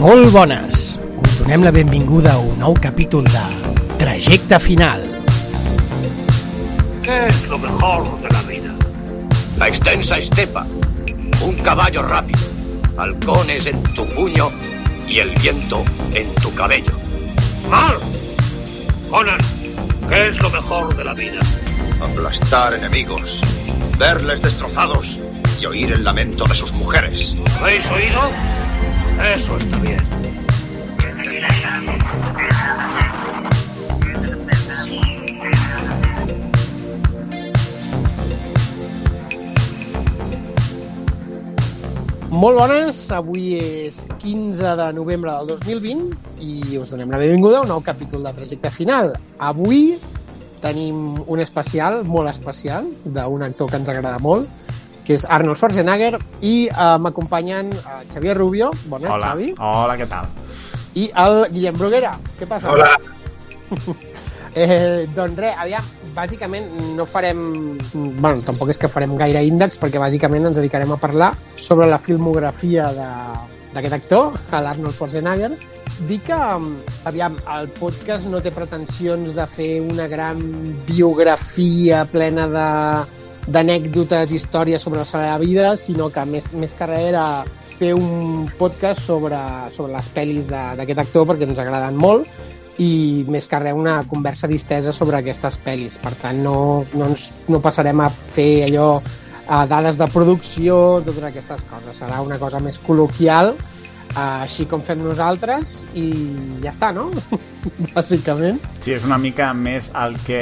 Molt bones! Us donem la benvinguda a un nou capítol de Trajecte Final. ¿Qué es lo mejor de la vida? La extensa estepa, un caballo rápido, halcones en tu puño y el viento en tu cabello. ¡Mal! Conan, ¿qué es lo mejor de la vida? Aplastar enemigos, verles destrozados y oír el lamento de sus mujeres. ¿Habéis oído? Eso está bien. Molt bones, avui és 15 de novembre del 2020 i us donem la benvinguda a un nou capítol de Trajecte Final. Avui tenim un especial, molt especial, d'un actor que ens agrada molt, que és Arnold Schwarzenegger, i uh, m'acompanyen uh, Xavier Rubio, bona Hola, Xavi, hola, què tal? i el Guillem Bruguera. Què passa? Hola. Eh, doncs res, aviam, bàsicament no farem... bueno, tampoc és que farem gaire índex, perquè bàsicament ens dedicarem a parlar sobre la filmografia de- d'aquest actor, l'Arnold Schwarzenegger. Dir que, aviam, el podcast no té pretensions de fer una gran biografia plena de d'anècdotes, històries sobre la seva vida, sinó que més, més que res era fer un podcast sobre, sobre les pel·lis d'aquest actor perquè ens agraden molt i més que res una conversa distesa sobre aquestes pel·lis. Per tant, no, no, ens, no passarem a fer allò a dades de producció, totes aquestes coses. Serà una cosa més col·loquial, així com fem nosaltres, i ja està, no? Bàsicament. Sí, és una mica més el que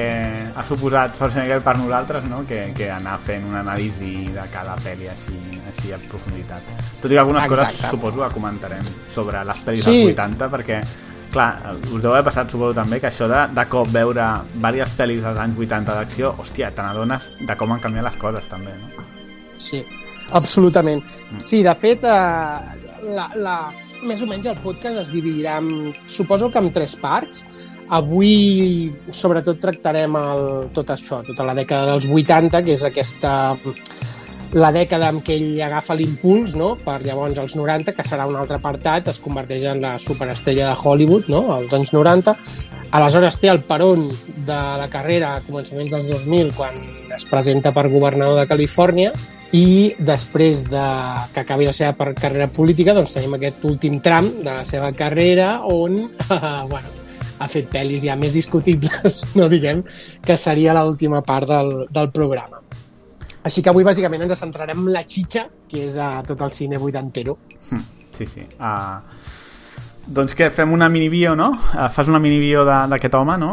ha suposat Schwarzenegger per nosaltres, no? que, que anar fent una anàlisi de cada pel·li així, així a profunditat. Tot i que algunes Exacte. coses suposo que comentarem sobre les pel·lis Sí. dels 80, perquè clar, us deu haver passat suposo també que això de, de cop veure diverses pel·lis dels anys 80 d'acció, hòstia, te n'adones de com han canviat les coses també, no? Sí, absolutament. Sí, de fet, eh, la, la, més o menys el podcast es dividirà, en, suposo que en tres parts. Avui, sobretot, tractarem el, tot això, tota la dècada dels 80, que és aquesta la dècada en què ell agafa l'impuls, no? per llavors als 90, que serà un altre apartat, es converteix en la superestrella de Hollywood, no? als anys 90. Aleshores té el peron de la carrera a començaments dels 2000, quan es presenta per governador de Califòrnia, i després de que acabi la seva carrera política doncs tenim aquest últim tram de la seva carrera on bueno, ha fet pel·lis ja més discutibles, no diguem, que seria l'última part del, del programa. Així que avui bàsicament ens centrarem en la xitxa, que és a tot el cine vuitantero. Hm, Sí, sí. Uh, doncs què, fem una minibio, no? Uh, fas una minibio d'aquest home, no?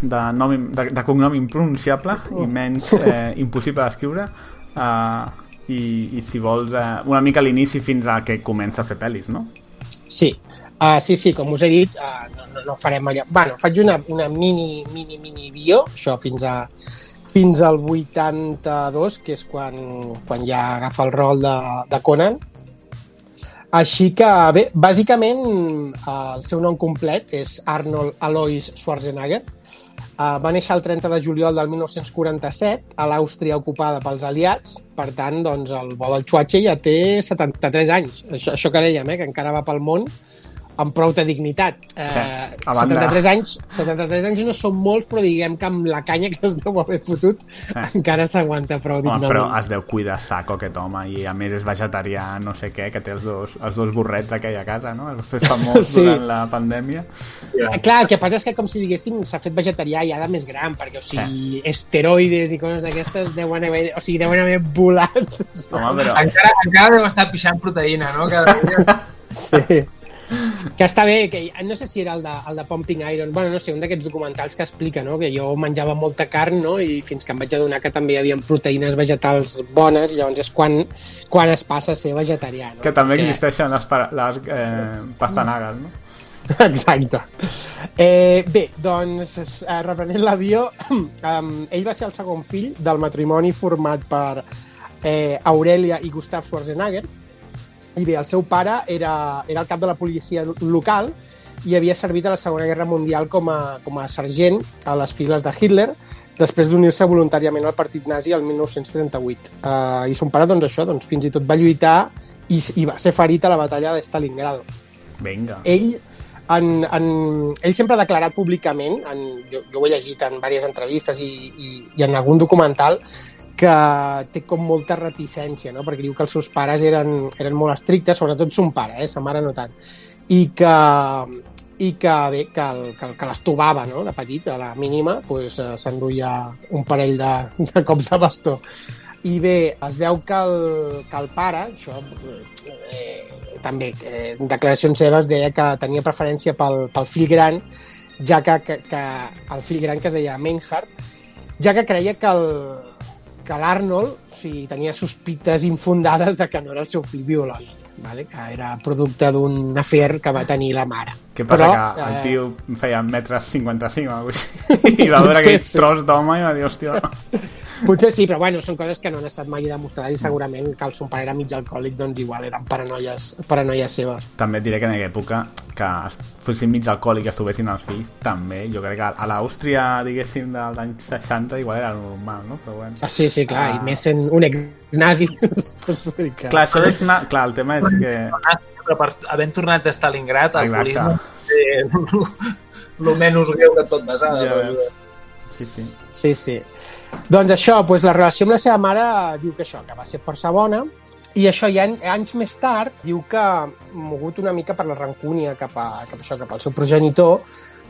De, nom, de, de cognom impronunciable i menys eh, impossible d'escriure. Uh, i, I si vols, uh, una mica a l'inici fins a que comença a fer pel·lis, no? Sí, uh, sí, sí, com us he dit, uh, no, no, no farem allò... Bueno, faig una, una mini, mini, mini bio, això fins a fins al 82, que és quan, quan ja agafa el rol de, de Conan. Així que, bé, bàsicament, eh, el seu nom complet és Arnold Alois Schwarzenegger. Uh, va néixer el 30 de juliol del 1947 a l'Àustria ocupada pels aliats. Per tant, doncs, el bo del Chuache ja té 73 anys. Això, això que dèiem, eh, que encara va pel món amb prou de dignitat. Eh, Sí, a banda- 73 anys 73 anys no són molts, però diguem que amb la canya que es deu haver fotut Sí. encara s'aguanta prou Home, dignament. però es deu cuidar saco aquest home i a més és vegetarià, no sé què, que té els dos, els dos borrets aquella a casa, no? Es va fer famós Sí. durant la pandèmia. Eh, Clar, el que passa és que com si diguéssim s'ha fet vegetarià ja de més gran, perquè o sigui, esteroides i coses d'aquestes deuen haver, o sigui, deuen haver volat. Home, però... Encara, encara deu estar pixant proteïna, no? Cada dia. Sí. Que està bé, que no sé si era el de, el de Pumping Iron, bueno, no sé, un d'aquests documentals que explica, no?, que jo menjava molta carn, no?, i fins que em vaig adonar que també hi havia proteïnes vegetals bones, llavors és quan, quan es passa a ser vegetarià, no? Que també Perquè- existeixen les, les eh, pastanagues, no? Exacte. Eh, bé, doncs, eh, reprenent l'avió, um, ell va ser el segon fill del matrimoni format per eh, Aurelia i Gustav Schwarzenegger, i bé, el seu pare era, era el cap de la policia local i havia servit a la Segona Guerra Mundial com a, com a sergent a les files de Hitler després d'unir-se voluntàriament al partit nazi el 1938. Uh, I son pare, doncs això, doncs, fins i tot va lluitar i, i va ser ferit a la batalla de Stalingrado. Vinga. ell, en, en, ell sempre ha declarat públicament, en, jo, jo ho he llegit en diverses entrevistes i, i, i en algun documental, que té com molta reticència, no? perquè diu que els seus pares eren, eren molt estrictes, sobretot son pare, eh? sa mare no tant, i que, i que, bé, que, el, que, que l'estovava no? de petit, a la mínima, pues, eh, s'enduia un parell de, de cops de bastó. I bé, es veu que el, que el pare, això eh, també, eh, declaracions seves deia que tenia preferència pel, pel fill gran, ja que, que, que el fill gran que es deia Meinhardt, ja que creia que el, que l'Arnold o sigui, tenia sospites infundades de que no era el seu fill biològic, vale? que era producte d'un afer que va tenir la mare. Què passa, Però, que el eh, tio feia metres 55 o alguna cosa així, i va veure aquell sí. tros d'home i va dir, hòstia... Potser sí, però bueno, són coses que no han estat mai demostrades i segurament que el son pare era mig alcohòlic, doncs igual eren paranoies, paranoies seves. També et diré que en aquella època que fossin mig alcohòlic i estuvessin els fills, també, jo crec que a l'Àustria, diguéssim, dels anys 60 igual era normal, no? Però bueno. Ah, sí, sí, clar, Ah. i més sent un ex-nazi. Clar, això és una... Clar, el tema és que... Però per, havent tornat a Stalingrad, el Exacte. alcoholisme és el menys greu de tot desada. Ja però- Sí, sí. Sí, sí. Doncs això, doncs la relació amb la seva mare diu que això, que va ser força bona, i això, any, anys més tard, diu que, mogut una mica per la rancúnia cap, a, cap, a això, cap al seu progenitor,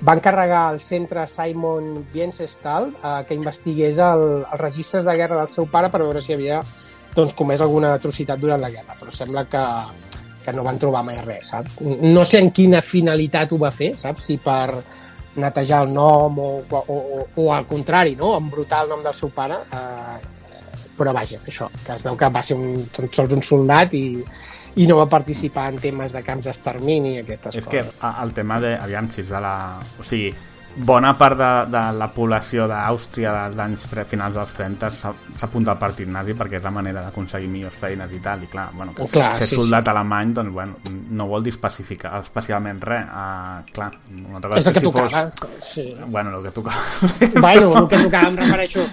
va encarregar al centre Simon Biencestal eh, que investigués el, els registres de guerra del seu pare per veure si havia doncs, comès alguna atrocitat durant la guerra, però sembla que, que no van trobar mai res, saps? No sé en quina finalitat ho va fer, saps? Si per netejar el nom o, o, o, o al contrari, no? embrutar el nom del seu pare, eh, però vaja, això, que es veu que va ser un, tan sols un soldat i, i no va participar en temes de camps d'extermini i aquestes És que coses. a- el tema de... Aviam, si és de la... O sigui, bona part de, de la població d'Àustria dels anys finals dels 30 s'ha- s'apunta al partit nazi perquè és la manera d'aconseguir millors feines i tal, i clar, bueno, Oh, clar, ser sí, soldat alemany, doncs, bueno, no vol dir especificar especialment res. Uh, clar, una altra cosa És el que si tocava. Fos... Sí. Bueno, el que tocava. Bueno, el que tocava, em refereixo,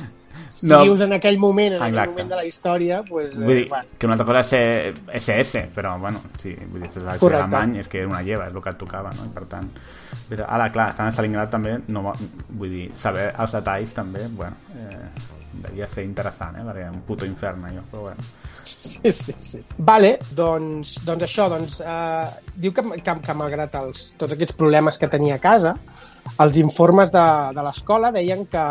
si No. vius en aquell moment, en aquell Exacte. moment de la història, pues, Vull dir, eh, bueno, que una altra cosa és ser SS, però, bueno, sí, vull dir, és alemany, és que era una lleva, és el que et tocava, no? I per tant... Però, ara, clar, estant a Stalingrad també, no, vull dir, saber els detalls també, bueno, eh, devia ser interessant, eh? Perquè un puto infern, allò, però bueno. Sí, sí, sí. Vale, doncs, doncs això, doncs, eh, diu que, que, que malgrat els, tots aquests problemes que tenia a casa, els informes de, de l'escola deien que,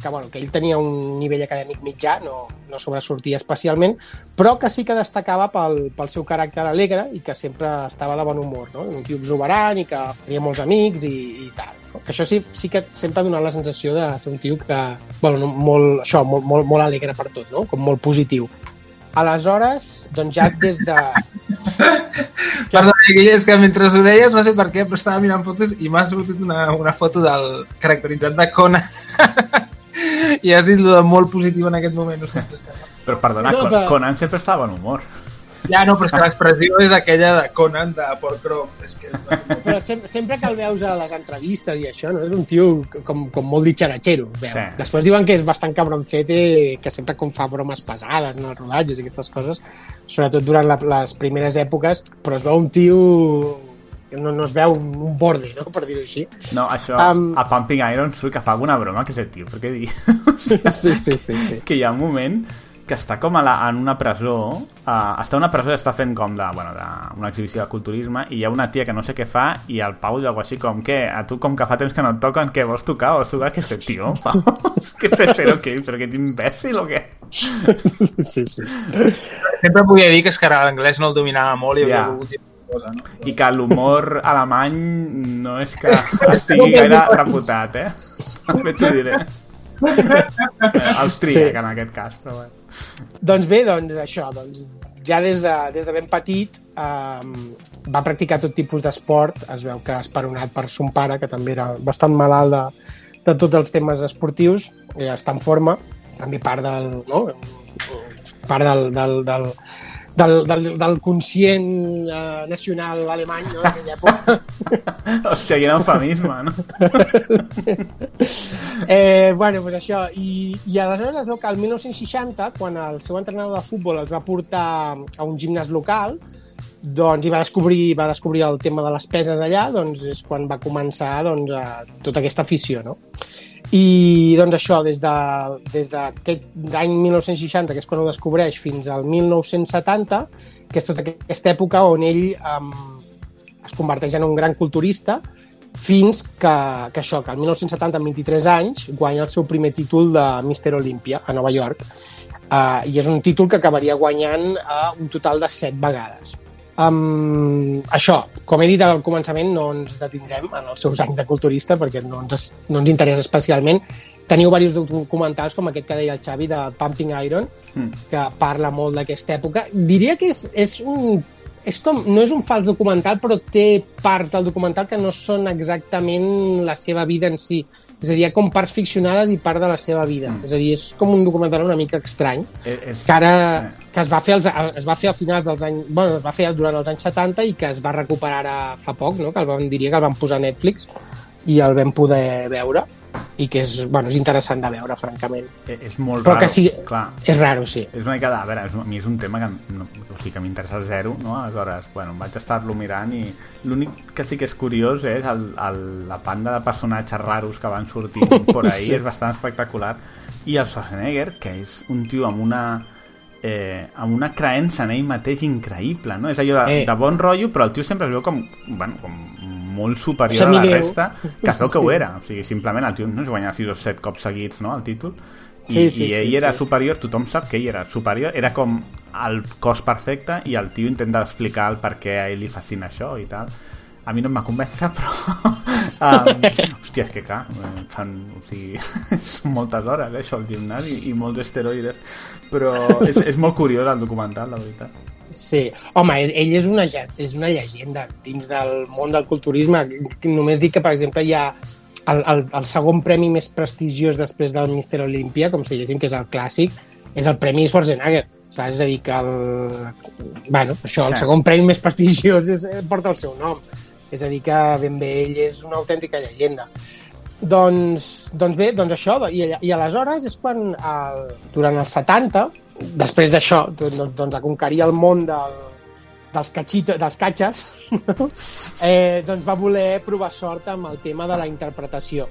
que, bueno, que ell tenia un nivell acadèmic mitjà, no, no sobresortia especialment, però que sí que destacava pel, pel seu caràcter alegre i que sempre estava de bon humor, no? un tio exuberant i que tenia molts amics i, i tal. No? Que això sí, sí que sempre ha donat la sensació de ser un tio que, bueno, no, molt, això, molt, molt, molt alegre per tot, no? com molt positiu. Aleshores, doncs ja des de... Perdó, és que mentre ho deies, no sé per què, però estava mirant fotos i m'ha sortit una, una foto del caracteritzat de Conan. I has dit lo de molt positiu en aquest moment. No sé. Però, perdona, no, però- Conan sempre estava en humor. Ja, no, però és que l'expressió és aquella de Conan de Porcro. És que... Però sem sempre que el veus a les entrevistes i això, no? és un tio com, com molt ditxaratxero. Veu. Sí. Després diuen que és bastant cabroncete, que sempre com fa bromes pesades en els rodatges i aquestes coses, sobretot durant la, les primeres èpoques, però es veu un tio que no, no es veu un borde, no? per dir-ho així. No, això, Am- a Pumping Iron surt que fa alguna broma que és el tio, perquè dir... Sí, sí, sí, sí. que hi ha un moment que està com a la, en una presó uh, està una presó i està fent com de, bueno, de, una exhibició de culturisme i hi ha una tia que no sé què fa i el Pau diu alguna així com que a tu com que fa temps que no et toquen què vols tocar? Vols tocar? El tio? Pau? què estàs fent? Què? Però que ets imbècil o què? sí, sí. Sempre podia dir que és que l'anglès no el dominava molt i havia Ja. volgut cosa, no? I que l'humor alemany no és que estigui gaire reputat, eh? També t'ho diré. Eh, Austríac, Sí. en aquest cas, però bueno. Doncs bé, doncs això, doncs ja des de, des de ben petit eh, va practicar tot tipus d'esport, es veu que esperonat per son pare, que també era bastant malalt de, de tots els temes esportius, i està en forma, també part del, no? part del, del, del, del, del, del conscient eh, nacional alemany no? d'aquella època. Hòstia, quin eufemisme, no? Eh, bueno, pues això. I, I aleshores es veu que el 1960, quan el seu entrenador de futbol els va portar a un gimnàs local, doncs, i va descobrir, va descobrir el tema de les peses allà, doncs és quan va començar doncs, a, tota aquesta afició, no? I doncs això, des de, des d'aquest any 1960, que és quan ho descobreix, fins al 1970, que és tota aquesta època on ell um, es converteix en un gran culturista, fins que, que això, que el 1970, amb 23 anys, guanya el seu primer títol de Mister Olympia a Nova York. Uh, I és un títol que acabaria guanyant uh, un total de 7 vegades. Um, això, com he dit al començament, no ens detindrem en els seus anys de culturista perquè no ens, no ens interessa especialment. Teniu diversos documentals, com aquest que deia el Xavi, de Pumping Iron, mm. que parla molt d'aquesta època. Diria que és, és un és com, no és un fals documental, però té parts del documental que no són exactament la seva vida en si. És a dir, hi ha com parts ficcionades i part de la seva vida. Mm. És a dir, és com un documental una mica estrany, Eh, és- que ara eh. que es va fer als, es va fer a finals dels anys... Bueno, es va fer durant els anys 70 i que es va recuperar ara fa poc, no? que el vam, diria que el van posar a Netflix i el vam poder veure i que és, bueno, és interessant de veure, francament. Eh, És molt Però raro. que sí, Clar, és raro, sí. és una mica de... A veure, és, a mi és un tema que, no, o sigui, que m'interessa zero, no? Aleshores, bueno, vaig estar-lo mirant i l'únic que sí que és curiós és el, el, la banda de personatges raros que van sortint por ahí, Sí. és bastant espectacular. I el Schwarzenegger, que és un tio amb una eh, amb una creença en ell mateix increïble, no? És allò de, Eh. de bon rotllo, però el tio sempre es veu com, bueno, com molt superior a la resta, que es veu que Sí. ho era. O sigui, simplement el tio no es guanya 6 o 7 cops seguits, no?, el títol. I, Sí, sí, i ell sí, era sí. superior, tothom sap que ell era superior, era com el cos perfecte i el tio intenta explicar el per què a ell li fascina això i tal. A mi no em va convèncer, però... um, hòstia, és que clar, fan, o sigui, són moltes hores, eh, això, al gimnàs i, i molts esteroides, però és, és molt curiós el documental, la veritat. Sí, home, és, ell és una, és una llegenda dins del món del culturisme. Només dic que, per exemple, hi ha el, el, el segon premi més prestigiós després del Mister Olympia, com si diguéssim que és el clàssic, és el Premi Schwarzenegger. Saps? És a dir, que el, bueno, això, el segon premi més prestigiós és, eh, porta el seu nom. És a dir, que ben bé ell és una autèntica llegenda. Doncs, doncs bé, doncs això, i, i aleshores és quan, el, durant els 70, després d'això, doncs, doncs de conquerir el món del, dels, cachito, dels catxes, no? eh, doncs va voler provar sort amb el tema de la interpretació.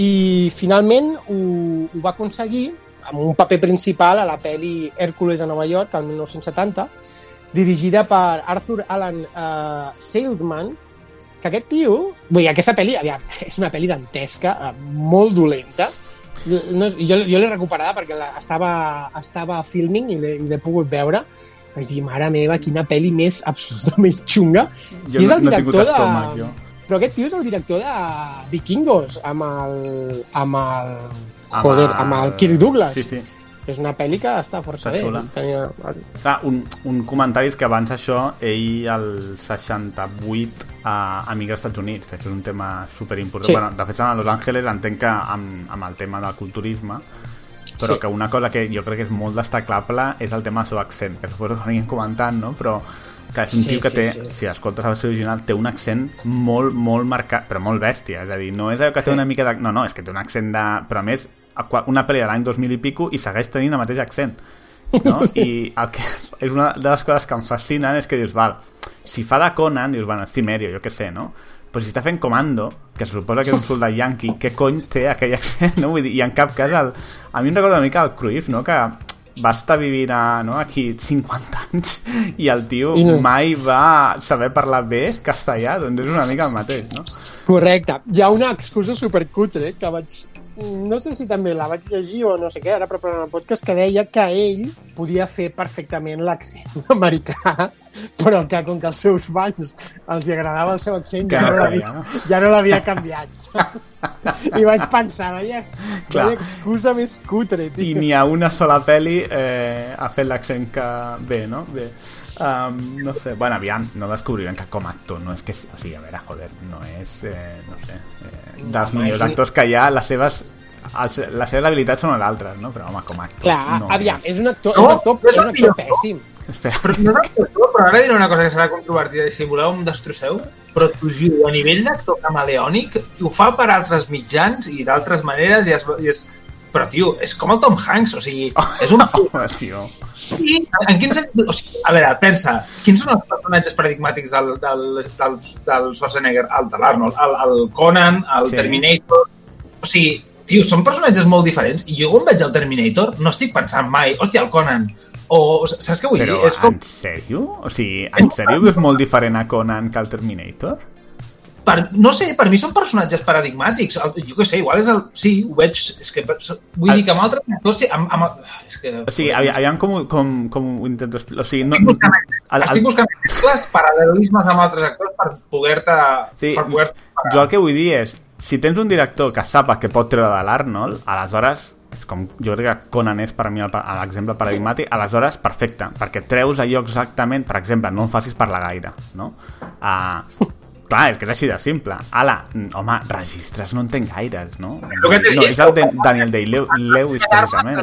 I finalment ho, ho va aconseguir amb un paper principal a la pel·li Hércules a Nova York, el 1970, dirigida per Arthur Alan uh, Seldman, que aquest tio... Vull dir, aquesta pel·li, aviam, és una pel·li dantesca, eh, molt dolenta. No, jo jo l'he recuperada perquè la, estava, estava filming i l'he pogut veure. Vaig dir, mare meva, quina pel·li més absolutament xunga. Jo I és no, el no director de- estómac, jo. Però aquest tio és el director de Vikingos, amb el... amb el... Amb Joder, el- amb el Kirk Douglas. Sí, sí. És una pel·li que està força Està bé. xula. Tenia... Clar, un, un comentari és que abans això, ell el 68 a, a migra als Estats Units, que això és un tema superimportant. Sí. Bueno, de fet, a Los Angeles entenc que amb, amb el tema del culturisme, però Sí. que una cosa que jo crec que és molt destacable és el tema del seu accent, que suposo que ho comentant, no? Però que és un Sí, tio que sí, té, sí, sí. si escoltes la versió original, té un accent molt, molt marcat, però molt bèstia, és a dir, no és allò que té Sí. una mica de... No, no, és que té un accent de... Però a més, una pel·li de l'any 2000 i pico i segueix tenint el mateix accent no? i el que és una de les coses que em fascinen és que dius, val, si fa de Conan, dius, bueno, és Cimerio, jo què sé, no? Però si està fent Comando, que se suposa que és un soldat yanqui, què cony té aquell accent, no? Vull dir, i en cap cas, el... a mi em recorda una mica el Cruyff, no? Que va estar vivint a, no? aquí 50 anys i el tio I no- mai va saber parlar bé castellà, doncs és una mica el mateix, no? Correcte. Hi ha una excusa supercutre que vaig... No sé si també la vaig llegir o no sé què, ara preparant el podcast, que deia que ell podia fer perfectament l'accent americà, però que com que als seus fans els agradava el seu accent, Que ja no l'havia no? ja no l'havia canviat. saps? I vaig pensar, Clar. vaya excusa més cutre, i tio. ni a una sola pel·li eh, ha fet l'accent que bé, no? Bé. Um, no sé, bueno, aviam, no descobrirem que com a actor no és que... O sigui, a veure, joder, no és, eh, no sé, eh, dels home, millors és- actors que hi ha, les seves, els, les seves habilitats són les altres, no? Però, home, com a actor... Clar, no aviam, és un actor, No, és un actor, és és un actor pèssim. Espera, Però, no, no, però ara diré una cosa que serà controvertida i si voleu em destrosseu, però t'ho juro, a nivell d'actor camaleònic, ho fa per altres mitjans i d'altres maneres i es, i es... Però, tio, és com el Tom Hanks, o sigui, és un... home, tio... Sí, en quin sentit? O sigui, a veure, pensa, quins són els personatges paradigmàtics del, del, del, del Schwarzenegger? El de l'Arnold, el, el Conan, el Sí. Terminator... O sigui, tio, són personatges molt diferents i jo quan veig el Terminator no estic pensant mai, hòstia, el Conan, o saps què vull Però dir? És com, en sèrio? O sigui, en sèrio veus molt diferent a Conan que al Terminator? Per, no sé, per mi són personatges paradigmàtics. Jo què sé, igual és el... Sí, ho veig... És que vull dir que amb altres actors... Sí, amb, amb, és que... O sigui, avi- aviam com, com, com ho intento explicar. O sigui, no, Estic buscant, el- estic el- buscant exemples, paral·lelismes amb altres actors per poder-te... Sí, per poder jo el que vull dir és, si tens un director que sapa que pot treure de l'Arnold, aleshores, és com jo crec que Conan és per mi l'exemple paradigmàtic, aleshores, perfecte, perquè treus allò exactament, per exemple, no em facis parlar gaire, no? Uh, clar, és que és així de simple. Ala, mm, home, registres no en tenc gaires, no? No, és el de Daniel Day-Lewis, precisament.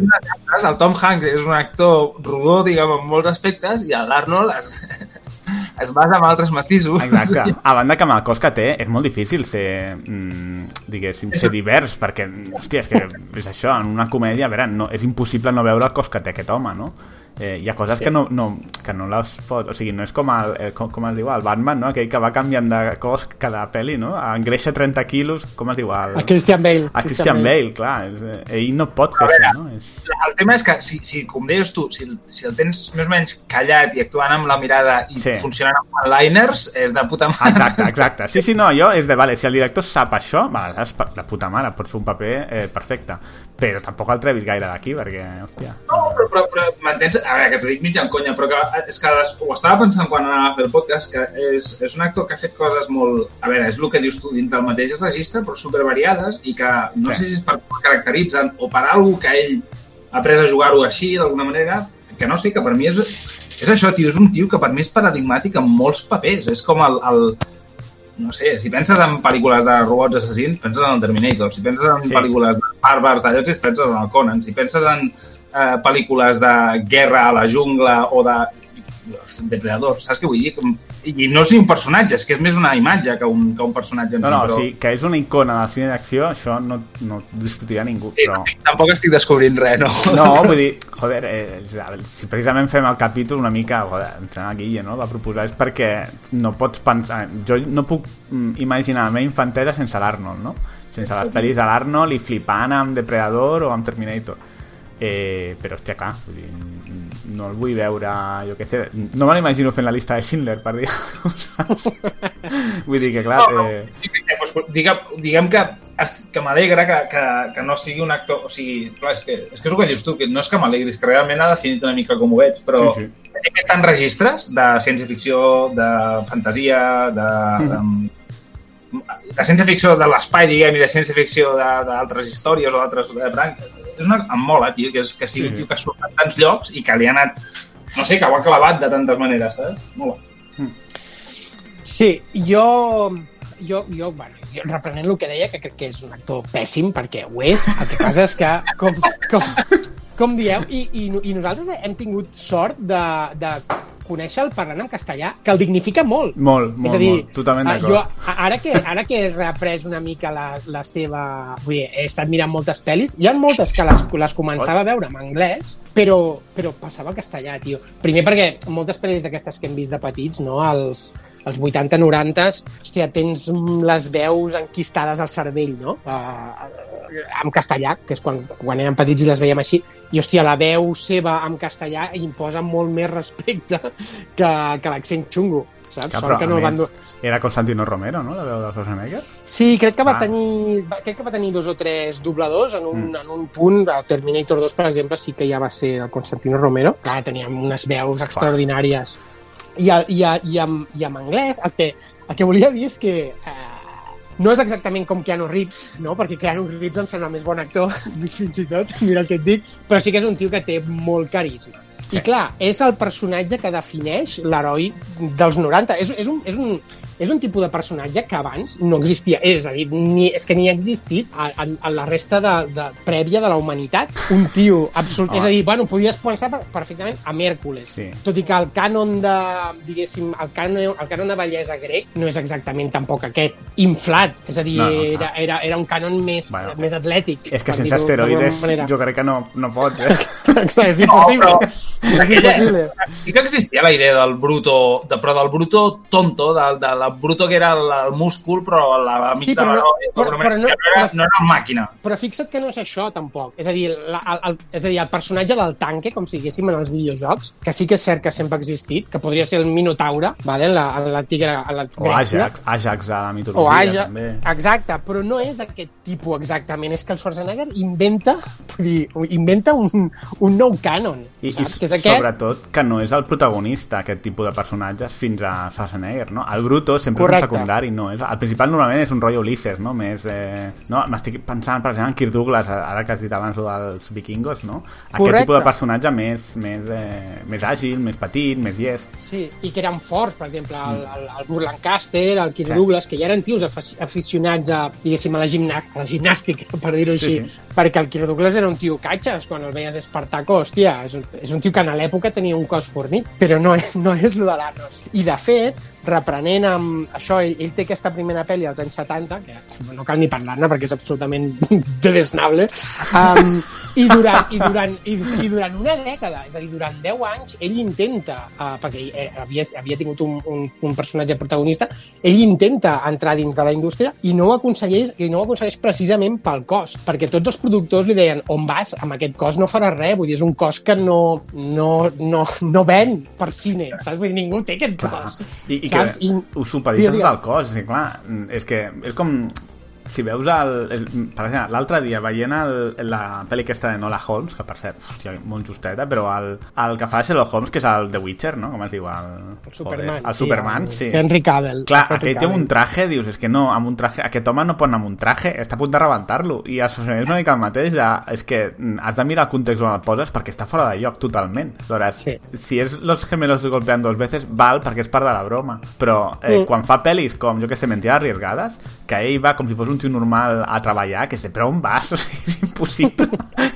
El Tom Hanks és un actor rodó, diguem, en molts aspectes, i l'Arnold es, es basa en altres matisos. Exacte. A banda que amb el cos que té és molt difícil ser, mm, diguéssim, ser divers, perquè, hòstia, és que és això, en una comèdia, a veure, no, és impossible no veure el cos que té aquest home, no? Eh, hi ha coses sí. que, no, no, que no les pot... O sigui, no és com, el, eh, com, com es diu, el Batman, no? Aquell que va canviant de cos cada pel·li, no? Engreixa 30 quilos, com es diu? El, A Christian Bale. a Christian Bale, clar. És, eh, ell no pot fer això, no? És... El tema és que, si, si com deies tu, si, el- si el tens més o menys callat i actuant amb la mirada i Sí. funcionant amb one-liners, és de puta mare. Exacte, exacte. Sí, sí, no, jo és de, vale, si el director sap això, va, és de puta mare, pot fer un paper eh, perfecte. Però tampoc el trevis gaire d'aquí, perquè, hòstia... No, però, però, però m'entens? A veure, que t'ho dic mitja en conya, però que és que les, ho estava pensant quan anava a fer el podcast, que és, és un actor que ha fet coses molt... A veure, és el que dius tu dins del mateix registre, però supervariades i que no Sí. sé si és per caracteritzen o per alguna que ell ha après a jugar-ho així, d'alguna manera, que no sé, que per mi és... És això, tio, és un tio que per mi és paradigmàtic en molts papers. És com el, el no sé, si penses en pel·lícules de robots assassins, penses en el Terminator. Si penses en Sí. pel·lícules de bàrbars llocs, penses en el Conan. Si penses en eh, pel·lícules de guerra a la jungla o de depredador, saps què vull dir? Com- I no és un personatge, és que és més una imatge que un, que un personatge en No, no, però... sí, que és una icona del cine d'acció, això no, no discutirà ningú, Sí, però... Tampoc estic descobrint res, no? No, vull dir, joder, eh, si precisament fem el capítol una mica, joder, em sembla que Guille, no?, va proposar, és perquè no pots pensar... Jo no puc mm, imaginar la meva infantesa sense l'Arnold, no? Sense les pel·lis de l'Arnold i flipant amb Depredador o amb Terminator. Eh, però, hòstia, clar, mm, no el vull veure, jo què sé, no me l'imagino fent la llista de Schindler, per dir Vull dir que, clar, eh, Jo què sé, doncs, diguem, diguem que, que m'alegra que, que, que no sigui un actor... O sigui, clar, és que, és que és el que dius tu, que no és que m'alegri, és que realment ha definit una mica com ho veig, però Sí, sí. sí. tants registres de ciència-ficció, de fantasia, de... de de ciència-ficció de l'espai, diguem, i de ciència-ficció d'altres històries o d'altres eh, branques. És una... Em mola, tio, que, és, que sigui Sí. un tio que surt en tants llocs i que li ha anat... No sé, que ho ha clavat de tantes maneres, saps? Mola. Sí, jo, jo, jo, bueno, jo reprenent el que deia, que crec que és un actor pèssim, perquè ho és, el que passa és que, com, com, com dieu, i, i, i nosaltres hem tingut sort de, de conèixer-lo parlant en castellà, que el dignifica molt. molt, molt, és a dir, molt, totalment ah, d'acord. jo, ara que, ara que he reaprès una mica la, la seva... Vull dir, he estat mirant moltes pel·lis, hi ha moltes que les, les començava a veure en anglès, però, però passava al castellà, tio. Primer perquè moltes pel·lis d'aquestes que hem vist de petits, no?, als, als 80-90, hòstia, tens les veus enquistades al cervell, no?, uh, en castellà, que és quan, quan érem petits i les veiem així, i hòstia, la veu seva en castellà imposa molt més respecte que, que l'accent xungo, saps? Ja, Sort però, que no més, van era Constantino Romero, no?, la veu de Schwarzenegger? Sí, crec que va Ah. tenir va- crec que va tenir dos o tres dobladors en un, Mm. en un punt, a Terminator 2, per exemple, sí que ja va ser el Constantino Romero. Clar, tenia unes veus extraordinàries. I, a, i, a, i, amb, I amb anglès, el que, el que volia dir és que eh, no és exactament com Keanu Reeves, no? perquè Keanu Reeves em sembla més bon actor, fins i tot, mira el que et dic, però sí que és un tio que té molt carisma. Sí. I clar, és el personatge que defineix l'heroi dels 90. És, és, un, és, un, és un tipus de personatge que abans no existia. És a dir, ni, és que ni ha existit a, a, a la resta de, de, prèvia de la humanitat un tio absolut... Home. És a dir, bueno, podies pensar per- perfectament a Mèrcules. Sí. Tot i que el cànon de, diguéssim, el cànon, el cànon de bellesa grec no és exactament tampoc aquest inflat. És a dir, No, no, no. Era, era, era un cànon més, Bueno. més atlètic. És que sense esteroides jo crec que no, no pots, eh? Clar, és impossible. No, però, És impossible. I que existia la idea del bruto, de, però del bruto tonto, del, de la bruto que era el, el múscul, però la Sí, mitja però no- no, però- però no- no, era, no era màquina. Però fixa't que no és això, tampoc. És a dir, la, el, el, és a dir, el personatge del tanque, com si diguéssim en els videojocs, que sí que és cert que sempre ha existit, que podria ser el Minotaure, vale? en la- en l'antiga la O Grècia. Ajax, Ajax a la O mitologia, Aja, també. exacte, però no és aquest tipus exactament, és que el Schwarzenegger inventa, vull dir, inventa un, un nou canon, I, i que és aquest, sobretot que no és el protagonista aquest tipus de personatges fins a Schwarzenegger, no? El Bruto sempre Correcte. és un secundari, no? És, el principal normalment és un rotllo Ulisses, no? Més, eh, no? M'estic pensant, per exemple, en Kirk Douglas, ara que has dit abans dels vikingos, no? Aquest Correcte. tipus de personatge més, més, eh, més àgil, més petit, més llest. Sí, i que eren forts, per exemple, el, el, el Burr Lancaster, el Kirk Sí. Douglas, que ja eren tios afi- aficionats a, diguéssim, a la, gimna a la gimnàstica, per dir-ho Sí, així, sí. Perquè el Kirk Douglas era un tio catxes, quan el veies Espartaco, hòstia, és un, és un tio que en l'època tenia un cos fornit, però no no és lo de l'Arnos. I, de fet, reprenent amb això, ell, ell té aquesta primera pel·li als anys 70, que no cal ni parlar-ne perquè és absolutament desnable, um, i, durant, i, durant, i, i durant una dècada, és a dir, durant 10 anys, ell intenta, uh, perquè eh, havia, havia tingut un, un, un personatge protagonista, ell intenta entrar dins de la indústria i no ho aconsegueix, i no ho aconsegueix precisament pel cos, perquè tots els productors li deien on vas, amb aquest cos no faràs res, vull dir, és un cos que no, no, no, no ven per cine, saps? Vull dir, ningú té aquest Clar. cos. I, i saps? que ho supedites tot el cos, és clar, és que és com si veus el, el per exemple, l'altre dia veient el, la pel·li aquesta de Nola Holmes, que per cert, hòstia, molt justeta, però el, el que fa Sherlock Holmes, que és el The Witcher, no? Com es diu? El, El Superman. Joder, el Superman, el sí. Henry Cavill. Clar, Henry aquell té Cavill. un traje, dius, és que no, amb un traje, aquest home no pot anar amb un traje, està a punt de rebentar-lo, i és una mica el mateix, de, és que mm, has de mirar el context on el poses perquè està fora de lloc totalment. Aleshores, Sí. si és Los gemelos se golpean dos veces, val perquè és part de la broma, però eh, Mm. quan fa pel·lis com, jo que sé, Mentiras arriesgades, que ell va com si fos un tio normal a treballar, que és de, però on vas? O sigui, és impossible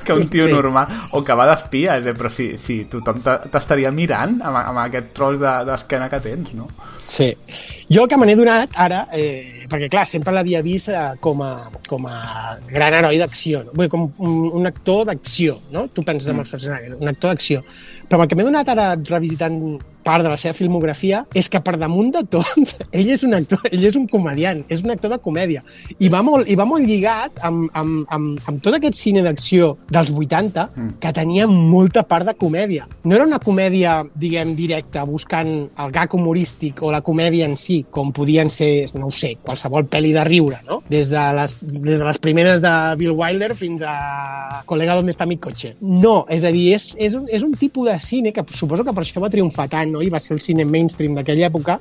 que un tio Sí. normal, o que va d'espia, és de, però si, si tothom t'estaria mirant amb, amb aquest tros de- d'esquena que tens, no? Sí. Jo que me n'he donat ara, eh, perquè clar, sempre l'havia vist eh, com, a, com a gran heroi d'acció, no? Vull dir, com un, un actor d'acció, no? Tu penses en el Schwarzenegger, un actor d'acció. Però el que m'he donat ara revisitant part de la seva filmografia és que per damunt de tot ell és un actor, ell és un comediant, és un actor de comèdia i va molt, i va molt lligat amb, amb, amb, amb tot aquest cine d'acció dels 80 que tenia molta part de comèdia. No era una comèdia, diguem, directa, buscant el gag humorístic o la comèdia en si, com podien ser, no ho sé, qualsevol pel·li de riure, no? Des de les, des de les primeres de Bill Wilder fins a Colega, ¿dónde está mi coche? No, és a dir, és, és, un, és un tipus de cine que suposo que per això va triomfar tant, no? I va ser el cine mainstream d'aquella època,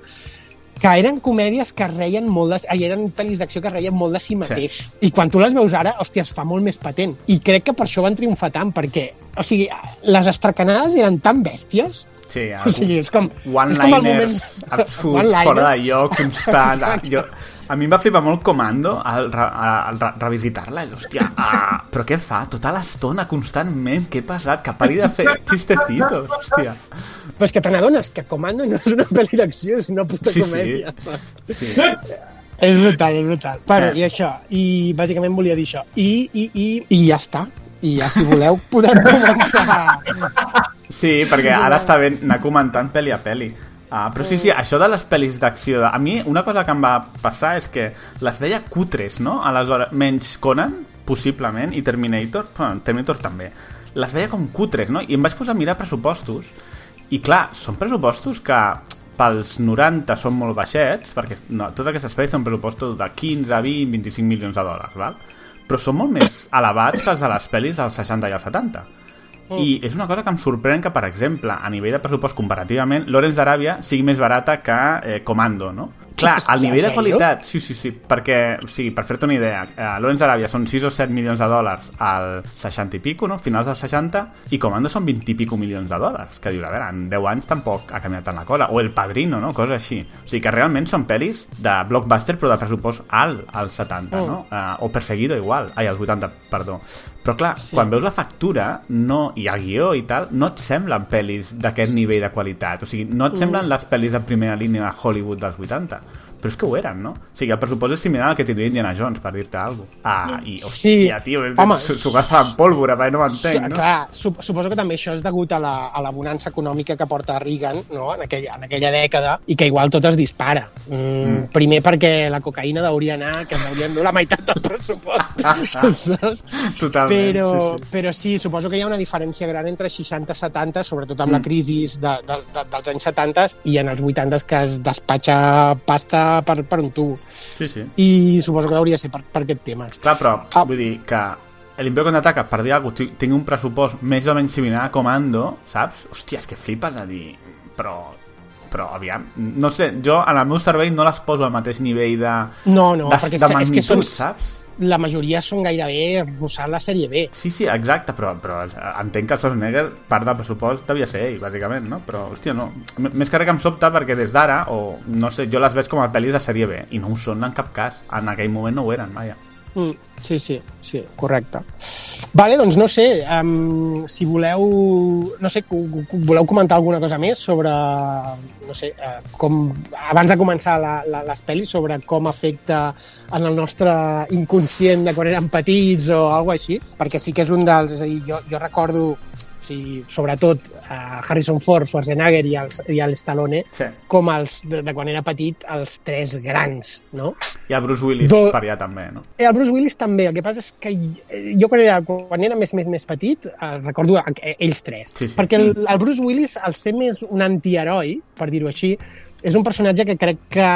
que eren comèdies que reien molt de... Ai, eren pel·lis d'acció que reien molt de si mateix. Sí. I quan tu les veus ara, hòstia, es fa molt més patent. I crec que per això van triomfar tant, perquè, o sigui, les estracanades eren tan bèsties Sí, o sigui, és com, one-liners absurds, fora de lloc, constant. Exacte. jo, a mi em va flipar molt Comando al, al re, revisitar-la. Hòstia, ah, però què fa? Tota l'estona, constantment. Què passat? Que pari de fer xistecitos, hòstia. Però és que te n'adones que Comando no és una pel·li d'acció, és una puta Sí, sí. comèdia, saps? Sí. És brutal, és brutal. Bueno, Eh. i això, i bàsicament volia dir això. I, i, i, i ja està. I ja, si voleu, podem començar. Sí, perquè ara està bé anar comentant pel·li a pel·li. Ah, però sí, sí, això de les pel·lis d'acció... A mi una cosa que em va passar és que les veia cutres, no? Aleshores, menys Conan, possiblement, i Terminator, bueno, Terminator també. Les veia com cutres, no? I em vaig posar a mirar pressupostos i clar, són pressupostos que pels 90 són molt baixets, perquè no, totes aquestes pel·lis són pressupostos de 15, 20, 25 milions de dòlars, val? però són molt més elevats que els de les pel·lis dels 60 i els 70. I és una cosa que em sorprèn que, per exemple, a nivell de pressupost comparativament, Lawrence d'Aràbia sigui més barata que eh, Comando, no? Clar, Hòstia, al nivell de qualitat, sí, sí, sí, perquè, o sigui, per fer-te una idea, eh, Lawrence d'Aràbia són 6 o 7 milions de dòlars al 60 i pico, no? Finals dels 60, i Comando són 20 i pico milions de dòlars, que dius, a veure, en 10 anys tampoc ha canviat tant la cosa, o El Padrino, no? Coses així. O sigui que realment són pel·lis de blockbuster, però de pressupost alt, als 70, Mm. no? Uh, o Perseguido igual, ai, als 80, perdó. Però clar, sí. quan veus la factura no, i el guió i tal, no et semblen pel·lis d'aquest nivell de qualitat. O sigui, no et semblen les pel·lis de primera línia de Hollywood dels 80. Però és que ho eren, no? O sigui, el pressupost és similar al que tindria Indiana Jones, per dir-te alguna cosa. Ah, i, Sí. hòstia, tio, Home, s'ho gasta en pólvora, perquè no m'entenc, no? Clar, sup suposo que també això és degut a la, a la bonança econòmica que porta Reagan no? en, aquella, en aquella dècada i que igual tot es dispara. Mm, mm. Primer perquè la cocaïna hauria anar, que haurien de la meitat del pressupost. saps? Totalment, però, sí, sí. però sí, suposo que hi ha una diferència gran entre 60 i 70, sobretot amb mm. la crisi de, de, de, dels anys 70 i en els 80 que es despatxa pasta per, per un tubo. Sí, sí. I suposo que hauria de ser per, per aquest tema. Clar, però Ah. vull dir que l'Imperi Contraataca, per dir alguna cosa, tinc un pressupost més o menys similar a Comando, saps? Hòstia, és que flipes a dir... Però, però aviam, no sé, jo en el meu cervell no les poso al mateix nivell de, No, no, de, perquè de és magnitud, que són, saps? La majoria són gairebé rossant la sèrie B. Sí, sí, exacte, però, però entenc que Schwarzenegger part del pressupost devia ser ell, bàsicament, no? Però, hòstia, no. M- Més que res que em sobta perquè des d'ara, o no sé, jo les veig com a pel·lis de sèrie B, i no ho són en cap cas. En aquell moment no ho eren, vaja. Mm, sí, sí, sí, correcte. Vale, doncs no sé, um, si voleu, no sé, voleu comentar alguna cosa més sobre, no sé, uh, com, abans de començar la, la, les pel·lis, sobre com afecta en el nostre inconscient de quan érem petits o alguna així, perquè sí que és un dels, és a dir, jo, jo recordo, o sigui, sobretot uh, Harrison Ford, Schwarzenegger i el, i el Stallone, Sí. com els, de, de quan era petit, els tres grans, no? I el Bruce Willis Do- per allà també, no? Eh, el Bruce Willis també, el que passa és que eh, jo quan era, quan era més, més, més petit eh, recordo a- a ells tres, Sí, sí. perquè el, el Bruce Willis, al ser més un antiheroi, per dir-ho així, és un personatge que crec que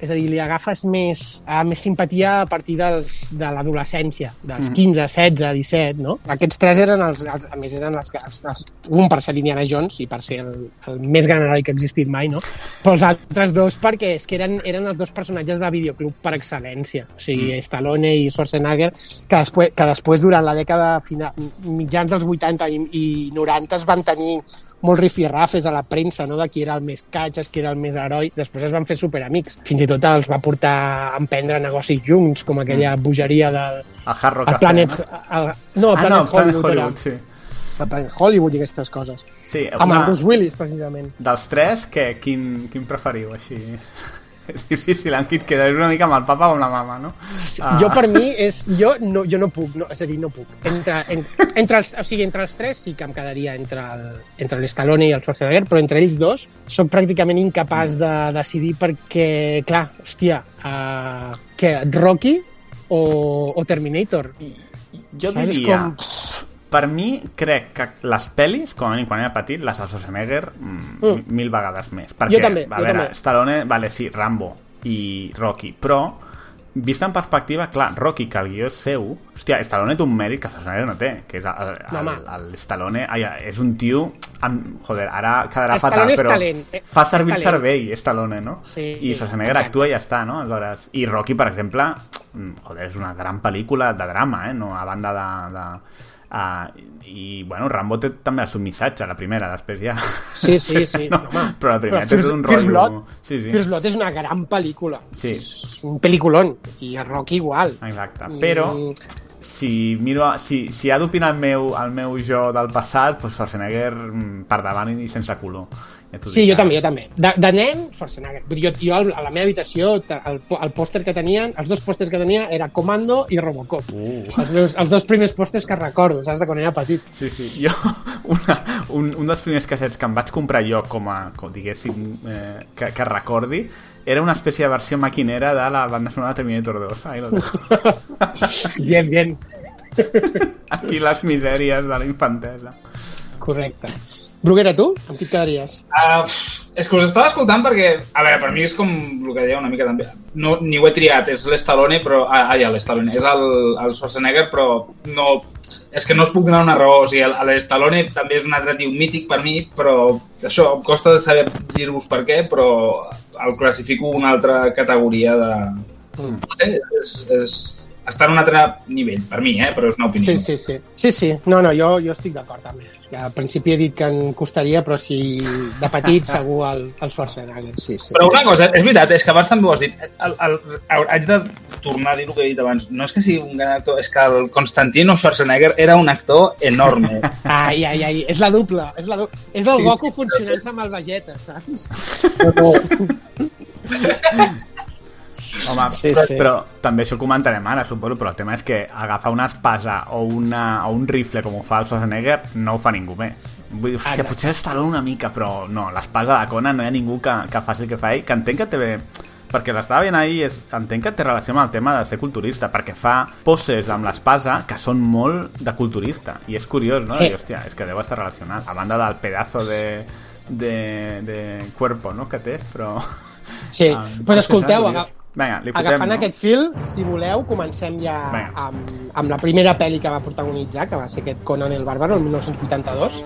és a dir, li agafes més, uh, més simpatia a partir dels, de l'adolescència, dels Mhm. 15, 16, 17, no? Aquests tres eren els, els a més eren els, els, els, un per ser Indiana Jones i per ser el, el més gran heroi que ha existit mai, no? Però els altres dos perquè és que eren, eren els dos personatges de videoclub per excel·lència, o sigui, Mm. Stallone i Schwarzenegger, que després, que després durant la dècada final, mitjans dels 80 i, i 90 es van tenir molts rifirrafes a la premsa, no?, de qui era el més catxes, qui era el més heroi. Després es van fer superamics. Fins i tot els va portar a emprendre negocis junts, com aquella bogeria del El Hard Rock el Café, Planet... no? El, no, el Ah, Planet no, el Planet Hollywood, Hollywood, era. sí. El Planet Hollywood i aquestes coses. Sí, Amb una- el Bruce Willis, precisament. Dels tres, que, quin, quin preferiu, així? És difícil, en qui et queda? Una mica amb el papa o amb la mama, no? Ah, Jo, per mi, és, jo, no, jo no puc, no, és a dir, no puc. Entre, entre, entre els, o sigui, entre els tres sí que em quedaria entre el, entre l'Stallone i el Schwarzenegger, però entre ells dos sóc pràcticament incapaç de decidir perquè, clar, hòstia, uh, que Rocky o, o Terminator? Jo Saps? diria... Com... Per mi, crec que les pel·lis, com a mínim quan era petit, les de Schwarzenegger, mm, Mm. mil vegades més. Perquè, també, a jo veure, també. Stallone, vale, sí, Rambo i Rocky, però vist en perspectiva, clar, Rocky, que el guió és seu, hòstia, Stallone té un mèrit que Schwarzenegger no té, que és el, el, el, el Stallone, ai, és un tio amb, joder, ara quedarà Stallone fatal, però talent, eh, fa servir el cervell, Stallone, no? Sí, I Schwarzenegger exacte. actua i ja està, no? Aleshores, I Rocky, per exemple, mm, joder, és una gran pel·lícula de drama, eh? No, a banda de... de Uh, i bueno, Rambo té també el seu missatge la primera, després ja Sí, sí, sí. no, home. però la primera té First- un First rotllo Blood, sí, sí. First Blood és una gran pel·lícula. Sí. És un pel·lículon. I el Rocky igual. exacte, però Mm, si, miro, si, si ha d'opinar el meu, el meu jo del passat doncs Schwarzenegger mm, per davant i sense color Sí, jo també, jo també. De, de nen, Schwarzenegger. Vull dir, Jo, jo a la meva habitació, el, el pòster que tenien, els dos pòsters que tenia era Comando i Robocop. Uh. Els, meus, els dos primers pòsters que recordo, saps, de quan era petit. Sí, sí. Jo, una, un, un dels primers cassets que em vaig comprar jo com a, com diguéssim, eh, que, que recordi, era una espècie de versió maquinera de la banda sonora de Terminator 2. Ahí lo dejo. Bien, bien. Aquí les misèries de la infantesa. Correcte. Bruguera, tu? Amb qui quedaries? Uh, és que us estava escoltant perquè, a veure, per mi és com el que deia una mica també. No, ni ho he triat, és l'Stallone, però... Ah, ah ja, l'Stallone. És el, el Schwarzenegger, però no... És que no us puc donar una raó. O sigui, l'Stallone també és un altre tio mític per mi, però això, em costa de saber dir-vos per què, però el classifico una altra categoria de... Mm. No sé, és, és, està en un altre nivell, per mi, eh? però és una opinió. Sí, sí, sí. Sí, sí. No, no, jo, jo estic d'acord també. Ja, al principi he dit que em costaria, però si de petit segur el, el Schwarzenegger. Sí, sí. Però una cosa, és veritat, és que abans també ho has dit, el, el, el, haig de tornar a dir el que he dit abans, no és que sigui un gran actor, és que el Constantino Schwarzenegger era un actor enorme. Ai, ai, ai, és la dupla. És, la du... és el Sí. Goku funcionant-se amb el Vegeta, saps? Home, Sí, però, sí. però també això ho comentarem ara, suposo, però el tema és que agafar una espasa o, una, o un rifle com ho fa el Schwarzenegger no ho fa ningú més. Vull dir, hòstia, Exacte. potser Stallone una mica, però no, l'espasa de Conan no hi ha ningú que, que faci el que fa ell, que entenc que té... Perquè l'estava veient ahir, és, entenc que té relació amb el tema de ser culturista, perquè fa poses amb l'espasa que són molt de culturista. I és curiós, no? Eh. I, hòstia, és que deu estar relacionat. A banda del pedazo de, de, de cuerpo, no?, que té, però... Sí, Ah, pues escolteu, curiós. Vinga, li fotem, agafant no? aquest fil, si voleu, comencem ja Vinga. amb, amb la primera pel·li que va protagonitzar, que va ser aquest Conan el Bàrbaro, el 1982.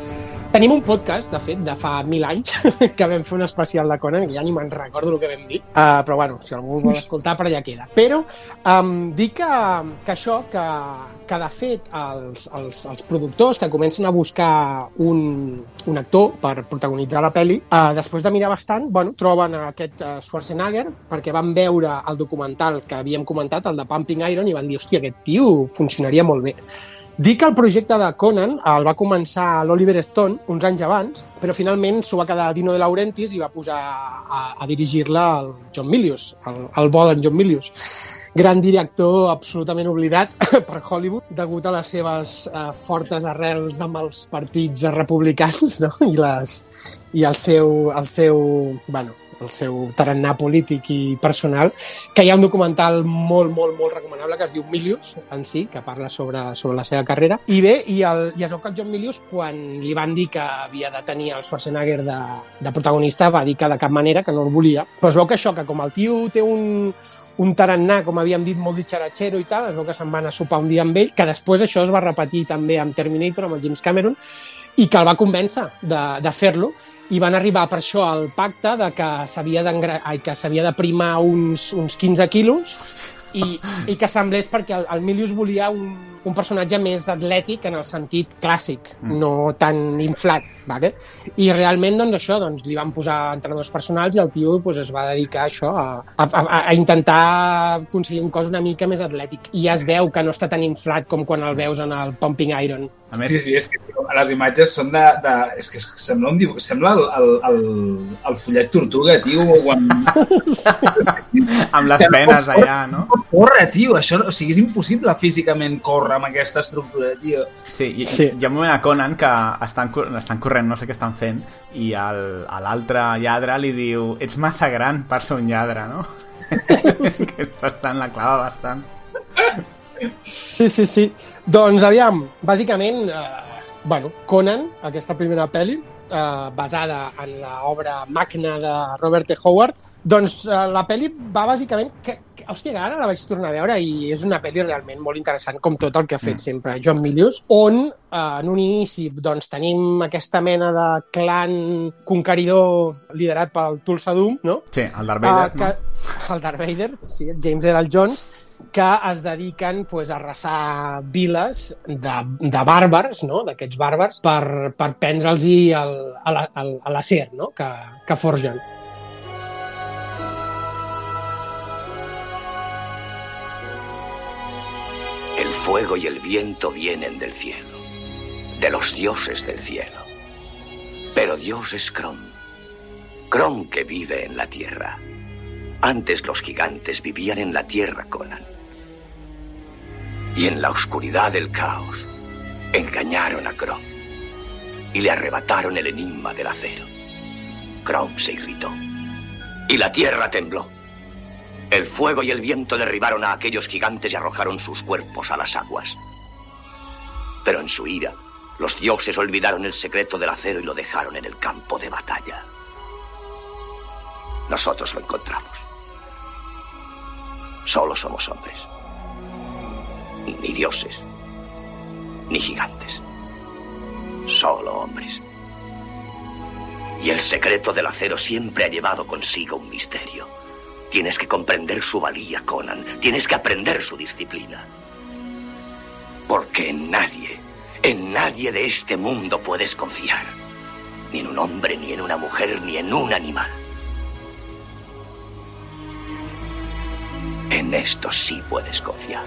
Tenim un podcast, de fet, de fa mil anys, que vam fer un especial de Conan, que ja ni me'n recordo el que vam dir, uh, però bueno, si algú us vol escoltar, per allà queda. Però um, dic que, que això, que, que de fet els, els, els productors que comencen a buscar un, un actor per protagonitzar la pel·li, uh, després de mirar bastant, bueno, troben aquest uh, Schwarzenegger perquè van veure el documental que havíem comentat, el de Pumping Iron, i van dir, hòstia, aquest tio funcionaria molt bé. Dic que el projecte de Conan el va començar l'Oliver Stone uns anys abans, però finalment s'ho va quedar Dino De Laurentiis i va posar a, a dirigir-la el John Milius, el, el bo d'en John Milius gran director absolutament oblidat per Hollywood degut a les seves eh, fortes arrels amb els partits republicans no? I, les, i el seu, el seu, bueno, el seu tarannà polític i personal, que hi ha un documental molt, molt, molt recomanable que es diu Milius, en si, que parla sobre, sobre la seva carrera. I bé, i, el, i es veu que el John Milius, quan li van dir que havia de tenir el Schwarzenegger de, de protagonista, va dir que de cap manera, que no el volia. Però es veu que això, que com el tio té un, un tarannà, com havíem dit, molt ditxaratxero i tal, es veu que se'n van a sopar un dia amb ell, que després això es va repetir també amb Terminator, amb el James Cameron, i que el va convèncer de, de fer-lo, i van arribar per això al pacte de que s'havia que s'havia de primar uns, uns 15 quilos i, i que semblés perquè el, el Milius volia un, un personatge més atlètic en el sentit clàssic, mm. no tan inflat. Vale? I realment, doncs, això, doncs, li van posar entrenadors personals i el tio doncs, es va dedicar a això, a, a, a, intentar aconseguir un cos una mica més atlètic. I ja es veu que no està tan inflat com quan el veus en el Pumping Iron. A més, Sí, sí, és que tio, les imatges són de... de és que sembla, un dibuix, sembla el, el, el, el fullet tortuga, tio, quan... amb les penes allà, no? Corre, tio, això, o sigui, és impossible físicament córrer amb aquesta estructura, tio. Sí, i, Sí. sí. hi ha un moment a Conan que estan, estan corrent, no sé què estan fent, i l'altre lladre li diu ets massa gran per ser un lladre, no? que és bastant, la clava bastant. Sí, sí, sí. Doncs aviam, bàsicament, eh, bueno, Conan, aquesta primera pel·li, eh, basada en l'obra magna de Robert T. Howard, doncs eh, la pel·li va bàsicament... Que, que, hòstia, ara la vaig tornar a veure i és una pel·li realment molt interessant, com tot el que ha fet mm. sempre John Milius, on eh, en un inici doncs, tenim aquesta mena de clan conqueridor liderat pel Tulsa Doom, no? Sí, el Darth Vader, que, no? el Darth Vader, sí, el James Earl Jones, que es dediquen pues, a arrasar viles de, de bàrbars, no? d'aquests bàrbars, per, per prendre'ls el, a la- al- a l'acer no? que, que forgen. El fuego y el viento vienen del cielo, de los dioses del cielo. Pero Dios es Kron, Kron que vive en la tierra. Antes los gigantes vivían en la tierra, Conan. Y en la oscuridad del caos, engañaron a Kron y le arrebataron el enigma del acero. Kron se irritó y la tierra tembló. El fuego y el viento derribaron a aquellos gigantes y arrojaron sus cuerpos a las aguas. Pero en su ira, los dioses olvidaron el secreto del acero y lo dejaron en el campo de batalla. Nosotros lo encontramos. Solo somos hombres. Ni dioses, ni gigantes. Solo hombres. Y el secreto del acero siempre ha llevado consigo un misterio. Tienes que comprender su valía, Conan. Tienes que aprender su disciplina. Porque en nadie, en nadie de este mundo puedes confiar. Ni en un hombre, ni en una mujer, ni en un animal. En esto sí puedes confiar.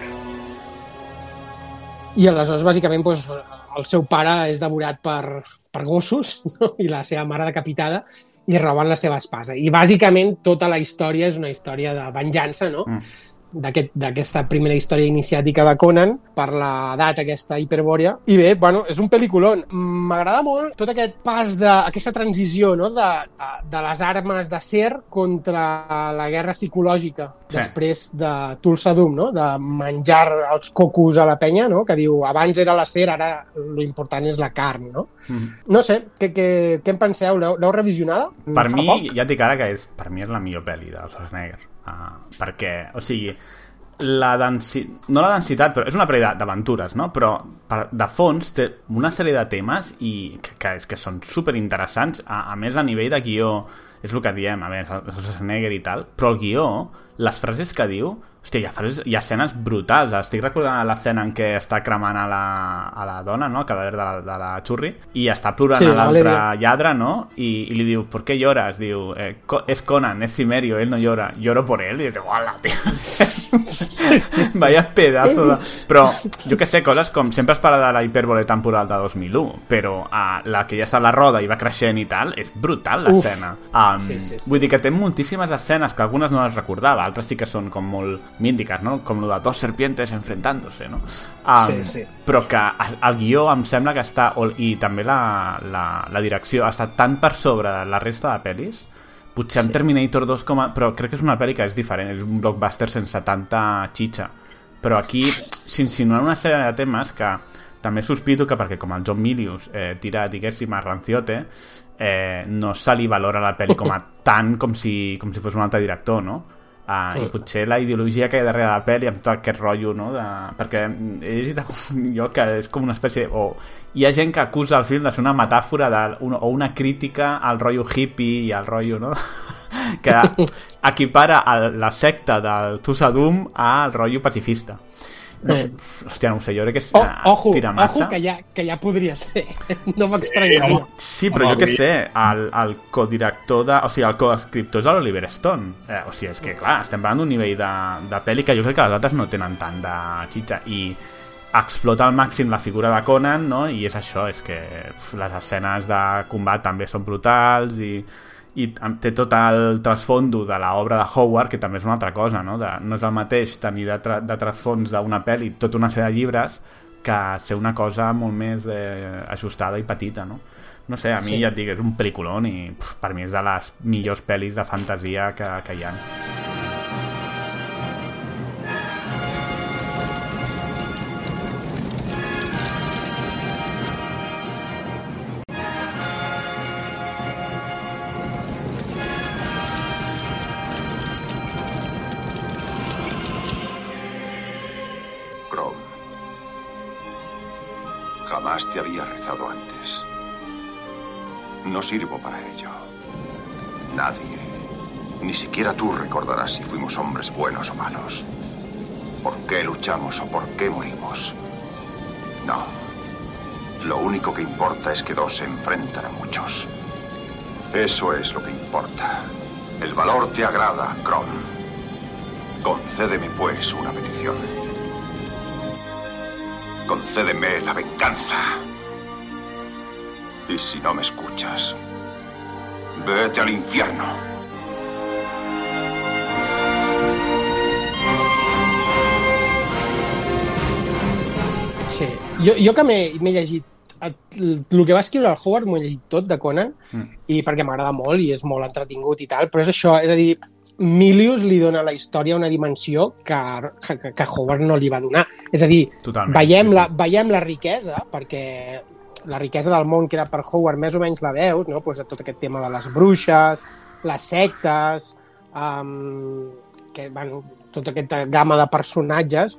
I aleshores, bàsicament, doncs, el seu pare és devorat per, per gossos no? i la seva mare decapitada i roben la seva espasa. I bàsicament tota la història és una història de venjança, no? Mm d'aquesta aquest, primera història iniciàtica de Conan per l'edat aquesta hiperbòria. I bé, bueno, és un pel·lículon. M'agrada molt tot aquest pas d'aquesta transició no? de, de, de les armes de ser contra la guerra psicològica sí. després de Tulsa Doom, no? de menjar els cocos a la penya, no? que diu abans era la ser, ara lo important és la carn. No, mm. no sé, què, què, què en penseu? L'heu revisionada? Per mi, poc? ja et dic ara que és, per mi és la millor pel·li de Schwarzenegger Uh, perquè, o sigui, la densitat, no la densitat, però és una pel·li d'aventures, no? Però per, de fons té una sèrie de temes i que, que, és, que són super interessants, a, a més a nivell de guió, és el que diem, a més, Schwarzenegger i tal, però el guió, les frases que diu, Hòstia, hi ha, frases, hi ha escenes brutals. Estic recordant l'escena en què està cremant a la, a la dona, no? El cadàver de la, de la xurri, i està plorant sí, a l'altre lladre, no? I, I li diu, ¿por qué lloras? Diu, eh, es Conan, es Cimerio, él no llora. Lloro por él. I diu, hola, tio. Vaya pedazo de... Però, jo que sé, coses com... Sempre es parla de la hipèrbole temporal de 2001, però uh, la que ja està a la roda i va creixent i tal, és brutal l'escena. Um, sí, sí, sí. Vull dir que té moltíssimes escenes que algunes no les recordava, altres sí que són com molt mítiques, no? Com lo de dos serpientes enfrentándose, no? Um, sí, sí. Però que el guió em sembla que està, i també la, la, la direcció, està tan per sobre de la resta de pel·lis, potser sí. en Terminator 2 com a... però crec que és una pel·li que és diferent, és un blockbuster sense tanta xitxa. Però aquí s'insinuen una sèrie de temes que també sospito que perquè com el John Milius eh, tira, diguéssim, a Ranciote, eh, no se li valora la pel·li com a tant com si, com si fos un altre director, no? Uh, mm. I potser la ideologia que hi ha darrere la pel·li amb tot aquest rotllo, no? De... Perquè he llegit jo que és com una espècie... De... O hi ha gent que acusa el film de ser una metàfora de... o una crítica al rotllo hippie i al rotllo, no? que equipara el, la secta del Tusadum al rotllo pacifista. No, eh. hòstia, no ho sé, jo crec que és oh, ojo, tira massa. Ojo, que ja, que ja podria ser. No m'extranyaria. Sí, però jo què sé, el, el codirector de... O sigui, el coescriptor és l'Oliver Stone. Eh, o sigui, és que, clar, estem parlant d'un nivell de, de pel·li que jo crec que les altres no tenen tant de xitxa. I explota al màxim la figura de Conan, no? I és això, és que uf, les escenes de combat també són brutals i i té tot el trasfondo de l'obra de Howard, que també és una altra cosa, no? De, no és el mateix tenir de, tra de trasfons d'una pel·li tota una sèrie de llibres que ser una cosa molt més eh, ajustada i petita, no? No sé, a mi sí. ja et dic, és un pel·lículon i pff, per mi és de les millors pel·lis de fantasia que, que hi ha. Sirvo para ello. Nadie, ni siquiera tú recordarás si fuimos hombres buenos o malos. ¿Por qué luchamos o por qué morimos? No. Lo único que importa es que dos se enfrentan a muchos. Eso es lo que importa. El valor te agrada, Kron. Concédeme, pues, una petición. Concédeme la venganza. Y si no me escuchas, vete al infierno. Sí, jo, jo que m'he llegit el que va escriure el Howard m'ho he llegit tot de Conan mm. i perquè m'agrada molt i és molt entretingut i tal, però és això, és a dir, Milius li dona a la història una dimensió que, que, que Howard no li va donar. És a dir, Totalment, veiem, sí, sí. La, veiem la riquesa, perquè la riquesa del món que era per Howard més o menys la veus, no? pues, tot aquest tema de les bruixes, les sectes, um, que, bueno, tota aquesta gamma de personatges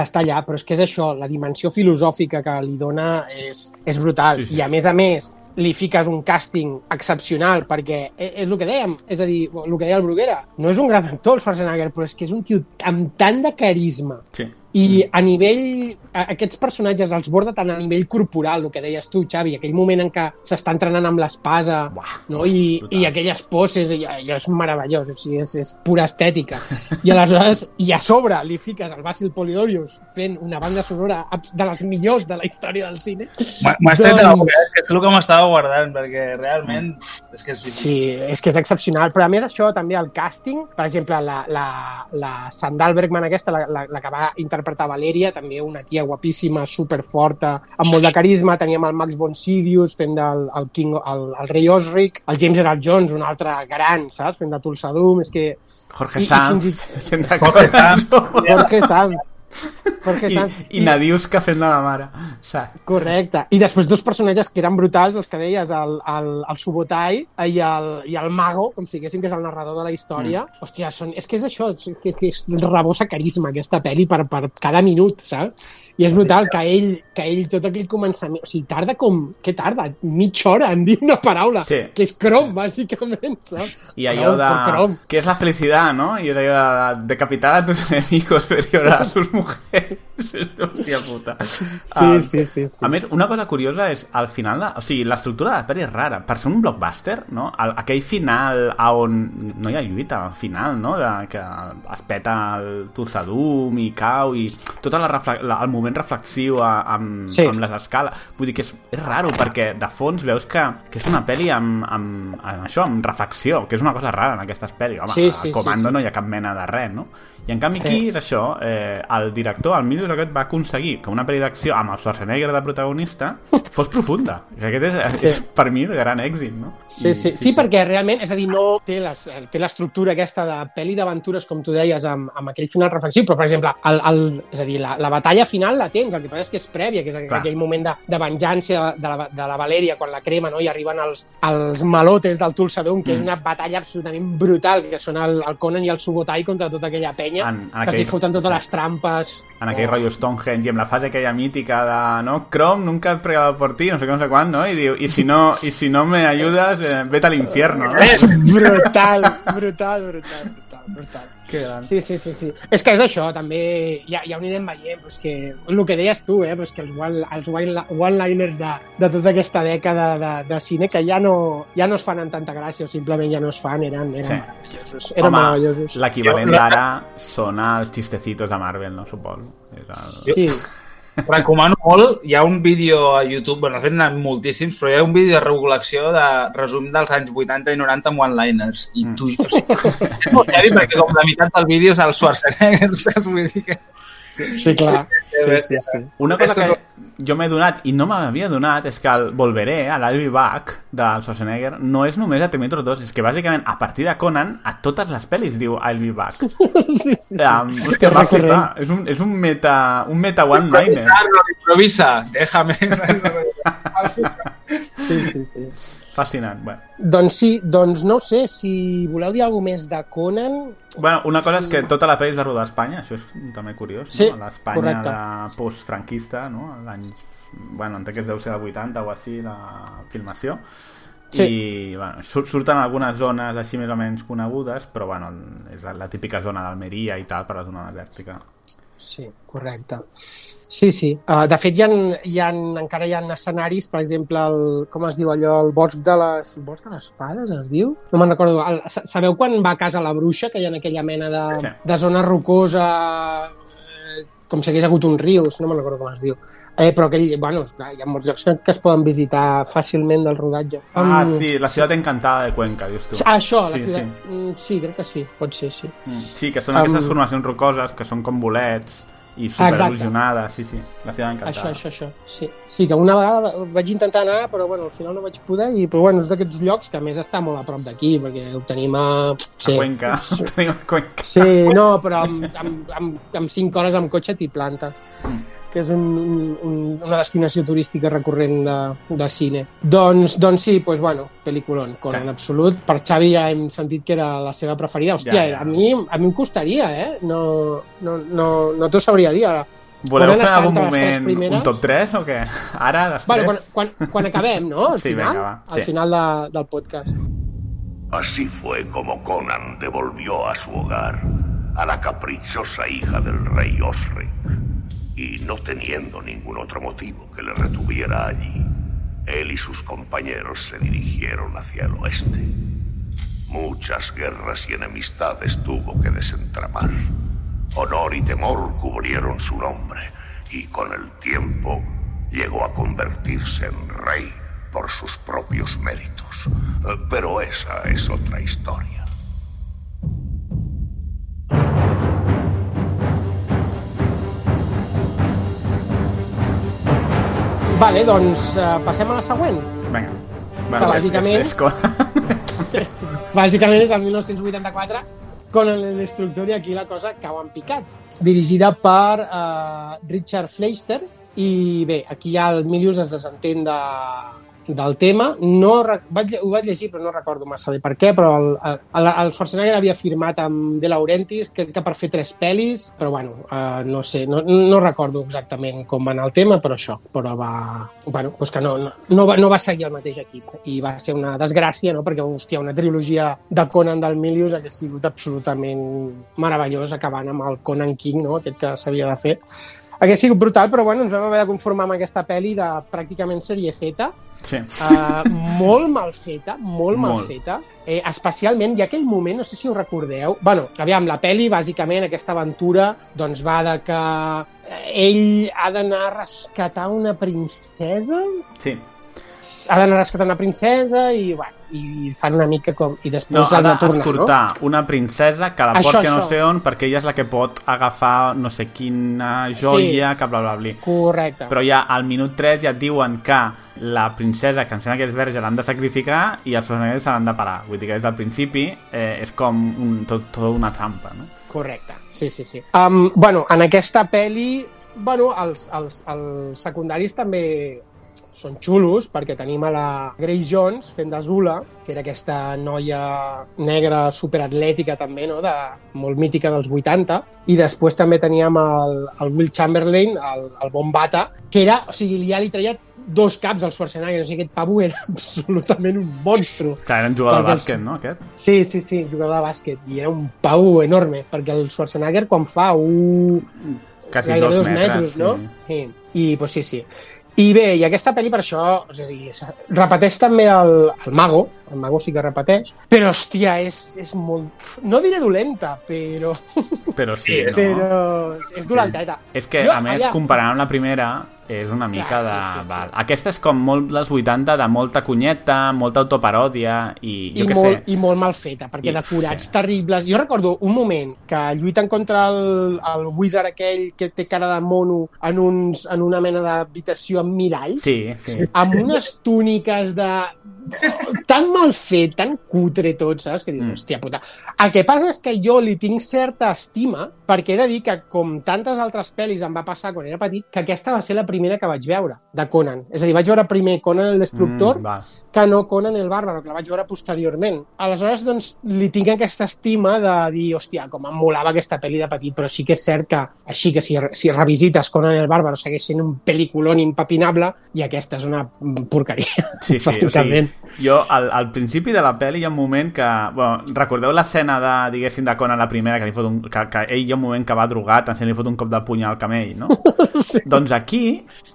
està allà, però és que és això, la dimensió filosòfica que li dona és, és brutal. Sí, sí. I a més a més, li fiques un càsting excepcional, perquè és, és el que dèiem, és a dir, el que deia el Bruguera, no és un gran actor el Schwarzenegger, però és que és un tio amb tant de carisma, sí. I a nivell... Aquests personatges els borda tant a nivell corporal, el que deies tu, Xavi, aquell moment en què s'està entrenant amb l'espasa, no? I, i aquelles poses, i, allò és meravellós, o sigui, és, és pura estètica. I aleshores, i a sobre li fiques el Basil Polidorius fent una banda sonora de les millors de la història del cine. M'ha m'ha tret a la Doncs- boca, eh? és que és el que m'estava guardant, perquè realment és que és Sí, és que és excepcional. Però a més això, també el càsting, per exemple, la, la, la Sandal Bergman aquesta, la, la, la que va interpretar Valeria, també una tia guapíssima, superforta, amb molt de carisma. Teníem el Max von Sydow fent del el King, el, el rei Osric, el James Earl Jones, un altre gran, saps? Fent de Tulsa Doom. És que Jorge I- i Sanz, fins i- fent de Jorge Corazon. Jorge Sanz. Jorge I, Sanz. i Nadius que fent de la mare. Saps? Correcte. I després dos personatges que eren brutals, els que deies, el, el, el Subotai i el, i el Mago, com si diguéssim que és el narrador de la història. Mm. Hòstia, són, és que és això, és, que, que és rebossa carisma aquesta pel·li per, per cada minut, saps? I és brutal que ell, que ell tot aquell començament... O sigui, tarda com... Què tarda? Mitja hora en dir una paraula, Sí. que és crom, bàsicament, saps? I allò de... crom. ¿Qué es la felicidad, no? Y allò de decapitar a tus enemigos, ver llorar a sus mujeres. Hòstia puta. Sí, Ah, sí, sí, sí. A més, una cosa curiosa és, al final, de, o sigui, l'estructura de la pel·li és rara. Per ser un blockbuster, no? El, aquell final a on no hi ha lluita, al final, no? De, que es peta el Tulsadum i cau i tot la la, el moment reflexiu a, amb, Sí. amb les escales. Vull dir que és, és raro perquè de fons veus que, que és una pel·li amb, amb, amb això, amb reflexió, que és una cosa rara en aquestes pel·lis. Home, Sí, a sí, sí, Comando sí. no hi ha cap mena de res, no? I en canvi aquí és això, eh, el director, el Milo Rocket, va aconseguir que una pel·li d'acció amb el Schwarzenegger de protagonista fos profunda. I aquest és, és, és per mi el gran èxit, no? Sí, I- sí, sí, perquè realment, és a dir, no té les- té l'estructura aquesta de pel·li d'aventures, com tu deies, amb, amb aquell final reflexiu, però, per exemple, el, el, és a dir, la, la batalla final la tens, el que passa és que és prèvia, que és Clar. aquell moment de, de venjança de la, de la Valèria quan la crema, no? i arriben els, els malotes del Tulsadum, que és una batalla absolutament brutal, que són el, el Conan i el Subotai contra tota aquella penya, En- en que els aquell- foten totes les trampes. en aquell rotllo Stonehenge i amb la fase aquella mítica de no, Chrome, nunca he pregado por ti, no sé què, no sé quan, no? I diu, i si no, i si no me ayudas, eh, vete al infierno. No? Brutal, brutal, brutal, brutal. Que gran. Sí, sí, sí, sí. És que és això, també ja, ja ho anirem veient, però és que el que deies tu, eh, però és que els one- els one- one-liners de, de tota aquesta dècada de, de cine que ja no, ja no es fan amb tanta gràcia, o simplement ja no es fan, eren, eren Sí. meravellosos. Eren Home, meravellosos. l'equivalent d'ara són els xistecitos de Marvel, no? Suposo. És el... Sí, Recomano molt, hi ha un vídeo a YouTube, bueno, de fet n'hi ha moltíssims, però hi ha un vídeo de recol·lecció de resum dels anys 80 i 90 amb one-liners. I tu, o sigui, és molt heavy perquè com la meitat del vídeo és el Schwarzenegger, saps? Vull dir que... sí, clar. Sí, sí, sí. Una cosa que jo m'he donat i no m'havia donat és que el Volveré, a l'Albi Back del Schwarzenegger, no és només a Terminator 2, és que bàsicament a partir de Conan a totes les pel·lis diu I'll be back. sí, sí, sí. Um, hòstia, va flipar. És un, és un meta, un meta one-liner. Carlos, improvisa, déjame. Sí, sí, sí. Fascinant. Bueno. Doncs sí, doncs no sé, si voleu dir alguna més de Conan... bueno, una cosa és que tota la pel·li es va rodar a Espanya, això és també curiós, Sí, no? L'Espanya de post-franquista, no? L'any... Bueno, entenc que es deu ser del 80 o així, la filmació. Sí. I bueno, sur surten algunes zones així més o menys conegudes, però bueno, és la, la típica zona d'Almeria i tal, per la zona desèrtica. Sí, correcte. Sí, sí. Uh, de fet, hi ha, hi ha, encara hi ha escenaris, per exemple, el, com es diu allò, el bosc de les... El bosc de les fades, es diu? No me'n recordo. El, sa- sabeu quan va a casa la bruixa, que hi ha aquella mena de, Sí. de zona rocosa, eh, com si hagués hagut un riu, no me'n recordo com es diu. Eh, però aquell, bueno, clar, hi ha molts llocs que, que es poden visitar fàcilment del rodatge. Ah, Em- sí, la ciutat encantada de Cuenca, dius tu. Ah, això, la Sí, ciutat... sí. Mm, sí, crec que sí, pot ser, sí. Mm, Sí, que són Am- aquestes formacions rocoses que són com bolets i superil·lusionades, sí, sí. La ciutat encantada. Això, això, això. Sí. sí, que una vegada vaig intentar anar, però bueno, al final no vaig poder, i, però bueno, és d'aquests llocs que a més està molt a prop d'aquí, perquè ho tenim a... Sí. A Cuenca. Tenim a Cuenca. Sí, no, però amb, amb, amb, amb 5 hores amb cotxe t'hi plantes que és un, un, una destinació turística recurrent de, de cine. Doncs, doncs sí, doncs bueno, pel·lículon, Conan Sí. en absolut. Per Xavi ja hem sentit que era la seva preferida. Hòstia, Ja, ja. A, mi, a mi em costaria, eh? No, no, no, no t'ho sabria dir ara. Voleu Conan fer en algun moment primeres. un top 3 o què? Ara, després? Bueno, quan, quan, quan acabem, no? Al Sí, final, venga, va, al sí. final de, del podcast. Así fue como Conan devolvió a su hogar a la caprichosa hija del rey Osric. Y no teniendo ningún otro motivo que le retuviera allí, él y sus compañeros se dirigieron hacia el oeste. Muchas guerras y enemistades tuvo que desentramar. Honor y temor cubrieron su nombre y con el tiempo llegó a convertirse en rey por sus propios méritos. Eh, Pero esa es otra historia. Vale, doncs uh, passem a la següent. Vinga. Que bàsicament- És, és, és, Bàsicament és el 1984, Conan el Destructor, i aquí la cosa cau en picat. Dirigida per uh, Richard Fleister, i bé, aquí ja el Milius es desentén de, del tema. No, vaig, ho vaig llegir, però no recordo massa bé per què, però el, el, el Schwarzenegger havia firmat amb De Laurentiis, crec que per fer tres pel·lis, però bueno, uh, no sé, no, no recordo exactament com va anar el tema, però això, però va... Bueno, doncs que no, no, no, va, no va seguir el mateix equip i va ser una desgràcia, no? perquè, hòstia, una trilogia de Conan del Milius hagués sigut absolutament meravellós acabant amb el Conan King, no? aquest que s'havia de fer. Hagués sigut brutal, però bueno, ens vam haver de conformar amb aquesta pel·li de pràcticament sèrie feta, sí. uh, molt mal feta, molt, mal Molt. feta. Eh, especialment, ha aquell moment, no sé si ho recordeu, bueno, aviam, la pel·li, bàsicament, aquesta aventura, doncs va de que eh, ell ha d'anar a rescatar una princesa, sí. ha d'anar a rescatar una princesa i, bueno, i fan una mica com... I després No, ha de tornar, d'escortar una princesa que la Això, porti a no això. sé on perquè ella és la que pot agafar no sé quina joia, que bla bla bla. no? Correcte. Però ja al minut 3 ja et diuen que la princesa, que em sembla que és verge, l'han de sacrificar i els personatges se l'han de parar. Vull dir que des del principi eh, és com un, tot, tot una trampa, no? Correcte, sí, sí, sí. Um, bueno, en aquesta pel·li, bueno, els, els, els secundaris també són xulos, perquè tenim a la Grace Jones fent d'Azula, que era aquesta noia negra superatlètica també, no? de, molt mítica dels 80, i després també teníem el, el Will Chamberlain, el, el Bombata, que era, o sigui, ja li treia dos caps al Schwarzenegger, o sigui, aquest pavo era absolutament un monstru. Clar, era un jugador de bàsquet, els- no, aquest? Sí, sí, sí, jugador de bàsquet. I era un pau enorme, perquè el Schwarzenegger quan fa un... Quasi dos dos metres, metres, no? sí. Sí. I, pues sí, sí. I bé, i aquesta pel·li per això, és a dir, repeteix també el, el Mago, el Mago sí que repeteix, però, hòstia, és, és molt... No diré dolenta, però... Però sí, Sí, no? però és dolenteta. És que, Jo, a més, allà- comparant amb la primera, és una mica Clar, de... sí, sí, sí. Val. Aquesta és com molt dels 80, de molta cunyeta, molta autoparòdia, i jo I què molt, sé... I molt mal feta, perquè I- decorats sí. terribles. Jo recordo un moment que lluiten contra el, el wizard aquell que té cara de mono en, uns, en una mena d'habitació amb miralls, Sí, sí. amb unes túniques de... tan mal fet, tan cutre tot, saps? Que dius, Mm. hòstia puta. El que passa és que jo li tinc certa estima, perquè he de dir que, com tantes altres pel·lis em va passar quan era petit, que aquesta va ser la primera que vaig veure, de Conan. És a dir, vaig veure primer Conan el Destructor, Mm. Que no Conan el Bàrbaro, que la vaig veure posteriorment. Aleshores, doncs, li tinc aquesta estima de dir, hòstia, com em molava aquesta pel·li de petit, però sí que és cert que, així que si, si revisites Conan el Bàrbaro segueix sent un pel·liculón impepinable i aquesta és una porqueria. Sí, sí, o sigui, jo al, al principi de la pel·li hi ha un moment que... Bueno, recordeu l'escena de, diguéssim, de Conan la primera, que, li fot un, que, que ell hi ha un moment que va drogat, en li fot un cop de puny al camell, no? sí. doncs aquí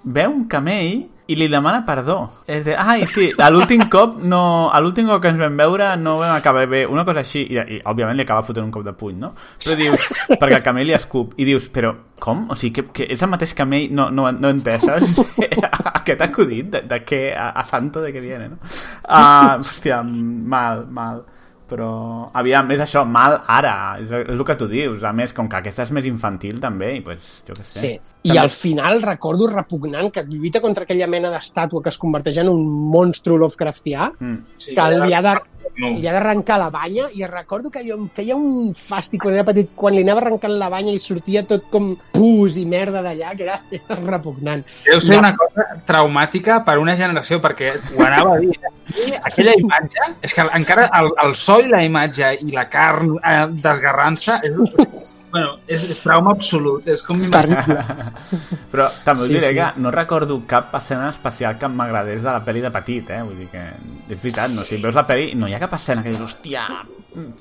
veu un camell i li demana perdó. És de, ai, sí, l'últim cop no, l'últim cop que ens vam veure no vam acabar bé, una cosa així, i, i òbviament li acaba fotent un cop de puny, no? Però dius, perquè el camell li escup, i dius, però com? O sigui, que, que és el mateix camell? No, no, no entès, saps? Aquest acudit, de, de què, a, a santo de què viene, no? Uh, hòstia, mal, mal però aviam, és això, mal ara és, és el que tu dius, a més com que aquesta és més infantil també, i pues, jo què sé Sí. I al final recordo repugnant que lluita contra aquella mena d'estàtua que es converteix en un monstru Lovecraftià, mm. Sí, que li ha de No. li ha d'arrencar la banya i recordo que jo em feia un fàstic quan era petit, quan li anava arrencant la banya i sortia tot com pus i merda d'allà, que era, era repugnant. Deu ser una cosa traumàtica per una generació, perquè ho anava a dir. mi aquella imatge, és que encara el, el so i la imatge i la carn eh, desgarrant-se és, bueno, és, és trauma absolut. És com. Però també us Sí, diré sí. que no recordo cap escena especial que m'agradés de la pel·li de petit, eh? Vull dir que és veritat, no? Si veus la pel·li, no hi ha cap escena que dius, hòstia,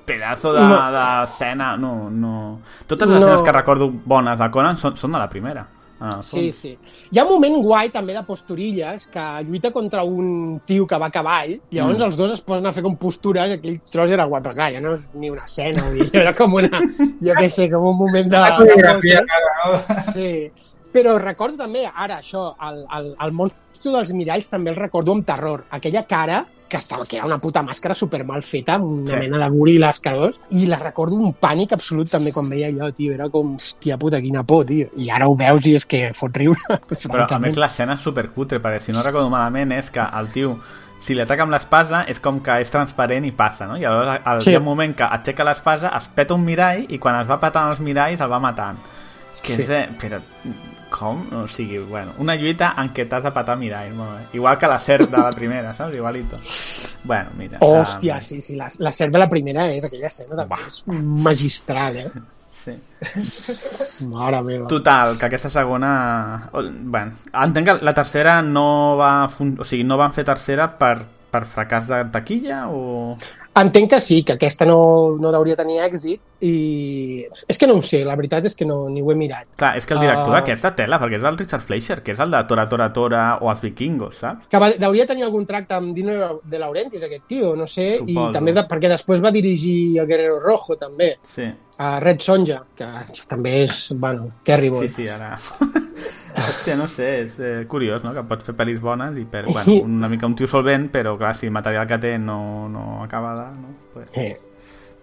pedazo de- No. d'escena, no, no... Totes les No. escenes que recordo bones de Conan són, són de la primera. Ah, Sí, sí. Hi ha un moment guai també de posturilles que lluita contra un tio que va a cavall, llavors Mm. els dos es posen a fer com postures, aquell tros era guai, però clar, ja no és ni una escena, vull dir, era com una, jo què sé, com un moment de... de poses. Sí. Però recordo també, ara, això, el, el, el monstru dels miralls també el recordo amb terror. Aquella cara que, estava, que era una puta màscara super mal feta, amb una Sí. mena de goril·la escarós, i la recordo un pànic absolut també quan veia allò, tio, era com, hòstia puta, quina por, tio. I ara ho veus i és que fot riure, Però a més l'escena és supercutre, perquè si no recordo malament és que el tio si li ataca amb l'espasa és com que és transparent i passa, no? I llavors al Sí. sí. moment que aixeca l'espasa es peta un mirall i quan es va petant els miralls el va matant. Que Sí. és de... Però com? O sigui, bueno, una lluita en què t'has de petar mirall, molt bé. Igual que la serp de la primera, saps? Igualito. Bueno, mira. Hòstia, um, sí, sí, la, la serp de la primera és aquella escena també, és magistral, eh? Sí. Mare meva. Total, que aquesta segona... Bueno, entenc que la tercera no va... fun- O sigui, no van fer tercera per, per fracàs de taquilla o... Entenc que sí, que aquesta no, no hauria tenir èxit i... És que no ho sé, la veritat és que no, ni ho he mirat. Clar, és que el director Ah. d'aquesta tela, perquè és el Richard Fleischer, que és el de Tora Tora Tora o els vikingos, saps? Que va, hauria tenir algun tracte amb Dino de Laurentiis, aquest tio, no sé, Suposo. i també de, perquè després va dirigir el Guerrero Rojo, també, Sí, a Red Sonja, que també és, bueno, terrible. sí, sí, ara... Hòstia, no sé, és eh, curiós, no?, que pot fer pel·lis bones i per, bueno, una mica un tio solvent, però clar, si el material que té no, no acaba de... No? Pues, Eh.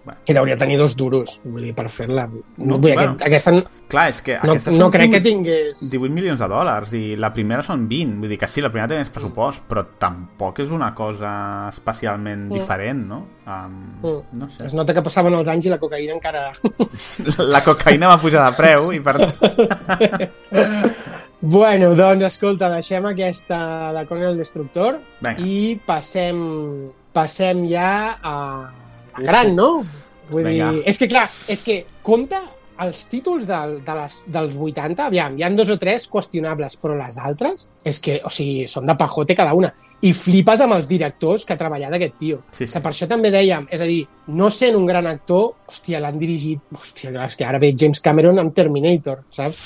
Bueno. I hauria tenir dos duros, vull dir, per fer-la. No, No, vull bueno. aquest, aquesta clar, és que no, no crec que 18 tingués... 18 milions de dòlars i la primera són 20 vull dir que sí, la primera té més pressupost però tampoc és una cosa especialment Mm. diferent, no? Um, Mm. no sé Es nota que passaven els anys i la cocaïna encara... la cocaïna va pujar de preu i per... Bueno, doncs escolta, deixem aquesta de Conan el Destructor Vinga. i passem, passem ja a la gran, no? Vull Vinga. dir, és que clar, és que compta els títols del, de les, dels 80, aviam, hi han dos o tres qüestionables, però les altres, és que, o sigui, són de pajote cada una. I flipes amb els directors que ha treballat aquest tio. Sí, sí. Que per això també dèiem, és a dir, no sent un gran actor, hòstia, l'han dirigit... Hòstia, és que ara ve James Cameron amb Terminator, saps?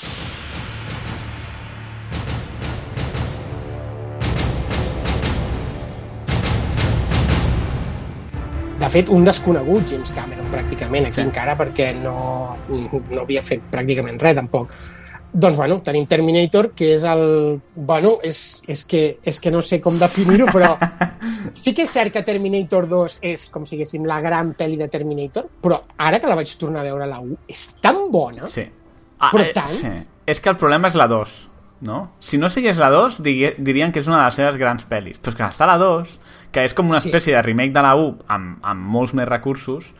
De fet, un desconegut James Cameron, pràcticament, aquí Sí. encara, perquè no, no havia fet pràcticament res, tampoc. Doncs, bueno, tenim Terminator, que és el... Bueno, és, és, que, és que no sé com definir-ho, però sí que és cert que Terminator 2 és, com si diguéssim, la gran pel·li de Terminator, però ara que la vaig tornar a veure la 1, és tan bona. sí. Ah, Però eh, tant. sí. és que el problema és la 2 no? si no sigués la 2 digui, dirien que és una de les seves grans pel·lis però és que està la 2 que és com una Sí. espècie de remake de la 1 amb, amb molts més recursos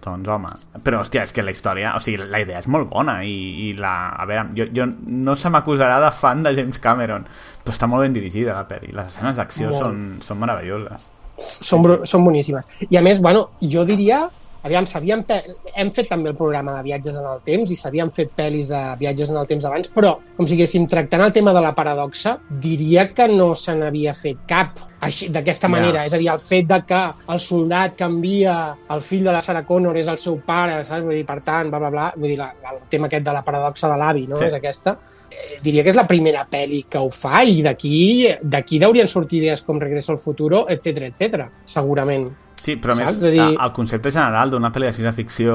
doncs home, però hòstia, és que la història, o sigui, la idea és molt bona i, i la, a veure, jo, jo no se m'acusarà de fan de James Cameron però està molt ben dirigida la pel·li les escenes d'acció són, són meravelloses Són, són boníssimes. I a més, bueno, jo diria aviam, s'havien pe... hem fet també el programa de viatges en el temps i s'havien fet pel·lis de viatges en el temps abans, però, com si diguéssim, tractant el tema de la paradoxa, diria que no se n'havia fet cap així d'aquesta manera. És a dir, el fet de que el soldat canvia, el fill de la Sarah Connor és el seu pare, saps? Vull dir, per tant, bla, bla, bla, vull dir, la, el tema aquest de la paradoxa de l'avi, no? Sí. És aquesta. Eh, diria que és la primera pel·li que ho fa i d'aquí d'aquí deurien sortir idees com Regreso al futuro, etc etc. segurament. Sí, però més, dir- el concepte general d'una pel·li de ciència-ficció,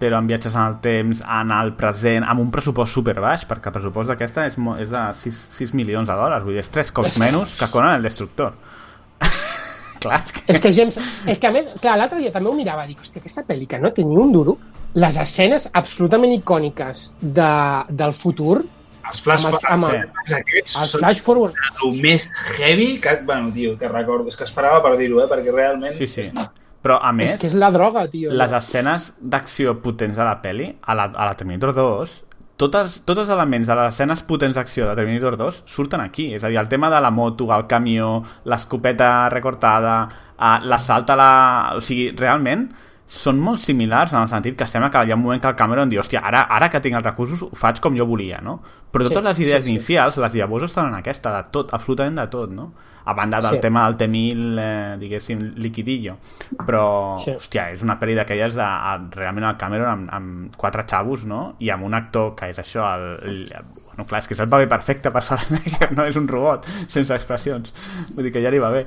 però amb viatges en el temps, en el present, amb un pressupost super baix, perquè el pressupost d'aquesta és, és de 6, 6 milions de dòlars, vull dir, és tres cops menys que Conan el Destructor. Clar, és que... És que, James, és que a més, clar, l'altre dia també ho mirava, dic, hòstia, aquesta pel·li que no té ni un duro, les escenes absolutament icòniques de, del futur, Els flash Amb amb aquests els són flash forward, el més heavy que, bueno, tio, que recordo. És que esperava per dir-ho, eh, perquè realment... Sí, sí. Però, a més, és que és la droga, tio. les escenes d'acció potents de la pel·li, a la, a la Terminator 2, totes, tots els elements de les escenes potents d'acció de Terminator 2 surten aquí. És a dir, el tema de la moto, el camió, l'escopeta recortada, uh, l'assalt a la... O sigui, realment són molt similars en el sentit que sembla que hi ha un moment que el Cameron diu hòstia, ara, ara que tinc els recursos ho faig com jo volia, no? Però totes Sí, les idees sí, sí. inicials, les llavors estan en aquesta, de tot, absolutament de tot, no? A banda del Sí. tema del T-1000, eh, diguéssim, liquidillo. Però, Sí. hòstia, és una pel·li d'aquelles de, a, realment el Cameron amb, amb quatre xavos, no? I amb un actor que és això, el, el, bueno, clar, és que se't va bé perfecte per Schwarzenegger, no és un robot, sense expressions. Vull dir que ja li va bé.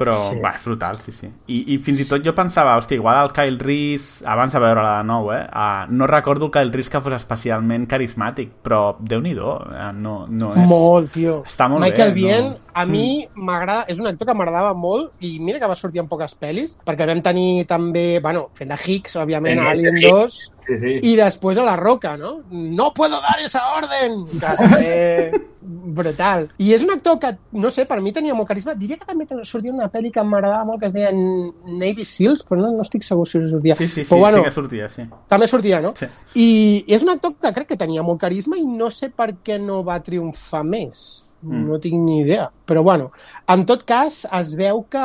Però, sí. Va, és brutal, sí, sí. I, I fins i tot jo pensava, hòstia, igual el Kyle Reese, abans de veure-la de nou, eh, uh, no recordo el Kyle Reese que fos especialment carismàtic, però déu-n'hi-do, eh, no, no és... Molt, tio. Està molt Michael bé, Biehn, no? Mm. a mi m'agrada, és un actor que m'agradava molt i mira que va sortir en poques pel·lis, perquè vam tenir també, bueno, fent de Hicks, òbviament, de Alien Hicks. 2, Sí, sí. i després a La Roca, no? No puedo dar esa orden! També brutal. I és un actor que, no sé, per mi tenia molt carisma. Diria que també sortia una pel·li que m'agradava molt, que es deia Navy Seals, però no, no estic segur si sortia. Sí, sí, sí, però, bueno, sí que sortia, sí. també sortia, no? Sí. I és un actor que crec que tenia molt carisma i no sé per què no va triomfar més. Mm. No tinc ni idea. Però bueno, en tot cas, es veu que,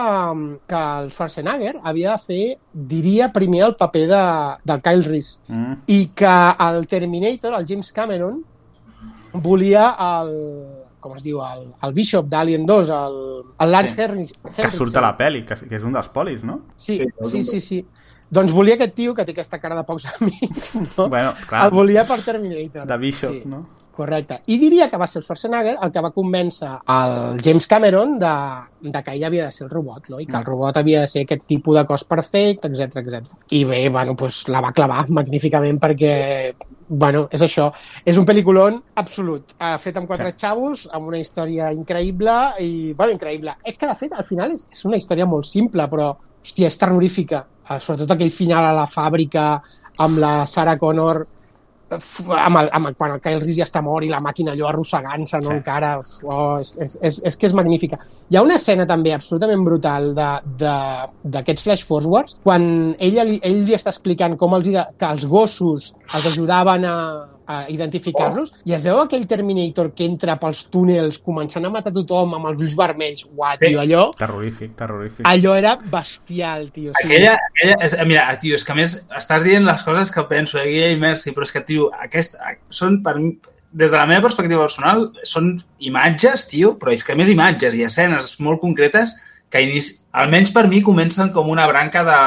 que el Schwarzenegger havia de fer, diria, primer el paper de, del Kyle Reese. Mm. I que el Terminator, el James Cameron, volia el, com es diu, el, el Bishop d'Alien 2, el, el Lance Sí. Henriksen. Que surt a la pel·li, que, que és un dels polis, no? Sí, Sí, sí, sí, sí. Doncs volia aquest tio, que té aquesta cara de pocs amics, no? Bueno, clar, el volia per Terminator. de Bishop, sí. no? Correcte. I diria que va ser el Schwarzenegger el que va convèncer el James Cameron de, de que ell havia de ser el robot, no? I que el robot havia de ser aquest tipus de cos perfecte, etc etc. I bé, bueno, pues, la va clavar magníficament perquè, bueno, és això. És un pel·lículon absolut, eh, fet amb quatre Sí. xavos, amb una història increïble i, bueno, increïble. És que, de fet, al final és, és una història molt simple, però, hòstia, és terrorífica. Eh, sobretot aquell final a la fàbrica amb la Sarah Connor amb el, amb el, quan el Kyle Reese ja està mort i la màquina allò arrossegant-se no, Sí. encara, oh, és, és, és, és que és magnífica. Hi ha una escena també absolutament brutal d'aquests flash forwards quan ella li, ell li està explicant com els, que els gossos els ajudaven a, a identificar-los i es veu aquell Terminator que entra pels túnels començant a matar tothom amb els ulls vermells. Uah, Sí. tio, allò, Terrorífic, terrorífic. allò era bestial, tio. O sigui, Aquella, aquella és, mira, tio, és que a més estàs dient les coses que penso, eh, Guilla i Mercy, però és que, tio, aquest, són per mi, des de la meva perspectiva personal, són imatges, tio, però és que a més imatges i escenes molt concretes que inici... almenys per mi comencen com una branca de...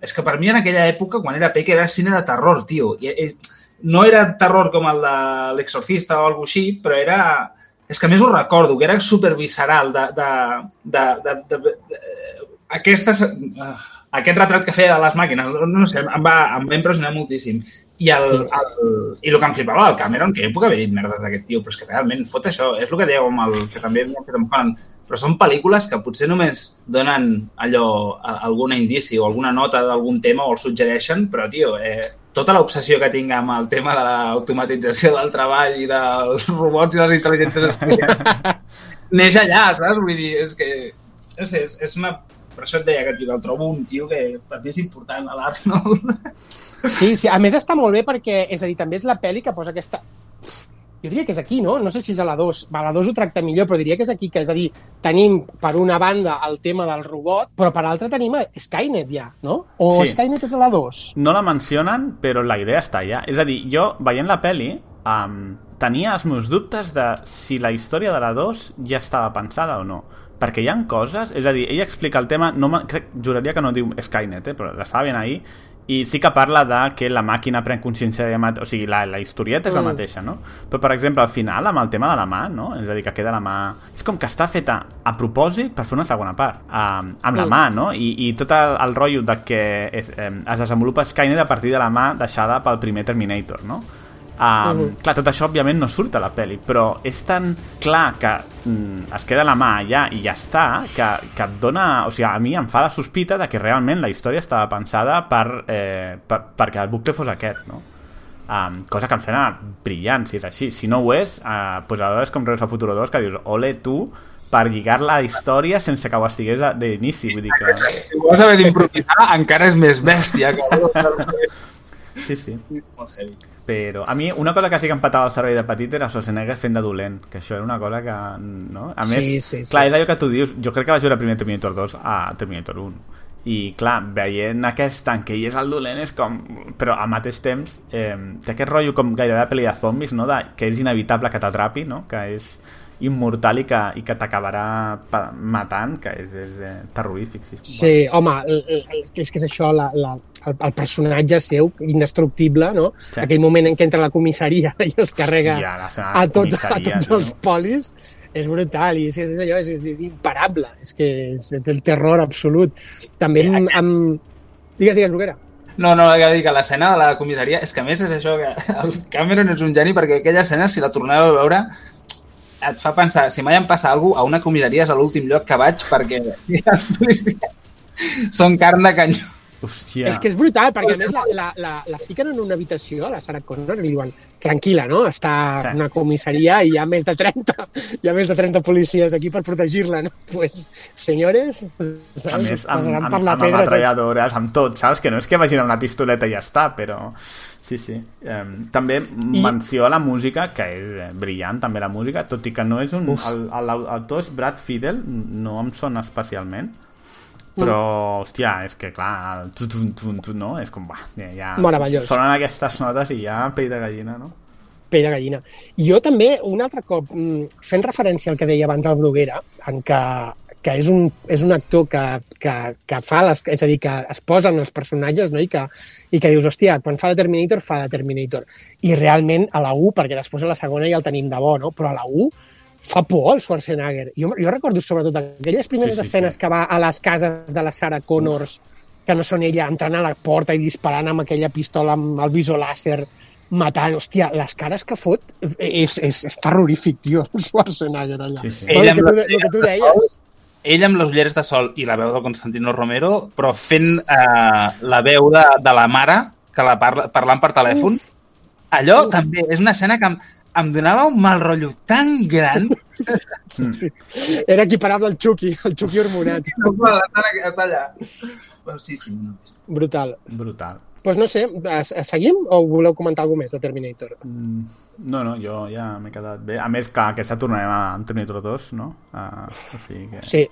És que per mi en aquella època, quan era peque, era cine de terror, tio. I, i, no era terror com el de l'exorcista o alguna així, però era... És que a més ho recordo, que era supervisceral de, de, de, de, de, de, de aquestes, uh, aquest retrat que feia de les màquines, no sé, em va, em va impressionar moltíssim. I, el, el, I el que em flipava del Cameron, que jo puc haver dit merdes d'aquest tio, però és que realment fot això, és el que dèieu amb el que també m'ha fet amb Holland, però són pel·lícules que potser només donen allò, alguna indici o alguna nota d'algun tema o el suggereixen, però, tio, eh, tota l'obsessió que tinc amb el tema de l'automatització del treball i dels robots i les intel·ligències neix allà, saps? Vull dir, és que, no sé, és, és una... Per això et deia que, tio, el trobo un tio que per mi és important, a l'Arnold. Sí, sí, a més està molt bé perquè, és a dir, també és la pel·li que posa aquesta... Jo diria que és aquí, no? No sé si és a la 2. Va, a la 2 ho tracta millor, però diria que és aquí, que és a dir, tenim per una banda el tema del robot, però per l'altra tenim Skynet ja, no? O Sí. Skynet és a la 2? No la mencionen, però la idea està allà. És a dir, jo, veient la peli, um, tenia els meus dubtes de si la història de la 2 ja estava pensada o no. Perquè hi han coses... És a dir, ell explica el tema... No, crec, juraria que no diu Skynet, eh, però l'estava veient ahir, i sí que parla de que la màquina pren consciència de... O sigui, la, la historieta és la Mm. mateixa, no? Però, per exemple, al final, amb el tema de la mà, no? És a dir, que queda la mà... És com que està feta a propòsit per fer una segona part, um, amb la Mm. mà, no? I, i tot el, el rotllo de que es, eh, es desenvolupa Skynet a partir de la mà deixada pel primer Terminator, no? Um, Mhm. Clar, tot això òbviament no surt a la pel·li, però és tan clar que mm, es queda la mà allà i ja està, que, que et dona... O sigui, a mi em fa la sospita de que realment la història estava pensada per, eh, per, perquè el bucle fos aquest, no? Um, cosa que em sembla brillant, si és així. Si no ho és, uh, pues aleshores és com Regreso al Futuro 2, que dius, ole tu, per lligar la història sense que ho estigués a- d'inici. Vull dir que... Si vols haver d'improvisar, encara és més bèstia. Que... Sí, sí. Molt heavy. Però a mi una cosa que sí que em patava el servei de petit era Schwarzenegger fent de dolent, que això era una cosa que... No? A més, Sí, sí, sí. clar, és allò que tu dius, jo crec que vaig veure primer Terminator 2 a Terminator 1 i clar, veient aquest en què ell és el dolent és com... però al mateix temps eh, té aquest rotllo com gairebé de pel·li de zombis no? de, que és inevitable que t'atrapi no? que és immortal i que, i que t'acabarà matant que és, és eh, terrorífic sí. Sí, home, el, el, és que és això, la, la, el, el personatge seu, indestructible, no? Sí. Aquell moment en què entra a la comissaria i es carrega Hòstia, a, la tots, a tots tio. els polis, és brutal, i és, és allò, és, és, és imparable, és que és, és el terror absolut. També amb... amb... Digues, digues, Bruguera. No, no, dir que l'escena de la comissaria, és que a més és això, que el Cameron és un geni perquè aquella escena, si la torneu a veure, et fa pensar, si mai em passa alguna cosa, a una comissaria és a l'últim lloc que vaig perquè els policies són carn de canyó. Hòstia. És que és brutal, perquè a més la, la, la, la fiquen en una habitació, la Sarah Connor, i li diuen, tranquil·la, no? Està Sí. en una comissaria i hi ha més de 30, hi ha més de 30 policies aquí per protegir-la, no? Pues, senyores, a saps? més, Us amb, amb, amb pedra tots. ametralladores, amb tot, saps? Que no és que vagin amb una pistoleta i ja està, però... Sí, sí. Eh, també I- menció a la música, que és eh, brillant, també la música, tot i que no és un... L'autor és Brad Fiedel, no em sona especialment, però, hòstia, és que clar, el tu, tu, tu, tu, no? És com, va, ja, ja Meravellós. sonen aquestes notes i ja pell de gallina, no? pell de gallina. Jo també, un altre cop, mm, fent referència al que deia abans el Bruguera, en què, que és un, és un actor que, que, que fa les, és a dir, que es posa en els personatges no? I, que, i que dius, hòstia, quan fa de Terminator, fa de Terminator. I realment a la 1, perquè després a la segona ja el tenim de bo, no? però a la 1 fa por el Schwarzenegger. Jo, jo recordo sobretot aquelles primeres Sí, sí, escenes sí. que va a les cases de la Sarah Connors, que no són ella entrant a la porta i disparant amb aquella pistola amb el visor làser, matant, hòstia, les cares que fot és, és, és terrorífic, tio, el Schwarzenegger allà. Sí, sí. Però el, que tu, el que tu deies, Ell amb les ulleres de sol i la veu de Constantino Romero, però fent eh, la veu de, de la mare, que la parla, parlant per telèfon, allò Uf. també és una escena que em, em donava un mal rotllo tan gran sí, sí. era equiparable al Chucky, el Chucky hormonat. estar allà. Però sí, sí. Brutal. Brutal. Doncs pues no sé, seguim o voleu comentar alguna més de Terminator? Mm, No, no, jo ja m'he quedat bé. A més, que aquesta tornarem a Terminator 2, no? Uh, o sigui que... Sí.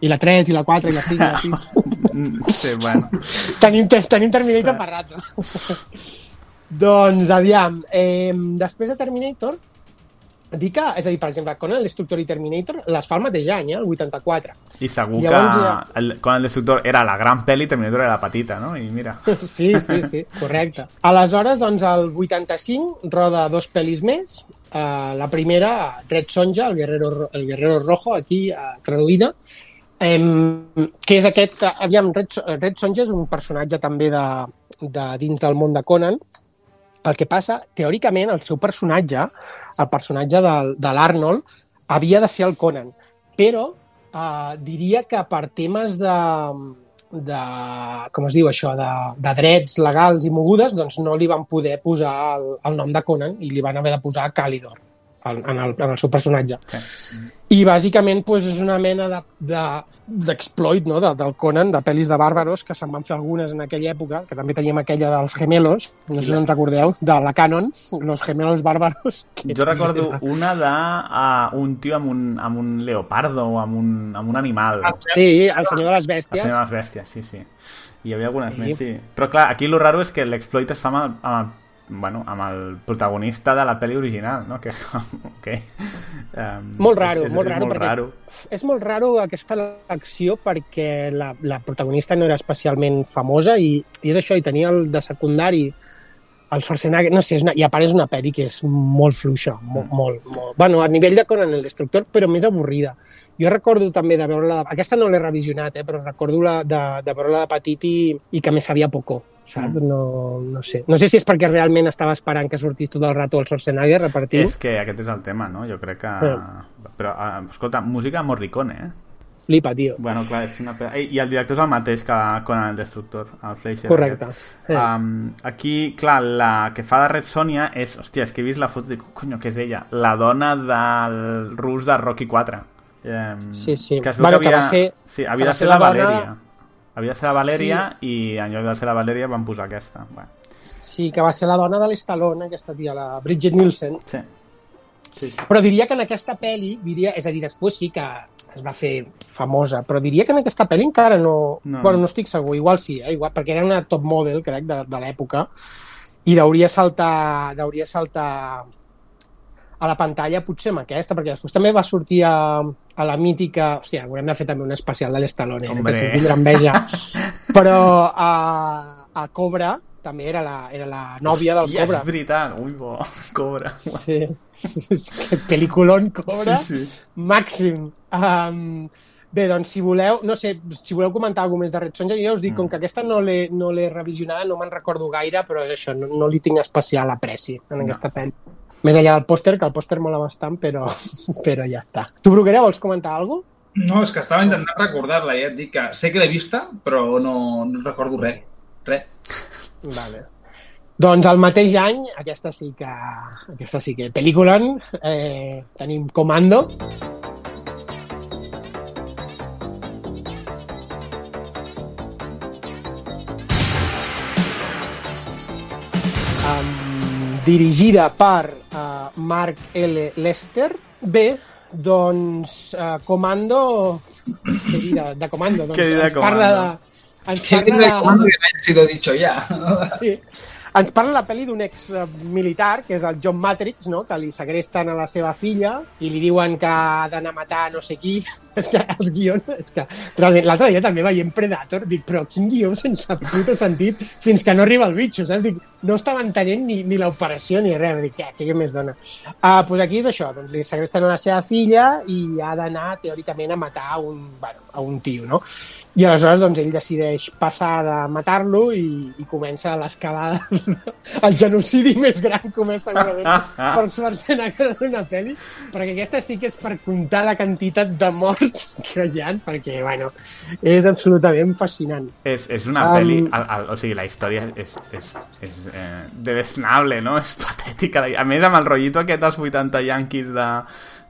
I la 3, i la 4, i la 5, i la 6. Mm, Sí, bueno. tenim, te- tenim Terminator per rato. doncs, aviam, eh, després de Terminator, dir que, és a dir, per exemple, Conan el Destructor i Terminator les fa el mateix any, eh, el 84. I segur Llavors que ja- el, Destructor era la gran pel·li, Terminator era la petita, no? I mira... Sí, sí, sí, correcte. Aleshores, doncs, el 85 roda dos pel·lis més. Uh, la primera, Red Sonja, el Guerrero, Ro- el Guerrero Rojo, aquí uh, traduïda, em, que és aquest... eh, Aviam, Red, Red Sonja és un personatge també de, de dins del món de Conan. El que passa, teòricament, el seu personatge, el personatge del, de l'Arnold, havia de ser el Conan, però uh, diria que per temes de, de, com es diu això, de, de drets legals i mogudes, doncs no li van poder posar el, el nom de Conan i li van haver de posar Calidor en, en, el, en el seu personatge. Sí. I bàsicament doncs, és una mena de, de, d'exploit no? de, del Conan, de pel·lis de bàrbaros, que se'n van fer algunes en aquella època, que també teníem aquella dels gemelos, no sé si en recordeu, de la Canon, los gemelos bàrbaros. Que... Jo recordo una de uh, un tio amb un, amb un leopardo o amb un, amb un animal. Sí, el senyor de les El bèsties. senyor de les bèsties, sí, sí. I hi havia algunes Sí. més, sí. Però clar, aquí lo raro és que l'exploit es fa amb el, amb el bueno, amb el protagonista de la pel·li original, no? Que, ok. Um, Molt raro, és, és, molt és raro, molt raro. És molt raro aquesta acció perquè la, la protagonista no era especialment famosa i, i és això, i tenia el de secundari el Schwarzenegger, no sé, és una, i a part és una pel·li que és molt fluixa, molt, molt, molt, bueno, a nivell de Conan el Destructor, però més avorrida. Jo recordo també de veure-la, aquesta no l'he revisionat, eh, però recordo la, de, de veure-la de petit i, i que me sabia poco, saps? No, no sé. No sé si és perquè realment estava esperant que sortís tot el rato el Schwarzenegger repartint. És que aquest és el tema, no? Jo crec que... Sí. Però, uh, escolta, música Morricone, eh? Flipa, tio. Bueno, clar, és una... I el director és el mateix que Conan el Destructor, el Fleischer. Correcte. Sí. Um, aquí, clar, la que fa de Red Sonja és... Hòstia, és que he vist la foto i dic, conyo, que és ella? La dona del rus de Rocky 4. Um, Sí, sí. Que es Bueno, que que havia... va ser- Sí, que havia va de ser ser la la dona- Valeria. Havia de ser la Valeria i en lloc de ser la Valeria van posar aquesta. Bueno. Sí, que va ser la dona de l'Estalone, aquesta tia, la Bridget Nielsen. Sí. sí, sí. Però diria que en aquesta pel·li, diria, és a dir, després sí que es va fer famosa, però diria que en aquesta pel·li encara no... No. no. Bueno, no estic segur, igual sí, eh? igual, perquè era una top model, crec, de, de l'època, i hauria saltar, hauria saltar a la pantalla potser amb aquesta, perquè després també va sortir a, a la mítica... Hòstia, haurem de fer també un especial de l'Estalone, eh? Hombre. que tindrà enveja. Però a, a Cobra també era la, era la nòvia del I és Cobra. veritat. Ui, bo, cobra. Sí, que peliculón Cobra Sí, sí. màxim. Um, bé, doncs, si voleu, no sé, si voleu comentar alguna més de Red Sonja, jo us dic, Mm. com que aquesta no l'he no revisionada, no me'n recordo gaire, però és això, no, no li tinc especial apreci en aquesta pel·li. Més enllà del pòster, que el pòster mola bastant, però, però ja està. Tu, Bruguera, vols comentar alguna cosa? No, és que estava intentant recordar-la, ja et dic que sé que l'he vista, però no, no recordo res. Res. Vale. Doncs el mateix any, aquesta sí que, aquesta sí que pel·lículon, eh, tenim Comando, dirigida per uh, Mark L. Lester. Bé, doncs uh, Comando... Què dir de, de Comando? Doncs, Què dir de ens parla de... Comando? Ens Que parla de comando que haya sido dicho ya. Sí. Ens parla la pel·li d'un ex eh, militar, que és el John Matrix, no? que li segresten a la seva filla i li diuen que ha d'anar a matar no sé qui. És que els guions... És que, realment, l'altre dia també veiem Predator, dic, però quin guió sense puto sentit fins que no arriba el bitxo, saps? Dic, no estava entenent ni, ni l'operació ni res, dic, què, què més dona? Uh, pues aquí és això, doncs li segresten a la seva filla i ha d'anar, teòricament, a matar un, bueno, a un tio, no? I aleshores doncs, ell decideix passar de matar-lo i, i comença l'escalada. El genocidi més gran comença segurament per Schwarzenegger en una pel·li, perquè aquesta sí que és per comptar la quantitat de morts que hi ha, perquè, bueno, és absolutament fascinant. És, és una Um, pel·li... El, el, o sigui, la història és, és, és eh, desnable, no? És patètica. A més, amb el rotllito aquest dels 80 yanquis de,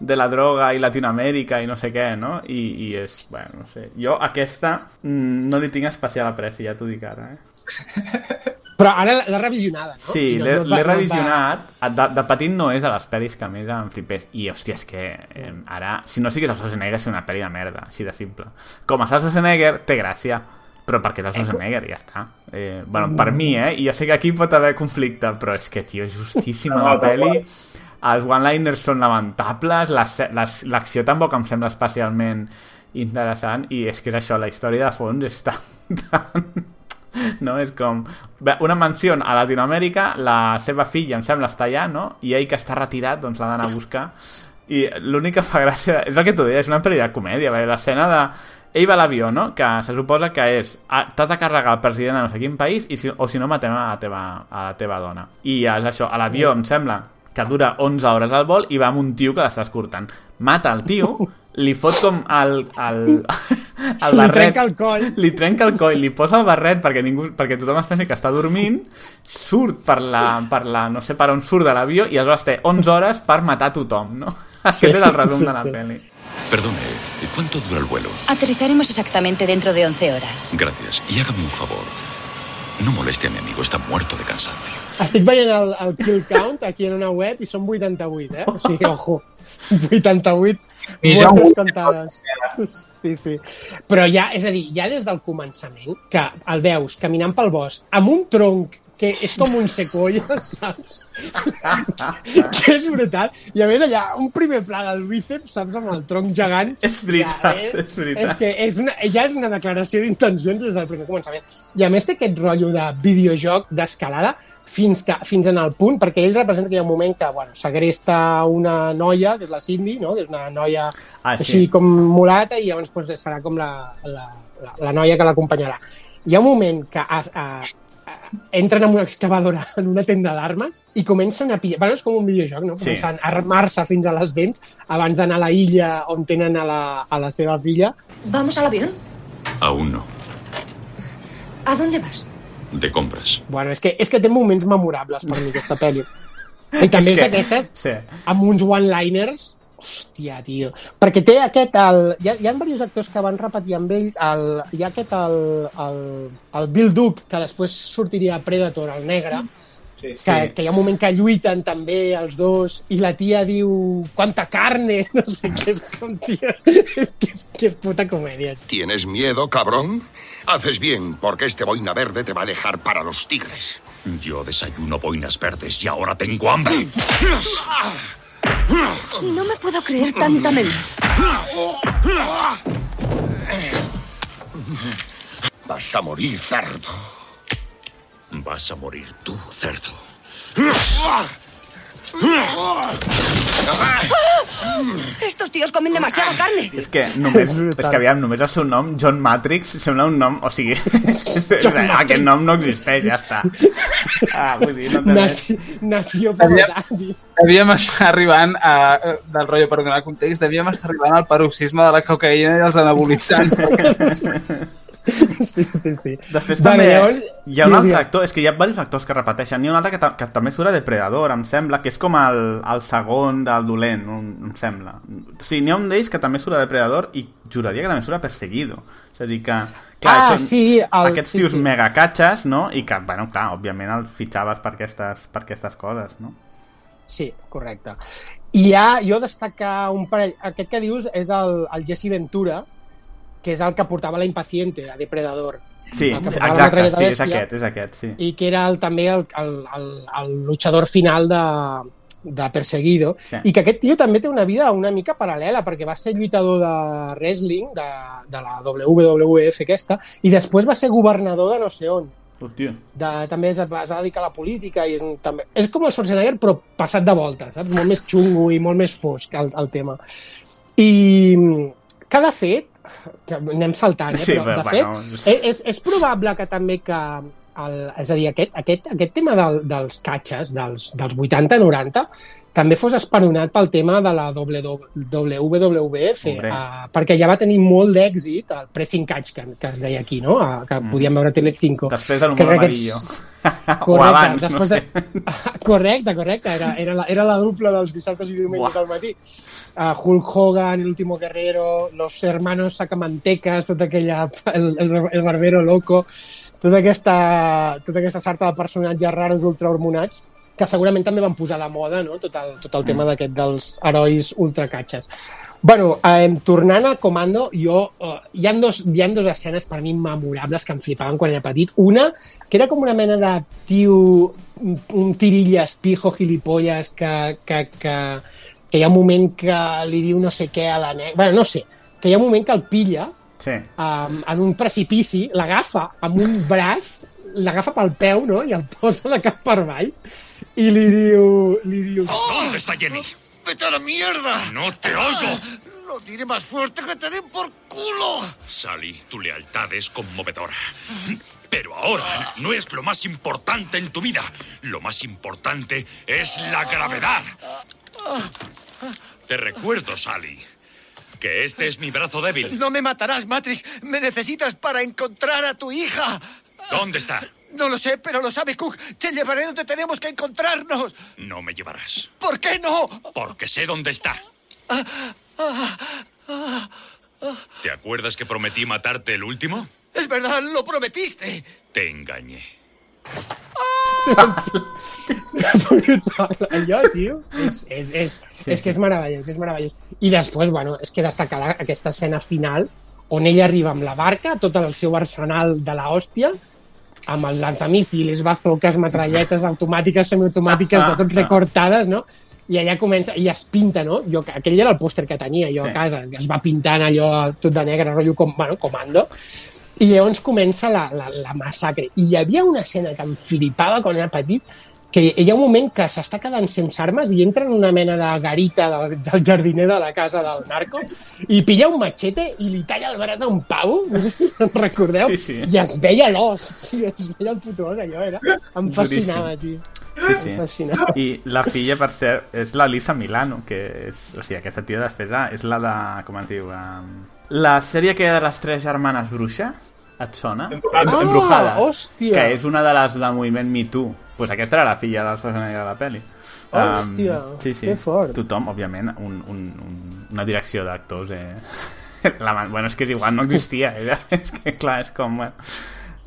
de la droga i Latinoamèrica i no sé què, no? I, i és... Bueno, no sé. Jo aquesta mm, no li tinc especial apreci, ja t'ho dic ara, eh? Però ara l'ha revisionada, no? Sí, no- l'he no et va- l'he no revisionat. De, de petit no és de les pel·lis que més em flipés. I, hòstia, és que eh, ara, si no sigués el Schwarzenegger, és una pel·li de merda, així de simple. Com a Schwarzenegger, té gràcia, però perquè és el Schwarzenegger, ja està. Eh, bueno, per mi, eh? I ja sé que aquí pot haver conflicte, però és que, tio, és justíssima la pel·li. Els one-liners són lamentables, l'acció tampoc em sembla especialment interessant, i és que és això, la història de fons és tan... tan no? És com... Bé, Una mansió a Latinoamèrica, la seva filla, em sembla, està allà, no? I ell que està retirat, doncs l'ha d'anar a buscar. I l'únic que fa gràcia... És el que t'ho deia, és una pel·li de comèdia, l'escena de... Ell va a l'avió, no? Que se suposa que és... ah, T'has de carregar el president de no sé quin país i si, o si no matem a la teva, a la teva dona. I és això, a l'avió em sembla que dura 11 hores al vol i va amb un tio que l'està escortant. Mata el tio, li fot com el, el, el Li barret trenca el coll. li trenca el coll, li posa el barret perquè, ningú, perquè tothom es pensi que està dormint, surt per la, per la, no sé per on surt de l'avió i aleshores té 11 hores per matar tothom, no? Aquest és el resum sí, de la sí. pel·li. Perdone, ¿cuánto dura el vuelo? Aterrizaremos exactamente dentro de 11 horas. Gracias. Y hágame un favor. No moleste a mi amigo, está muerto de cansancio. Estic veient el, el kill count aquí en una web i són 88, eh? O sigui, ojo, 88 I ho- contades. Sí, sí. Però ja, és a dir, ja des del començament, que el veus caminant pel bosc amb un tronc que és com un sequoia, saps? que és brutal. I a més allà, un primer pla del bíceps, saps, amb el tronc gegant. És veritat, ja, eh? és veritat. És que és una, ja és una declaració d'intencions des del primer començament. I a més té aquest rotllo de videojoc d'escalada fins, que, fins en el punt, perquè ell representa que hi ha un moment que bueno, segresta una noia, que és la Cindy, no? que és una noia Ah, sí. així com mulata, i llavors pues, es farà com la, la, la, la noia que l'acompanyarà. Hi ha un moment que a, a, a, entren amb una excavadora en una tenda d'armes i comencen a pillar... Bueno, és com un videojoc, no? Sí. Comencen a armar-se fins a les dents abans d'anar a la illa on tenen a la, a la seva filla. ¿Vamos al avión? Aún no. ¿A dónde vas? De compras. Bueno, és que, és que té moments memorables per mi, aquesta pel·li. I també és que- d'aquestes sí. amb uns one-liners Hòstia, tio. Perquè té aquest... El, hi, ha, hi ha diversos actors que van repetir amb ell. El, hi ha aquest, el, el, el Bill Duke, que després sortiria a Predator, el negre, Sí, que, que hi ha un moment que lluiten també els dos i la tia diu quanta carne, no sé què és com, tio, és que és, que és puta comèdia. ¿Tienes miedo, cabrón? Haces bien, porque este boina verde te va a dejar para los tigres. Yo desayuno boinas verdes y ahora tengo hambre. No me puedo creer tanta meliz. Vas a morir, cerdo. Vas a morir tú, cerdo. Estos tíos comen demasiada carne. És que només, És que aviam, només el seu nom, John Matrix, sembla un nom, o sigui, aquest nom no existeix, ja està. Ah, vull dir, no té. Nació, nació per tio. Devíem estar arribant a, eh, del rotllo, per donar context, devíem estar arribant al paroxisme de la cocaïna i els anabolitzants. Sí, sí, sí. Després Vale, també llavors- hi ha un altre actor, és que hi ha diversos actors que repeteixen. Hi ha un altre que, ta que també surt a Depredador, em sembla, que és com el, el segon del dolent, un, em sembla. Sí, n'hi ha un d'ells que també surt a Depredador i juraria que també surt a Perseguido. És a dir que, clar, Ah, són sí, el- aquests sí, tios sí. megacatxes, no? I que, bueno, clar, òbviament els fitxaves per aquestes, per aquestes coses, no? Sí, correcte. I ha, jo destacar un parell... Aquest que dius és el, el Jesse Ventura, que és el que portava la Impaciente a Depredador. Sí, exacte, sí, és aquest, és aquest, sí. I que era el, també el, el, el, el luchador final de, de Perseguido. Sí. I que aquest tio també té una vida una mica paral·lela, perquè va ser lluitador de wrestling, de, de la WWF aquesta, i després va ser governador de no sé on. Hòstia. de, també es, va- es va dedicar a la política i és, un, també, és com el Schwarzenegger però passat de volta, saps? Molt més xungo i molt més fosc el, el tema. I que de fet, anem saltant, eh? Sí, però de però, fet, bueno, és, és, és probable que també que el, és a dir, aquest, aquest, aquest tema del, dels catxes dels, dels 80-90 també fos esperonat pel tema de la WWF, Hombre. uh, perquè ja va tenir molt d'èxit el pressing catch que, que es deia aquí, no? Uh, que podíem veure a Telecinco. Mm. Després de l'humor amarillo. Correcte, o abans, després no de... sé. correcte, correcte, era, era, la, era la dupla dels dissabtes i diumenges al matí. Uh, Hulk Hogan, El Último Guerrero, Los Hermanos Sacamantecas, tota aquella... El, el, el Barbero Loco, tota aquesta, tota aquesta sarta de personatges raros ultrahormonats que segurament també van posar de moda no? tot, el, tot el tema d'aquest dels herois ultracatxes. bueno, eh, tornant a Comando, jo, eh, hi, ha dos, hi ha dos escenes per mi memorables que em flipaven quan era petit. Una, que era com una mena de tio, un tirilles, pijo, gilipolles, que, que, que, que hi ha un moment que li diu no sé què a la nena... bueno, no sé, que hi ha un moment que el pilla Sí. um, en un precipici, l'agafa amb un braç, l'agafa pel peu, no?, i el posa de cap per avall, i li diu... Li diu ¿Dónde está Jenny? ¡Vete a la mierda! No te oigo. Lo diré más fuerte que te den por culo. Sally, tu lealtad es conmovedora. Pero ahora no es lo más importante en tu vida. Lo más importante es la gravedad. Te recuerdo, Sally, que este es mi brazo débil. No me matarás, Matrix. Me necesitas para encontrar a tu hija. ¿Dónde está? No lo sé, pero lo sabe Cook. Te llevaré donde tenemos que encontrarnos. No me llevarás. ¿Por qué no? Porque sé dónde está. ¿Te acuerdas que prometí matarte el último? Es verdad, lo prometiste. Te engañé. Allò, tio, és, és, és, sí, és que és meravellós, és meravellós. I després, bueno, és que destacar aquesta escena final on ella arriba amb la barca, tot el seu arsenal de la hòstia, amb els lanzamíssils, bazookas, metralletes automàtiques, semiautomàtiques, de tot recortades, no? I allà comença, i es pinta, no? Jo, aquell era el pòster que tenia jo Sí. a casa, es va pintant allò tot de negre, rotllo com, bueno, comando, i llavors comença la, la, la massacre. I hi havia una escena que em flipava quan era petit, que hi ha un moment que s'està quedant sense armes i entra en una mena de garita del, del jardiner de la casa del narco i pilla un machete i li talla el braç a un pavo, no sé si en recordeu, Sí, sí. i es veia l'os, tio, es veia el puto os, allò era... Em fascinava, tio. Sí, sí. Em fascinava. I la filla, per cert, és la Lisa Milano, que és... O sigui, aquesta tia després ah, és la de... Com es diu? Um, la sèrie que hi ha de les tres germanes bruixa, et sona? Ah, Embrujades. hòstia. Que és una de les del moviment Me Too. Pues aquesta era la filla del Schwarzenegger de la pel·li. Hòstia, sí, sí. que fort. Tothom, òbviament, un, un, un, una direcció d'actors... Eh... La, bueno, és que és igual, no existia. Eh? és que, clar, és com... Bueno.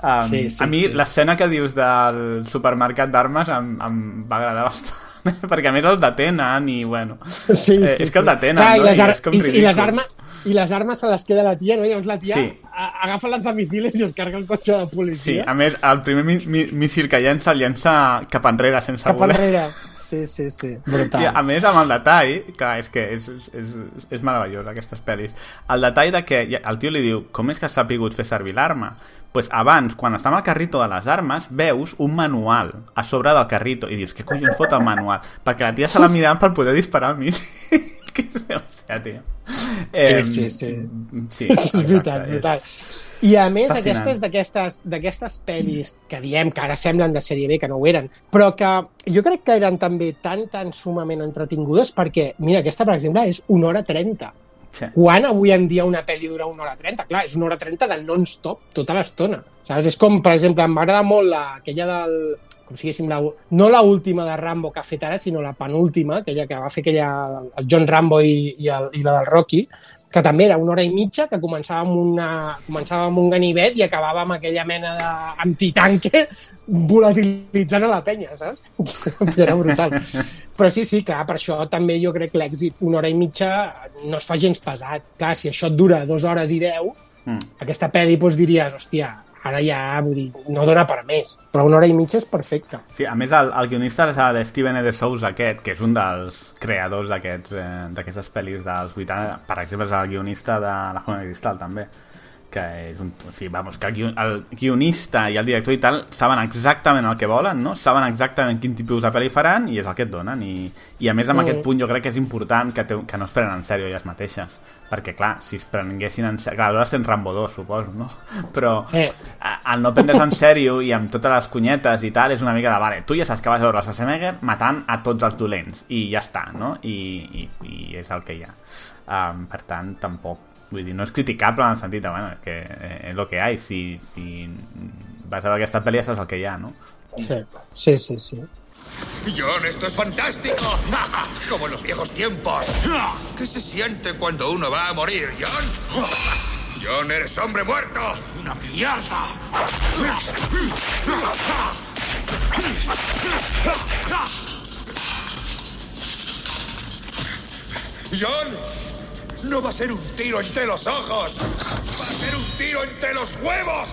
Um, Sí, sí, a mi sí. l'escena que dius del supermercat d'armes em, em va agradar bastant perquè a més el detenen i bueno Sí, sí, eh, és que el sí. detenen Clar, no? i, les ar i, i, les armes, I les armes se les queda la tia, no? Llavors la tia Sí. agafa lanzamisiles i es carga el cotxe de Sí, policia. a més, el primer mi, mi, míssil que llença, el llença cap enrere, sense cap voler. enrere. Sí, sí, sí. Brutal. I a més, amb el detall, clar, és que és, és, és, és meravellós, aquestes pel·lis. El detall de que el tio li diu com és que s'ha pogut fer servir l'arma? Pues abans, quan està amb el carrito de les armes, veus un manual a sobre del carrito i dius, què collons fot el manual? Perquè la tia se la mirant per poder disparar al míssil. que hòstia, tio. Sí, sí, sí. sí és veritat, brutal. I a més, fascinant. aquestes d'aquestes d'aquestes pel·lis que diem que ara semblen de sèrie B, que no ho eren, però que jo crec que eren també tan, tan sumament entretingudes perquè, mira, aquesta, per exemple, és una hora 30. Sí. Quan avui en dia una pel·li dura una hora 30? Clar, és una hora 30 de non-stop tota l'estona. Saps? És com, per exemple, m'agrada molt la, aquella del com si la, no la última de Rambo que ha fet ara, sinó la penúltima, aquella que va fer aquella, el John Rambo i, i, el, i la del Rocky, que també era una hora i mitja, que començava amb, una, començava amb un ganivet i acabava amb aquella mena d'antitanque volatilitzant a la penya, saps? Era brutal. Però sí, sí, clar, per això també jo crec que l'èxit una hora i mitja no es fa gens pesat. Clar, si això et dura dues hores i deu, Mm. aquesta pel·li doncs diries, hòstia, ara ja, vull dir, no dona per més. Però una hora i mitja és perfecta. Sí, a més, el, el guionista és el Steven E. de Sousa aquest, que és un dels creadors eh, d'aquestes pel·lis dels 80. Per exemple, és el guionista de La Jona de Cristal, també que és un... O sigui, vamos, que el guionista i el director i tal saben exactament el que volen, no? Saben exactament quin tipus de pel·li faran i és el que et donen. I, i a més, amb Mm. aquest punt jo crec que és important que, te, que no es prenen en sèrio elles mateixes. Perquè, clar, si es prenguessin en sèrio... Clar, aleshores tens Rambo 2, suposo, no? Però Eh. al no prendre's en sèrio i amb totes les cunyetes i tal, és una mica de, vale, tu ja saps que vas a veure el Schwarzenegger matant a tots els dolents, i ja està, no? I, i, i és el que hi ha. Um, per tant, tampoc Vull dir, no és criticable en el sentit de, bueno, és que eh, és el que hi ha, si, si vas a veure aquesta pel·li ja saps el que hi ha, no? Sí, sí, sí. sí. John, esto es fantástico. Como en los viejos tiempos. ¿Qué se siente cuando uno va a morir, John? John, eres hombre muerto. Una mierda. John, no va a ser un tiro entre los ojos. Va a ser un tiro entre los huevos.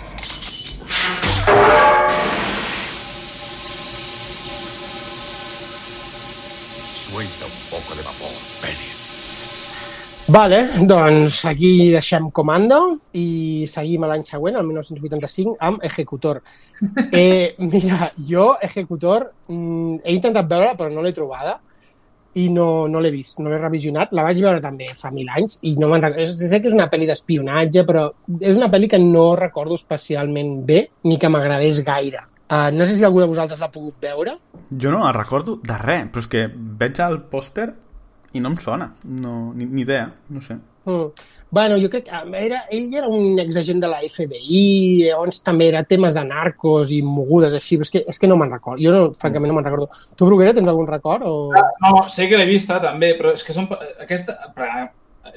Suelta un poco de vapor, Penny. Vale, doncs aquí deixem Comando i seguim a l'any següent, el 1985, amb Ejecutor. Eh, mira, jo Ejecutor mm, he intentat veure però no l'he trobada i no, no l'he vist, no l'he revisionat. La vaig veure també fa mil anys i no me'n recordo. Sé que és una pel·li d'espionatge, però és una pel·li que no recordo especialment bé ni que m'agradés gaire. Uh, no sé si algú de vosaltres l'ha pogut veure. Jo no el recordo de res, però és que veig el pòster i no em sona, no, ni, ni idea, no sé. Mm. Bueno, jo crec que era, ell era un exagent de la FBI, llavors també era temes de narcos i mogudes així, però és que, és que no me'n recordo. Jo, no, francament, no me'n recordo. Tu, Bruguera, tens algun record? O... No, sé que l'he vista també, però és que són, aquesta,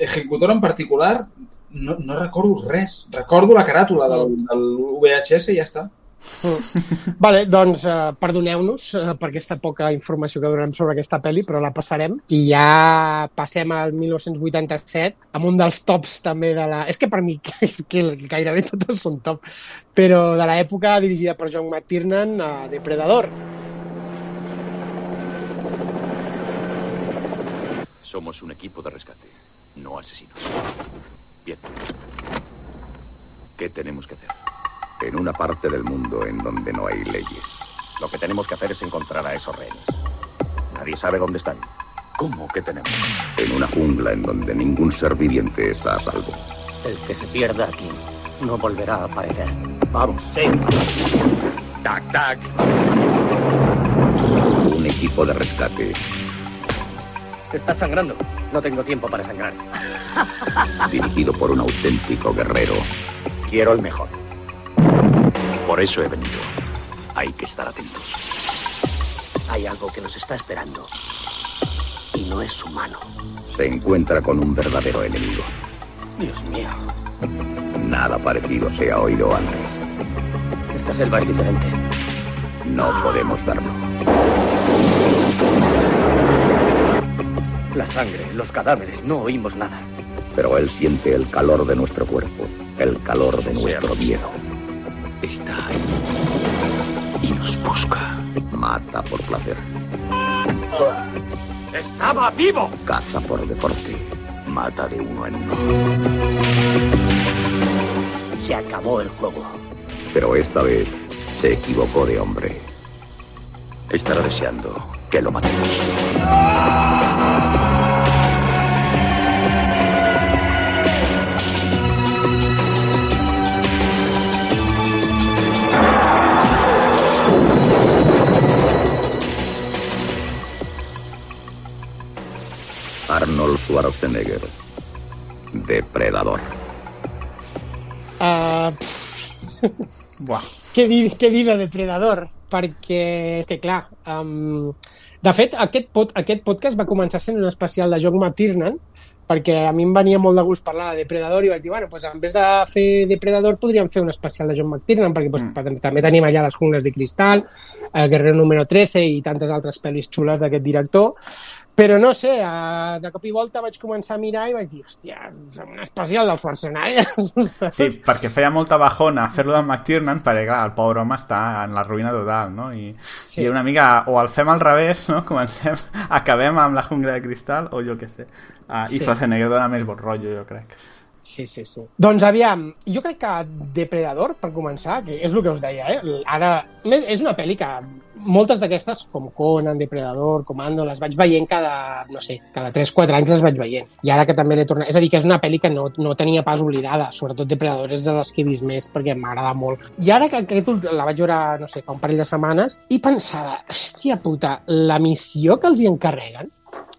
Ejecutor en particular no, no recordo res. Recordo la caràtula del, del VHS i ja està. Mm. Vale, doncs uh, perdoneu-nos uh, per aquesta poca informació que donem sobre aquesta pel·li, però la passarem. I ja passem al 1987, amb un dels tops també de la... És que per mi que, que gairebé totes són top, però de l'època dirigida per John McTiernan, uh, Depredador. Somos un equipo de rescate, no asesinos. Bien. ¿Qué tenemos que hacer? En una parte del mundo en donde no hay leyes. Lo que tenemos que hacer es encontrar a esos rehenes. Nadie sabe dónde están. ¿Cómo que tenemos? En una jungla en donde ningún ser viviente está a salvo. El que se pierda aquí no volverá a aparecer. Vamos. Sí. Tac, tac. Un equipo de rescate Estás sangrando. No tengo tiempo para sangrar. dirigido por un auténtico guerrero. Quiero el mejor. Por eso he venido. Hay que estar atentos. Hay algo que nos está esperando. Y no es humano. Se encuentra con un verdadero enemigo. Dios mío. Nada parecido se ha oído antes. Esta selva es diferente. No podemos verlo. La sangre, los cadáveres, no oímos nada. Pero él siente el calor de nuestro cuerpo, el calor de nuestro miedo. Está ahí. Y nos busca. Mata por placer, ¡Estaba vivo! caza por deporte, mata de uno en uno. Se acabó el juego. Pero esta vez se equivocó de hombre. Estará deseando que lo matemos. Arnold Schwarzenegger, depredador. Uh, Buah. què, dir, què dir de Depredador? Perquè, és que clar, um, de fet, aquest, pod, aquest podcast va començar sent un especial de John McTiernan, perquè a mi em venia molt de gust parlar de Depredador i vaig dir, bueno, pues en vez de fer Depredador podríem fer un especial de John McTiernan, perquè pues, mm. també tenim allà les jungles de cristal, el Guerrero número 13 i tantes altres pel·lis xules d'aquest director, però no sé, a, de cop i volta vaig començar a mirar i vaig dir, hòstia, un especial del Schwarzenegger. Sí, perquè feia molta bajona fer-lo del McTiernan, perquè clar, el pobre home està en la ruïna total, no? I, Sí. i una mica, o el fem al revés, no? Comencem, acabem amb la jungla de cristal, o jo què sé. Uh, I Sí. Schwarzenegger dona més bon rotllo, jo crec. Sí, sí, sí. Doncs aviam, jo crec que Depredador, per començar, que és el que us deia, eh? Ara, és una pel·li que moltes d'aquestes, com Conan, Depredador, Comando, les vaig veient cada, no sé, cada 3-4 anys les vaig veient. I ara que també l'he tornat... És a dir, que és una pel·li que no, no tenia pas oblidada. Sobretot Depredador és de les que he vist més perquè m'agrada molt. I ara que aquest la vaig veure, no sé, fa un parell de setmanes, i pensava, hòstia puta, la missió que els hi encarreguen,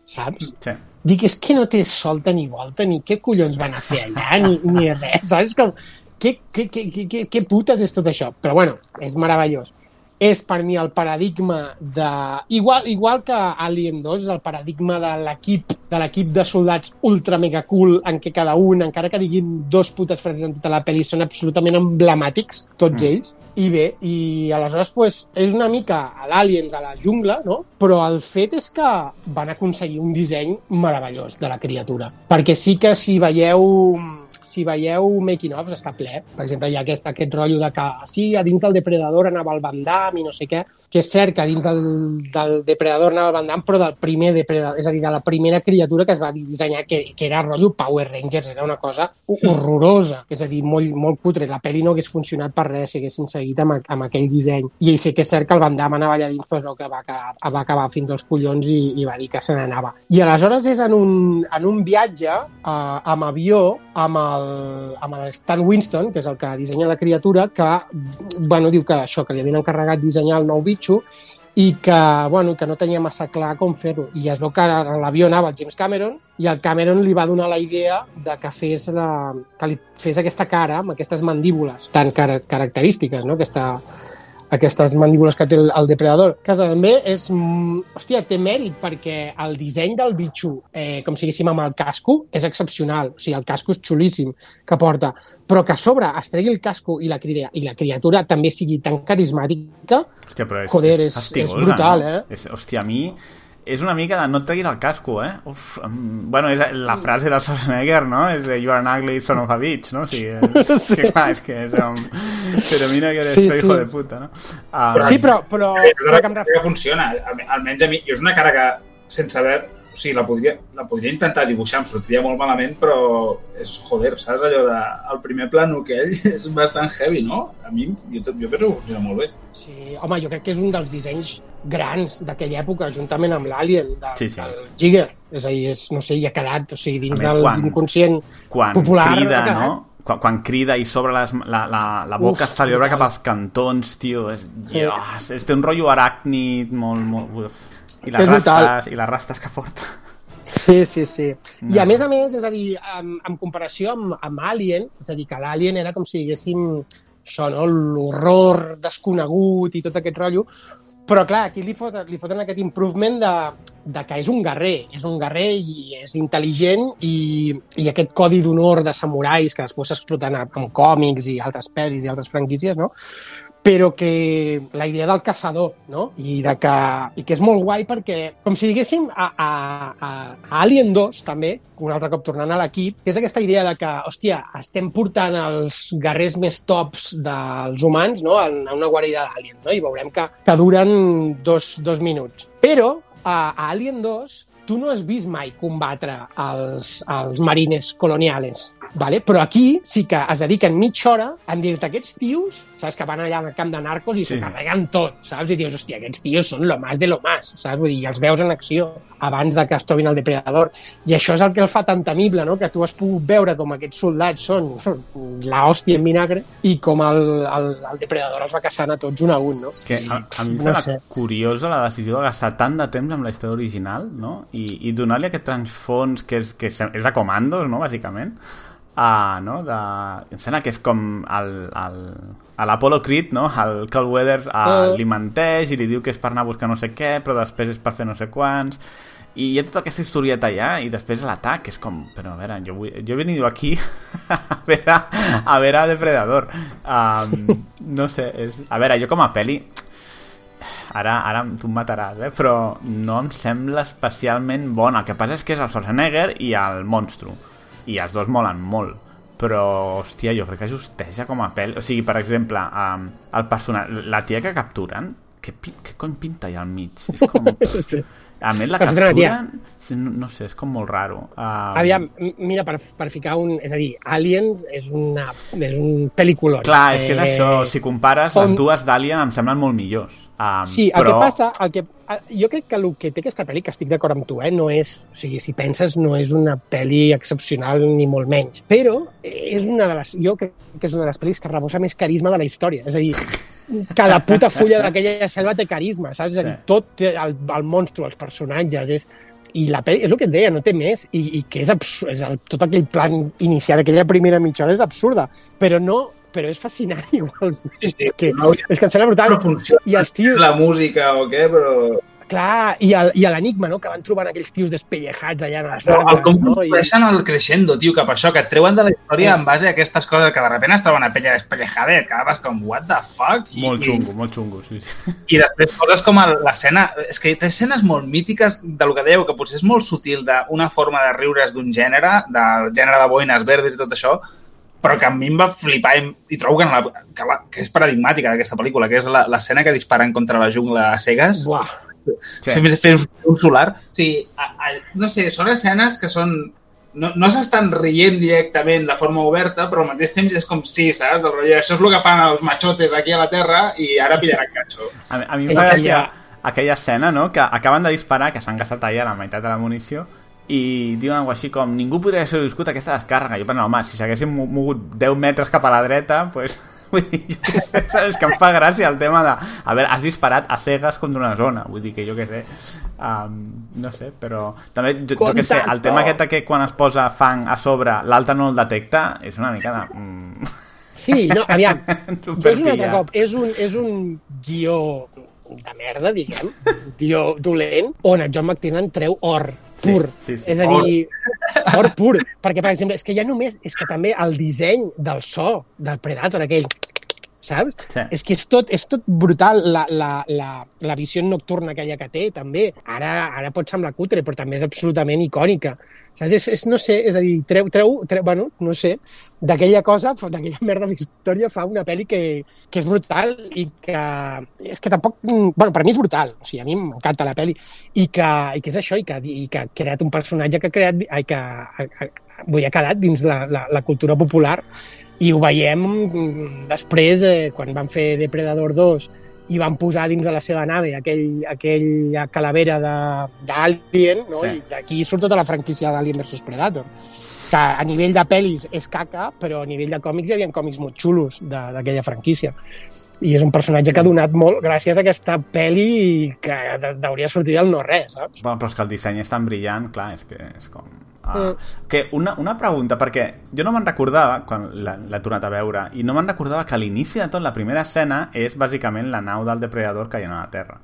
saps? Sí. Dic, és que no té solta ni volta, ni què collons van a fer allà, ni, ni res, saps? Com, què, què, què, què, què putes és tot això? Però bueno, és meravellós. És per mi el paradigma de... Igual, igual que Alien 2 és el paradigma de l'equip de l'equip de soldats ultra mega cool en què cada un, encara que diguin dos putes frases en tota la pel·li, són absolutament emblemàtics, tots mm. ells. I bé, i aleshores pues, és una mica a l'Aliens, a la jungla, no? però el fet és que van aconseguir un disseny meravellós de la criatura. Perquè sí que si veieu si veieu making-ofs està ple. Per exemple, hi ha aquest, aquest rotllo de que sí, a dins del Depredador anava el Van Damme i no sé què, que és cert que a dins del, del Depredador anava el Van Damme, però del primer Depredador, és a dir, de la primera criatura que es va dissenyar, que, que era rotllo Power Rangers, era una cosa horrorosa, és a dir, molt, molt cutre. La pel·li no hagués funcionat per res si haguessin seguit amb, amb aquell disseny. I sí que és cert que el Van Damme anava allà dins, però que va, acabar, va acabar fins als collons i, i va dir que se n'anava. I aleshores és en un, en un viatge eh, amb avió amb el, amb el Stan Winston, que és el que dissenya la criatura, que bueno, diu que això, que li havien encarregat dissenyar el nou bitxo i que, bueno, que no tenia massa clar com fer-ho. I es veu que l'avió anava el James Cameron i el Cameron li va donar la idea de que fes, la, que li fes aquesta cara amb aquestes mandíbules tan car característiques, no? Aquesta, aquestes mandíbules que té el, el depredador, que també és... mm, Hòstia, té mèrit perquè el disseny del bitxo, eh, com si diguéssim amb el casco, és excepcional. O sigui, el casco és xulíssim que porta. Però que a sobre es tregui el casco i la, cria, i la criatura també sigui tan carismàtica, Hòstia, però és, Joder, és- fastigosa, és brutal, no? eh? És, hòstia, a mi és una mica de no et treguis el casco, eh? Uf, bueno, és la frase del Schwarzenegger, no? És de you are an ugly son of a bitch, no? O sigui, és, Sí. que, clar, és que és um, pero mira que eres Sí, sí, hijo de puta, no? Um, Sí, però, però, però que em funciona, Al- almenys a mi. Jo és una cara que, sense haver... O sigui, la podria, la podria intentar dibuixar, em sortiria molt malament, però és, joder, saps allò de... El primer plano que ell és bastant heavy, no? A mi, jo, tot- jo penso que funciona molt bé. Sí, home, jo crec que és un dels dissenys grans d'aquella època, juntament amb l'Alien, de, Sí, sí. del Giger. És a dir, és, no sé, hi ha quedat, o sigui, dins més, del quan- inconscient quan popular. crida, no? Quan, quan crida i sobre la, la, la boca Uf, se li obre cap als cantons, tio. És, Sí. Dios, és, té un rotllo aràcnid molt... molt uf. I les, És brutal. rastes, I les rastes que porta. Sí, sí, sí. I No. a més a més, és a dir, en, en comparació amb, amb Alien, és a dir, que l'Alien era com si diguéssim això, no? l'horror desconegut i tot aquest rotllo, Però, clar, aquí li foten, li foten aquest improvement de, de que és un guerrer, és un guerrer i és intel·ligent i, i aquest codi d'honor de samurais que després s'exploten en còmics i altres pel·lis i altres franquícies, no? però que la idea del caçador, no? I, de que, i que és molt guai perquè, com si diguéssim, a, a, a, a Alien 2, també, un altre cop tornant a l'equip, que és aquesta idea de que, hòstia, estem portant els guerrers més tops dels humans no? a una guarida d'Alien, no? i veurem que, que duren dos, dos minuts. Però a, a Alien 2 tu no has vist mai combatre els, els marines colonials, vale? però aquí sí que es dediquen mitja hora a dir-te aquests tios, saps, que van allà al camp de narcos i s'ho sí. carreguen tot, saps? I dius, hòstia, aquests tios són lo más de lo más, saps? Vull dir, i els veus en acció abans de que es trobin el depredador. I això és el que el fa tan temible, no? que tu has pogut veure com aquests soldats són la hòstia en vinagre i com el, el, el depredador els va caçant a tots un a un. No? Que a, a mi em no sé. curiosa la decisió de gastar tant de temps amb la història original no? I, i donar-li aquest transfons que és, que és, de comandos, no? bàsicament, uh, no? de... em sembla que és com el, el, a l'Apollo Creed, no? el Carl Weathers uh, uh. li menteix i li diu que és per anar a buscar no sé què, però després és per fer no sé quants i hi ha tota aquesta historieta allà i després l'atac és com, però a veure, jo, vull, jo he venido aquí a veure, a veure Depredador um, no sé, és, a veure, jo com a peli ara, ara tu em mataràs, eh? però no em sembla especialment bona. El que passa és que és el Schwarzenegger i el monstru. I els dos molen molt. Però, hòstia, jo crec que justeja com a pel... O sigui, per exemple, um, el personatge... La tia que capturen, què, què cony pinta allà al mig? És com... sí. A més, la capturen... No, no sé, és com molt raro. Um... Aviam, mira, per, per ficar un... És a dir, Aliens és, una, és un pel·lículon. Clar, és que és eh... això. Si compares, on... les dues d'Alien em semblen molt millors. Um, sí, el però... que passa, el que, jo crec que el que té aquesta pel·li, que estic d'acord amb tu, eh, no és, o sigui, si penses, no és una pel·li excepcional ni molt menys, però és una de les, jo crec que és una de les pel·lis que rebossa més carisma de la història, és a dir, cada puta fulla d'aquella selva té carisma, saps? És a dir, tot el, el monstru, els personatges, és, i la pel·li, és el que et deia, no té més, i, i que és, absurd, és el, tot aquell plan inicial, aquella primera mitja hora és absurda, però no però és fascinant igual. Sí, sí. És que, no, és que em sembla brutal. No funciona I els tios... la música o què, però... Clar, i, el, i l'enigma, no?, que van trobant aquells tios despellejats allà en les arbres. El com no? construeixen el creixendo, tio, cap a això, que et treuen de la història sí. en base a aquestes coses que de repente es troben a pella despellejada i et quedaves com, what the fuck? I, molt xungo, i, molt xungo, sí. I després poses com l'escena... És que té escenes molt mítiques de lo que dèieu, que potser és molt sutil d'una forma de riure's d'un gènere, del gènere de boines verdes i tot això, però que a mi em va flipar i, i trobo que, la, que, la, que és paradigmàtica d'aquesta pel·lícula, que és l'escena que disparen contra la jungla a cegues. Buah. Sí. Fer, fer un solar. O sigui, a, a, no sé, són escenes que són no, no s'estan rient directament de forma oberta, però al mateix temps és com sí, saps? Del rotllo, això és el que fan els machotes aquí a la Terra i ara pillaran catxo. A, a mi em fa ja... aquella escena, no?, que acaben de disparar, que s'han gastat allà la meitat de la munició, i diuen alguna així com ningú podria haver viscut aquesta descàrrega. Jo penso, home, si s'haguessin mogut 10 metres cap a la dreta pues, vull dir, jo què sé, saps? que em fa gràcia el tema de, a veure, has disparat a cegues contra una zona, vull dir que jo què sé um, no sé, però també jo, jo què sé, el tema aquest que quan es posa fang a sobre, l'altre no el detecta és una mica de... Mm... Sí, no, aviam, és un altre cop, és un, és un guió de merda, diguem, guió dolent, on el John McTiernan treu or pur. Sí, sí, sí. És a dir, or pur. Perquè, per exemple, és que ja només... És que també el disseny del so del Predator, aquell saps? Sí. És que és tot, és tot brutal, la, la, la, la visió nocturna aquella que té, també. Ara, ara pot semblar cutre, però també és absolutament icònica. Saps? És, és, no sé, és a dir, treu, treu, treu bueno, no sé, d'aquella cosa, d'aquella merda d'història fa una pel·li que, que és brutal i que... És que tampoc... Bueno, per mi és brutal, o sigui, a mi m'encanta la pel·li, i que, i que és això, i que, i que ha creat un personatge que ha creat... Ai, que ha, ha, ha quedat dins la, la, la cultura popular i ho veiem després, eh, quan van fer Depredador 2 i van posar dins de la seva nave aquell, aquella calavera d'Alien, no? Sí. i d'aquí surt tota la franquícia d'Alien vs Predator que a nivell de pel·lis és caca, però a nivell de còmics hi havia còmics molt xulos d'aquella franquícia. I és un personatge que ha donat molt gràcies a aquesta pel·li que hauria sortit del no-res, saps? Bueno, però és que el disseny és tan brillant, clar, és que és com Uh, que una, una pregunta, perquè jo no me'n recordava, quan l'he tornat a veure, i no me'n recordava que a l'inici de tot, la primera escena és bàsicament la nau del depredador caient a la Terra.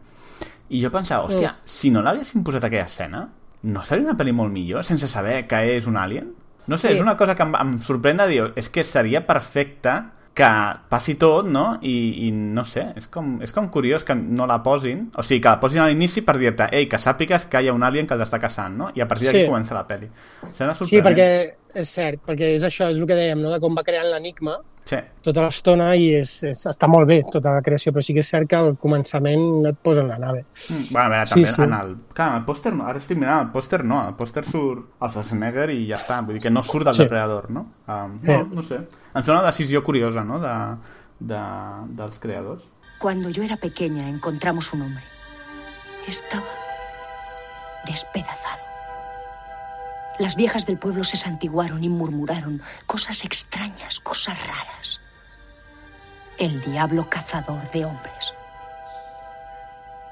I jo pensava, hòstia, si no l'haguessin posat aquella escena, no seria una pel·li molt millor, sense saber que és un alien? No sé, Sí. és una cosa que em, em sorprèn de dir, és que seria perfecte que passi tot, no? I, i no sé, és com, és com curiós que no la posin, o sigui, que la posin a l'inici per dir-te, ei, que sàpigues que hi ha un alien que t'està caçant, no? I a partir d'aquí Sí. comença la pel·li. Sí, sorprenent. perquè és cert, perquè és això, és el que dèiem, no? de com va creant l'enigma Sí. tota l'estona i és, és, està molt bé tota la creació, però sí que és cert que al començament et posen la nave. Mm, Bueno, a veure, Sí, també sí. en el... Clar, en el pòster, no, ara estic mirant, el pòster no, el pòster surt el Schwarzenegger i ja està, vull dir que no surt del Sí. depredador, no? Um, Eh. no, no sé. Em sembla una decisió curiosa, no?, de, de, dels creadors. Cuando yo era pequeña encontramos un hombre. Estaba despedazado. Las viejas del pueblo se santiguaron y murmuraron cosas extrañas, cosas raras. El diablo cazador de hombres.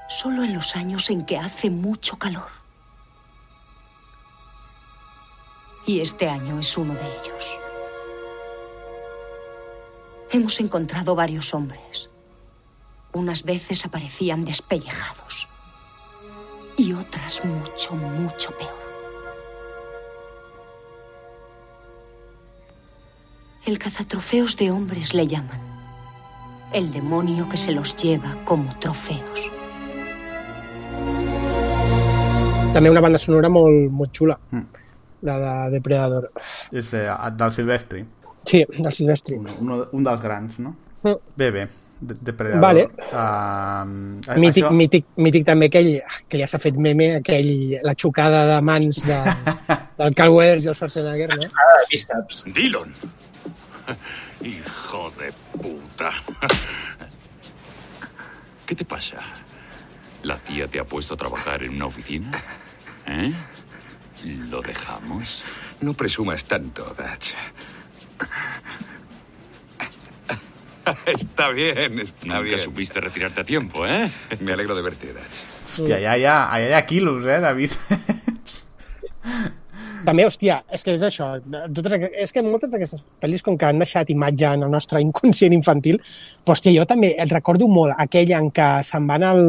Solo en los años en que hace mucho calor. Y este año es uno de ellos. Hemos encontrado varios hombres. Unas veces aparecían despellejados y otras mucho, mucho peor. El cazatrofeos de hombres le llaman. El demonio que se los lleva como trofeos. També una banda sonora molt, molt xula, Mm. la de Depredador. És eh, del Silvestri, Sí, del Silvestri. un, un, un dels grans, no? Mm. Bé, bé, de, depredador. Vale. Uh, Mític, això... mític, mític també aquell, que ja s'ha fet meme, aquell, la xocada de mans de, del Carl Weathers i el Schwarzenegger, no? Ah, de bíceps. Dillon. Hijo de puta. ¿Qué te pasa? ¿La CIA te ha puesto a trabajar en una oficina? ¿Eh? ¿Lo dejamos? No presumas tanto, Dutch. Está bien, está Nunca bien. supiste retirarte a tiempo, ¿eh? Me alegro de verte, Dutch. Hi ha, allà hi ha quilos, eh, David? També, hòstia, és que és això. És que moltes d'aquestes pel·lis, com que han deixat imatge en el nostre inconscient infantil, però, hòstia, jo també recordo molt aquella en què se'n van al,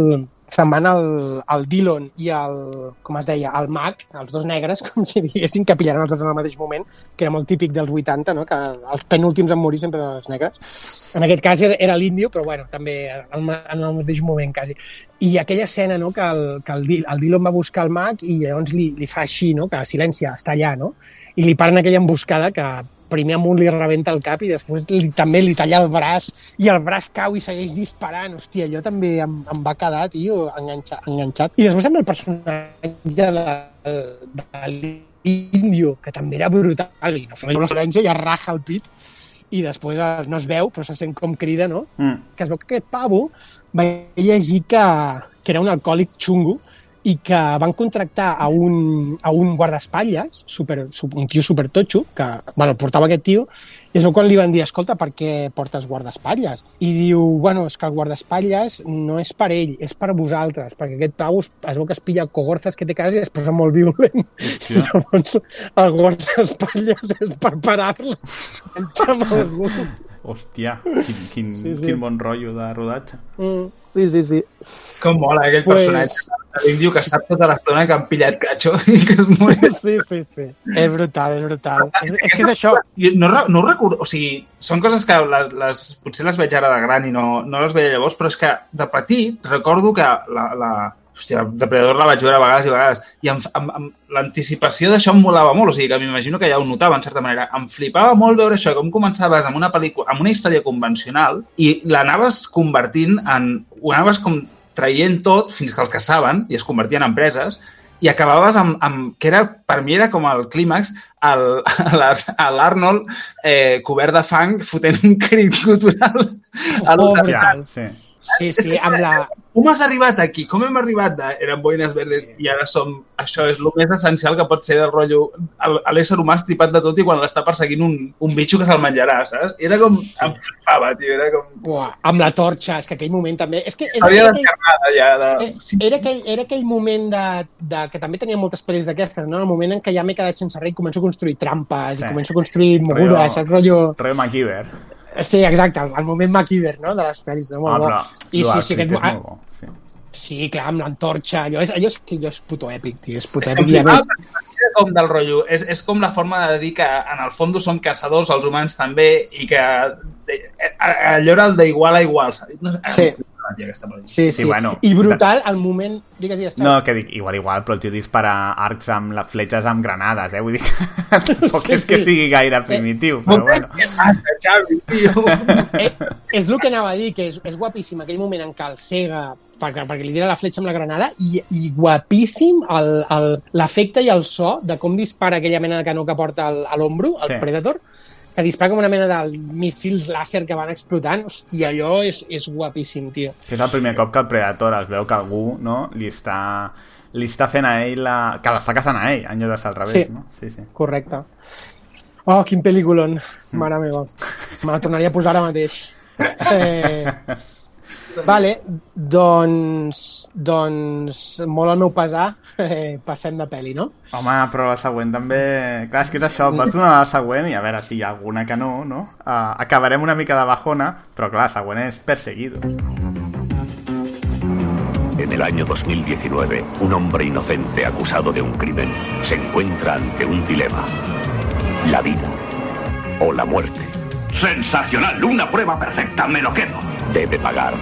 se'n van el, el Dillon i el, com es deia, el Mac, els dos negres, com si diguessin que pillaran els dos en el mateix moment, que era molt típic dels 80, no? que els penúltims en morir sempre eren els negres. En aquest cas era- l'índio, però bueno, també al en el mateix moment, quasi. I aquella escena, no?, que el, que el, el Dillon va buscar el mag i llavors li, li fa així, no?, que silencia, està allà, no? I li paren aquella emboscada que primer amunt li rebenta el cap i després li, també li talla el braç i el braç cau i segueix disparant. Hòstia, jo també em, em va quedar, tio, enganxat. enganxat. I després també el personatge de, de l'índio, que també era brutal, i no fa la silencia i es raja el pit i després eh, no es veu, però se sent com crida, no? Mm. que es veu que aquest pavo va llegir que, que era un alcohòlic xungo i que van contractar a un, a un guardaespatlles, super, su- un tio supertotxo, que bueno, portava aquest tio, i es veu quan li van dir, escolta, per què portes guardaespatlles? I diu, bueno, és que el guardaespatlles no és per ell, és per vosaltres, perquè aquest pavo es, es veu que es pilla cogorzes que té casa i es posa molt violent. I llavors el guardaespatlles és per parar-lo. Hòstia, quin, quin, Sí, sí, sí. sí. quin bon rotllo de rodatge. Mm, sí, sí, sí. Com mola aquell Pues- personatge de l'índio que sap tota l'estona que han pillat catxo i que es mor. Sí, sí, sí. És brutal, és brutal. És, és que és això. No, no ho recordo, o sigui, són coses que les, les, potser les veig ara de gran i no, no les veia llavors, però és que de petit recordo que la, la, hòstia, el Depredador la vaig veure a vegades i a vegades, i amb, amb, amb l'anticipació d'això em molava molt, o sigui que m'imagino que ja ho notava, en certa manera. Em flipava molt veure això, com començaves amb una pel·lícula, amb una història convencional i l'anaves convertint en... ho anaves com traient tot fins que els caçaven i es convertien en preses i acabaves amb, amb que era, per mi era com el clímax, a l'Arnold eh, cobert de fang fotent un crit cultural a Oh, l'hotel. brutal. Sí. Sí, sí, amb la... Com has arribat aquí? Com hem arribat de... Eren boines verdes i ara som... Això és el més essencial que pot ser el rotllo... el- L'ésser humà estripat de tot i quan l'està perseguint un, un bitxo que se'l menjarà, saps? Era com... Sí. Em flipava, tio. Era com... Uah, amb la torxa, és que aquell moment també... És que és, Havia era, aquell, ja. De... eh, era, aquell, era aquell moment de, de, que també tenia moltes pel·lis d'aquestes, no? El moment en què ja m'he quedat sense res i començo a construir trampes Sí. i començo a construir mogudes, saps? Rotllo... Rotllo MacGyver. Sí, exacte, el, el moment MacGyver, no?, de les pel·lis, no? Molt Ah, bo. però I sí, sí, aquest, és molt bo. Sí. Sí, clar, amb l'antorxa, allò és, allò és, que allò és puto èpic, tio, és puto èpic. I a més, com del rotllo. És, és com la forma de dir que en el fons som caçadors, els humans també, i que de- allò era el d'igual a igual. No, flipava, aquesta pel·lícula. sí, sí. Sí, bueno. I brutal, el moment... Digues, digues. No, que dic, igual, igual, però el tio dispara arcs amb les fletxes amb granades, eh? Vull dir que tampoc Sí, és que sí. sigui gaire primitiu, però bueno. Què passa, Xavi, tio? eh, és el que anava a dir, que és, és guapíssim aquell moment en què el cega perquè, perquè li tira la fletxa amb la granada i, i guapíssim l'efecte i el so de com dispara aquella mena de canó que porta al- a l'ombro, el Sí. Predator, que dispara com una mena de míssils làser que van explotant. Hòstia, allò és, és guapíssim, tio. Que és el primer cop que el Predator es veu que algú no, li està li està fent a ell la... que l'està caçant a ell, en lloc de ser al revés, Sí. no? Sí, sí. Correcte. Oh, quin pel·lículon. Mare meva. Me la tornaria a posar ara mateix. Eh, vale, doncs, doncs molt al meu pesar, eh, passem de pel·li, no? Home, però la següent també... Clar, és que és això, vas donar la següent i a veure si hi ha alguna que no, no? Uh, acabarem una mica de bajona, però clar, la següent és Perseguido. En el año 2019, un hombre inocente acusado de un crimen se encuentra ante un dilema. La vida o la muerte. Sensacional, una prueba perfecta, me lo quedo. Debe pagar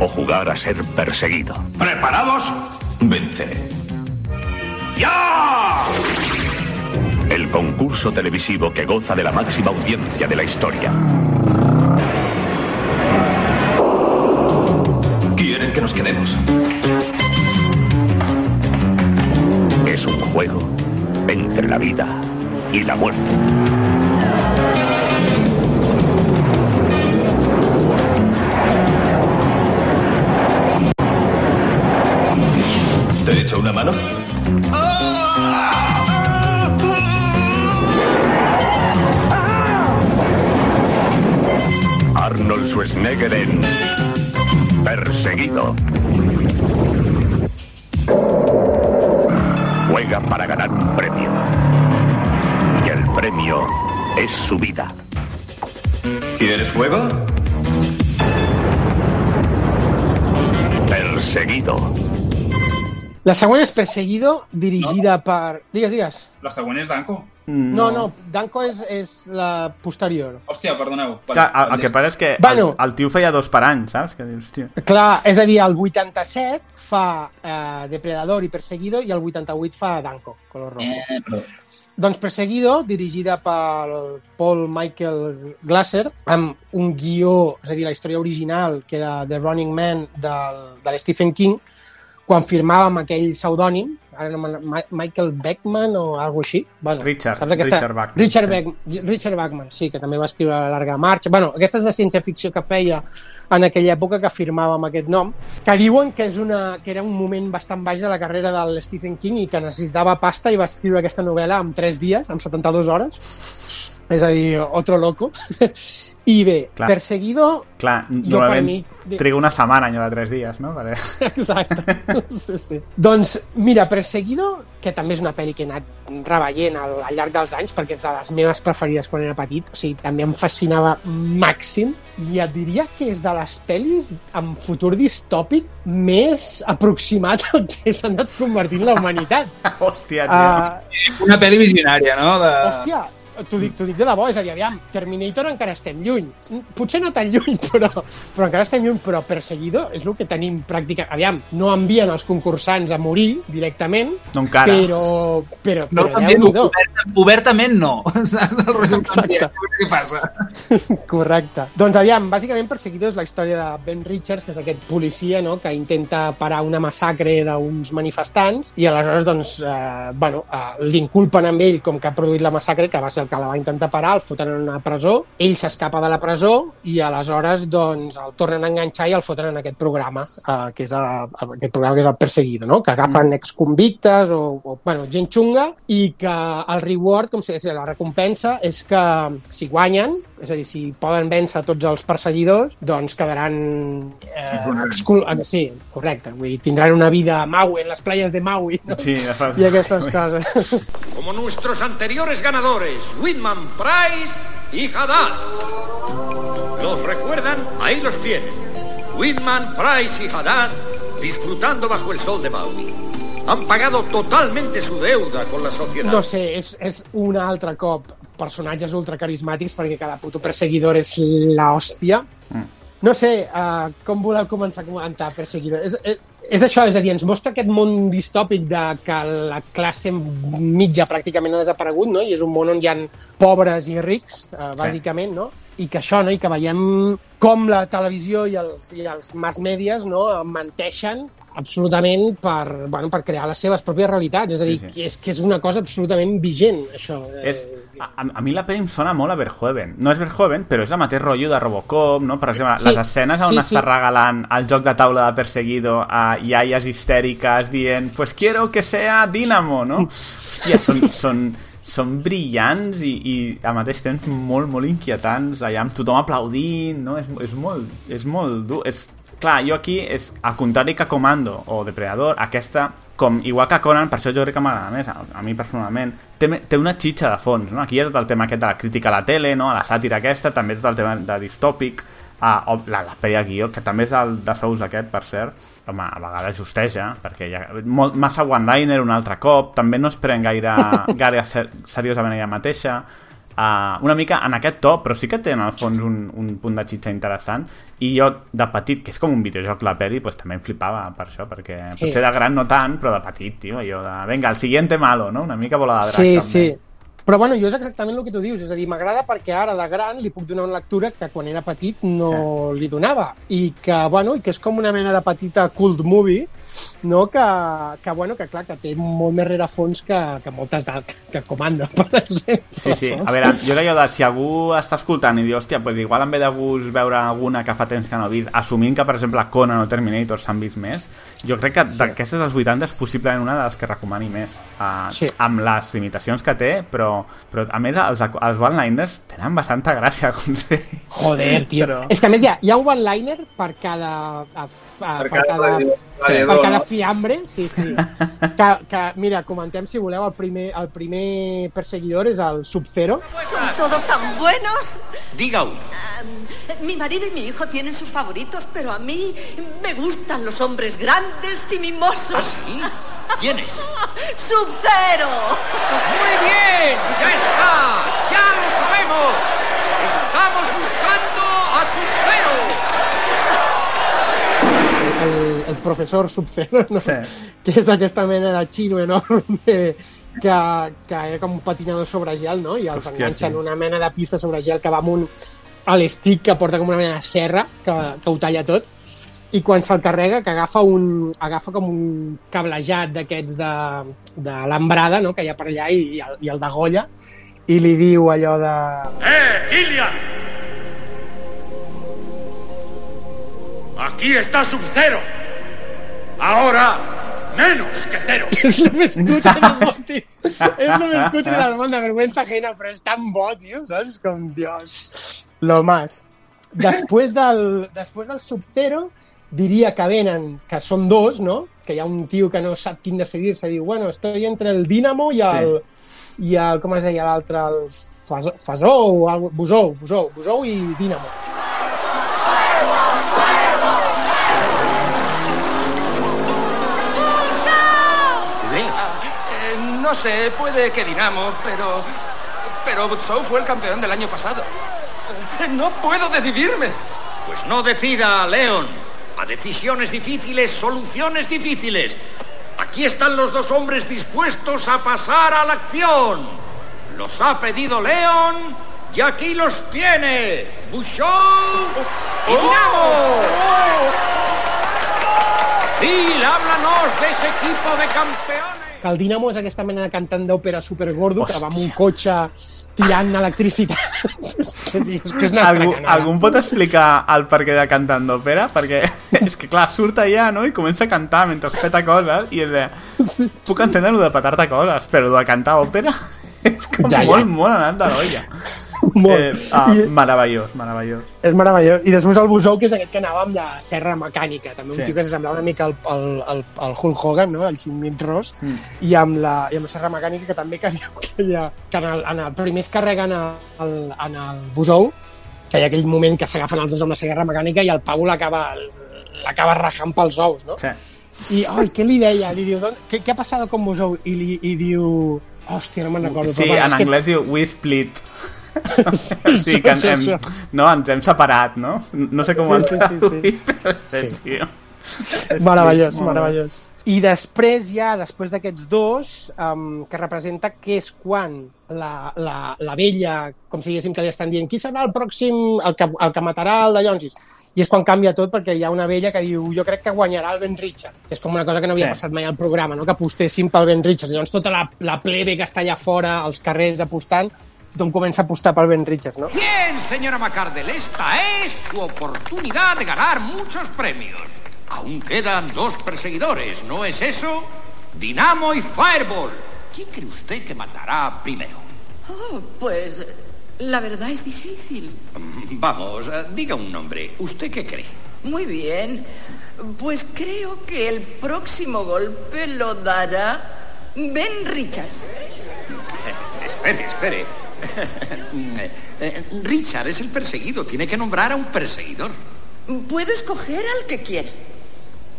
o jugar a ser perseguido. ¿Preparados? Venceré. ¡Ya! El concurso televisivo que goza de la máxima audiencia de la historia. Quieren que nos quedemos. Es un juego entre la vida y la muerte. ¿Te he hecho una mano? Arnold Schwarzenegger en Perseguido. Juega para ganar un premio. Y el premio es su vida. ¿Quieres fuego? Perseguido. La següent és Perseguido, dirigida per... Digues, digues. La següent és Danko. No, no, Danko és, és la posterior. Hòstia, perdoneu. Clar, el, el que passa és que Bueno. el, el tio feia dos per any, saps? Que dius, tio... Clar, és a dir, el 87 fa eh, Depredador i Perseguido i el 88 fa Danko, color rojo. Eh, perdó. Doncs Perseguido, dirigida per Paul Michael Glasser, amb un guió, és a dir, la història original, que era The Running Man del, de Stephen King, quan firmàvem aquell pseudònim, ara no Ma- Michael Beckman o alguna així. Bueno, Richard, saps aquesta... Richard Bachman, Richard, sí. Beck... Richard Bachman, sí, que també va escriure La Larga Marxa. Bueno, aquestes de ciència-ficció que feia en aquella època que firmàvem aquest nom, que diuen que, és una, que era un moment bastant baix de la carrera del Stephen King i que necessitava pasta i va escriure aquesta novel·la en 3 dies, en 72 hores. És a dir, otro loco. I bé, Clar. Perseguido... Clar, Jo, normalment per mi- triga una setmana, allò de tres dies, no? Perquè... Exacte. Sí, sí. Doncs, mira, Perseguido, que també és una pel·li que he anat reveient al, al llarg dels anys, perquè és de les meves preferides quan era petit, o sigui, també em fascinava màxim, i et diria que és de les pel·lis amb futur distòpic més aproximat al que s'ha anat convertint la humanitat. Hòstia, tio. Uh, Una pel·li visionària, no? De... hòstia, t'ho dic, dic de debò, és a dir, aviam, Terminator encara estem lluny. Potser no tan lluny, però, però encara estem lluny, però Perseguido és el que tenim pràctica. Aviam, no envien els concursants a morir directament, No encara. però, però, No, però també, Déu-n'hi-do. oberta, obertament no. Saps el rotllo Exacte. Què passa? Correcte. Doncs aviam, bàsicament Perseguido és la història de Ben Richards, que és aquest policia no? que intenta parar una massacre d'uns manifestants i aleshores doncs, eh, bueno, eh, l'inculpen amb ell com que ha produït la massacre, que va ser el que la va intentar parar, el foten en una presó, ell s'escapa de la presó i aleshores doncs, el tornen a enganxar i el foten en aquest programa, eh, que és el, aquest programa que és el Perseguido, no? que agafen exconvictes o, o bueno, gent xunga i que el reward, com si la recompensa, és que si guanyen, és a dir, si poden vèncer tots els perseguidors, doncs quedaran... Eh, excul... eh, Sí, correcte. Vull dir, tindran una vida a Maui, en les playas de Maui, no? Sí, i aquestes coses. Como nuestros anteriores ganadores, Whitman Price y Haddad. ¿Los recuerdan? Ahí los tienen. Whitman, Price y Haddad disfrutando bajo el sol de Maui. Han pagado totalmente su deuda con la sociedad. No sé, és, és un altre cop personatges ultracarismàtics perquè cada puto perseguidor és la hòstia. Mm. No sé, uh, com voleu començar a comentar Perseguidor? És, és, és això, és a dir, ens mostra aquest món distòpic de que la classe mitja pràcticament ha desaparegut, no? I és un món on hi ha pobres i rics, uh, bàsicament, no? I que això, no? I que veiem com la televisió i els, i els mass medias no? menteixen absolutament per, bueno, per crear les seves pròpies realitats. És a dir, Sí, sí. Que, és, que és una cosa absolutament vigent, això. És, a, a mi la pel·li em sona molt a Verhoeven. No és Verhoeven, però és el mateix rotllo de Robocop, no? Per exemple, Sí, les escenes on sí, està sí. regalant el joc de taula de Perseguido a iaies histèriques dient pues quiero que sea Dynamo, no? Hòstia, són, són, són brillants i, i al mateix temps molt, molt inquietants, allà amb tothom aplaudint, no? És, és, molt, és molt dur. És, clar, jo aquí, és al contrari que Comando o Depredador, aquesta, com igual que Conan, per això jo crec que m'agrada més, a, a mi personalment, té, té una xitxa de fons, no? Aquí hi ha tot el tema aquest de la crítica a la tele, no? A la sàtira aquesta, també tot el tema de distòpic, a, o la, la de guió, que també és del, de Sous aquest, per cert, home, a vegades justeja, perquè hi ha molt, massa one-liner un altre cop, també no es pren gaire, gaire ser, seriosament ella mateixa, uh, una mica en aquest to, però sí que té en el fons un, un punt de xitxa interessant i jo de petit, que és com un videojoc la peli, pues, també em flipava per això, perquè Sí. potser de gran no tant, però de petit, tio, allò de, venga, el siguiente malo, no? Una mica bola de drac, Sí, també. sí. Però bueno, jo és exactament el que tu dius, és a dir, m'agrada perquè ara de gran li puc donar una lectura que quan era petit no li donava i que, bueno, i que és com una mena de petita cult movie no? que, que, bueno, que clar, que té molt més rerefons que, que moltes de, que comanda, per exemple. Sí, sí. saps? A veure, jo d'allò de si algú està escoltant i diu, hòstia, pues igual em ve de gust veure alguna que fa temps que no he vist, assumint que, per exemple, Conan o Terminator s'han vist més, jo crec que d'aquestes dels 80 és possiblement una de les que recomani més. Uh, Sí. Amb les limitacions que té, però, però a més els, els one-liners tenen bastanta gràcia, com sé. Joder, tio. Però... És que a més hi ha, hi ha un one-liner per cada, a, a, per, cada cada, gladiador, per cada? Fiambre, sí, sí. que, que, mira, comentem si voleu, el primer, el primer perseguidor és el Sub-Zero. Son todos tan buenos. Diga uno. Ah, mi marido y mi hijo tienen sus favoritos, pero a mí me gustan los hombres grandes y mimosos. ¿Ah, sí? ¿Quién es? ¡Sub-Zero! ¡Muy bien! ¡Ya está! ¡Ya lo sabemos! ¡Estamos buscando a Sub-Zero! El, professor Sub-Zero, no? Sí. que és aquesta mena de xino enorme que, que era com un patinador sobre gel, no? I els Hòstia, enganxen sí. una mena de pista sobre gel que va amb un a l'estic que porta com una mena de serra que, que ho talla tot i quan se'l carrega que agafa un, agafa com un cablejat d'aquests de, de l'embrada no? que hi ha per allà i, i, el, i el degolla i li diu allò de... ¡Eh, Killian! Aquí está Sub-Zero. Ahora, menos que cero. és el més cutre del món, tio. És el més cutre del món, de vergüenza ajena, però és tan bo, tio, saps? Com, Dios, lo más. Després del, després del Sub-Zero, diria que venen, que són dos, no? Que hi ha un tio que no sap quin decidir-se, diu, bueno, estoy entre el Dinamo i el, i el com es deia l'altre, el Fasó, Fasó o algo, Busou, Busou, Busou i Dinamo. No sé, puede que Dinamo, pero. Pero Buzou fue el campeón del año pasado. No puedo decidirme. Pues no decida, Leon. A decisiones difíciles, soluciones difíciles. Aquí están los dos hombres dispuestos a pasar a la acción. Los ha pedido Leon y aquí los tiene. Bouchon y Dinamo. Phil, háblanos de ese equipo de campeones. Que el Dinamo és aquesta mena de cantant d'òpera supergordo que va amb un cotxe tirant electricitat. és que, és que és una Algú, estracanada. algú pot explicar el perquè de cantant d'òpera? Perquè és que, clar, surt allà, no?, i comença a cantar mentre es peta coses, i és de... Puc entendre lo de petar-te coses, però de cantar òpera és com Ja, ja. molt, molt anat de l'olla. Molt. Eh, ah, I- meravellós, meravellós. És meravellós. I després el Busou, que és aquest que anava amb la serra mecànica, també un Sí. tio que s'assemblava una mica al, al, al, al Hulk Hogan, no? el Jimmy Ross, Mm. i, amb la, i amb la serra mecànica, que també que diu que, ha, que en, el, en el primer es carreguen el, en el Busou, que hi ha aquell moment que s'agafen els dos amb la serra mecànica i el Pau l'acaba rajant pels ous, no? Sí. I, ai, què li deia? Li diu, "Don- què, què ha passat com Busou? I, li, i diu... Hòstia, no me'n recordo. Sí, però, en és que- anglès diu we split. Sí, sí, que ens això, hem, això. no, ens hem separat, no? No sé com Sí, ho sí, sí, sí. Sí. tio. Meravellós, meravellós. I després ja, després d'aquests dos, um, que representa que és quan la, la, la vella, com si diguéssim que li estan dient qui serà el pròxim, el que, el que matarà el de Llonsis? I és quan canvia tot perquè hi ha una vella que diu jo crec que guanyarà el Ben Richard, que és com una cosa que no havia Sí. passat mai al programa, no? que apostessin pel Ben Richard. Llavors tota la, la plebe que està allà fora, als carrers apostant, tothom comença a apostar pel Ben Richard, no? Bien, señora McCardell, esta es su oportunidad de ganar muchos premios. Aún quedan dos perseguidores, ¿no es eso? Dinamo y Fireball. ¿Quién cree usted que matará primero? Oh, pues la verdad es difícil. Vamos, eh, diga un nombre. ¿Usted qué cree? Muy bien. Pues creo que el próximo golpe lo dará Ben Richards. Espere, espere. Eh, Richard es el perseguido. Tiene que nombrar a un perseguidor. Puedo escoger al que quiera.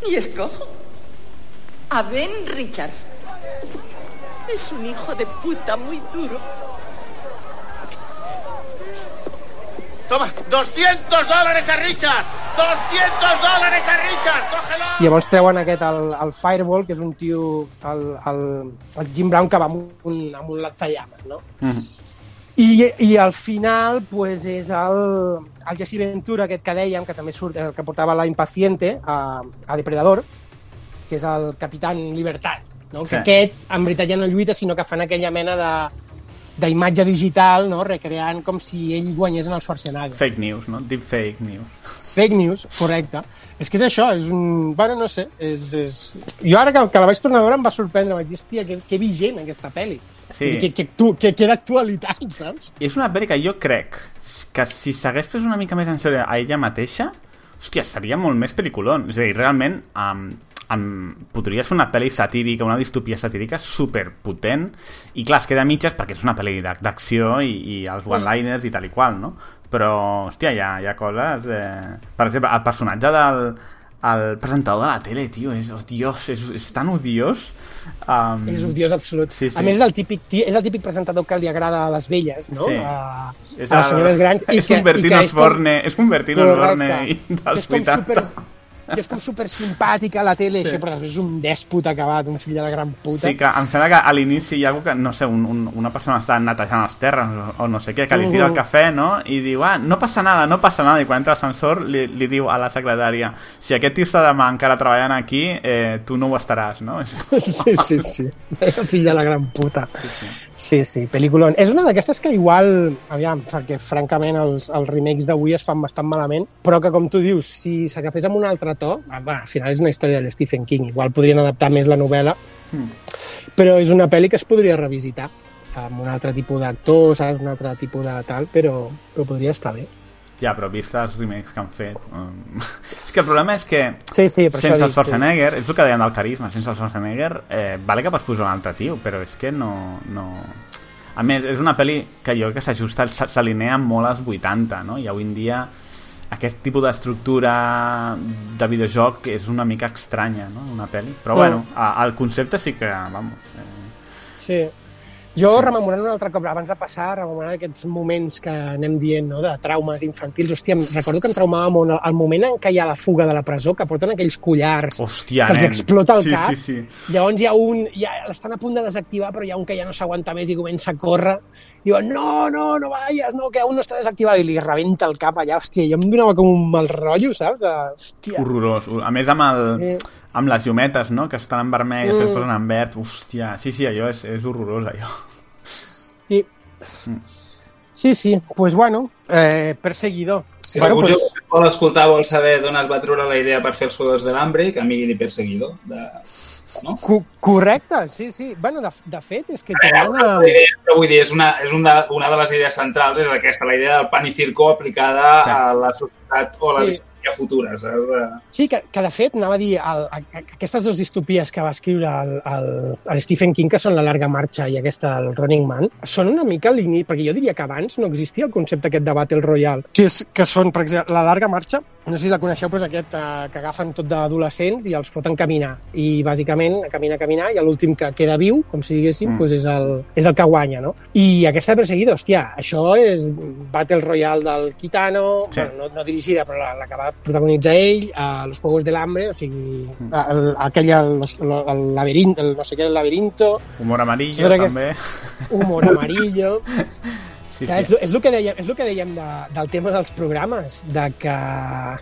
Y escojo a Ben Richards. Es un hijo de puta muy duro. Toma, 200 dólares a Richard. 200 dólares a Richard. Cógelo. I llavors treuen aquest, el, el Fireball, que és un tio, el, el, el Jim Brown, que va amb un, amb un lanzallames, no? Mhm. I, I al final, pues, és el, el Jesse Ventura, aquest que dèiem, que també surt, el que portava la Impaciente a, a Depredador, que és el Capitán Libertat, no? Sí. que aquest, en veritat, ja no lluita, sinó que fan aquella mena de d'imatge digital, no? recreant com si ell guanyés en el Schwarzenegger. Fake news, no? Deep fake news. Fake news, correcte. És que és això, és un... Bueno, no sé, és... és... Jo ara que, que la vaig tornar a veure em va sorprendre, vaig dir, hòstia, que, que vigent aquesta pel·li. Sí. Que, que, que, que, que d'actualitat, saps? És una pel·li que jo crec que si s'hagués pres una mica més en sèrio a ella mateixa, hòstia, seria molt més pel·liculon. És a dir, realment, um, um, podries fer una pel·li satírica, una distopia satírica superpotent, i clar, es queda mitges perquè és una pel·li d'ac- d'acció i, i els one-liners i tal i qual, no? Però, hòstia, hi ha, hi ha coses... Eh... Per exemple, el personatge del el presentador de la tele, tio, és odiós, és, és tan odiós. Um, És odiós absolut. Sí, sí. A més, és el, típic, és el típic presentador que li agrada a les velles, no? Sí. A, És a les senyores grans. és convertint que els Borne, és convertint els Borne i que dels és com 80. super, que és com super simpàtica a la tele, Sí. sí. però és un dèspot acabat, un fill de la gran puta. Sí, que em sembla que a l'inici hi ha algú que, no sé, un, un, una persona està netejant els terres o, o no sé què, que li tira el Mhm. cafè, no? I diu, ah, no passa nada, no passa nada. I quan entra l'ascensor li, li diu a la secretària si aquest tio està demà encara treballant aquí, eh, tu no ho estaràs, no? Sí, sí, sí. Fill de la gran puta. Sí, sí, pel·lículon. És una d'aquestes que igual, aviam, perquè francament els, els remakes d'avui es fan bastant malament, però que com tu dius, si s'agafés amb un altre to, ah, va, al final és una història de Stephen King, igual podrien adaptar més la novel·la, però és una pel·li que es podria revisitar amb un altre tipus d'actor, saps? Un altre tipus de tal, però, però podria estar bé. Ja, però vist els remakes que han fet... Um... és que el problema és que Sí, sí, per sense el Schwarzenegger, és el que deien del carisma, sense el Schwarzenegger, eh, vale que pots posar un altre tio, però és que no... no... A més, és una pel·li que jo crec que s'ajusta, s'alinea molt als 80, no? I avui en dia aquest tipus d'estructura de videojoc és una mica estranya, no? Una pel·li. Però Mm. bueno, el concepte sí que, vamos... Eh, Sí. Jo, rememorant un altre cop, abans de passar, rememorant aquests moments que anem dient, no?, de traumes infantils, hòstia, recordo que em traumava molt el moment en què hi ha la fuga de la presó, que porten aquells collars Hòstia, que els nen. explota el Sí, cap, sí, sí. llavors hi ha un, ja l'estan a punt de desactivar, però hi ha un que ja no s'aguanta més i comença a córrer, diuen, no, no, no vayas, no, que aún no està desactivat, i li rebenta el cap allà, hòstia, jo em donava com un mal rotllo, saps? Hòstia, horrorós. A més, amb, el, Sí. Amb les llumetes, no?, que estan en vermell i Mm. després es posen en verd. Hòstia, sí, sí, allò és, és horrorós, allò. Sí. Sí, sí, pues bueno, eh, perseguidor. Si bueno, algú pues, vol escoltar vol saber d'on es va treure la idea per fer els Juegos de l'Hambre, que miri Perseguidor. De... No? co correcte, sí, sí. Bueno, de, de fet, és que tenien... una, eh, idea, però vull dir, és una, és una, una de les idees centrals, és aquesta, la idea del pan i circo aplicada Sí. a la societat o a la Sí. Distopia futura, saps? De... Sí, que, que de fet, anava a dir, el, a, aquestes dues distopies que va escriure el, el, el Stephen King, que són La llarga marxa i aquesta, el Running Man, són una mica l'inici, perquè jo diria que abans no existia el concepte aquest de Battle Royale, que, és, que són, per exemple, La llarga marxa, no sé si la coneixeu, però és aquest eh, que agafen tot d'adolescents i els foten caminar. I, bàsicament, a caminar, a caminar, i l'últim que queda viu, com si diguéssim, Mm. doncs és, el, és el que guanya, no? I aquesta perseguida, hòstia, això és Battle Royale del Kitano, sí. bueno, no, no dirigida, però la, la que va protagonitzar ell, a Los Juegos del Hambre, o sigui, Mm. el, aquella, los, lo- el laberint, el no sé què, el laberinto, Humor amarillo, aquest- també. humor amarillo... Sí, és, sí. lo- és el que dèiem, és el que dèiem de, del tema dels programes, de que,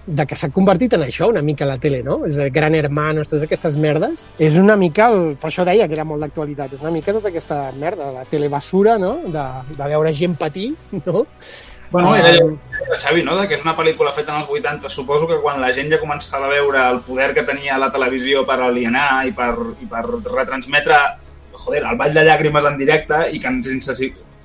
de que s'ha convertit en això una mica la tele, no? És de Gran Hermanos, totes aquestes merdes. És una mica, el, per això deia que era molt d'actualitat, és una mica tota aquesta merda, la telebasura, no? De, de veure gent patir, no? Bueno, era allò que deia Xavi, no? De que és una pel·lícula feta en els 80. Suposo que quan la gent ja començava a veure el poder que tenia la televisió per alienar i per, i per retransmetre joder, el ball de llàgrimes en directe i que, ens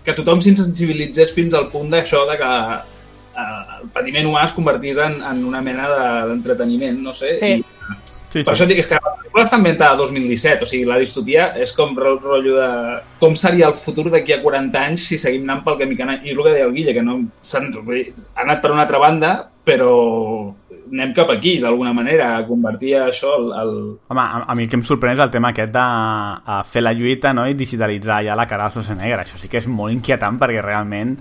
que tothom s'insensibilitzés fins al punt d'això de que eh, el patiment humà es convertís en, en una mena de- d'entreteniment, no sé. Sí. I, Sí, per sí. això dic és que la pel·lícula està ambientada a 2017, o sigui, la distopia és com el rotllo de com seria el futur d'aquí a 40 anys si seguim anant pel camí que anem. I és el que deia el Guille, que no s'han ha anat per una altra banda, però anem cap aquí, d'alguna manera, a convertir això al... al... Home, a, a mi el que em sorprèn és el tema aquest de a fer la lluita no? i digitalitzar ja la cara al Schwarzenegger. Això sí que és molt inquietant perquè realment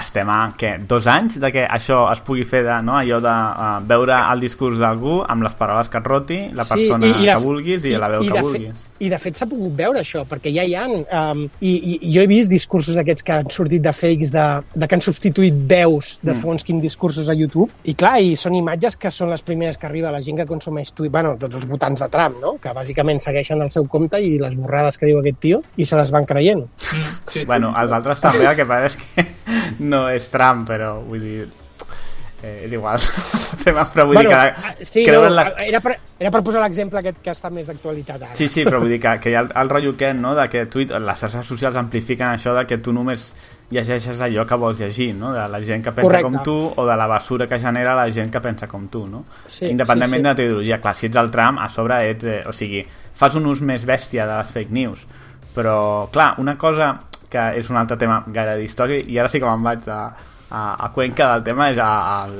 estem a què, dos anys de que això es pugui fer de, no? allò de uh, veure el discurs d'algú amb les paraules que et roti, la persona i, i de, que vulguis i, la veu i que vulguis. I de fet s'ha pogut veure això, perquè ja hi ha... Um, i, I jo he vist discursos d'aquests que han sortit de fakes, de, de que han substituït veus de Mm. segons quins discursos a YouTube. I clar, i són imatges que són les primeres que arriba la gent que consumeix Twitter, bueno, tots els votants de Trump, no? que bàsicament segueixen el seu compte i les borrades que diu aquest tio i se les van creient. Sí, Bueno, els altres també, el que passa és que no és Trump, però vull dir... Eh, és igual, el tema, però vull bueno, dir ah, que sí, creuen no, les... era, per, era per posar l'exemple aquest que està més d'actualitat ara. Sí, sí, però vull dir que, que hi ha el, el rotllo aquest, no?, de que Twitter, les xarxes socials amplifiquen això de que tu només llegeixes allò que vols llegir, no?, de la gent que pensa Correcte. com tu o de la basura que genera la gent que pensa com tu, no? Sí, Independentment sí, sí. de la teologia. Clar, si ets el Trump, a sobre ets... Eh, o sigui, fas un ús més bèstia de les fake news. Però, clar, una cosa que és un altre tema gaire d'història, i ara sí que me'n vaig a, a, a Cuenca del tema, és a- al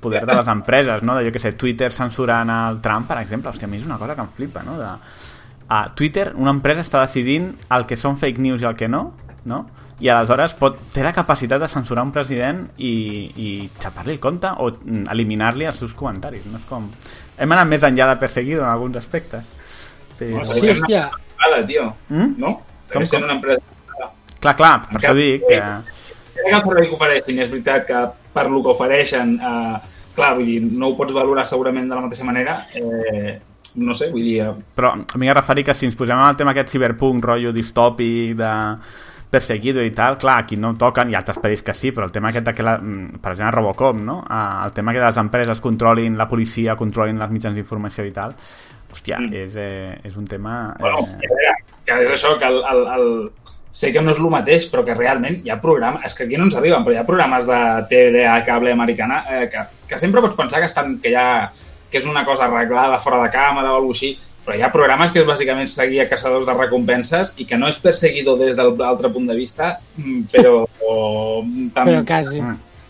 poder de les empreses, no? De, jo què sé, Twitter censurant el Trump, per exemple. Hòstia, a mi és una cosa que em flipa, no? De, a Twitter, una empresa està decidint el que són fake news i el que no, no? I aleshores pot, té la capacitat de censurar un president i, i xapar-li el compte o mm, eliminar-li els seus comentaris. No és com... Hem anat més enllà de perseguido en alguns aspectes. Però... Sí, hòstia. Privada, tio. Mm? No? Com, com? una empresa. Clar, clar, per això dic que... Crec que el servei que ofereixin és veritat que per lo que ofereixen, eh, clar, vull dir, no ho pots valorar segurament de la mateixa manera, eh, no sé, vull dir... eh, Però a mi referir que si ens posem en el tema aquest ciberpunk, rotllo distòpic, de perseguido i tal, clar, aquí no toquen, ha altres pel·lis que sí, però el tema aquest de que, la, mm, per exemple, Robocop, no? Ah, El tema que les empreses controlin la policia, controlin les mitjans d'informació i tal, hòstia, mm. és, eh, és un tema... Bueno, Eh, veure, que és això, que el, el, el, sé que no és el mateix, però que realment hi ha programes, és que aquí no ens arriben, però hi ha programes de TDA cable americana eh, que, que sempre pots pensar que, estan, que, ha, que és una cosa arreglada fora de càmera o alguna així, però hi ha programes que és bàsicament seguir a caçadors de recompenses i que no és perseguidor des de l'altre punt de vista, mm, però... O, tam... Però quasi.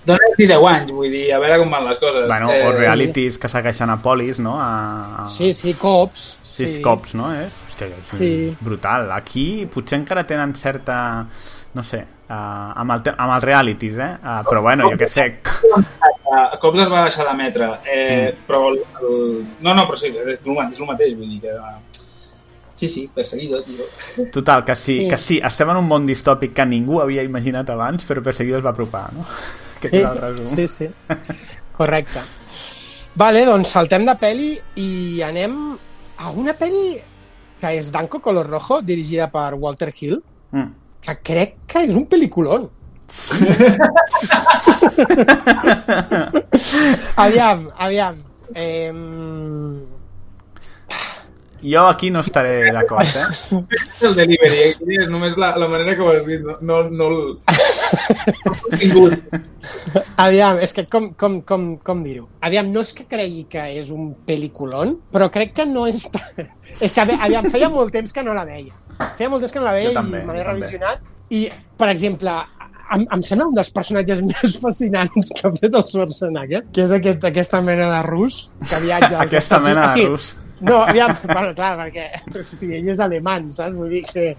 Dóna-li 10 anys, vull dir, a veure com van les coses. bueno, Eh, o realities que segueixen a polis, no? A, a... Sí, sí, cops. Sí, Sí. cops, no? És, hòstia, és Sí. brutal. Aquí potser encara tenen certa... No sé, uh, amb, el amb els realities, eh? Uh, però bueno, jo què sé... Cops es va deixar d'emetre, eh, Mm. però el, el... No, no, però sí, és el, mateix, és el mateix, vull dir que... Sí, sí, perseguido, tio. Total, que sí, Sí. que sí, estem en un món distòpic que ningú havia imaginat abans, però Perseguido es va apropar, no? Aquest Sí, és el resum. sí, sí. Correcte. Vale, doncs saltem de peli i anem a una peli que és Danco Color Rojo, dirigida per Walter Hill, Mm. que crec que és un pel·liculón. aviam, aviam. Eh, Jo aquí no estaré d'acord, eh? El delivery, eh? és només la, la manera que ho has dit, no, no, no el... Aviam, és que com, com, com, com dir-ho? Aviam, no és que cregui que és un peliculón, però crec que no és... És que, aviam, feia molt temps que no la veia. Feia molt temps que no la veia Jo també, i me l'he revisionat. I, per exemple, em, em sembla un dels personatges més fascinants que ha fet el Schwarzenegger, que és aquest, aquesta mena de rus que viatja Aquesta Estats mena de Sí, rus. No, aviam, bueno, clar, perquè o sigui, ell és alemany, saps? Vull dir que...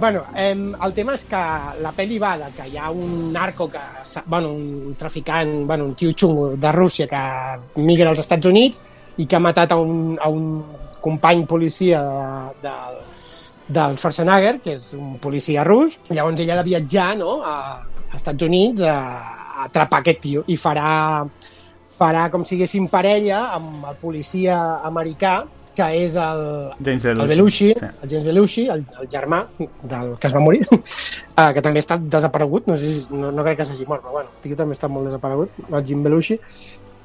Bueno, em, el tema és que la pel·li va de que hi ha un narco que... Bueno, un traficant, bueno, un tio xungo de Rússia que migra als Estats Units i que ha matat a un, a un company policia de, de, del Schwarzenegger, que és un policia rus. Llavors ell ha de viatjar no, a, a Estats Units a, a atrapar aquest tio i farà farà com si haguessin parella amb el policia americà que és el, James el Belushi, Belushi, sí. el James Belushi, el, el germà del que es va morir, eh, que també està desaparegut, no, sé si, no, no crec que s'hagi mort, però bueno, el tio també està molt desaparegut, el Jim Belushi,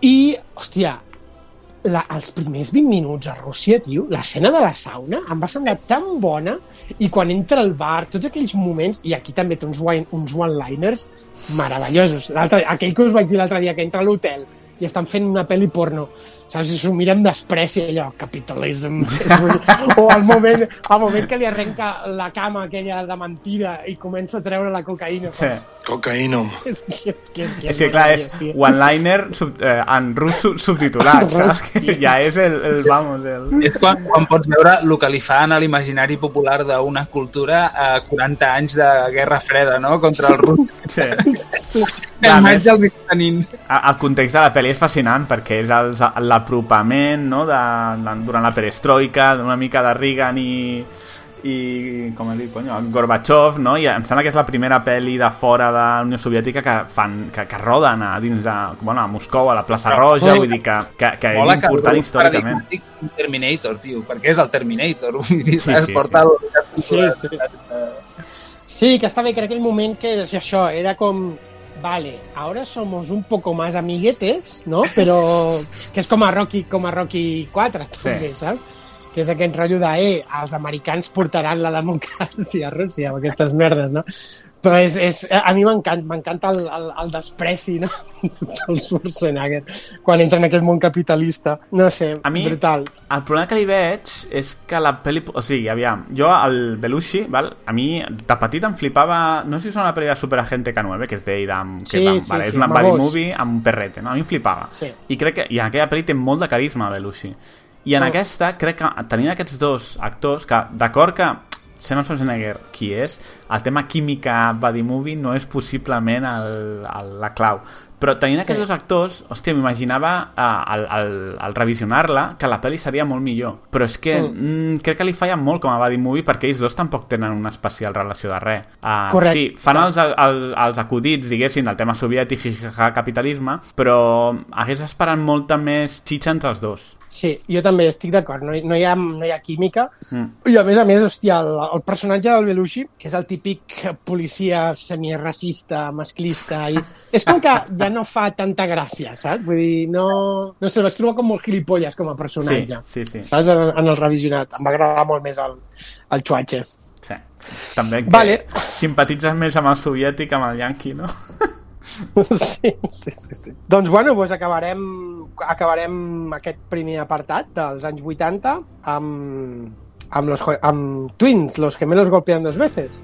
i, hòstia, la, els primers 20 minuts a Rússia, tio, l'escena de la sauna em va semblar tan bona i quan entra al bar, tots aquells moments, i aquí també té uns, uns one-liners meravellosos. Aquell que us vaig dir l'altre dia, que entra a l'hotel i estan fent una pel·li porno, saps? I s'ho mira amb despreci, allò, capitalism. o el moment, el moment que li arrenca la cama aquella de mentida i comença a treure la cocaïna. Sí. Cocaïnum. És que, és que, és que, És que clar, és one-liner sub, eh, en rus sub, subtitulat, saps? Que ja és el, el vamos, el... És quan, quan pots veure el que li fan a l'imaginari popular d'una cultura a 40 anys de Guerra Freda, no?, contra els russos. Sí. El Clar, més-. A- El context de la pel·li és fascinant perquè és els- l'apropament no, de, de, durant la perestroika, una mica de Reagan i, i com es diu, coño, Gorbachev, no? I em sembla que és la primera pel·li de fora de la Unió Soviètica que fan que, que roden a dins de, bueno, a Moscou, a la plaça Roja, vull dir que, que, que és que important el històricament. Terminator, tio, perquè és el Terminator. Vull dir, Sí, saps? sí, Porta sí. el... Sí, sí. Sí, que està bé, que en aquell moment que és això, era com, vale, ahora somos un poco más amiguetes, ¿no? Però que és com a Rocky, com a Rocky 4, també, saps? Que és aquest rotllo de, eh, els americans portaran la democràcia a Rússia, amb aquestes merdes, no? Però és, és, a mi m'encanta m'encanta el, el, el despreci, no? del Schwarzenegger, quan entra en aquest món capitalista. No sé, A mi, brutal. el problema que li veig és que la pel·li... O sigui, aviam, jo, el Belushi, val? a mi, de petit em flipava... No sé si és una pel·li de Superagente K9, que és d'ell, que Sí, sí, vale, sí, és una buddy gos. movie amb un perrete, no? A mi em flipava. Sí. I crec que i en aquella pel·li té molt de carisma, Belushi. I en Mm. aquesta, crec que tenint aquests dos actors, que d'acord que sent el Schwarzenegger qui és, el tema química buddy movie no és possiblement el, el, la clau. Però tenint aquests Sí. dos actors, hòstia, m'imaginava eh, al, al, al revisionar-la que la pel·li seria molt millor. Però és que Mm. mm. crec que li falla molt com a buddy movie perquè ells dos tampoc tenen una especial relació de res. Uh, Correcte. Sí, fan els, els, els acudits, diguéssim, del tema soviètic, jijijaja, capitalisme, però hagués esperat molta més xitxa entre els dos. Sí, jo també estic d'acord, no, no, hi ha, no hi ha química. Mm. I a més a més, hòstia, el, el personatge del Belushi, que és el típic policia semiracista, masclista, i... és com que ja no fa tanta gràcia, saps? Vull dir, no... No sé, vaig trobar com molt gilipolles com a personatge. Sí, sí, sí. Saps? En, en el revisionat. Em va agradar molt més el, el xuatge. Sí. També que Vale. simpatitzes més amb el soviètic que amb el yanqui, no? Sí, sí, sí, sí. Doncs bueno, doncs acabarem, acabarem aquest primer apartat dels anys 80 amb, amb, los, amb Twins, los gemelos golpean dos veces.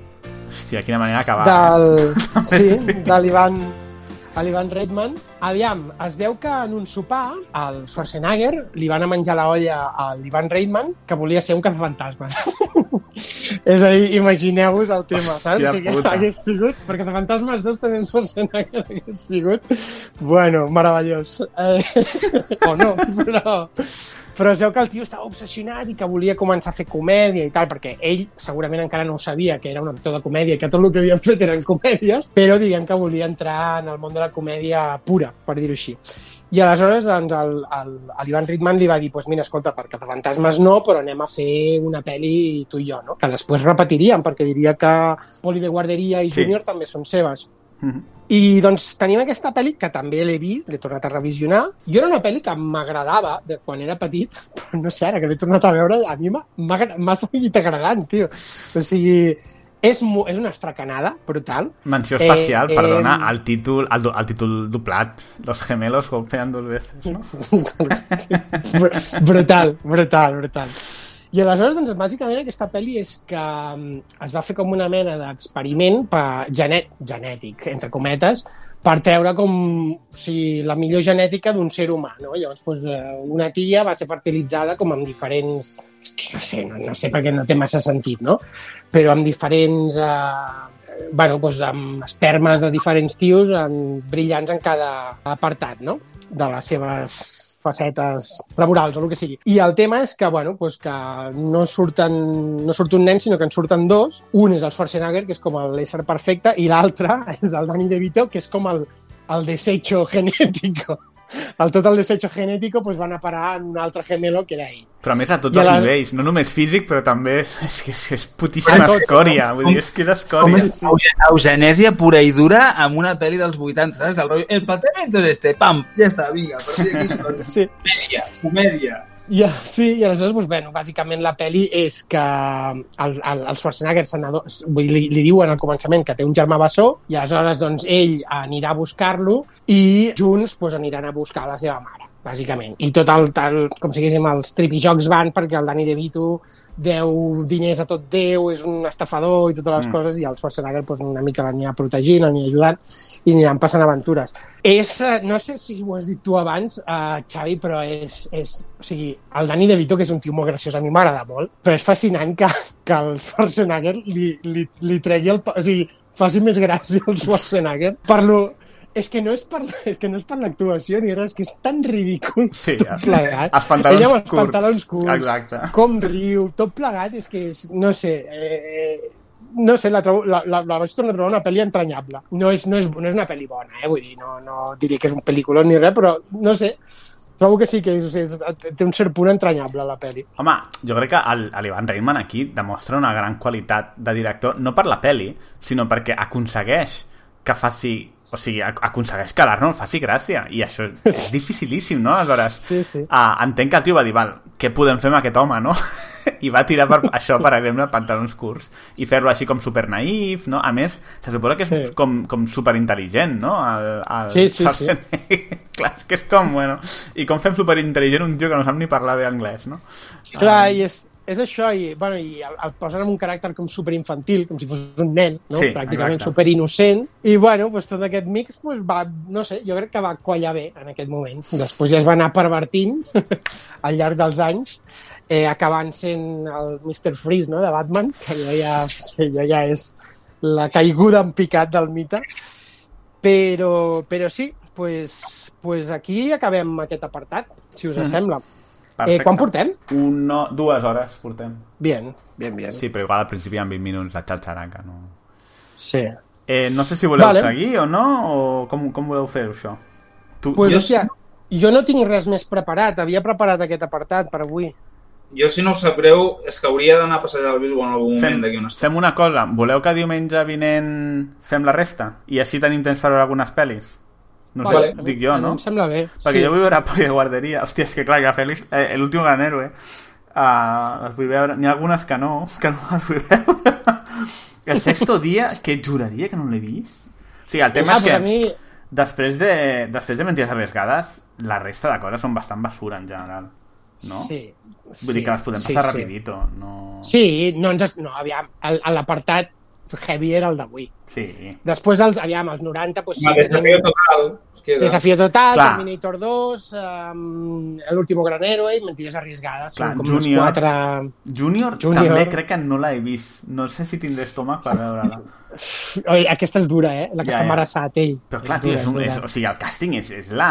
Hòstia, quina manera d'acabar. del, eh? sí, de l'Ivan a l'Ivan Redman. Aviam, es veu que en un sopar al Schwarzenegger li van a menjar la olla a l'Ivan Reitman que volia ser un cazafantasmes. És a dir, imagineu-vos el tema, saps? Hòstia O sigui, puta. hagués sigut, perquè Cazafantasmes 2 també en Schwarzenegger hagués sigut, bueno, meravellós. Eh, o no, però... Però es veu que el tio estava obsessionat i que volia començar a fer comèdia i tal, perquè ell segurament encara no ho sabia, que era un actor de comèdia i que tot el que havien fet eren comèdies, però diguem que volia entrar en el món de la comèdia pura, per dir-ho així. I aleshores doncs, el, el, l'Ivan Ritman li va dir pues mira, escolta, per Fantasmes no, però anem a fer una pel·li tu i jo, no? que després repetiríem, perquè diria que Poli de Guarderia i Sí. Júnior també són seves. Mhm. I doncs tenim aquesta pel·li que també l'he vist, l'he tornat a revisionar. Jo era una pel·li que m'agradava de quan era petit, però no sé, ara que l'he tornat a veure, a mi m'ha- seguit agradant, tio. O sigui, és, és una estracanada brutal. Menció especial, Eh, perdona, em- al títol, al, al títol doblat. Los gemelos golpean dos veces, no? Br- brutal, brutal, brutal. I aleshores, doncs, bàsicament aquesta pel·li és que mm, es va fer com una mena d'experiment per genet, genètic, entre cometes, per treure com o sigui, la millor genètica d'un ser humà. No? Llavors, doncs, eh, una tia va ser fertilitzada com amb diferents... No sé, no, no sé perquè no té massa sentit, no? Però amb diferents... Eh, bueno, doncs amb espermes de diferents tios en, brillants en cada apartat, no? De les seves facetes laborals o el que sigui. I el tema és que, bueno, doncs que no, surten, no surt un nen, sinó que en surten dos. Un és el Schwarzenegger, que és com l'ésser perfecte, i l'altre és el Danny DeVito, que és com el, el desecho genético. El tot el desecho genético pues, van a parar en un altre gemelo que era ell. Però a més a tots I els la- nivells, no només físic, però també és que és, és putíssima Bueno, escòria. com- Vull dir, és que és Com escòria. és euge- eugenèsia pura i dura amb una pel·li dels 80, saps? Del rotllo, el planteamiento es este, pam, ja està, vinga, a partir d'aquí història. Sí. Comèdia, comèdia. Ja, sí, i aleshores, doncs, bueno, bàsicament la pel·li és que el, el, el Schwarzenegger senador, vull, li, li diuen al començament que té un germà bessó i aleshores doncs, ell anirà a buscar-lo i junts doncs, aniran a buscar la seva mare, bàsicament. I tot el, tal, com si diguéssim, els tripijocs van perquè el Danny DeVito deu diners a tot Déu, és un estafador i totes les mm. coses, i el Schwarzenegger doncs, una mica l'anirà protegint, l'anirà ajudant i aniran passant aventures. És, eh, no sé si ho has dit tu abans, uh, Xavi, però és, és, o sigui, el Danny DeVito, que és un tio molt graciós, a mi m'agrada molt, però és fascinant que, que el Schwarzenegger li, li, li tregui el... O sigui, faci més gràcia el Schwarzenegger per lo, és que no és per, és que no és per l'actuació ni res, que és tan ridícul Sí, tot plegat. els pantalons Ella amb els curts. pantalons curts, Exacte. com riu, tot plegat, és que és, no sé, eh, no sé, la, trobo, la, la, la vaig tornar a trobar una pel·li entranyable. No és, no és, no és una pel·li bona, eh? vull dir, no, no diria que és un pel·lícula ni res, però no sé, trobo que sí que és, és, té un cert punt entranyable la pel·li. Home, jo crec que l'Ivan Reitman aquí demostra una gran qualitat de director, no per la peli, sinó perquè aconsegueix que faci... O sigui, ac- aconsegueix que l'Arnold faci gràcia. I això és dificilíssim, no? Aleshores, sí, sí. Uh, entenc que el tio va dir, val, què podem fer amb aquest home, no? I va tirar per això, per exemple, pantalons curts i fer-lo així com super naïf, no? A més, se suposa que és Sí. com, com super intel·ligent, no? El, el Sí, sí, sí. Clar, és que és com, bueno... I com fem super intel·ligent un tio que no sap ni parlar bé anglès, no? Clar, i és, és això, i, bueno, i el, el posen en un caràcter com superinfantil, com si fos un nen, no? Sí, pràcticament exacte. superinnocent, i bueno, pues, tot aquest mix pues, va, no sé, jo crec que va quallar bé en aquest moment. Després ja es va anar pervertint al llarg dels anys, eh, acabant sent el Mr. Freeze no? de Batman, que allò ja, que allò ja és la caiguda en picat del mite. Però, però sí, pues, pues aquí acabem aquest apartat, si us Mhm. sembla. Eh, Perfecte. quan portem? Un, no, dues hores portem. Bien, bien, bien. Sí, però igual al principi ha 20 minuts de xatxaraca, no? Sí. Eh, no sé si voleu Vale. seguir o no, o com, com voleu fer això? Tu, Pues, Jo hòstia, jo no tinc res més preparat. Havia preparat aquest apartat per avui. Jo, si no us sap greu, és que hauria d'anar a passejar el Bilbo en algun fem, moment d'aquí una estona. fem una cosa, voleu que diumenge vinent fem la resta? I així tenim temps per veure algunes pel·lis? No sé, Vale. dic jo, no? Em sembla bé. Perquè sí. jo vull veure Poli de guarderia. Hòstia, és que clar, que Félix, eh, l'últim gran héroe, uh, les vull veure. N'hi ha algunes que no, que no les vull veure. El sexto dia, que juraria que no l'he vist. O sigui, el tema Ah, és que a mi... després, de, després de Mentides Arriesgades, la resta de coses són bastant basura en general. No? Sí. Vull dir que les podem sí, passar sí. rapidito. No... Sí, no ens... No, aviam, l'apartat heavy era el d'avui. Sí. Després, els, aviam, els 90, pues, sí, Home, desafío total. Queda. Desafío Total, Clar. Terminator 2, um, El último gran héroe i Mentides arriesgades. Clar, Són com Junior. les quatre... Junior, Junior. també crec que no l'he vist. No sé si tindré estómac per veure-la. Oi, aquesta és dura, eh? La que Ja, està ja. embarassat, ell. Però clar, És tio, dura, és un, és és, o sigui, el càsting és, és la...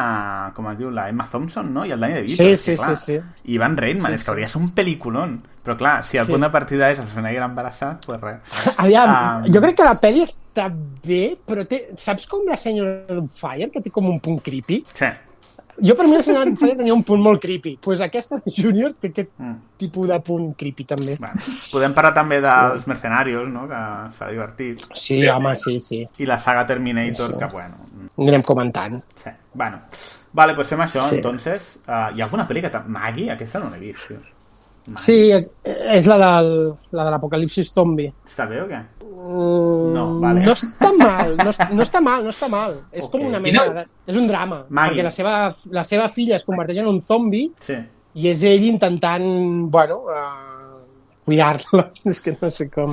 Com es diu? La Emma Thompson, no? I el Danny DeVito. Sí, és sí, clar, sí, sí. I Ivan Reitman, Sí, és que sí. hauria de ser un pel·lículon. Però clar, si el Sí. punt de partida és el Schwarzenegger embarassat, pues res. Aviam, Um, jo crec que la pel·li està bé, però té... Saps com la senyora Fire, que té com un punt creepy? Sí. Jo per mi la senyora Fire tenia un punt molt creepy. Pues aquesta de Junior té aquest Mm. tipus de punt creepy també. Bueno, podem parlar també dels mercenarios, no? que serà divertit. Sí, home, sí, sí. I la saga Terminator, Sí. que bueno... Anirem comentant. Sí. Bueno, vale, pues fem això, Sí. entonces. Uh, hi ha alguna pel·li que... Maggie? Aquesta no l'he vist, tio. Sí, és la, del, la de l'apocalipsis zombi. Està bé o què? Mm, No, vale. no està mal, no, es- no està mal, no està mal. És com una mena... no- és un drama, Maggie. perquè la seva, la seva filla es converteix en un zombi Sí. i és ell intentant, bueno, uh, cuidar-la. És que no sé com...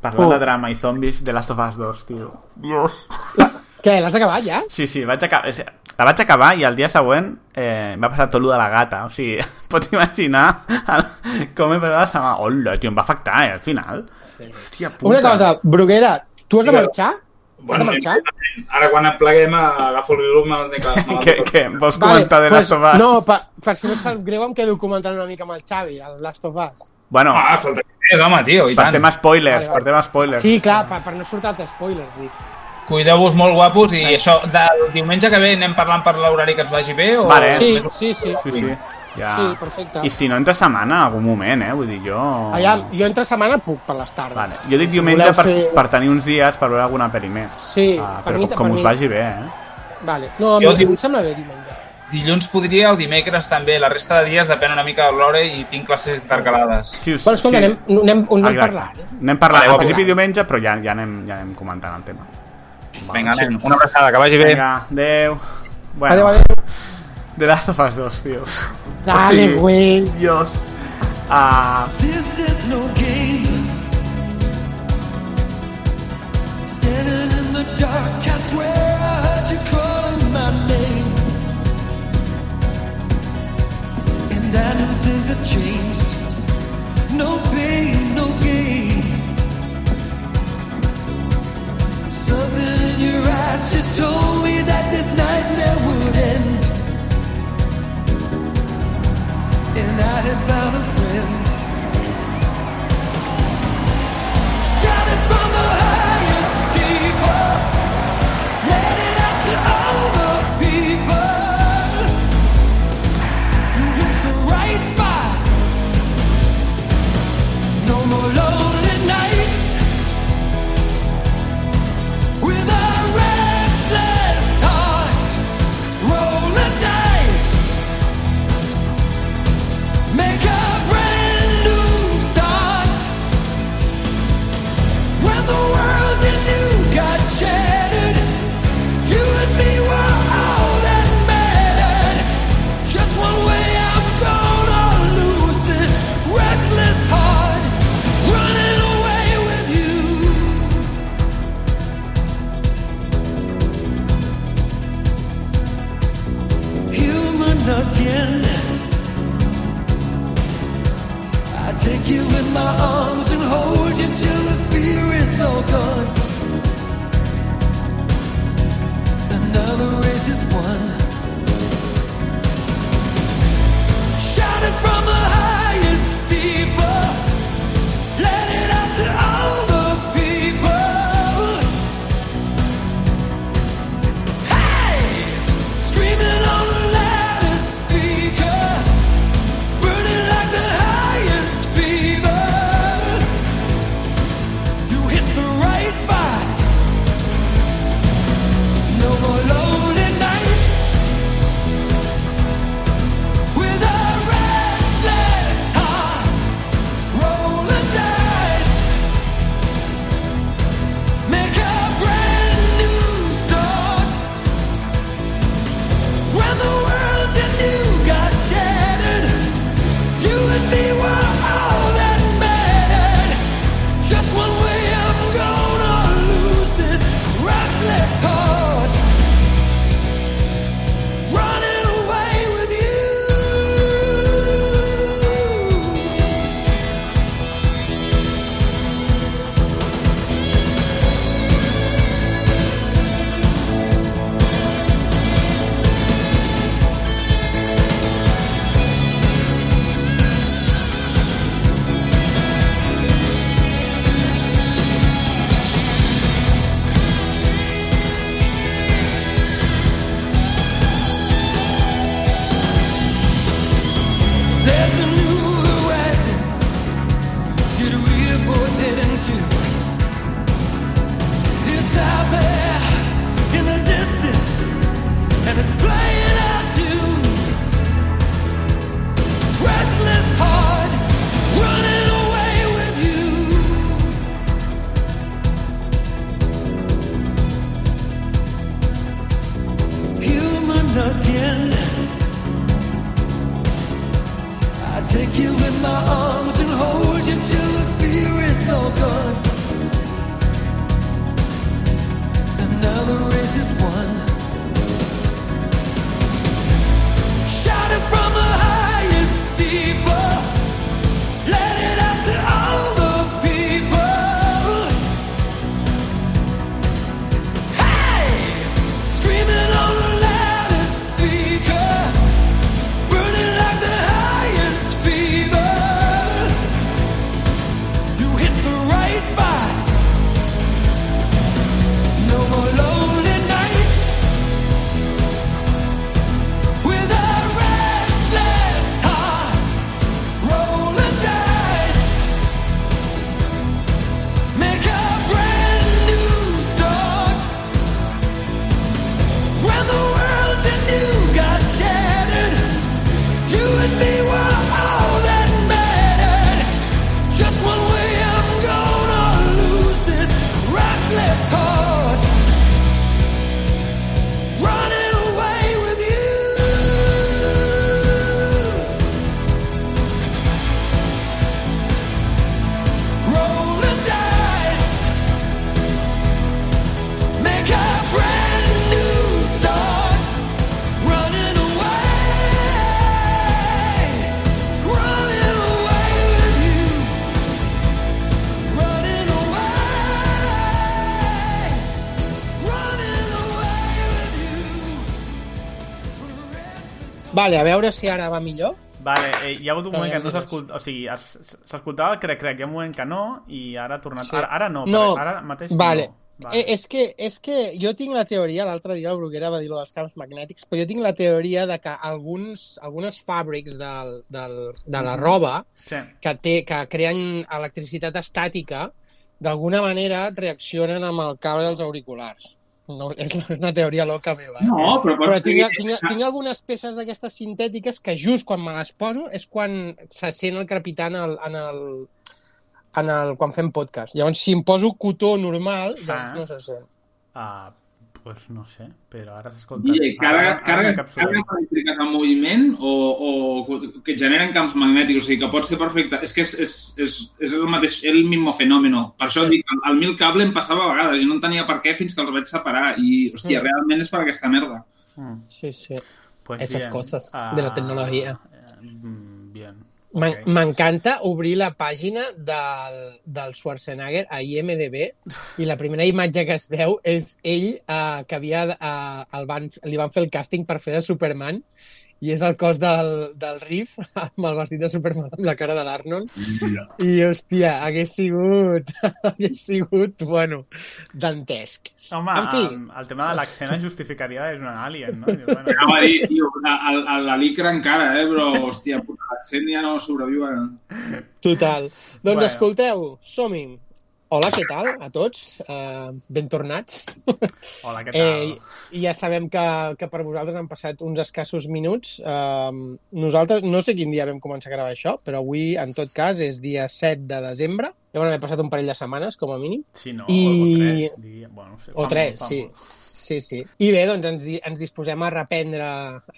Parlant Oh. de drama i zombis, de Last of Us 2, tio. Dios. Què, l'has acabat ja? Sí, sí, vaig acabar, la vaig acabar i el dia següent eh, em va passar tot lo de la gata. O sigui, pots imaginar el, com he perdut la setmana. Hola, tio, em va afectar, eh, al final. Sí. Hòstia puta. Una cosa, Bruguera, tu has de marxar? Has de marxar? Ara quan et pleguem agafo el me'l de Què, què? Vols comentar de Last of Us? No, per, per si no et sap greu em quedo comentant una mica amb el Xavi, el Last of Us. Bueno, Ah, falta que és, home, tio, i per tant. tema spoilers, Vale, vale. per tema spoilers. Sí, clar, per, per no sortir-te spoilers, dic. Cuideu-vos molt guapos i això, del diumenge que ve anem parlant per l'horari que ens vagi bé o... Vale. Sí, sí, sí. Sí, sí. Ja. Sí, perfecte. I si no entre setmana, en algun moment, eh? Vull dir, jo... Aviam, jo entre setmana puc per les tardes. Vale. Jo dic Si diumenge per, fer- per tenir uns dies per veure alguna pel·li més. Sí, per però mi- com, per com us mi- vagi bé, eh? Vale. No, a Jo mi diu- em sembla bé diumenge. Dilluns podria o dimecres també, la resta de dies depèn una mica de l'hora i tinc classes intercalades. Sí, Bueno, escolta, anem, anem, anem Exacte. parlant. eh? Anem parlant, Vale, al va, principi diumenge, però ja, ja, anem, ja anem comentant el tema. Vinga, anem. Una abraçada, que vagi bé. Vinga, adeu. Bueno, Adeu, adeu. The Last of Us 2, tio. Dale, güey. Dios. Ah, This is no game. Standing in the dark, I swear I heard you calling my name. And I knew things had changed. No pain, no eyes just told me that this nightmare would end. And I had found a friend. Vale, a veure si ara va millor. Vale, eh, hi ha hagut un moment que no s'escoltava, o sigui, es- s'escoltava el crec-crec, hi ha un moment que no, i ara ha tornat... Sí. Ara, ara no, No, ara mateix vale. no. Eh, és, que, és que jo tinc la teoria, l'altre dia el Bruguera va dir lo dels camps magnètics, però jo tinc la teoria de que alguns, algunes fàbrics del, del, de la Mhm. roba Sí. que, té, que creen electricitat estàtica, d'alguna manera reaccionen amb el cable dels auriculars. No, és és una teoria loca meva. eh? No, però però tinc, que- tinc, tinc algunes peces d'aquestes sintètiques que just quan me les poso és quan se sent el crepitant en el, en el, en el, quan fem podcast. Llavors, si em poso cotó normal, llavors Ah. no se sent. Ah, pues no sé, però ara s'escolta... Guille, Ara- carga, soroll. cargues elèctriques en moviment o, o que generen camps magnètics, o sigui que pot ser perfecte. És que és, és, és, és el mateix, el mismo fenómeno. Per això dic, el, el mil cable em passava a vegades i no entenia per què fins que els vaig separar i, hòstia, Mm. realment és per aquesta merda. Mm. Sí, sí. Pues Esas bien. cosas Ah, de la tecnología. mm, Bien. M'en- Ok. M'encanta obrir la pàgina del, del Schwarzenegger a IMDB i la primera imatge que es veu és ell eh, que havia, eh, el van, li van fer el càsting per fer de Superman i és el cos del, del Riff amb el vestit de Superman amb la cara de l'Arnold i hòstia, hagués sigut hagués sigut, bueno dantesc Home, en fi, el tema de l'accent es justificaria és un alien, no? Bueno, Anava a dir, tio, a, a la licra encara, eh, però, hòstia, l'accent ja no sobreviu a... Total. Doncs bueno. escolteu, som-hi. Hola, què tal a tots? Uh, ben tornats. Hola, què tal? Eh, ja sabem que, que per vosaltres han passat uns escassos minuts. Uh, nosaltres, no sé quin dia vam començar a gravar això, però avui, en tot cas, és dia 7 de desembre. Deuen haver passat un parell de setmanes, com a mínim. Sí, no? I... O tres, diria. Bueno, no sé, O tres, molt, sí. molt. Sí, sí. I bé, doncs ens, ens disposem a reprendre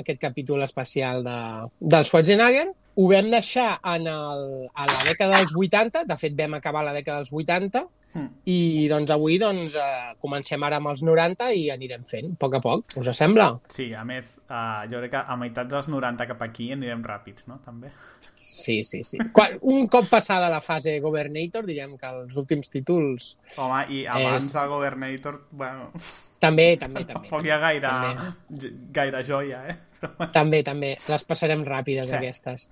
aquest capítol especial de, del Schwarzenegger. Ho vam deixar en el, a la dècada dels 80, de fet vam acabar la dècada dels 80, Mm. i doncs avui doncs, eh, comencem ara amb els 90 i anirem fent, a poc a poc. Us sembla? Sí, a més, uh, jo crec que a meitat dels 90 cap aquí anirem ràpids, no? També. Sí, sí, sí. Quan, un cop passada la fase Governator, diríem que els últims títols... Home, i abans És- de Governator, bueno... També, també, també. Tampoc hi ha gaire, També. gaire joia, eh? També, també. Les passarem ràpides, Sí. aquestes.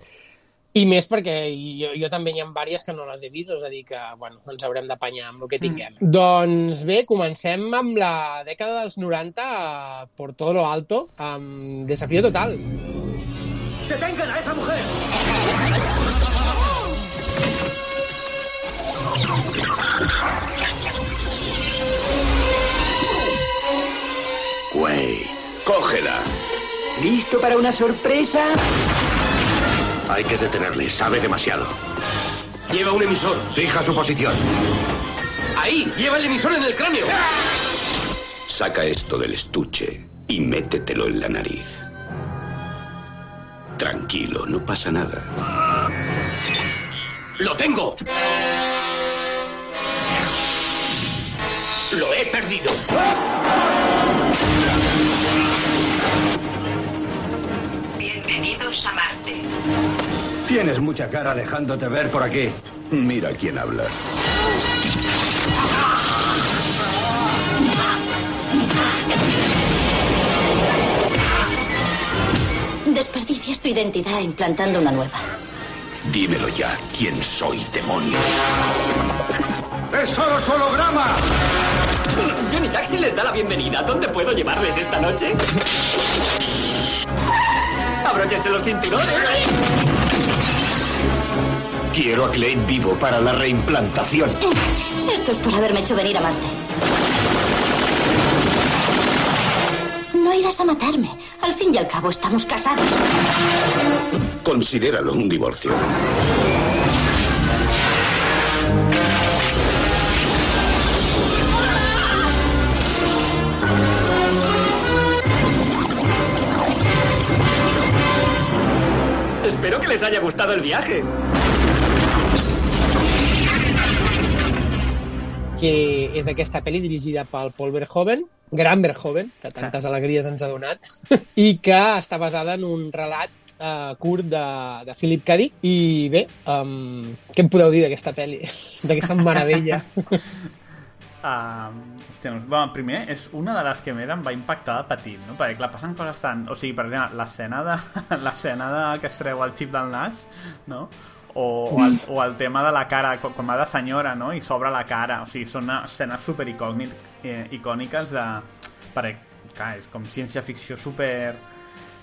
I més perquè jo, jo també hi ha diverses que no les he vist, és a dir que, bueno, ens haurem d'apanyar amb el que tinguem. Mm. Doncs bé, comencem amb la dècada dels 90 a por todo lo alto, amb Desafío Total. ¡Detengan a esa mujer! Wade, cógela. ¿Listo para una sorpresa? Hay que detenerle, sabe demasiado. Lleva un emisor. Fija su posición. Ahí, lleva el emisor en el cráneo. Saca esto del estuche y métetelo en la nariz. Tranquilo, no pasa nada. ¡Lo tengo! ¡Lo he perdido! Bienvenidos a Marte. Tienes mucha cara dejándote ver por aquí. Mira quién habla. Desperdicias tu identidad implantando una nueva. Dímelo ya, ¿quién soy, demonios? ¡Es solo holograma! Johnny Taxi les da la bienvenida. ¿Dónde puedo llevarles esta noche? Abróchense los cinturones. Quiero a Clay vivo para la reimplantación. Esto es por haberme hecho venir a Marte. No irás a matarme. Al fin y al cabo estamos casados. Considéralo un divorcio. Que les haya gustado el viaje. que és aquesta pel·li dirigida pel Paul Verhoeven, gran Verhoeven, que tantes alegries ens ha donat, i que està basada en un relat uh, curt de, de Philip K. Dick. I bé, um, què em podeu dir d'aquesta pel·li? D'aquesta meravella? Uh, hòstia, no, bueno, primer, és una de les que més em va impactar de petit, no? Perquè, clar, passen coses tan... O sigui, per exemple, l'escena de, l'escena de que es treu el xip del nas, no? O, o, el, o el tema de la cara, quan, quan va de senyora, no? I s'obre la cara. O sigui, són escenes super eh, icòniques de... Perquè, clar, és com ciència-ficció super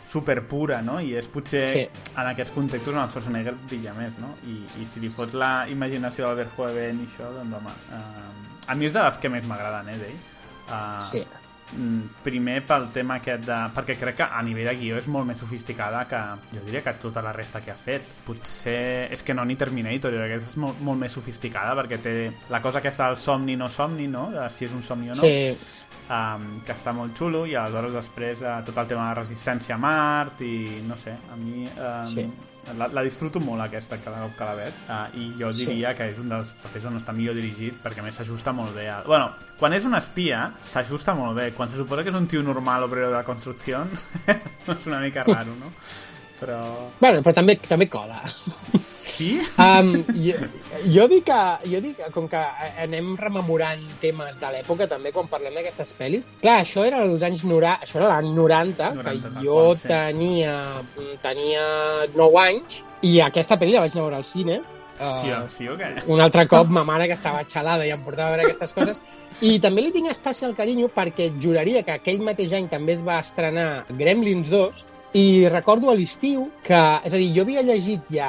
super pura, no? I és potser Sí. en aquests contextos on el Schwarzenegger brilla més, no? I, i si li fots la imaginació del Verhoeven i això, doncs home... Uh, a mi és de les que més m'agraden, eh, d'ell. Uh, Sí. mm, Primer pel tema aquest de... Perquè crec que a nivell de guió és molt més sofisticada que, jo diria que tota la resta que ha fet. Potser és que no ni Terminator, jo crec que és molt, molt més sofisticada perquè té la cosa aquesta del somni no somni, no? De si és un somni o no. Sí. Um, que està molt xulo i aleshores després uh, tot el tema de resistència a Mart i no sé, a mi um, Sí. La, la disfruto molt aquesta cada cop que la veig uh, i jo Sí. diria que és un dels papers on està millor dirigit perquè a més s'ajusta molt bé a... bueno, quan és un espia s'ajusta molt bé quan se suposa que és un tio normal obrero de la construcció és una mica raro, no? però... Bueno, però també, també cola. Sí? Um, jo, jo, dic que, jo dic que, com que anem rememorant temes de l'època també quan parlem d'aquestes pel·lis, clar, això era als anys 90, això era l'any 90, 90, que jo qual, sí. tenia, tenia 9 anys, i aquesta pel·li la vaig anar a veure al cine, Hòstia, sí o què? un altre cop ma mare que estava xalada i em portava a veure aquestes coses i també li tinc especial carinyo perquè juraria que aquell mateix any també es va estrenar Gremlins 2 i recordo a l'estiu que, és a dir, jo havia llegit ja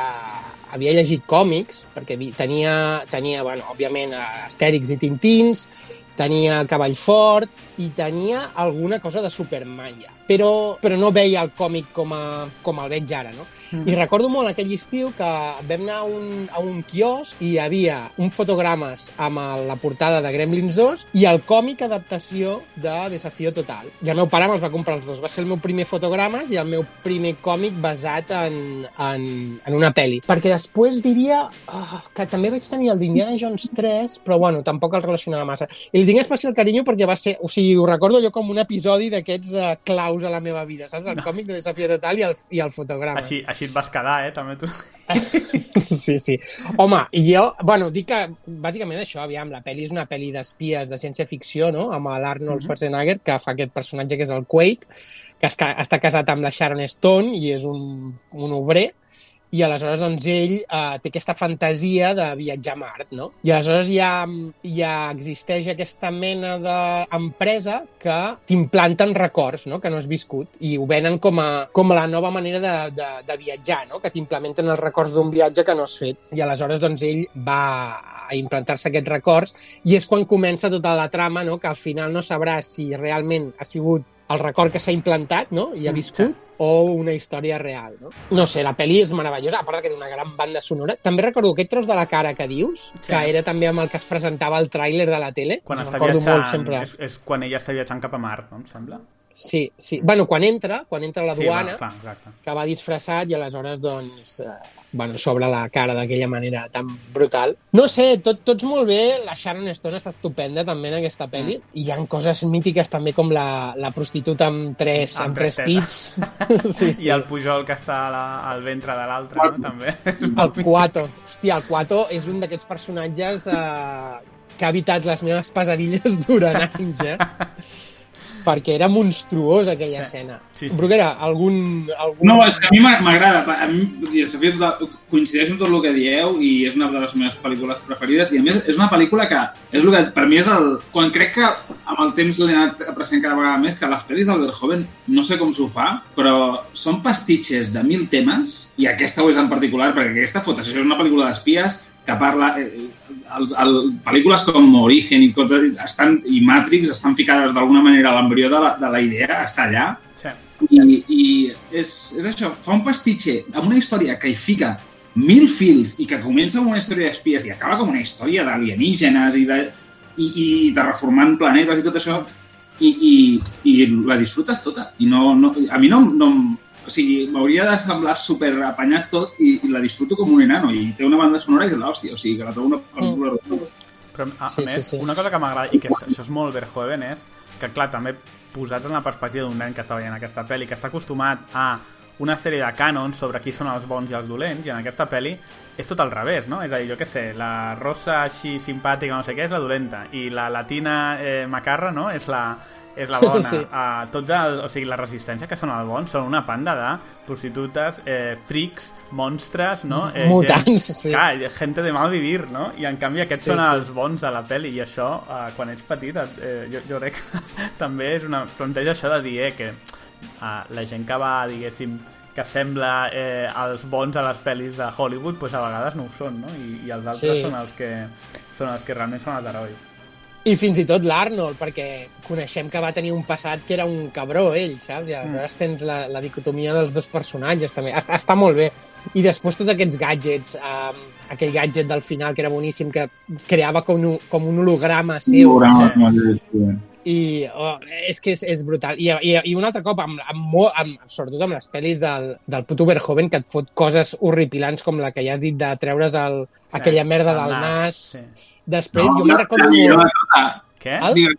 havia llegit còmics, perquè tenia, tenia bueno, òbviament, Astèrix i Tintins, tenia Cavall Fort i tenia alguna cosa de Superman ja. Però, però no veia el còmic com, a, com el veig ara, no? Mm. I recordo molt aquell estiu que vam anar a un, a un quiosc i hi havia un fotogrames amb la portada de Gremlins 2 i el còmic adaptació de Desafío Total. I el meu pare me'ls va comprar els dos. Va ser el meu primer fotogrames i el meu primer còmic basat en, en, en una pel·li. Perquè després diria oh, que també vaig tenir el d'Indiana Jones 3, però bueno, tampoc el relacionava massa. I li tinc especial carinyo perquè va ser... O sigui, ho recordo jo com un episodi d'aquests uh, claus a la meva vida, saps? El còmic de Desafío Total i el, i el fotograma. Així, així et vas quedar, eh, també tu. Sí, sí. Home, i jo, bueno, dic que bàsicament això, aviam, la pel·li és una pel·li d'espies de ciència-ficció, no?, amb l'Arnold Mhm. Schwarzenegger, que fa aquest personatge que és el Quaid, que es, està casat amb la Sharon Stone i és un, un obrer, i aleshores doncs ell eh, té aquesta fantasia de viatjar a Mart, no? I aleshores ja, ja existeix aquesta mena d'empresa que t'implanten records, no?, que no has viscut, i ho venen com a, com a la nova manera de, de, de viatjar, no?, que t'implementen els records d'un viatge que no has fet. I aleshores doncs ell va a implantar-se aquests records i és quan comença tota la trama, no?, que al final no sabràs si realment ha sigut el record que s'ha implantat, no?, i ha viscut, o una història real, no? No sé, la pel·li és meravellosa, a part que té una gran banda sonora. També recordo aquest tros de la cara que dius, Sí. que era també amb el que es presentava el tràiler de la tele. Quan està viatjant, molt sempre. és, és quan ella està viatjant cap a Mart, no? Em sembla? Sí, sí. Bueno, quan entra, quan entra a la Sí, duana, va, clar, exacte. que va disfressat i aleshores, doncs, eh, bueno, s'obre la cara d'aquella manera tan brutal. No sé, tot, tots molt bé, la Sharon Stone està estupenda també en aquesta pel·li, Mm. i hi ha coses mítiques també com la, la prostituta amb tres, amb, tres pits. sí, sí. I el Pujol que està la, al ventre de l'altre, no? també. El Cuato. Hòstia, el Cuato és un d'aquests personatges eh, que ha evitat les meves pesadilles durant anys, eh? Perquè era monstruós aquella Sí. escena. Sí, sí. Bruguera, algun, algun... No, és que a mi m'a- m'agrada. A mi, dir, Sofia, tot, coincideix amb tot el que dieu i és una de les meves pel·lícules preferides i a més és una pel·lícula que és el que per mi és el... Quan crec que amb el temps l'he anat apreciant cada vegada més que les pel·lis del Verhoeven no sé com s'ho fa, però són pastitxes de mil temes i aquesta ho és en particular perquè aquesta foto, això és una pel·lícula d'espies que parla... Eh, el, el, pel·lícules com Origen i, coses, estan, i Matrix estan ficades d'alguna manera a l'embrió de, la, de la idea, està allà, Sí. i, i és, és això, fa un pastitxe amb una història que hi fica mil fils i que comença amb una història d'espies i acaba com una història d'alienígenes i de, i, i de reformant planetes i tot això i, i, i la disfrutes tota i no, no, a mi no, no o sigui, m'hauria de semblar super apanyat tot i, i la disfruto com un enano i té una banda sonora que és l'hòstia, o sigui, que la trobo una pel·lícula mm. Però, a, Sí, a més, sí, sí. una cosa que m'agrada, i que això és molt Verhoeven, és que, clar, també posat en la perspectiva d'un nen que està veient aquesta pel·li, que està acostumat a una sèrie de cànons sobre qui són els bons i els dolents, i en aquesta pel·li és tot al revés, no? És a dir, jo què sé, la rosa així simpàtica, no sé què, és la dolenta, i la latina eh, macarra, no?, és la, és la bona. Sí. Uh, tots el, o sigui, la resistència que són els bons són una panda de prostitutes, eh, frics, monstres, no? Eh, Mutants, gent, sí. Clar, gente de mal vivir, no? I en canvi aquests Sí, són sí. els bons de la pel·li i això, eh, quan ets petit, et- eh, jo, jo crec que també és una... planteja això de dir eh, que eh, la gent que va, diguéssim, que sembla eh, els bons a les pel·lis de Hollywood, pues a vegades no ho són, no? I, i els altres Sí. són els que són els que realment són els herois. I fins i tot l'Arnold, perquè coneixem que va tenir un passat que era un cabró, ell, saps? I aleshores tens la, la dicotomia dels dos personatges, també. Està, està molt bé. I després tots aquests gadgets, um, aquell gadget del final que era boníssim, que creava com un, com un holograma seu. Holograma, saps? sí. I oh, és que és, és brutal. I, i, I un altre cop, amb, amb, molt, amb, sobretot amb les pel·lis del, del puto Verhoeven, que et fot coses horripilants com la que ja has dit de treure's el, Sí, aquella merda el del nas, nas. sí. Després, No, jo me'n recordo molt... Què? El? Digues,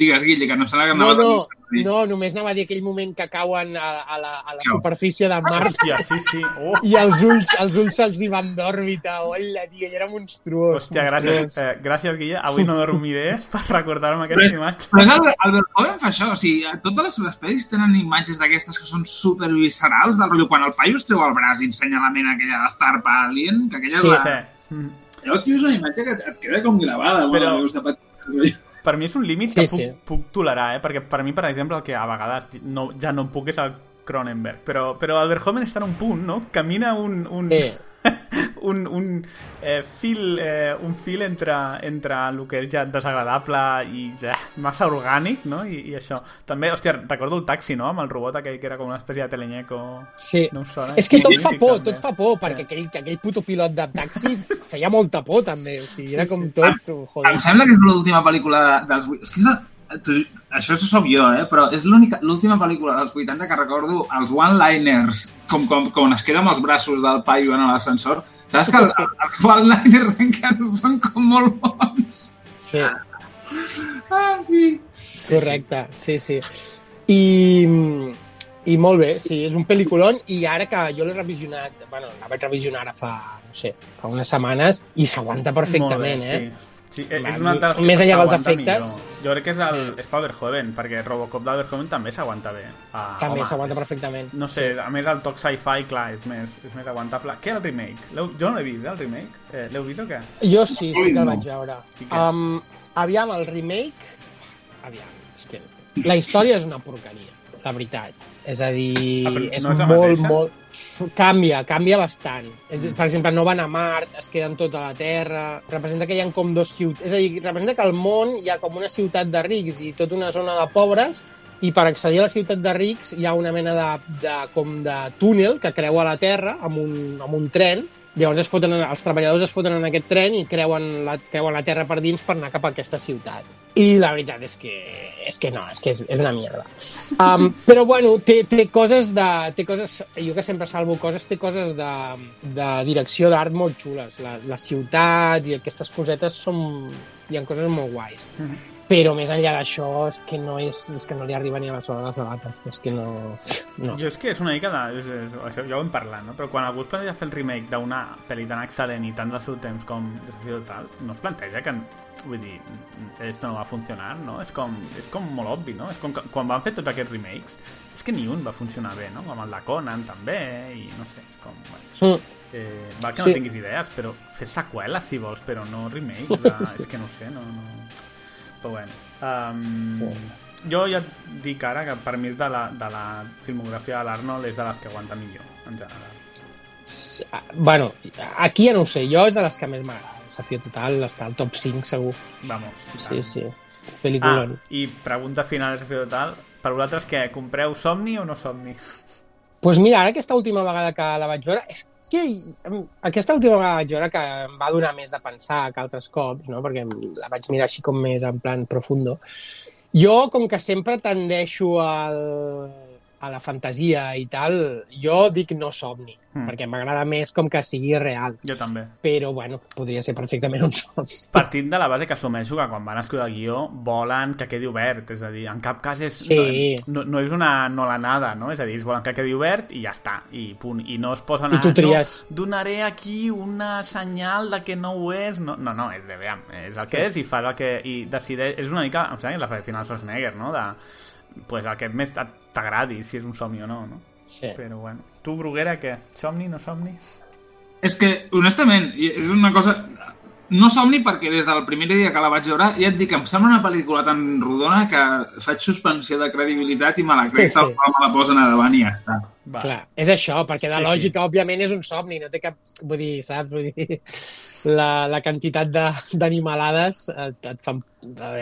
digues, Guille, que no serà que No, anava no, no, només anava a dir aquell moment que cauen a, a la, a la No. superfície de Mart Hòstia, sí, sí. Oh. i els ulls, els ulls se'ls hi van d'òrbita. Hola, tio, i era monstruós. Hòstia, gràcies, eh, gràcies, Guilla. Avui no dormiré per recordar-me Però, aquesta és, imatge. però és el, el Verhoeven fa això, o sigui, a totes les seves pel·lis tenen imatges d'aquestes que són super viscerals, del rotllo quan el paio es treu el braç i ensenya la mena aquella de Zarpa Alien, que aquella Sí, és la... sí. Mm. Allò, tio, és una imatge que et queda com gravada. Però- Bueno, petit. Per mi és un límit Sí, que puc, sí. puc tolerar, eh? perquè per mi, per exemple, el que a vegades no, ja no puc és el Cronenberg, però, però el Verhoeven està en un punt, no? Camina un, un, Sí. un, un eh, fil, eh, un fil entre, entre el que és ja desagradable i ja, massa orgànic, no? I, I això. També, hòstia, recordo el taxi, no? Amb el robot aquell que era com una espècie de teleñeco. Sí. No sona? És que tot fa por, també. tot fa por, perquè aquell, aquell puto pilot de taxi feia molta por, també. O sigui, era com tot... Joder. Em sembla que és l'última pel·lícula dels... És que és Això sóc jo, eh? Però és l'última pel·lícula dels 80 que recordo els one-liners, com, com, com es queda amb els braços del paio en l'ascensor. Saps que els, els one-liners encara són com molt bons? Sí. Ah, sí. Correcte, sí, sí. I, I molt bé, sí, és un pel·lículon i ara que jo l'he revisionat, bueno, la vaig revisionar ara fa, no sé, fa unes setmanes i s'aguanta perfectament, bé, eh? Sí. Sí, eh, Va, és una de les més enllà dels efectes. Millor. Jo crec que és, el, és pel Verhoeven, perquè Robocop del Verhoeven també s'aguanta bé. Ah, També s'aguanta perfectament. No sé, a més el toc sci-fi, clar, és més, és més aguantable. Què el remake? Jo no l'he vist, eh, el remake. Eh, L'heu vist o què? Jo sí, sí que el vaig veure. Um, aviam, el remake... Aviam, és que la història és una porqueria, la veritat. És a dir, Ah, és no és molt, molt... Canvia, canvia bastant. Mm. Per exemple, no van a Mart, es queden tot a la Terra, representa que hi ha com dos ciutats... És a dir, representa que al món hi ha com una ciutat de rics i tota una zona de pobres i per accedir a la ciutat de rics hi ha una mena de, de, com de túnel que creua la Terra amb un, amb un tren Llavors es foten, els treballadors es foten en aquest tren i creuen la, creuen la terra per dins per anar cap a aquesta ciutat. I la veritat és que, és que no, és que és, és una mierda. Um, però bueno, té, té coses de... Té coses, jo que sempre salvo coses, té coses de, de direcció d'art molt xules. La, les ciutats i aquestes cosetes són... Hi ha coses molt guais. Però més enllà d'això és que no és, és que no li arriba ni a la sola de les sabates. És que no... no. Jo és que és una mica de... És, és, això ja ho hem parlat, no? Però quan algú es planteja fer el remake d'una pel·li tan excel·lent i tant del seu temps com Desafío Total, no es planteja que vull dir, esto no va funcionar, no? És com, és com molt obvi, no? És com que quan van fer tots aquests remakes, és que ni un va funcionar bé, no? Com el de Conan també, i no sé, és com... Bueno, Mm. eh, val que Sí. no tinguis idees, però fes seqüeles si vols, però no remakes, de, Sí. és que no sé, no... no... Però bueno, um, Sí. jo ja et dic ara que per mi de la, de la filmografia de l'Arnold és de les que aguanta millor, en general. Ah, Bueno, aquí ja no ho sé, jo és de les que més m'agrada. Desafío Total està al top 5 segur. Vamos, Sí, tant. sí. Pel·lícula. Ah, i pregunta final de Desafío Total, per vosaltres què, compreu Somni o no Somni? pues mira, ara aquesta última vegada que la vaig veure, és que aquesta última vegada vaig veure que em va donar més de pensar que altres cops, no? perquè la vaig mirar així com més en plan profundo. Jo, com que sempre tendeixo al, a la fantasia i tal, jo dic no somni, Mm. perquè m'agrada més com que sigui real. Jo també. Però, bueno, podria ser perfectament un somni. Partint de la base que assumeixo que quan van escriure el guió volen que quedi obert, és a dir, en cap cas és, Sí. no, no, no és una no la nada, no? És a dir, ells volen que quedi obert i ja està, i punt. I no es posen I tu a... tries. No, donaré aquí una senyal de que no ho és. No, no, no és de veure, és el que Sí. és i fas el que... I decideix... És una mica, em sembla, que la fa final Schwarzenegger, no? De, pues el que més t'agradi, si és un somni o no, no? Sí. Però bueno. Tu, Bruguera, què? Somni, no somni? És que, honestament, és una cosa... No somni perquè des del primer dia que la vaig veure ja et dic que em sembla una pel·lícula tan rodona que faig suspensió de credibilitat i me la crec Sí, sí. me la posen a davant i ja està. Va. Clar, és això, perquè de Sí, sí. lògica, òbviament, és un somni, no té cap... Vull dir, saps? Vull dir, la, la quantitat de- d'animalades et, et fan...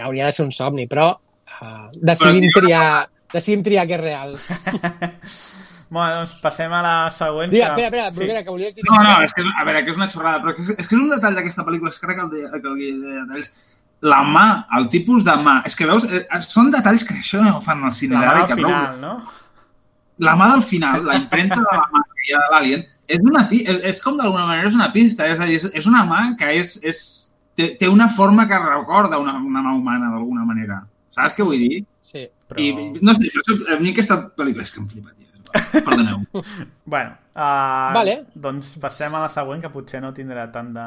hauria de ser un somni, però uh, decidim, Però, triar, decidim triar que és real. Bueno, doncs passem a la següent. Digue, espera, espera, Bruguera, que volies dir... No, no, és que és, a veure, que és una xorrada, però que és, és que és un detall d'aquesta pel·lícula, és que crec que el, de, que el deia d'ells, la mà, el tipus de mà, és que veus, eh, són detalls que això no ho fan al cine La mà d'ara que veus- final, no? la mà del final, la impremta de la mà que hi ha de l'Alien, és, una, és, és com d'alguna manera és una pista, és a dir, és, és una mà que és, és, té, té una forma que recorda una, una mà humana d'alguna manera. Saps què vull dir? Sí. Però... I, no sé, jo, soc- a mi aquesta pel·lícula és que em flipa, tio. Perdoneu. Bueno, uh, Vale. doncs passem a la següent, que potser no tindrà tant de,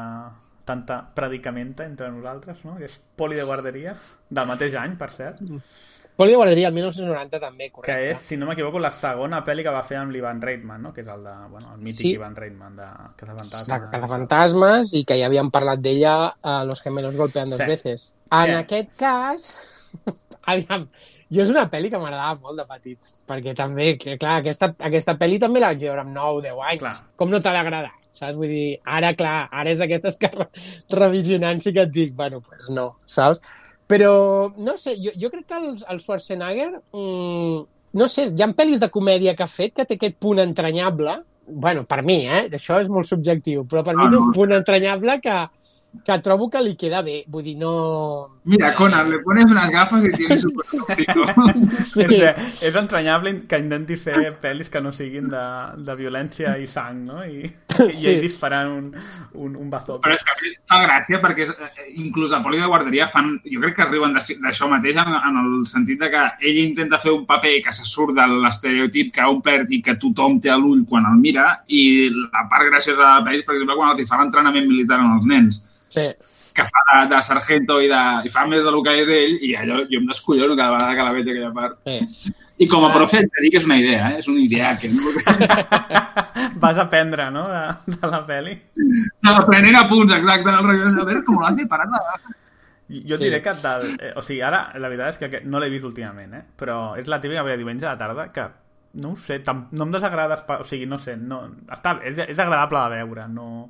tanta predicamenta entre nosaltres, no? Que és Poli de guarderia, del mateix any, per cert, Poli de guarderia, el 1990 també, que correcte. és, si no m'equivoco, la segona pel·li que va fer amb l'Ivan Reitman, no? Que és el de, bueno, el mític Sí. Ivan Reitman de Cazafantasmes. de Cazafantasmes i que ja havíem parlat d'ella a Los gemelos golpean dos Sí. veces. En Sí. aquest cas, aviam, jo és una pel·li que m'agradava molt de petit, perquè també, que, clar, aquesta, aquesta pel·li també la vaig veure amb 9 10 anys. Clar. Com no t'ha d'agradar? Saps? Vull dir, ara, clar, ara és d'aquestes que re- revisionant sí que et dic, bueno, pues no, saps? Però, no sé, jo, jo crec que el, el Schwarzenegger, mm, no sé, hi ha pel·lis de comèdia que ha fet que té aquest punt entranyable, bueno, per mi, eh? Això és molt subjectiu, però per mi Ah, té un punt entranyable que, que trobo que li queda bé. Vull dir, no... Mira, Conan, le pones unas gafas y tienes un óptico. Sí. És, que és entranyable que intenti fer pel·lis que no siguin de, de violència i sang, no? I, i Sí. ell disparant un, un, un bazooka. Però és que a fa gràcia perquè és, eh, inclús a Poli de Guarderia fan, jo crec que arriben d'això mateix en, en el sentit de que ell intenta fer un paper que se surt de l'estereotip que ha omplert i que tothom té a l'ull quan el mira i la part graciosa de la pel·li és, per exemple, quan els hi fa l'entrenament militar amb els nens Sí. que fa de, de sargento i, de, i fa més del que és ell i allò jo em descollono cada vegada que la veig aquella part. Sí. I com a profe et dic que és una idea, eh? és una idea que no... Vas aprendre, no?, de, de la pel·li. Aprenent a punts, exacte. del rotllo de, A veure com l'hace parat la... Jo Sí. diré que del, eh, o sigui, ara la veritat és que aquest- no l'he vist últimament, eh? però és la típica veia diumenge a la tarda que no ho sé, tam, no em desagrada, o sigui, no sé, no, està, és, és agradable de veure, no...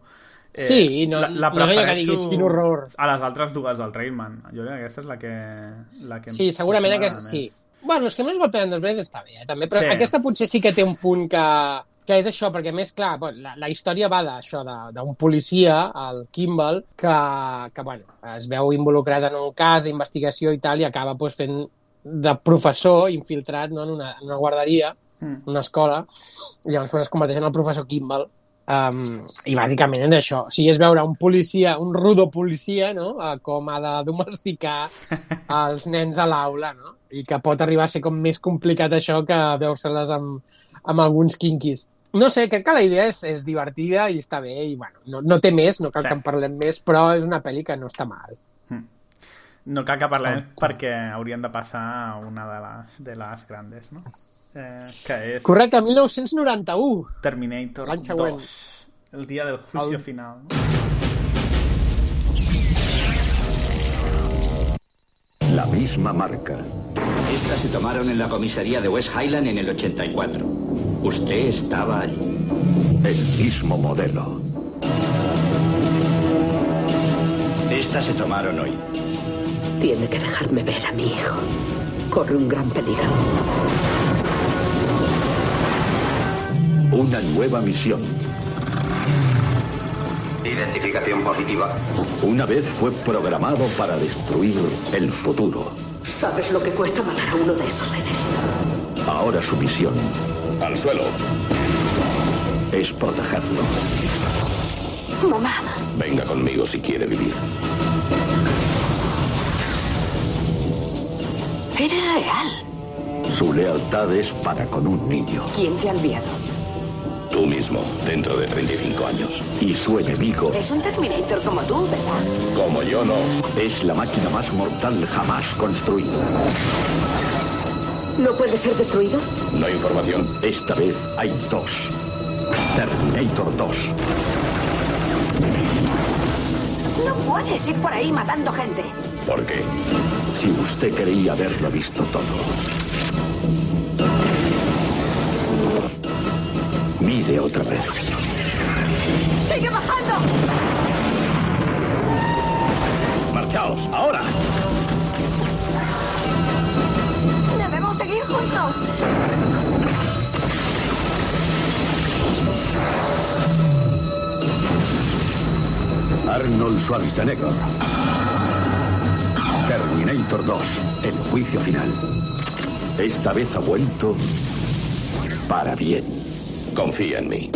eh, Sí, no- la, la no és allò que prefereixo diguis, quin horror. A les altres dues del Rayman. Jo crec que aquesta és la que... La que Sí, segurament potser aquest, m'agrada sí. Bueno, és que no es golpeen dos veces està bé, eh, també, però Sí. aquesta potser sí que té un punt que, que és això, perquè més, clar, bueno, la, la història va d'això, de- d'un policia, el Kimball, que, que bueno, es veu involucrat en un cas d'investigació i tal, i acaba pues, fent de professor infiltrat no, en, una, en una guarderia, Mm. una escola, i llavors pues, es converteix en el professor Kimball. Um, I bàsicament és això. O sigui, és veure un policia, un rudo policia, no? Uh, com ha de domesticar els nens a l'aula, no? I que pot arribar a ser com més complicat això que veure-se-les amb, amb alguns quinkis. No sé, crec que la idea és, és divertida i està bé, i bueno, no, no té més, no cal Sí. que en parlem més, però és una pel·li que no està mal. No cal que parlem perquè haurien de passar a una de les, de les grandes, no? Eh, que és Correcte, 1991. Terminator L'any següent. 2. El dia del juicio El- final. La misma marca. Estas se tomaron en la comisaría de West Highland en el 84. Usted estaba allí. El mismo modelo. Estas se tomaron hoy. Tiene que dejarme ver a mi hijo. Corre un gran peligro. Una nueva misión. Identificación positiva. Una vez fue programado para destruir el futuro. ¿Sabes lo que cuesta matar a uno de esos seres? Ahora su misión. Al suelo. Es protegerlo. Mamá, Venga conmigo si quiere vivir. eres real. Su lealtad es para con un niño. ¿Quién te ha enviado? Tú mismo, dentro de 35 años. Y su enemigo, Es un Terminator como tú, ¿verdad? como yo no, es la máquina más mortal jamás construida. ¿No puede ser destruido? No hay información. Esta vez hay dos. Terminator 2. No puedes ir por ahí matando gente. ¿Por qué? Si usted creía haberlo visto todo. Mire otra vez. ¡Sigue bajando! Marchaos, ahora. ¡Debemos seguir juntos! Arnold Schwarzenegger. Terminator 2, el juicio final. Esta vez ha vuelto para bien. Confía en mí.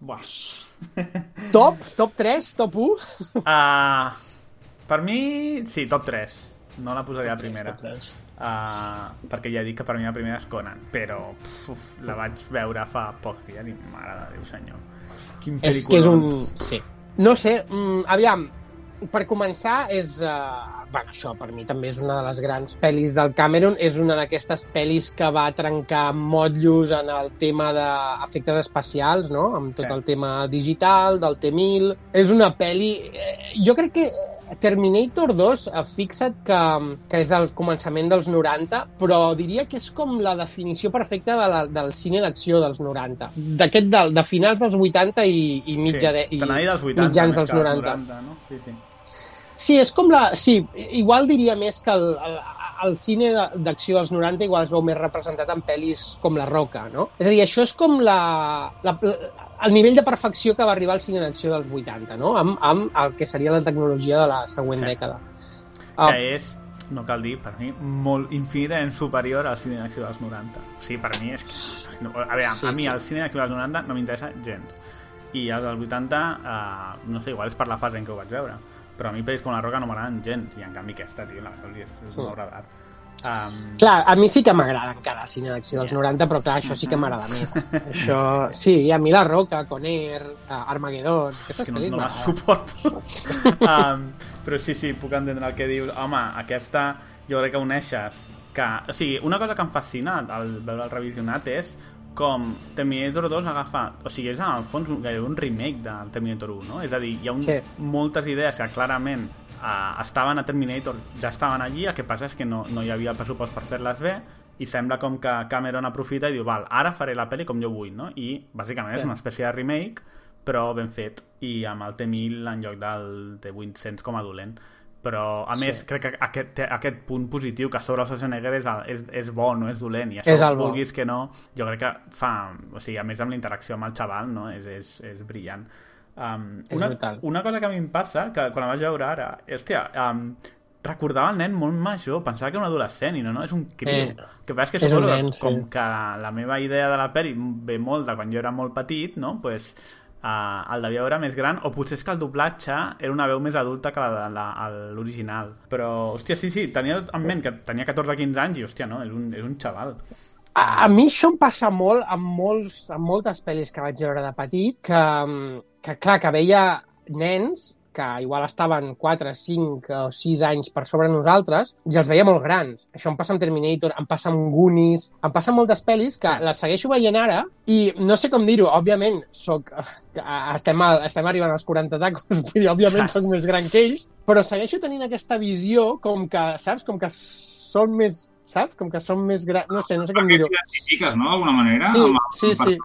Buah. Top? Top 3? Top 1? Uh, per mi, sí, top 3. No la posaria a Top primera. top tres. Uh, perquè ja dic que per mi la primera és Conan, però uf, la vaig veure fa poc dia i mare de Déu senyor. Quin És que és un... Sí. No sé, mm, aviam, per començar és... Uh, bueno, això per mi també és una de les grans pel·lis del Cameron, és una d'aquestes pel·lis que va trencar motllos en el tema d'efectes especials, no? Amb tot Sí. el tema digital, del T-1000... És una pel·li... Eh, jo crec que Terminator 2, eh, fixa't que, que és del començament dels 90, però diria que és com la definició perfecta de la, del cine d'acció dels 90. D'aquest, de, de finals dels 80 i, i mitja de, i dels 80, mitjans dels que 90. 90 no? Sí, sí. Sí, és com la... Sí, igual diria més que el, el, el cine d'acció dels 90 igual es veu més representat en pel·lis com La Roca, no? És a dir, això és com la, la, el nivell de perfecció que va arribar al cine d'acció dels 80, no? Amb, amb el que seria la tecnologia de la següent Sí. dècada. Que és, no cal dir, per mi, molt infinitament superior al cine d'acció dels 90. O sigui, per mi és que... No, a veure, Sí, a mi sí. el cine d'acció dels 90 no m'interessa gens. I el dels 80, uh, no sé, igual és per la fase en què ho vaig veure. Però a mi pel·lis com La Roca no m'agraden gens. I en canvi aquesta, tio, la pel·li és, una obra d'art. Um, Clar, a mi sí que m'agrada encara el cine d'acció dels 90, però clar, això sí que m'agrada més. això, sí, a mi La Roca, Conner, uh, Armageddon... és que no, no la suporto. um, però sí, sí, puc entendre el que dius. Home, aquesta jo crec que uneixes que... O sigui, una cosa que em fascina al veure el revisionat és com Terminator 2 agafa... O sigui, és en el fons un, gairebé un remake del Terminator 1, no? És a dir, hi ha un, Sí. moltes idees que clarament uh, estaven a Terminator, ja estaven allí, el que passa és que no, no hi havia el pressupost per fer-les bé i sembla com que Cameron aprofita i diu, val, ara faré la pel·li com jo vull, no? I bàsicament Sí. és una espècie de remake però ben fet i amb el T1000 en lloc del T800 com a dolent però a Sí. més crec que aquest, té aquest punt positiu que a sobre el Schwarzenegger és, és, és bo, no és dolent i això És el bo. vulguis que no jo crec que fa, o sigui, a més amb la interacció amb el xaval no? és, és, és brillant um, És una, brutal. una cosa que a mi em passa que quan la vaig veure ara hòstia, um, recordava el nen molt major pensava que era un adolescent i no, no, és un criu Eh, que passa que és un nen, com sí. que la meva idea de la pel·li ve molt de quan jo era molt petit no? pues, uh, el devia veure més gran o potser és que el doblatge era una veu més adulta que la de l'original. Però, hòstia, sí, sí, tenia en ment que tenia 14-15 anys i, hòstia, no, és un, és un xaval. A, a mi això em passa molt amb, molts, amb moltes pel·lis que vaig veure de petit, que, mm, que clar, que veia nens que igual estaven 4, 5 o 6 anys per sobre nosaltres i els veia molt grans. Això em passa amb Terminator, em passa amb Goonies, em passa amb moltes pel·lis que les segueixo veient ara i no sé com dir-ho, òbviament soc, estem, a, estem arribant als 40 tacos, vull dir, òbviament soc més gran que ells, però segueixo tenint aquesta visió com que, saps, com que són més saps? Com que són més grans... No sé, no sé com dir-ho. T'identifiques, no?, d'alguna manera, Sí, amb el sí, sí.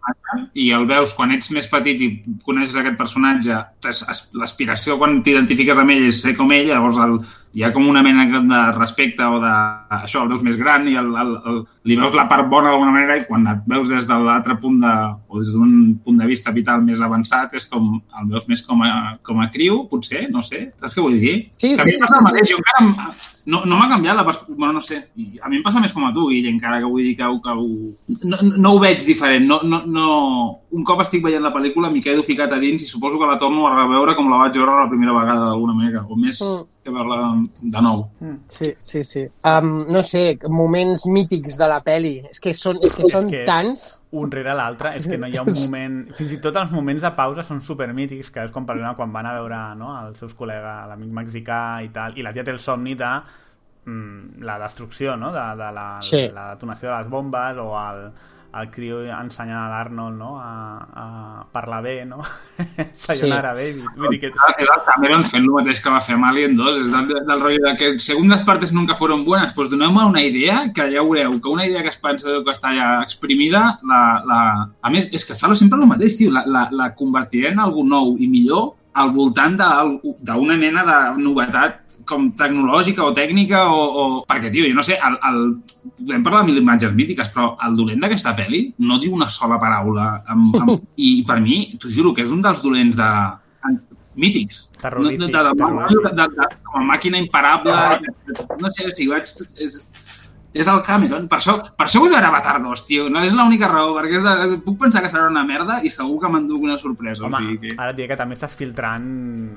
i el veus quan ets més petit i coneixes aquest personatge, l'aspiració quan t'identifiques amb ell és ser com ell, llavors el, hi ha com una mena de respecte o de... Això, el veus més gran i el, el, el, li veus la part bona d'alguna manera i quan et veus des de l'altre punt de... o des d'un punt de vista vital més avançat és com... el veus més com a, com a criu, potser, no sé, saps què vull dir? Sí, Que a sí, mi sí, passa sí, el mateix, sí. jo encara... No, no m'ha canviat la perspectiva, bueno, no sé, a mi em passa més com a tu, Guille, encara que vull dir que, que ho... no, no ho veig diferent, no, no, no... un cop estic veient la pel·lícula m'hi quedo ficat a dins i suposo que la torno a reveure com la vaig veure la primera vegada d'alguna manera, o més Mm. Que veure-la de nou. Sí, sí, sí. Um, no sé, moments mítics de la peli. És que són, és que són És que tants... un rere l'altre, és que no hi ha un moment... Fins i tot els moments de pausa són supermítics, que és com per exemple quan van a veure no, els seus col·legues, l'amic mexicà i tal, i la tia té el somni de mm, la destrucció, no?, de, de la, Sí. la detonació de les bombes o el, el criu ensenyant a l'Arnold no? a, a parlar bé, no? Sayonara, baby. Vull dir que... Cameron fent el mateix que va fer amb Alien 2, és del, del rotllo de que segundas partes nunca fueron buenas, pues donem-me una idea que ja veureu, que una idea que es pensa que està ja exprimida, la, la... a més, és que fa sempre el mateix, tio, la, la, la convertiré en algú nou i millor al voltant d'una mena de novetat com tecnològica o tècnica o, o... perquè, tio, jo no sé, el, el... podem parlar de mil imatges mítiques, però el dolent d'aquesta pel·li no diu una sola paraula amb, amb... i per mi, t'ho juro, que és un dels dolents de mítics. Terrorífic, No, de, de, de, terrorífic. de, de, de, com a màquina imparable, no sé, o sigui, vaig, és, és el Cameron. Per això, per això vull veure Avatar 2, tio. No és l'única raó, perquè és de, puc pensar que serà una merda i segur que m'enduc una sorpresa. Home, o sigui que... ara et diré que també estàs filtrant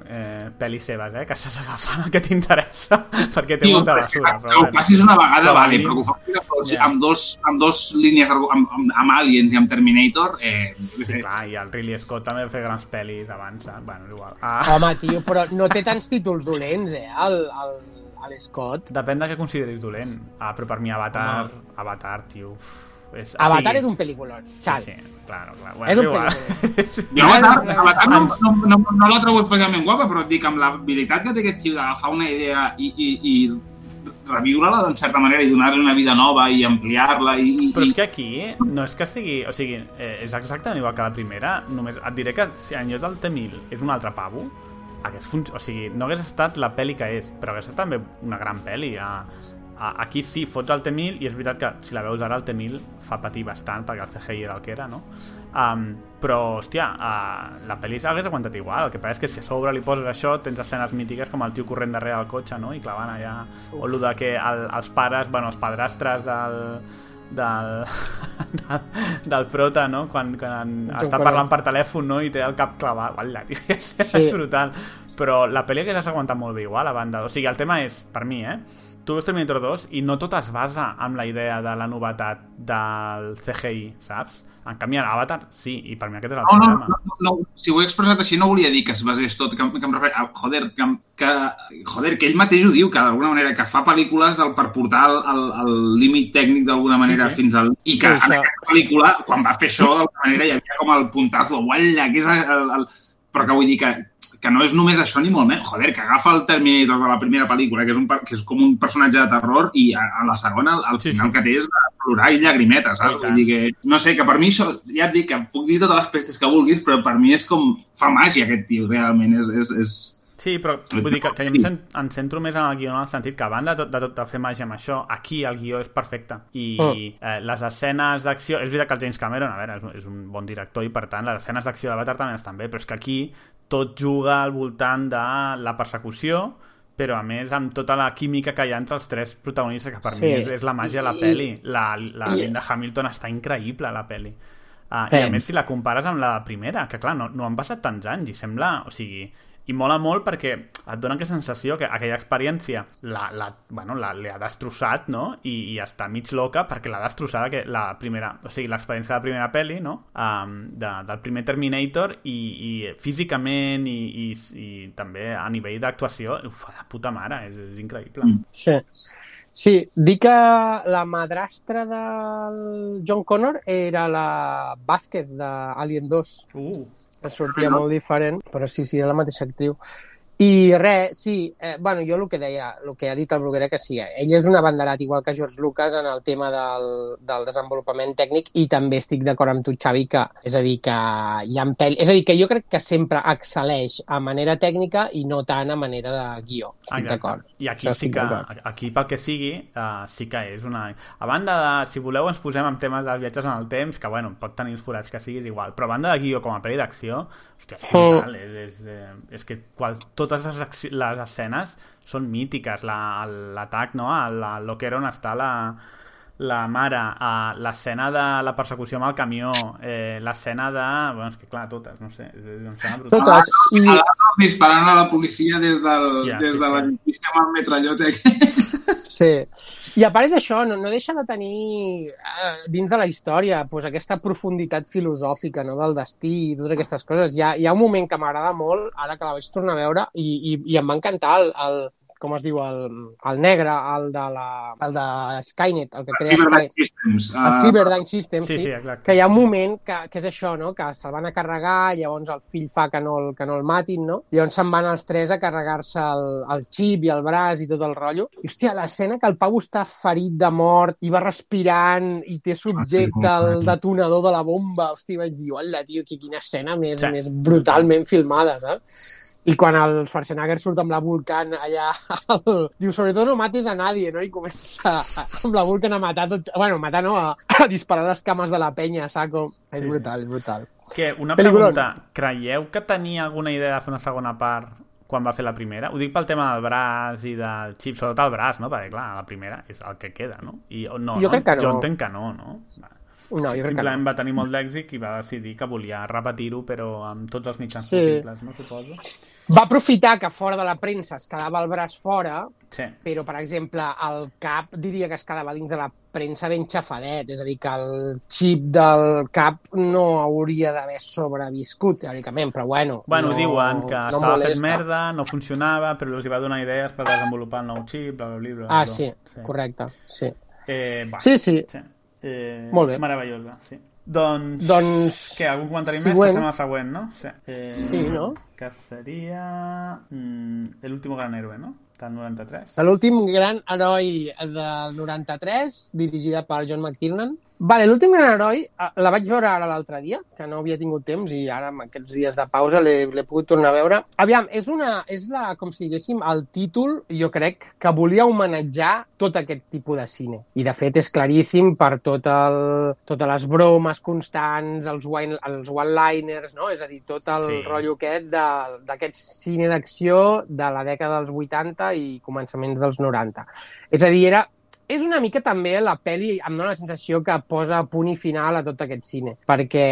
eh, pel·lis seves, eh? Que estàs agafant el que t'interessa, perquè té Tio, molta basura. que ho passis una vegada, a vale, però que ho facis amb, Ja. amb, dos, amb dos línies, amb, amb, amb Aliens i amb Terminator, eh. Sí, clar, i el Ridley Scott també va fer grans pel·lis abans, saps? Bueno, igual. Ah. Home, tio, però no té tants títols dolents, eh, el, el, el Scott. Depèn de què consideris dolent. Ah, però per mi Avatar, Avatar, tio... És, Avatar és un pel·lículon, Xavi. Sí, sí, claro, claro. És un igual. Jo Avatar, Avatar no, no, no, no la trobo especialment guapa, però et dic, amb l'habilitat que té aquest tio d'agafar una idea i, i, i reviure-la d'en certa manera i donar-li una vida nova i ampliar-la i, i, Però és que aquí no és que estigui... O sigui, eh, és exactament igual que la primera, només et diré que si en lloc del T-1000 és un altre pavo, hagués fun... o sigui, no hagués estat la pel·li que és, però hagués estat també una gran pel·li. A, a, aquí sí, fots el T-1000 i és veritat que si la veus ara el T-1000 fa patir bastant perquè el CGI era el que era, no? Um, però, hòstia, uh, la pel·li s'hagués aguantat igual. El que passa és que si a sobre li poses això, tens escenes mítiques com el tio corrent darrere del cotxe, no? I clavant allà... O el de que el, els pares, bueno, els padrastres del, del, del, del prota, no? Quan, quan John està parlant per telèfon, no? I té el cap clavat. Uala, tio, és, sí. brutal. Però la pel·li que s'ha aguantat molt bé igual, a banda. O sigui, el tema és, per mi, eh? Tu veus Terminator 2 i no tot es basa en la idea de la novetat del CGI, saps? En canvi, en Avatar, sí, i per mi aquest és el No, no, problema. no, no, no, si ho he expressat així no volia dir que es basés tot, que, que em refer... ah, Joder, que, que, joder, que ell mateix ho diu, que d'alguna manera que fa pel·lícules del, per portar el, el, el límit tècnic d'alguna manera sí. fins al... I Sí, que en això. aquesta pel·lícula, quan va fer això, d'alguna manera hi havia com el puntazo, uala, que és el, el, el... Però que vull dir que, que no és només això ni molt menys. Joder, que agafa el Terminator de la primera pel·lícula, que és, un, que és com un personatge de terror, i a, a la segona, al Sí, final sí. que té és de plorar i llagrimetes, saps? Vull dir que, no sé, que per mi això, ja et dic que puc dir totes les pestes que vulguis, però per mi és com, fa màgia aquest tio, realment, és, és, és, Sí, però vull dir que, que jo em, cent, em centro més en el guió en el sentit que a banda de tot, de, tot de fer màgia amb això, aquí el guió és perfecte i Mm. eh, les escenes d'acció... És veritat que el James Cameron, a veure, és, un- és un bon director i per tant les escenes d'acció d'Avatar també estan bé, però és que aquí tot juga al voltant de la persecució però a més amb tota la química que hi ha entre els tres protagonistes, que per Sí. mi és, és la màgia de la I- pel·li. La, la i- Linda Hamilton està increïble, a la pel·li. Uh, Eh. I a més, si la compares amb la primera, que clar, no, no han passat tants anys i sembla... O sigui, i mola molt perquè et dona aquesta sensació que aquella experiència la, la, bueno, la, li ha destrossat, no? I, i està mig loca perquè l'ha destrossada que la primera, o sigui, l'experiència de la primera pel·li, no? Um, de, del primer Terminator i, i físicament i, i, i també a nivell d'actuació ho fa de puta mare, és, és increïble. Mm. Sí. Sí, dir que la madrastra del John Connor era la Vázquez d'Alien 2. Uh. Sortia molt diferent, però sí, sí, era la mateixa actriu. I res, sí, eh, bueno, jo el que deia, el que ha dit el Bruguera, que sí, eh, ell és un abanderat, igual que George Lucas, en el tema del, del desenvolupament tècnic, i també estic d'acord amb tu, Xavi, que, és a dir, que hi ha pel... És a dir, que jo crec que sempre excel·leix a manera tècnica i no tant a manera de guió. Estic Exacte. d'acord. I aquí Això sí que, aquí pel que sigui, uh, sí que és una... A banda de, si voleu, ens posem en temes dels viatges en el temps, que bueno, pot tenir els forats que siguis igual, però a banda de guió com a pel·li d'acció, hòstia, és Mm. brutal, és, és, eh, és que qual, totes les, les escenes són mítiques, La- l'atac, no?, a la, lo que era on està la, la mare, a l'escena de la persecució amb el camió, eh, l'escena de... Bueno, és que clar, totes, no sé, és, és, em sembla brutal. Totes. I... A l'Arnold disparant a la policia des del, Hòstia, des sí, de sí. l'edifici amb el metrallote aquest. Sí. I a part és això, no, no deixa de tenir eh, dins de la història pues, aquesta profunditat filosòfica no, del destí i totes aquestes coses. Hi ha, hi ha un moment que m'agrada molt, ara que la vaig tornar a veure, i, i, i em va encantar el, el, com es diu, el, el negre, el de, la, el de Skynet, el que crea Cyberdyne Skynet. Systems. El ah, Cyberdyne System, Sí, sí, sí, exacte. que hi ha un moment que, que és això, no? que se'l van a carregar, llavors el fill fa que no el, que no el matin, no? llavors se'n van els tres a carregar-se el, el xip i el braç i tot el rotllo. I, hòstia, l'escena que el Pau està ferit de mort i va respirant i té subjecte Ah, sí, el detonador de la bomba, hòstia, vaig dir, hola, tio, que quina escena més, Sí. més brutalment filmada, saps? I quan el Schwarzenegger surt amb la Vulcan allà, el... diu, sobretot no mates a nadie, no? I comença a- amb la Vulcan a matar tot... Bueno, matar no, a, a disparar les cames de la penya, saco. És Sí, brutal, és brutal. Que una pregunta, creieu que tenia alguna idea de fer una segona part quan va fer la primera? Ho dic pel tema del braç i del xip, sobretot el braç, no? Perquè, clar, la primera és el que queda, no? I, no, Jo no? crec que no. Jo entenc que no, no? Va. No, jo crec que Simplement no. va tenir molt d'èxit i va decidir que volia repetir-ho, però amb tots els mitjans Sí. possibles, no? Suposo. Va aprofitar que fora de la premsa es quedava el braç fora, Sí. però, per exemple, el cap diria que es quedava dins de la premsa ben xafadet, és a dir, que el xip del cap no hauria d'haver sobreviscut, teòricament, però bueno... Bueno, no, diuen que no estava fet molesta. merda, no funcionava, però els hi va donar idees per desenvolupar el nou xip, bla, bla, bla, bla. Ah, bla. sí, correcte, sí. Eh, va. Sí, sí. Eh, Molt bé. Meravellosa, sí. Doncs... Doncs, Què, algun comentari següent. més? Passem al següent, no? Sí, eh, Sí, no? Que seria... Mm, El último gran héroe, no? Del 93. L'últim gran heroi del 93, dirigida per John McTiernan. Vale, l'últim gran heroi eh, la vaig veure ara l'altre dia, que no havia tingut temps i ara amb aquests dies de pausa l'he pogut tornar a veure. Aviam, és, una, és la, com si diguéssim, el títol, jo crec, que volia homenatjar tot aquest tipus de cine. I de fet és claríssim per tot el, totes les bromes constants, els els one-liners, no? és a dir, tot el Sí. rotllo aquest d'aquest cine d'acció de la dècada dels 80 i començaments dels 90. És a dir, era és una mica també la pel·li, em dóna la sensació que posa punt i final a tot aquest cine, perquè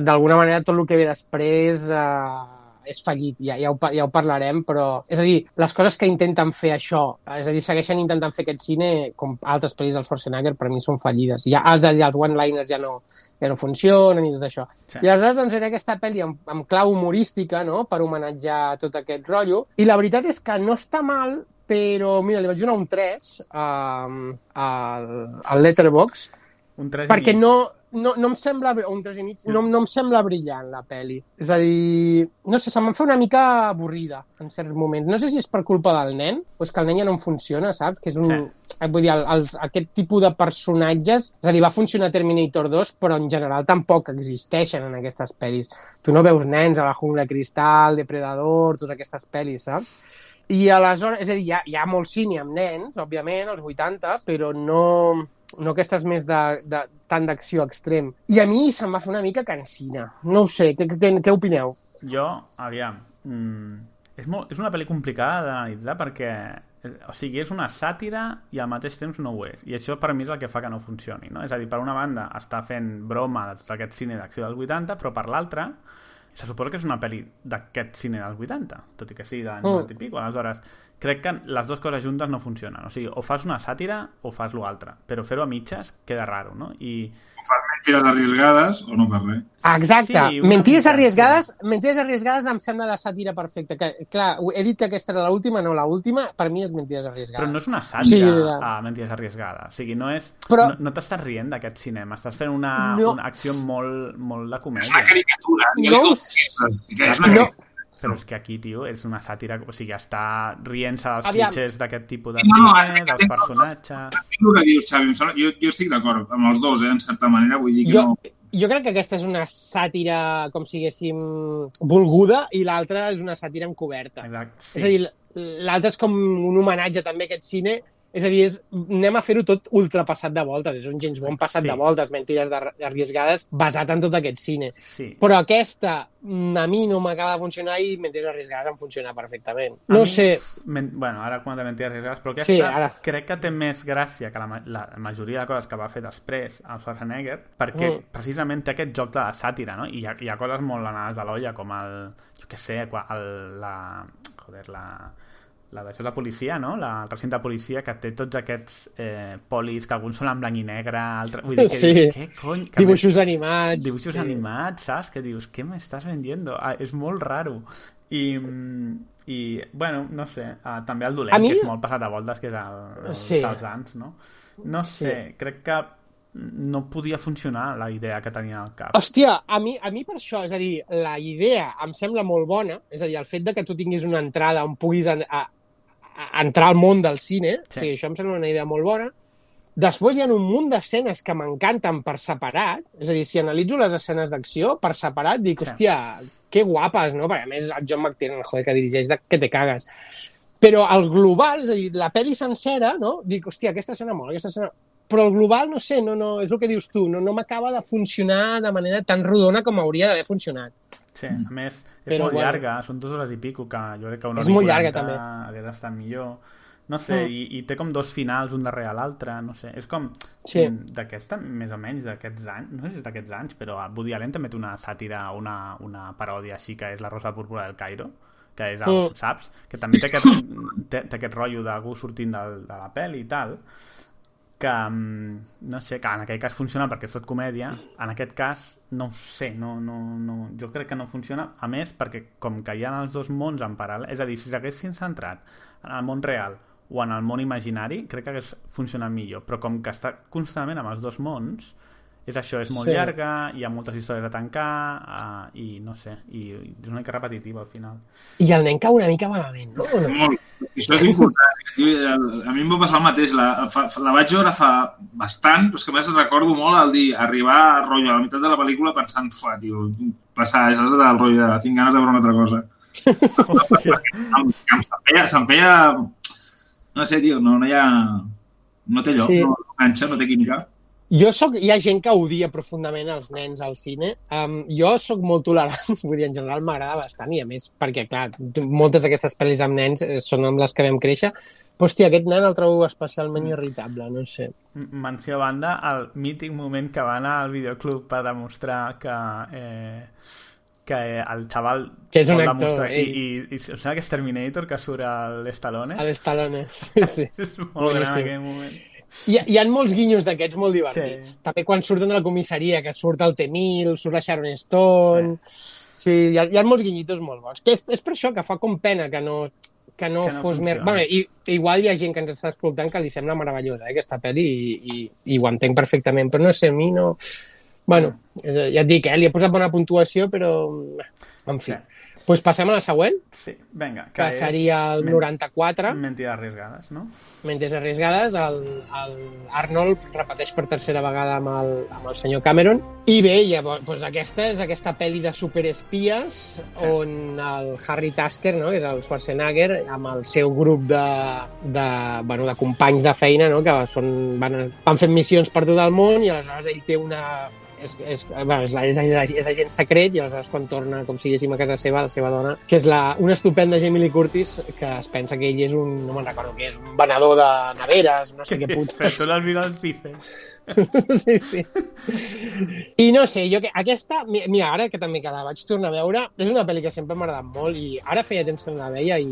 d'alguna manera tot el que ve després eh, és fallit, ja, ja, ho, ja ho parlarem, però és a dir, les coses que intenten fer això, és a dir, segueixen intentant fer aquest cine, com altres pel·lis del Schwarzenegger, per mi són fallides. Ja, els, els one-liners ja no, ja no funcionen i tot això. Sí. I aleshores doncs, era aquesta pel·li amb, amb clau humorística, no?, per homenatjar tot aquest rotllo, i la veritat és que no està mal, però mira, li vaig donar un 3 um, al, al Letterboxd, Un 3 perquè no... no, no em sembla, un 3 i mig, no, no em sembla brillant la peli. És a dir, no sé, se'm fa una mica avorrida en certs moments. No sé si és per culpa del nen, o és que el nen ja no em funciona, saps? Que és un... Sí. Vull dir, el, els, aquest tipus de personatges... És a dir, va funcionar Terminator 2, però en general tampoc existeixen en aquestes pel·lis. Tu no veus nens a la jungla cristal, Depredador, totes aquestes pel·lis, saps? I aleshores, és a dir, hi ha, hi ha molt cine amb nens, òbviament, als 80, però no, no aquestes més de, de tant d'acció extrem. I a mi se'm va fer una mica cansina. No ho sé, què, què, què opineu? Jo, aviam, mm, és, molt, és una pel·li complicada d'analitzar perquè eh, o sigui, és una sàtira i al mateix temps no ho és. I això per mi és el que fa que no funcioni. No? És a dir, per una banda està fent broma de tot aquest cine d'acció dels 80, però per l'altra se suposa que és una pel·li d'aquest cine dels 80, tot i que sigui d'any Mm. 90 i pico. Aleshores, crec que les dues coses juntes no funcionen. O sigui, o fas una sàtira o fas l'altre. Però fer-ho a mitges queda raro, no? I... Fas mentires arriesgades o no fas res. Exacte. Sí, Sí, una mentides mica, arriesgades, mentides arriesgades em sembla la sàtira perfecta. Que, clar, he dit que aquesta era l'última, no l'última, per mi és mentides arriesgades. Però no és una Sí, sàtira era- a Mentides arriesgades. O sigui, no és... Però- No, no t'estàs rient d'aquest cinema, estàs fent una, No. una acció molt, molt de comèdia. És una caricatura. No No. Però és que aquí, tio, és una sàtira... O sigui, està rient-se dels Aviam. clichés d'aquest tipus de No, no, cine, aquest dels personatges... El que dius, Xavi, em sembla, jo, jo estic d'acord amb els dos, eh, en certa manera, vull dir que Jo, no... jo crec que aquesta és una sàtira, com si diguéssim, volguda, i l'altra és una sàtira encoberta. Exacte. És a dir, l'altre és com un homenatge també a aquest cine, és a dir, és, anem a fer-ho tot ultrapassat de voltes, és un James Bond passat Sí. de voltes, mentides de- arriesgades, basat en tot aquest cine. Sí. Però aquesta mm, a mi no m'acaba de funcionar i mentides arriesgades em funciona perfectament. A No mi- sé, Men, bueno, ara quan de mentides arriesgades, però aquesta Sí, ara. crec que té més gràcia que la, la majoria de coses que va fer després el Schwarzenegger, perquè Mm. precisament té aquest joc de la sàtira, no? I hi ha, hi ha coses molt anades a l'olla, com el, jo què sé, el, la, joder, la, la d'això de policia, no? La, el recinte de policia que té tots aquests eh, polis que alguns són en blanc i negre, altres... Vull dir, que Sí. dius, què cony? Que dibuixos animats. dibuixos sí. animats, saps? Que dius, què m'estàs vendiendo? Ah, és molt raro. I, mm, i bueno, no sé, uh, també el dolent, A mi- que és molt passat a voltes, que és el, el Sí. Dance, no? No sé, crec que no podia funcionar la idea que tenia al cap. Hòstia, a mi, a mi per això, és a dir, la idea em sembla molt bona, és a dir, el fet de que tu tinguis una entrada on puguis a, a entrar al món del cine, sí. o sigui, això em sembla una idea molt bona. Després hi ha un munt d'escenes que m'encanten per separat, és a dir, si analitzo les escenes d'acció, per separat dic, Sí. hòstia, que guapes, no? Perquè a més el John McTiernan, joder, que dirigeix, de, que te cagues. Però el global, és a dir, la pel·li sencera, no? Dic, hòstia, aquesta escena mola, aquesta escena... Però el global, no sé, no, no, és el que dius tu, no, no m'acaba de funcionar de manera tan rodona com hauria d'haver funcionat. Sí, a més, és Però, molt bueno. llarga, són dues hores i pico, que jo crec que una És molt llarga, 40 també. hagués estat millor. No sé, Mm. i, i té com dos finals, un darrere l'altre, no sé. És com Sí. mm, d'aquesta, més o menys, d'aquests anys, no sé si és d'aquests anys, però Woody Allen també té una sàtira, una, una paròdia així, que és La Rosa Púrpura del Cairo, que és, el, Mm. saps? Que també té aquest, té, té aquest rotllo d'algú sortint del, de la pel·li i tal, que, mm, no sé, que en aquell cas funciona perquè és tot comèdia, en aquest cas no ho sé, no, no, no, jo crec que no funciona, a més perquè com que hi ha els dos mons en paral·lel, és a dir, si s'haguessin centrat en el món real o en el món imaginari, crec que hagués funcionat millor, però com que està constantment amb els dos mons, és això, és molt Sí. llarga, hi ha moltes històries a tancar, uh, i no sé, i, i és una mica repetitiva al final. I el nen cau una mica malament, no? No? Molt. Això és important. A mi em va passar el mateix. La, fa, la vaig veure fa bastant, però és que a més recordo molt el dir, arribar a, rotllo, a la meitat de la pel·lícula pensant, fa, tio, passar, saps, del rotllo de tinc ganes de veure una altra cosa. em, se'm, feia, se'm feia... No sé, tio, no, no hi ha... No té lloc, Sí. no, no enganxa, no té química. Jo soc, hi ha gent que odia profundament els nens al cine. Um, jo sóc molt tolerant, vull dir, en general m'agrada bastant, i a més, perquè, clar, moltes d'aquestes pel·lis amb nens eh, són amb les que vam créixer, però, hòstia, aquest nen el trobo especialment irritable, no sé. Menció a banda, el mític moment que va anar al videoclub per demostrar que, eh, que el xaval Que és un actor, demostrar- i, ell. i, i, em sembla que és Terminator que surt a l'Estalone A l'Estalone, sí, sí. és molt gran Boníssim. aquell moment Hi ha, hi ha molts guinyos d'aquests molt divertits. Sí. També quan surten de la comissaria, que surt el T-1000, surt la Sharon Stone... Sí, sí hi, ha, hi ha molts guinyitos molt bons. Que és, és per això que fa com pena que no, que no, Que no fos més... Bueno, i, igual hi ha gent que ens està escoltant que li sembla meravellosa, eh, aquesta pel·li, i, i, i ho entenc perfectament, però no sé, a mi no... Bueno, ja et dic, eh, li he posat bona puntuació, però... En fi. Pues passem a la següent, Sí, vinga. que és seria el men- 94. Mentides arriesgades, no? Mentes arriesgades, el, el Arnold repeteix per tercera vegada amb el, amb el senyor Cameron. I bé, llavors, doncs aquesta és aquesta pel·li de superespies sí. on el Harry Tasker, no, que és el Schwarzenegger, amb el seu grup de, de, bueno, de companys de feina, no, que són, van, van fent missions per tot el món i aleshores ell té una és, és, bueno, és, la- és, és, és agent secret i aleshores quan torna, com si diguéssim a casa seva, la seva dona, que és la, una estupenda Jamie Lee Curtis, que es pensa que ell és un, no me'n recordo què és, un venedor de neveres, no sé què Però putes. tu l'has vist als bíceps. sí, sí. I no sé, jo que aquesta, mi- mira, ara que també que la vaig tornar a veure, és una pel·li que sempre m'ha agradat molt i ara feia temps que no la veia i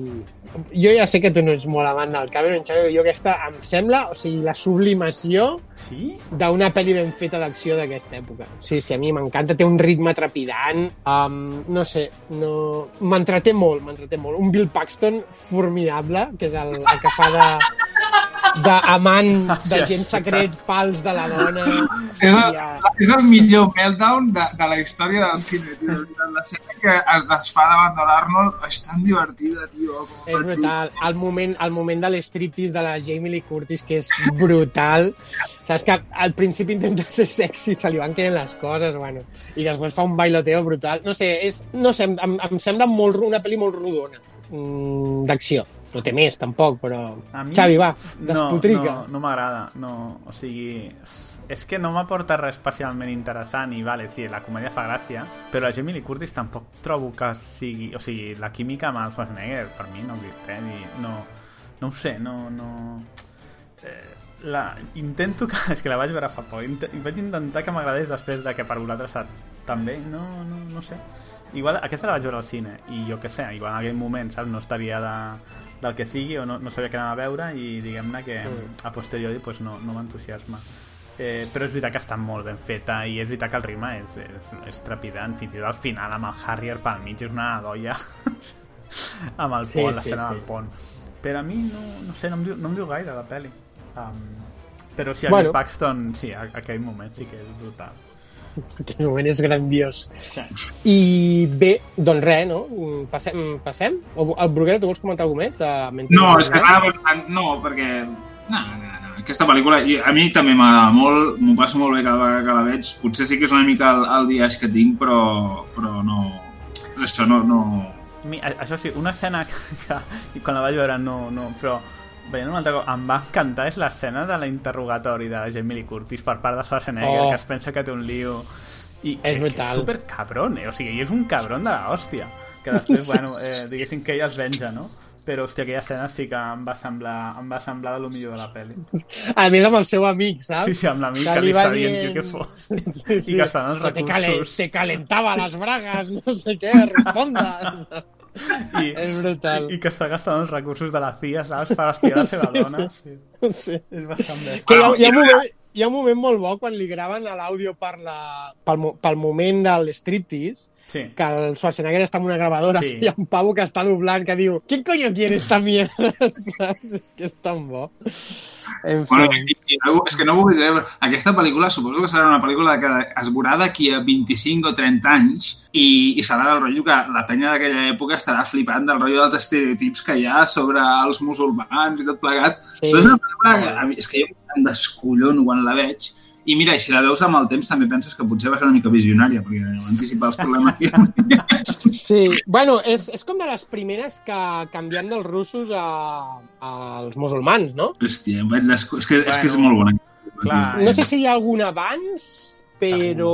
jo ja sé que tu no ets molt amant del Cameron, Xavi, jo aquesta em sembla, o sigui, la sublimació sí? d'una pel·li ben feta d'acció d'aquesta època. Sí, sí, a mi m'encanta, té un ritme trepidant, um, no sé, no... m'entreté molt, m'entreté molt. Un Bill Paxton formidable, que és el, el que fa de d'amant, d'agent secret fals de la dona. És el, és el millor meltdown de, de la història del cine, tio. De veritat. L'escena que es desfà davant de l'Arnold és tan divertida, tio. Com És brutal. El moment, el moment de l'estriptease de la Jamie Lee Curtis, que és brutal. Saps que al principi intenta ser sexy, se li van quedant les coses, bueno, i després fa un bailoteo brutal. No sé, és, no sé em, em, em sembla molt, una pel·li molt rodona mm, d'acció. No té més, tampoc, però... A mi- Xavi, va, no, despotrica. No, no m'agrada, no, o sigui... És que no m'aporta res especialment interessant i vale, sí, la comèdia fa gràcia, però la Jamie Lee Curtis tampoc trobo que sigui... O sigui, la química amb el Schwarzenegger per mi no existeix i no, no ho sé, no... no eh, la, intento que... És que la vaig veure fa poc. Int vaig intentar que m'agradés després de que per vosaltres també, no, no, no sé. Igual aquesta la vaig veure al cine i jo què sé, igual en aquell moment, saps, no estaria de, del que sigui o no, no sabia què anava a veure i diguem-ne que Mm. a posteriori pues, no, no m'entusiasma. Eh, però és veritat que està molt ben feta i és veritat que el ritme és, és, és trepidant fins i tot al final amb el Harrier pel mig és una doia amb el Sí, pont, sí, l'escena sí. del pont però a mi no, no sé, no em, diu, no em diu gaire la pel·li um, però sí, a Bueno. Paxton sí, a, a aquell moment sí que és brutal Aquest moment és grandiós. I bé, doncs res, no? Passem? passem? O, el Bruguera, tu vols comentar alguna més? De No, és que estava pensant... No, perquè... No, no, no. Aquesta pel·lícula a mi també m'agrada molt, m'ho passo molt bé cada vegada que la veig. Potser sí que és una mica el, el biaix que tinc, però, però no... És això, no... no... Mi, això sí, una escena que, que quan la vaig veure no, no però veient una altra cosa, em va encantar és l'escena de l'interrogatori de la Jamie Lee Curtis per part de Schwarzenegger, Oh. que es pensa que té un lío i que, És que brutal. és super cabron, eh? o sigui, és un cabron de l'hòstia que després, bueno, eh, diguéssim que ella es venja, no? Però hòstia, aquella escena sí que em va semblar, em va semblar de lo millor de la pel·li A més amb el seu amic, saps? Sí, sí, amb l'amic que li li va està dient, dient- què fos. Sí, sí. I gastant els Que te, calen, recursos. te calentava les bragas, no sé què, responda. I, és brutal. I, i que està gastant els recursos de la CIA, saps? Per espiar la seva Sí, dona. sí. Sí. sí. És bastant bèstia. Que hi ha, hi, ha un moment, hi ha un moment molt bo quan li graven a l'àudio per la, pel, pel moment de l'striptease, sí. que el Schwarzenegger està amb una gravadora Sí. i hi ha un pavo que està doblant que diu ¿Quién coño quiere esta mierda? Saps? És que és tan bo. En fi. Bueno, i, i, no- és que no vull dir, aquesta pel·lícula suposo que serà una pel·lícula que es veurà d'aquí a 25 o 30 anys i, i serà del rotllo que la penya d'aquella època estarà flipant del rotllo dels estereotips que hi ha sobre els musulmans i tot plegat. Sí. Però és una pel·lícula que a mi, és que jo em descollono quan la veig i mira, i si la veus amb el temps també penses que potser va ser una mica visionària perquè va anticipar els problemes que hi ha. Sí, bueno, és, és com de les primeres que canvien dels russos a, als musulmans, no? Hòstia, vaig és, que, és que és Bueno, molt bona. clar, No sé si hi ha algun abans, però...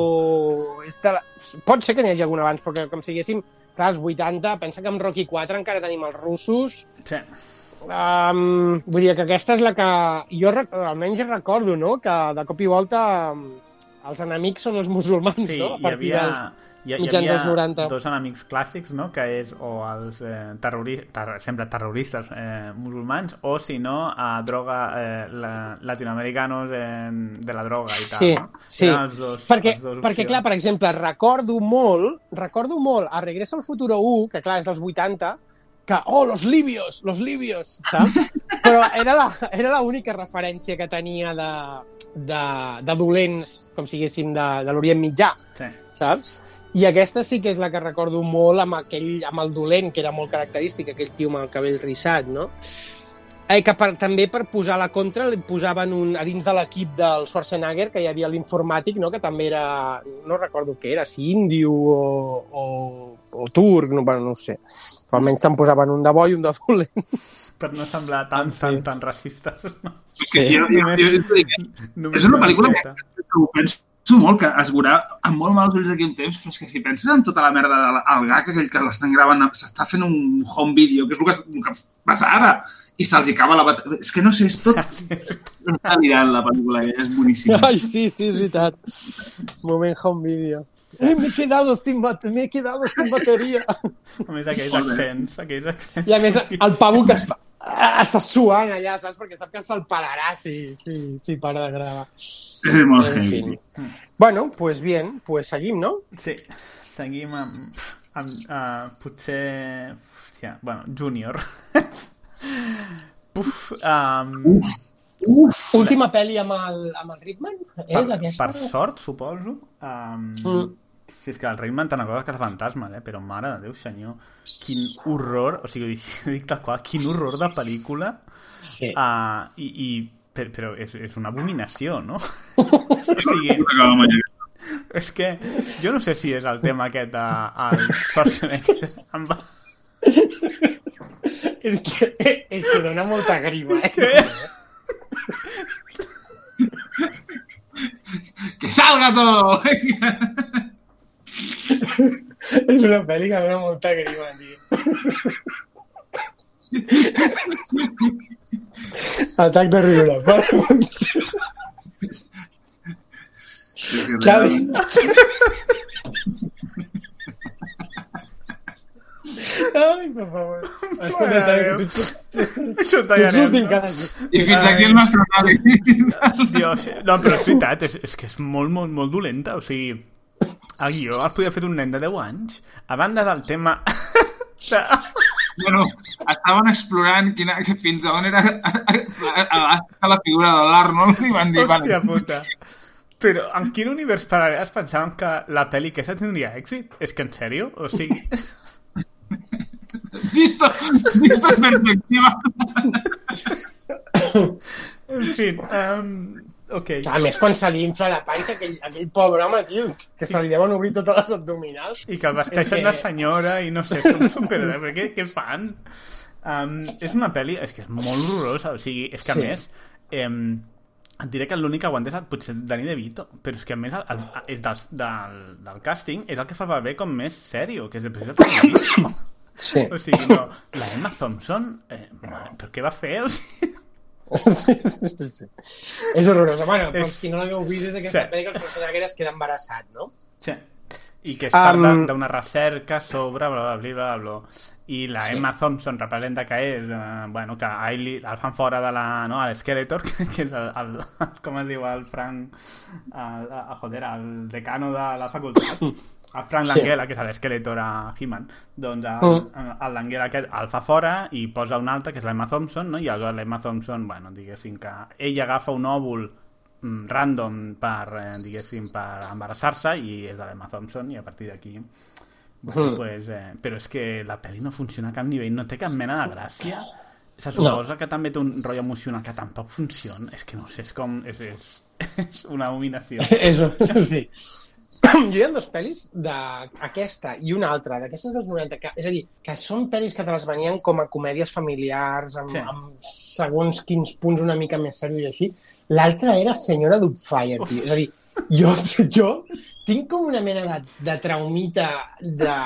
És de la... Pot ser que n'hi hagi algun abans, perquè com si diguéssim, clar, els 80, pensa que amb Rocky 4 encara tenim els russos. Sí. Um, vull dir que aquesta és la que jo almenys recordo, no?, que de cop i volta els enemics són els musulmans, Sí, no?, a hi partir havia, dels hi, hi havia dels 90. dos enemics clàssics, no?, que és o els eh, terroristes, ter sempre terroristes eh, musulmans, o si no, a droga, eh, la, latinoamericanos eh, de la droga i tal. Sí, no? sí. Els dos, perquè, les dos perquè, clar, per exemple, recordo molt, recordo molt a Regreso al Futuro 1, que clar, és dels 80, que, oh, los libios, los libios, saps? Però era l'única referència que tenia de, de, de dolents, com si diguéssim, de, de l'Orient Mitjà, Sí. saps? I aquesta sí que és la que recordo molt amb, aquell, amb el dolent, que era molt característic, aquell tio amb el cabell rissat, no? Eh, que per, també per posar la contra li posaven un, a dins de l'equip del Schwarzenegger que hi havia l'informàtic, no? que també era, no recordo què era, si índio o, o, o turc, no, bueno, no ho sé. Però almenys se'n posaven un de bo i un de dolent. Per no semblar tan, tan, tan racistes. No? Sí. Jo, jo, jo, jo, jo, només és una pel·lícula que, que ho penso molt, que es veurà amb molt mals ulls d'aquí un temps, però és que si penses en tota la merda del gag aquell que l'estan gravant, s'està fent un home video, que és el que, el que passa ara, i se'ls hi acaba la bateria. És que no sé, és tot... Està mirant la pel·lícula, eh? és boníssima. Ai, sí, sí, és veritat. Moment home video. Me he quedado sin, bat me he quedado sin bateria. A més, aquells accents, aquells accents... I a més, el pavo que es fa, està suant allà, saps? Perquè sap que se'l pararà si, si, si para de gravar. És molt En. Bueno, pues bien, pues seguim, no? Sí, seguim amb... amb uh, potser... Hòstia, bueno, Júnior. Puf, um, Uf, uf. Última pel·li amb el, amb el Ritman? És per, aquesta? per sort, suposo. Um, Mm. Si és que el té una cosa que és fantasma, eh? però mare de Déu, senyor, quin horror, o sigui, ho dic, ho dic tal qual, quin horror de pel·lícula, Sí. uh, i, i per, però és, és una abominació, no? o sigui, és que jo no sé si és el tema aquest de, el Schwarzenegger amb... És que, és que dona molta grima, eh? Que salga todo! Venga. És una pel·li que dona molta grima, tio. Atac de riure. Xavi. Ai, per favor. Escolta, Això ho tallarem, no? I fins aquí el nostre anàlisi. Dios, no, però és veritat, és, és que és molt, molt, molt dolenta, o sigui, el guió el podia fer un nen de 10 anys, a banda del tema... De... Bueno, estaven explorant quina, que fins a on era elàstica la figura de l'Arnold i van dir... Hòstia "Vale, puta. Però en quin univers paral·lel es pensaven que la pel·li aquesta tindria èxit? És que en sèrio? O sigui... Visto, visto en perspectiva. En fi, um, ok. A més, quan se li infla la panxa, aquell, aquell pobre home, tio, que se li deuen obrir totes les abdominals. I que el vesteixen que... de senyora i no sé, com super... què, què fan? Um, és una pel·li, és que és molt horrorosa, o sigui, és que a Sí. més... Um, et diré que l'únic que aguanta és el, potser Danny DeVito, però és que a més el, el, és del, del, del càsting és el que fa el paper com més sèrio, que és el president. Sí. O sigui, no, la Emma Thompson, eh, però què va fer? O sigui, Sí, sí, sí. És horrorosa. Bueno, per És- qui no l'hagueu vist, és aquesta Sí. pel·li que el Schwarzenegger es queda embarassat, no? Sí. I que part Um, de- d'una recerca sobre bla, bla, bla, bla, bla. I la Sí. Emma Thompson representa que és, eh, bueno, que a ell li- el fan fora de la, no, a l'Skeletor, que és el, el, com es diu, el Frank, el, el, joder, el decano de la facultat. El Frank Sí. Langella, que és l'Skeletor a He-Man, doncs el, Mm. el Langella aquest el fa fora i posa un altre, que és l'Emma Thompson, no? i aleshores l'Emma Thompson, bueno, diguéssim que ell agafa un òvul random per, eh, diguéssim, per embarassar-se i és de l'Emma Thompson i a partir d'aquí bueno, Mm. pues, eh, però és que la pel·li no funciona a cap nivell, no té cap mena de gràcia se suposa que també té un rotllo emocional que tampoc funciona, és que no sé, és com és, és, és una abominació sí. jo hi ha dos pel·lis d'aquesta i una altra, d'aquestes dels 90, que, és a dir, que són pel·lis que te les venien com a comèdies familiars, amb, Sí. sí. amb segons quins punts una mica més serios i així. L'altra era Senyora Dubfire, tio. És a dir, jo, jo tinc com una mena de, de traumita de,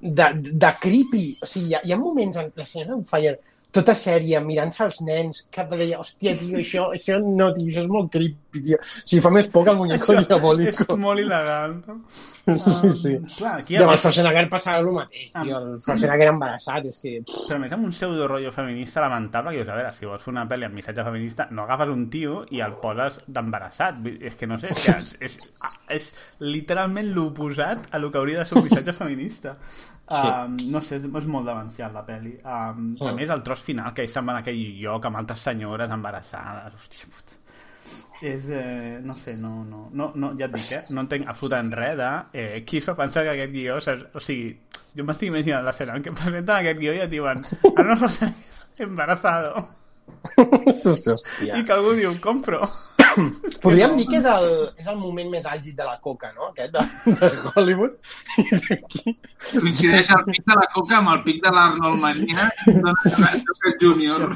de, de creepy. O sigui, hi ha, hi ha moments en la Senyora Dubfire tota sèria, mirant-se els nens, que deia, hòstia, tio, això, això no, tio, això és molt creepy, tio. O sigui, fa més por que el muñeco és diabólico. molt il·legal no? Sí, sí. clar, aquí I amb el Schwarzenegger passava el mateix, tio. El Schwarzenegger embarassat, és que... però més amb un pseudo rotllo feminista lamentable que dius, a veure, si vols fer una pel·li amb missatge feminista no agafes un tio i el poses d'embarassat és que no sé, és, que és, és, és literalment l'oposat a lo que hauria de ser un missatge feminista Sí. Um, no sé, és molt demencial la pel·li. Um, A Mm. més, el tros final, que ells se'n van a aquell lloc amb altres senyores embarassades. Hòstia puta. És, eh, no sé, no, no, no, no, ja et dic, eh? No entenc absolutament res de eh, qui es va pensar que aquest guió... saps? O sigui, jo m'estic imaginant l'escena en què presenten aquest guió i et diuen ara no passa embarazado. Hòstia. I que algú diu, compro. Podríem dir que és el, és el moment més àlgid de la coca, no? Aquest de, de Hollywood. Coincideix el pic de la coca amb el pic de l'Arnold Manina Junior.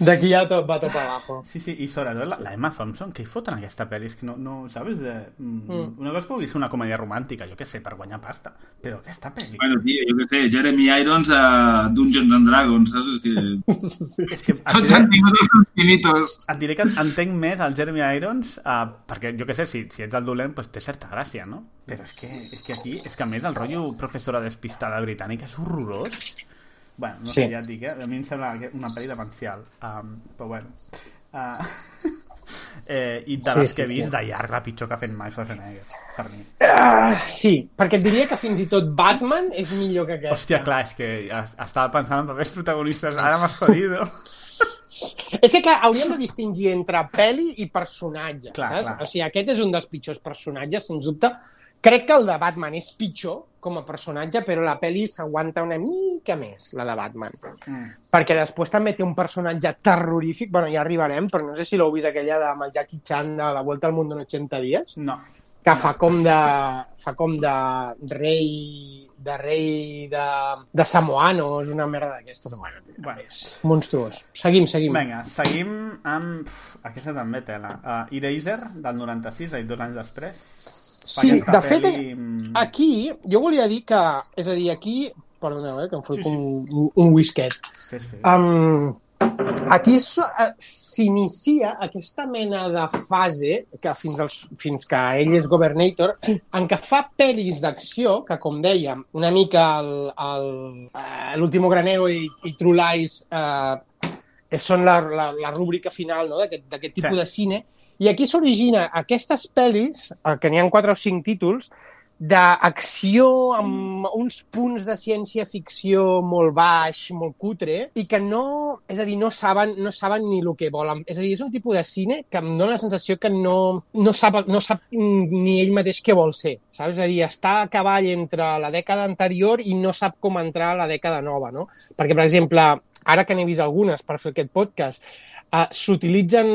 D'aquí ja tot va tot per abajo. Sí, sí, i sobretot la, la Emma Thompson, què hi fot en aquesta pel·li? És que no, no sabes? De, mm, Mm. Una cosa que pugui ser una comèdia romàntica, jo què sé, per guanyar pasta. Però aquesta pel·li... Bueno, tio, jo què sé, Jeremy Irons a Dungeons and Dragons, saps? És que... És que diré, centímetres infinitos. et diré que entenc més el Jeremy Irons uh, perquè jo què sé, si, si ets el dolent pues té certa gràcia, no? Però és que, és que aquí, és que a més el rotllo professora despistada britànica és horrorós. Bueno, no Sí. sé, ja et dic, eh? A mi em sembla que una pel·li demencial. Um, però bueno. Uh, eh, I de Sí, les sí, que he vist, sí. de llarg la pitjor que ha fet mai Schwarzenegger, per mi. Ah, sí, perquè et diria que fins i tot Batman és millor que aquesta. Hòstia, clar, és que es- estava pensant en papers protagonistes, ara m'has jodido. És que, clar, hauríem de distingir entre pel·li i personatge, Clar, saps? clar. O sigui, aquest és un dels pitjors personatges, sens dubte. Crec que el de Batman és pitjor com a personatge, però la pel·li s'aguanta una mica més, la de Batman. Mm. Perquè després també té un personatge terrorífic, bueno, ja arribarem, però no sé si l'heu vist aquella de amb el Jackie Chan de La Vuelta al Mundo en 80 dies, No. que fa com de, fa com de rei de rei de, de Samoanos, una merda d'aquestes. Bueno, Bueno. és monstruós. Seguim, seguim. Vinga, seguim amb... Aquesta també tela. Uh, Eraser, del 96, i dos anys després. Sí, de fet, pel·li, mm, aquí, jo volia dir que, és a dir, aquí, perdoneu, eh, que em foto Sí, sí, sí. un, un whisket. Fes, fes. Um, aquí eh, s'inicia aquesta mena de fase que fins, als, fins que ell és governator, en què fa pel·lis d'acció, que com dèiem, una mica eh, l'Último Granero i, i True Lies eh, són la, la, la rúbrica final no? d'aquest tipus Sí. de cine. I aquí s'origina aquestes pel·lis, eh, que n'hi ha quatre o cinc títols, d'acció amb uns punts de ciència-ficció molt baix, molt cutre, i que no, és a dir, no saben, no saben ni el que volen. És a dir, és un tipus de cine que em dóna la sensació que no, no, sap, no sap ni ell mateix què vol ser. Saps? És a dir, està a cavall entre la dècada anterior i no sap com entrar a la dècada nova, no? Perquè, per exemple, ara que n'he vist algunes per fer aquest podcast, uh, s'utilitzen,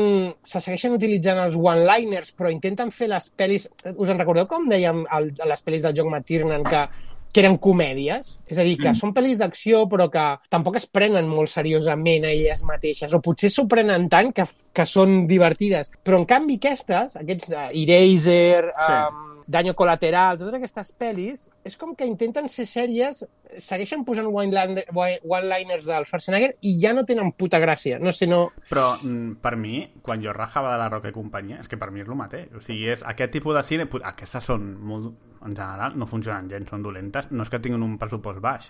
se segueixen utilitzant els one-liners, però intenten fer les pel·lis... Us en recordeu com dèiem el, les pel·lis del John McTiernan que que eren comèdies, és a dir, que mm. són pel·lis d'acció però que tampoc es prenen molt seriosament a elles mateixes, o potser s'ho prenen tant que, que són divertides. Però en canvi aquestes, aquests uh, Eraser, Sí. um, Daño Colateral, totes aquestes pel·lis, és com que intenten ser sèries, segueixen posant one-liner- one-liners del Schwarzenegger i ja no tenen puta gràcia. No sé, no... Però mm, per mi, quan jo rajava de la Roca i companyia, és que per mi és el mateix. O sigui, és aquest tipus de cine... Aquestes són molt... En general, no funcionen gens, són dolentes. No és que tinguin un pressupost baix.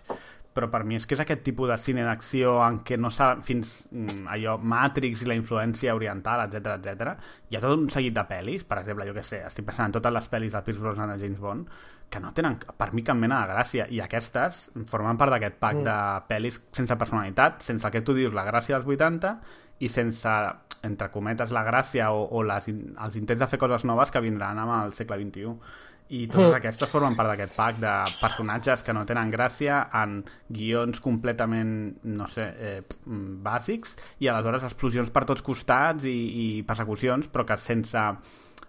Però per mi és que és aquest tipus de cine d'acció en què no saben fins mm, allò, Matrix i la influència oriental, etc etc. Hi ha tot un seguit de pel·lis, per exemple, jo que sé, estic pensant en totes les pel·lis de Pierce Brosnan de James Bond, que no tenen per mi cap mena de gràcia i aquestes formen part d'aquest pack Mm. de pel·lis sense personalitat, sense el que tu dius la gràcia dels 80 i sense, entre cometes, la gràcia o, o les, els intents de fer coses noves que vindran amb el segle XXI. I totes Mm. aquestes formen part d'aquest pack de personatges que no tenen gràcia en guions completament, no sé, eh, mm, bàsics i aleshores explosions per tots costats i, i persecucions, però que sense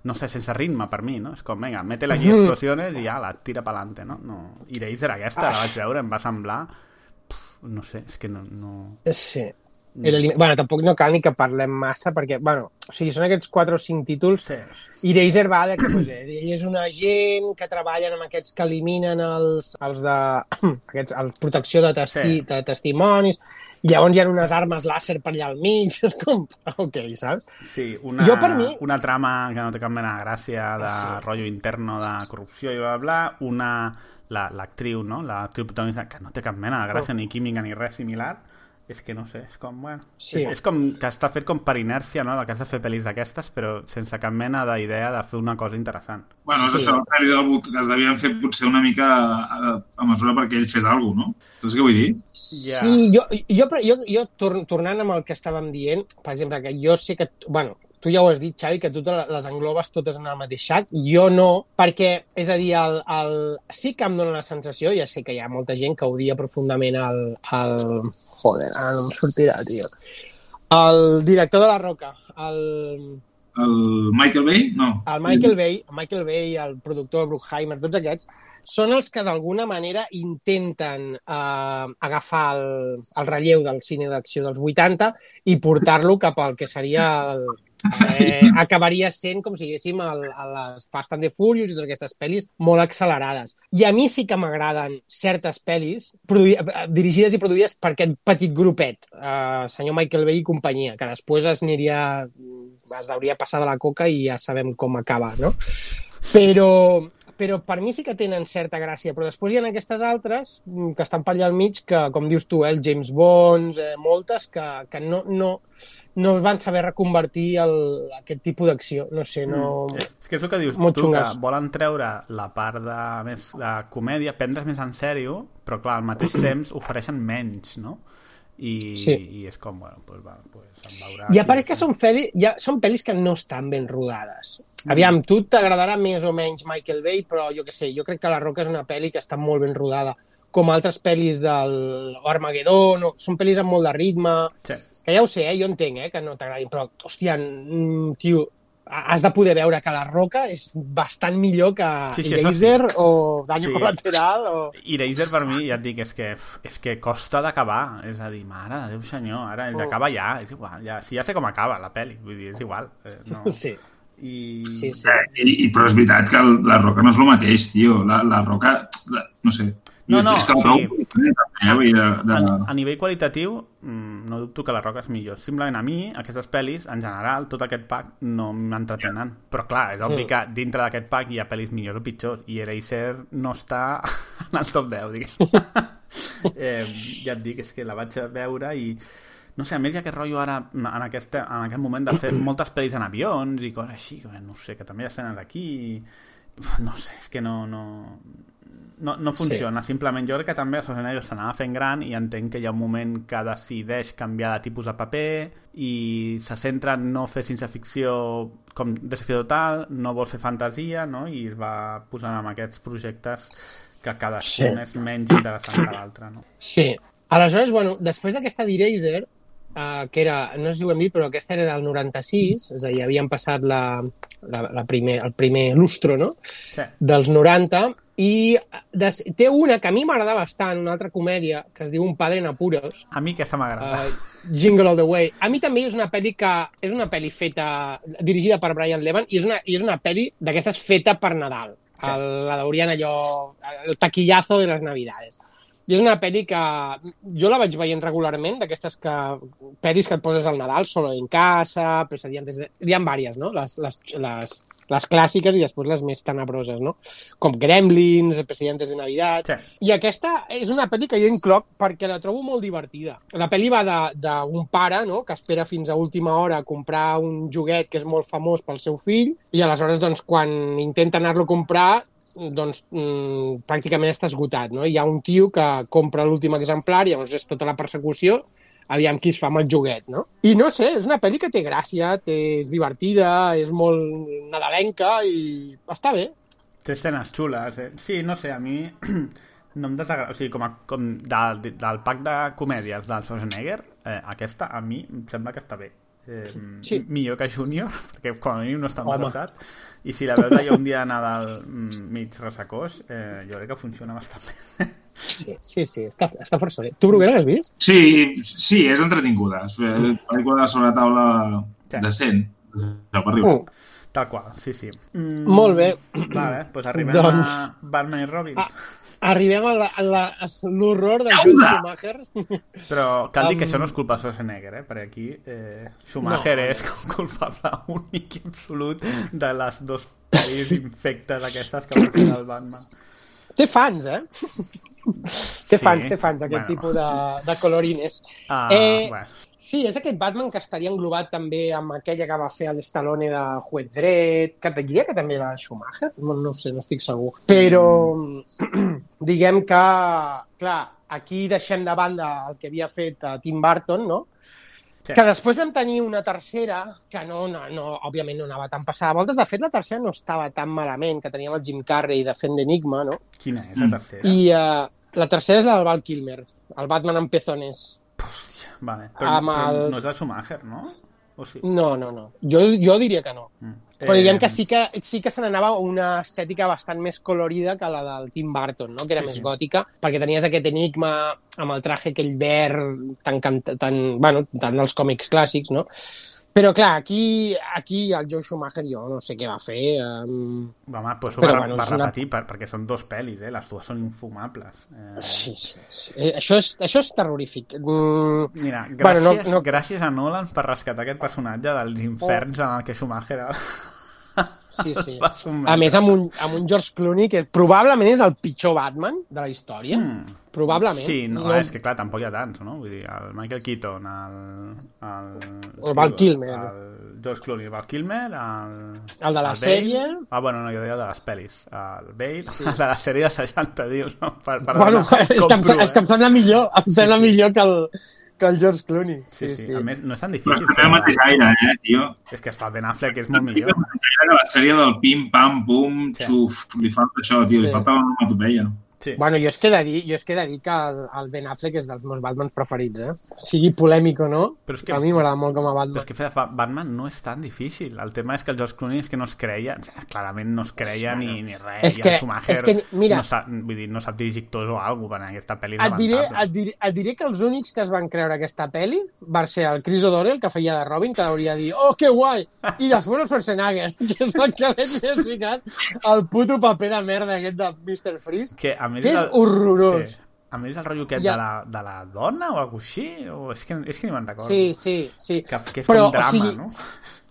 no sé, sense ritme per mi, no? És com, vinga, mete-la aquí Mhm. explosiones i ja, la tira pa'lante, no? no. I d'ells era aquesta, la vaig veure, em va semblar... Pff, no sé, és que no... no... Sí. L'elim- bueno, tampoc no cal ni que parlem massa, perquè, bueno, o sigui, són aquests 4 o 5 títols, Sí. i Eraser va de que pues, eh, ell és un agent que treballen amb aquests que eliminen els, els de... aquests, el protecció de, testi, Sí. de testimonis, i llavors hi ha unes armes làser per allà al mig, és com, ok, saps? Sí, una, Jo, per mi- una trama que no té cap mena de gràcia de Sí. rotllo interno de corrupció i bla, bla, bla, una la- l'actriu, no? L'actriu protagonista, que no té cap mena de gràcia, Oh. ni química ni res similar, és que no sé, és com, bueno... Sí. És, és com que està fet com per inèrcia, no?, de que has de fer pel·lis d'aquestes, però sense cap mena d'idea de fer una cosa interessant. Bueno, és Sí. això, pel·lis del que es devien fer potser una mica a, a mesura perquè ell fes alguna cosa, no? Saps què vull dir? Sí, jo, jo, jo, jo tor tornant amb el que estàvem dient, per exemple, que jo sé que... Bueno, tu ja ho has dit, Xavi, que tu te les englobes totes en el mateix sac. Jo no, perquè, és a dir, el, el... sí que em dóna la sensació, ja sé que hi ha molta gent que odia profundament el... el... Joder, ara no em sortirà, tio. El director de La Roca, el, El Michael Bay? No. el Michael Bay, el Michael Bay, el productor Bruckheimer, tots aquests, són els que d'alguna manera intenten eh, agafar el, el relleu del cine d'acció dels 80 i portar-lo cap al que seria el, eh, acabaria sent com si diguéssim el, a les Fast and the Furious i totes aquestes pel·lis molt accelerades. I a mi sí que m'agraden certes pel·lis eh, dirigides i produïdes per aquest petit grupet, eh, senyor Michael Bay i companyia, que després es aniria es deuria passar de la coca i ja sabem com acaba, no? Però, però per mi sí que tenen certa gràcia, però després hi ha aquestes altres mm, que estan per allà al mig, que, com dius tu, eh, el James Bond, eh, moltes, que, que no, no, no van saber reconvertir el, aquest tipus d'acció. No sé, no... Mm. És que és el que dius Molt tu, que xungues. volen treure la part de, més de comèdia, prendre's més en sèrio, però clar, al mateix temps ofereixen menys, no? I, Sí. i és com, bueno, pues va, pues veurà... I a part és que són, fel ja, són pel·lis que no estan ben rodades. Aviam, tu t'agradarà més o menys Michael Bay, però jo que sé, jo crec que La Roca és una pel·li que està molt ben rodada, com altres pel·lis del Armageddon, o, són pel·lis amb molt de ritme, Sí. que ja ho sé, eh, jo entenc eh, que no t'agradin, però, hòstia, mm, tio, has de poder veure que La Roca és bastant millor que Sí, sí, Laser sí. o Daño Sí. Colateral o... I Eraser per mi, ja et dic, és que, és que costa d'acabar. És a dir, mare de Déu senyor, ara Oh. acaba ja, és igual. Ja, si ja sé com acaba la pel·li, vull dir, és igual. Eh, no. Sí. I... Sí, sí. Eh, i, i, però és veritat que el, la Roca no és el mateix, tio. La, la Roca, la, no sé. No, no, és sí. de... A, a nivell qualitatiu, mm, no dubto que la Roca és millor. Simplement a mi, aquestes pel·lis, en general, tot aquest pack no m'entretenen. Però clar, és obvi Mm. que dintre d'aquest pack hi ha pel·lis millors o pitjors, i Eraser no està en el top 10, diguéssim. eh, ja et dic, és que la vaig veure i no sé, a més hi ha aquest rotllo ara en, aquest, en aquest moment de fer moltes pel·lis en avions i coses així, no sé, que també hi ha escenes aquí i... No sé, és que no, no, no, no funciona. Sí. Simplement jo crec que també Schwarzenegger s'anava fent gran i entenc que hi ha un moment que decideix canviar de tipus de paper i se centra en no fer ciència-ficció com Desafió Total, no vol fer fantasia, no? I es va posant amb aquests projectes que cadascun Sí. és menys interessant que l'altre, no? Sí. Aleshores, bueno, després d'aquesta d'Eraser, uh, que era, no sé si ho hem dit, però aquesta era del 96, és a dir, havien passat la, la, la primer, el primer lustro, no?, Sí. dels 90, i des, té una que a mi m'agrada bastant, una altra comèdia, que es diu Un padre en apuros, A mi aquesta m'agrada. uh, Jingle All the Way. A mi també és una pel·li que és una pel·li feta, dirigida per Brian Levan, i és una, i és una pel·li d'aquestes feta per Nadal. El, la deurien allò, el taquillazo de les Navidades. I és una pel·li que jo la vaig veient regularment, d'aquestes que pel·lis que et poses al Nadal, Solo en casa, Precedientes de... Hi ha diverses, no? Les, les, les, les clàssiques i després les més tenebroses, no? Com Gremlins, Precedentes de Navidad... Sí. I aquesta és una pel·li que jo incloc perquè la trobo molt divertida. La pel·li va d'un pare no? que espera fins a última hora a comprar un joguet que és molt famós pel seu fill i aleshores doncs, quan intenta anar-lo a comprar doncs mm, pràcticament està esgotat. No? Hi ha un tio que compra l'últim exemplar i llavors és tota la persecució aviam qui es fa amb el joguet, no? I no sé, és una pel·li que té gràcia, té, és divertida, és molt nadalenca i està bé. Té escenes xules, eh? Sí, no sé, a mi no em desagrada... O sigui, com, a, com de, de, del pack de comèdies del Schwarzenegger, eh, aquesta a mi em sembla que està bé. Eh, Sí. Millor que Junior, perquè com a mínim no està embarassat. I si la veus allà un dia a Nadal mm, mig ressacós, eh, jo crec que funciona bastant bé. Sí, sí, sí està, està força bé. Tu, Bruguera, l'has vist? Sí, sí, és entretinguda. És una pel·lícula sobre la taula decent. Ja per riure. Mm. Tal qual, sí, sí. Mm, Molt bé. Vale, doncs arribem Doncs- a Batman i Robin. Ah, Arribem a a a l'horror del! Joel Schumacher. Però cal dir que això no és culpa de Schwarzenegger, eh? perquè aquí eh, Schumacher No, no. és culpable únic i absolut de les dos pel·lis infectes aquestes que va fer el Batman. Té fans, eh? té Sí, fans, té fans, aquest bueno. tipus de, de colorines. Ah, eh, bueno. Sí, és aquest Batman que estaria englobat també amb aquella que va fer l'Stallone de Juez Dredd, que diria que també era de Schumacher, no, no sé, no estic segur. Però diguem que, clar, aquí deixem de banda el que havia fet eh, Tim Burton, no? Sí. Que després vam tenir una tercera, que no, no, no, òbviament no anava tan passada de voltes. De fet, la tercera no estava tan malament, que teníem el Jim Carrey de fent d'Enigma, no? Quina és la tercera? I uh, la tercera és la del Val Kilmer, el Batman amb pezones. Vale. Però, amb però els- no és el Schumacher, no? O sí? No, no, no. Jo, jo diria que no. Mm. Però diguem Eh, que sí que, sí que se n'anava una estètica bastant més colorida que la del Tim Burton, no? que era Sí, més sí. gòtica, perquè tenies aquest enigma amb el traje aquell verd tan, cant- tan, bueno, tan dels còmics clàssics, no? Però clar, aquí, aquí el Joe Schumacher jo no sé què va fer. Um... Home, doncs ho va, bueno, va és una- repetir per, perquè són dos pel·lis, eh? Les dues són infumables. Eh, Sí, sí, sí. Eh, Això, és, això és terrorífic. Mm... Mira, gràcies, Bueno, no, no, gràcies a Nolan per rescatar aquest personatge dels inferns en el que Schumacher Sí, sí. A més, amb un, amb un George Clooney que probablement és el pitjor Batman de la història. Mm. Probablement. Sí, no, no, és que clar, tampoc hi ha tants, no? Vull dir, el Michael Keaton, el... El, El Val Kilmer. El George Clooney, el Val Kilmer, el... El de la Bale. sèrie. Ah, bueno, no, jo deia el de les pel·lis. El Bale, sí. el de la sèrie de 60, dius, no? Per, per Bueno, donar- és que, em, compro, és que em sembla millor, em sembla millor que el, que el George Clooney. Sí, sí, sí. A més, no és tan Però difícil. és que té el mateix aire, eh, tio. És que està el Ben Affleck, és molt millor. La sèrie del pim, pam, pum, xuf. Li falta això, tio, li Sí. falta l'onomatopeia. Sí. Bueno, jo és que he de dir, jo és que he de dir que el, el Ben Affleck és dels meus Batmans preferits, eh? Sigui polèmic o no, Però és que- a mi m'agrada molt com a Batman. Però és que fer Batman no és tan difícil. El tema és que el George Clooney és que no es creia, o sigui, clarament no es creia Sí, ni, ni res. És I que- el Schumacher és que, mira- no sap, vull dir, no sap dirigir actors o alguna cosa, en aquesta pel·li Et diré, et, diré, et diré que els únics que es van creure aquesta peli va ser el Chris O'Donnell, que feia de Robin, que hauria de dir, oh, que guai! I després el Schwarzenegger, que és el que més m'he ficat el puto paper de merda aquest de Mr. Freeze, Que, a més, que és el- horrorós. Sí. A més, el rotllo aquest Ja. de, la, de la dona o alguna cosa així, o és que, és que ni me'n recordo. Sí, sí, sí. Que, que és Però, com un drama, o sigui, no?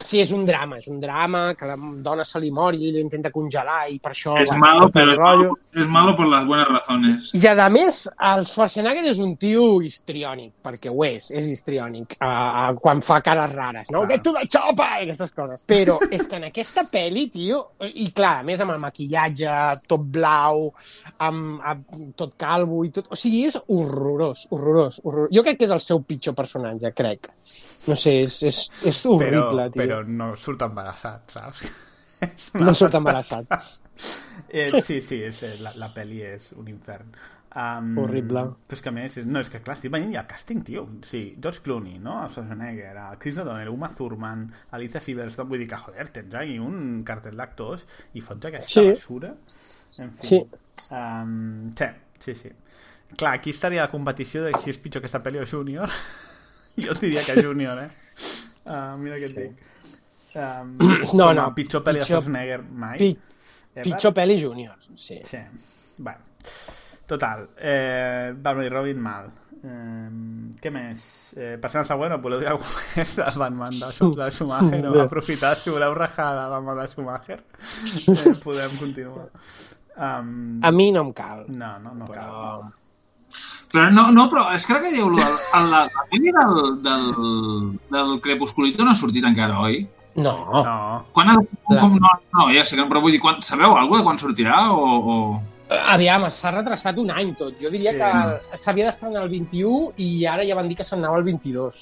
Sí, és un drama, és un drama, que la dona se li mor i l'intenta congelar i per això... Es bueno, malo, es rotllo. malo, es malo por las buenas razones. I a més, el Schwarzenegger és un tio histriònic, perquè ho és, és histriònic, uh, uh, quan fa cares rares, no? Clar. Get to the chopper! I aquestes coses. Però és que en aquesta pel·li, tio, i clar, a més amb el maquillatge, tot blau, amb, amb tot calvo i tot... O sigui, és horrorós, horrorós, horrorós. Jo crec que és el seu pitjor personatge, crec. No sé, és, és, és horrible, però, tio. però no surt embarassat, saps? No surt embarassat. eh, sí, sí, és, eh, la, la pel·li és un infern. Um, Horrible. Però és que a més, no, és que clar, estic veient ja el càsting, tio. Sí, George Clooney, no? El Schwarzenegger, el Chris O'Donnell, Uma Thurman, Alicia Silverstone, vull dir que, joder, tens aquí un cartel d'actors i fots aquesta Sí. basura. En fi. Sí. Um, sí, sí, sí. Clar, aquí estaria la competició de si és pitjor aquesta pel·li o Junior. jo et diria que Junior, eh? Uh, mira què et Sí. dic. Um, No, a no, pitjor pel·li de pitjor- Schwarzenegger mai. Pi Eh, pitjor pel·li júnior, sí. Sí. Bueno. Total. Eh, Batman i Robin, mal. Eh, què més? Eh, passant al següent, voleu dir alguna cosa del Batman de, de Schumacher? O aprofitar, si voleu rajar de Batman de Schumacher, eh, podem continuar. Um, A mi no em cal. No, no, no cal. Però no, no, però és que ara que dieu del, el, la, la pel·li del, del, del Crepusculito no ha sortit encara, oi? No. no. Quan ha, com, no, no, ja sé que no, però vull dir, quan, sabeu alguna de quan sortirà o... o... Aviam, s'ha retrasat un any tot. Jo diria Sí. que s'havia d'estrenar el 21 i ara ja van dir que se'n anava el 22.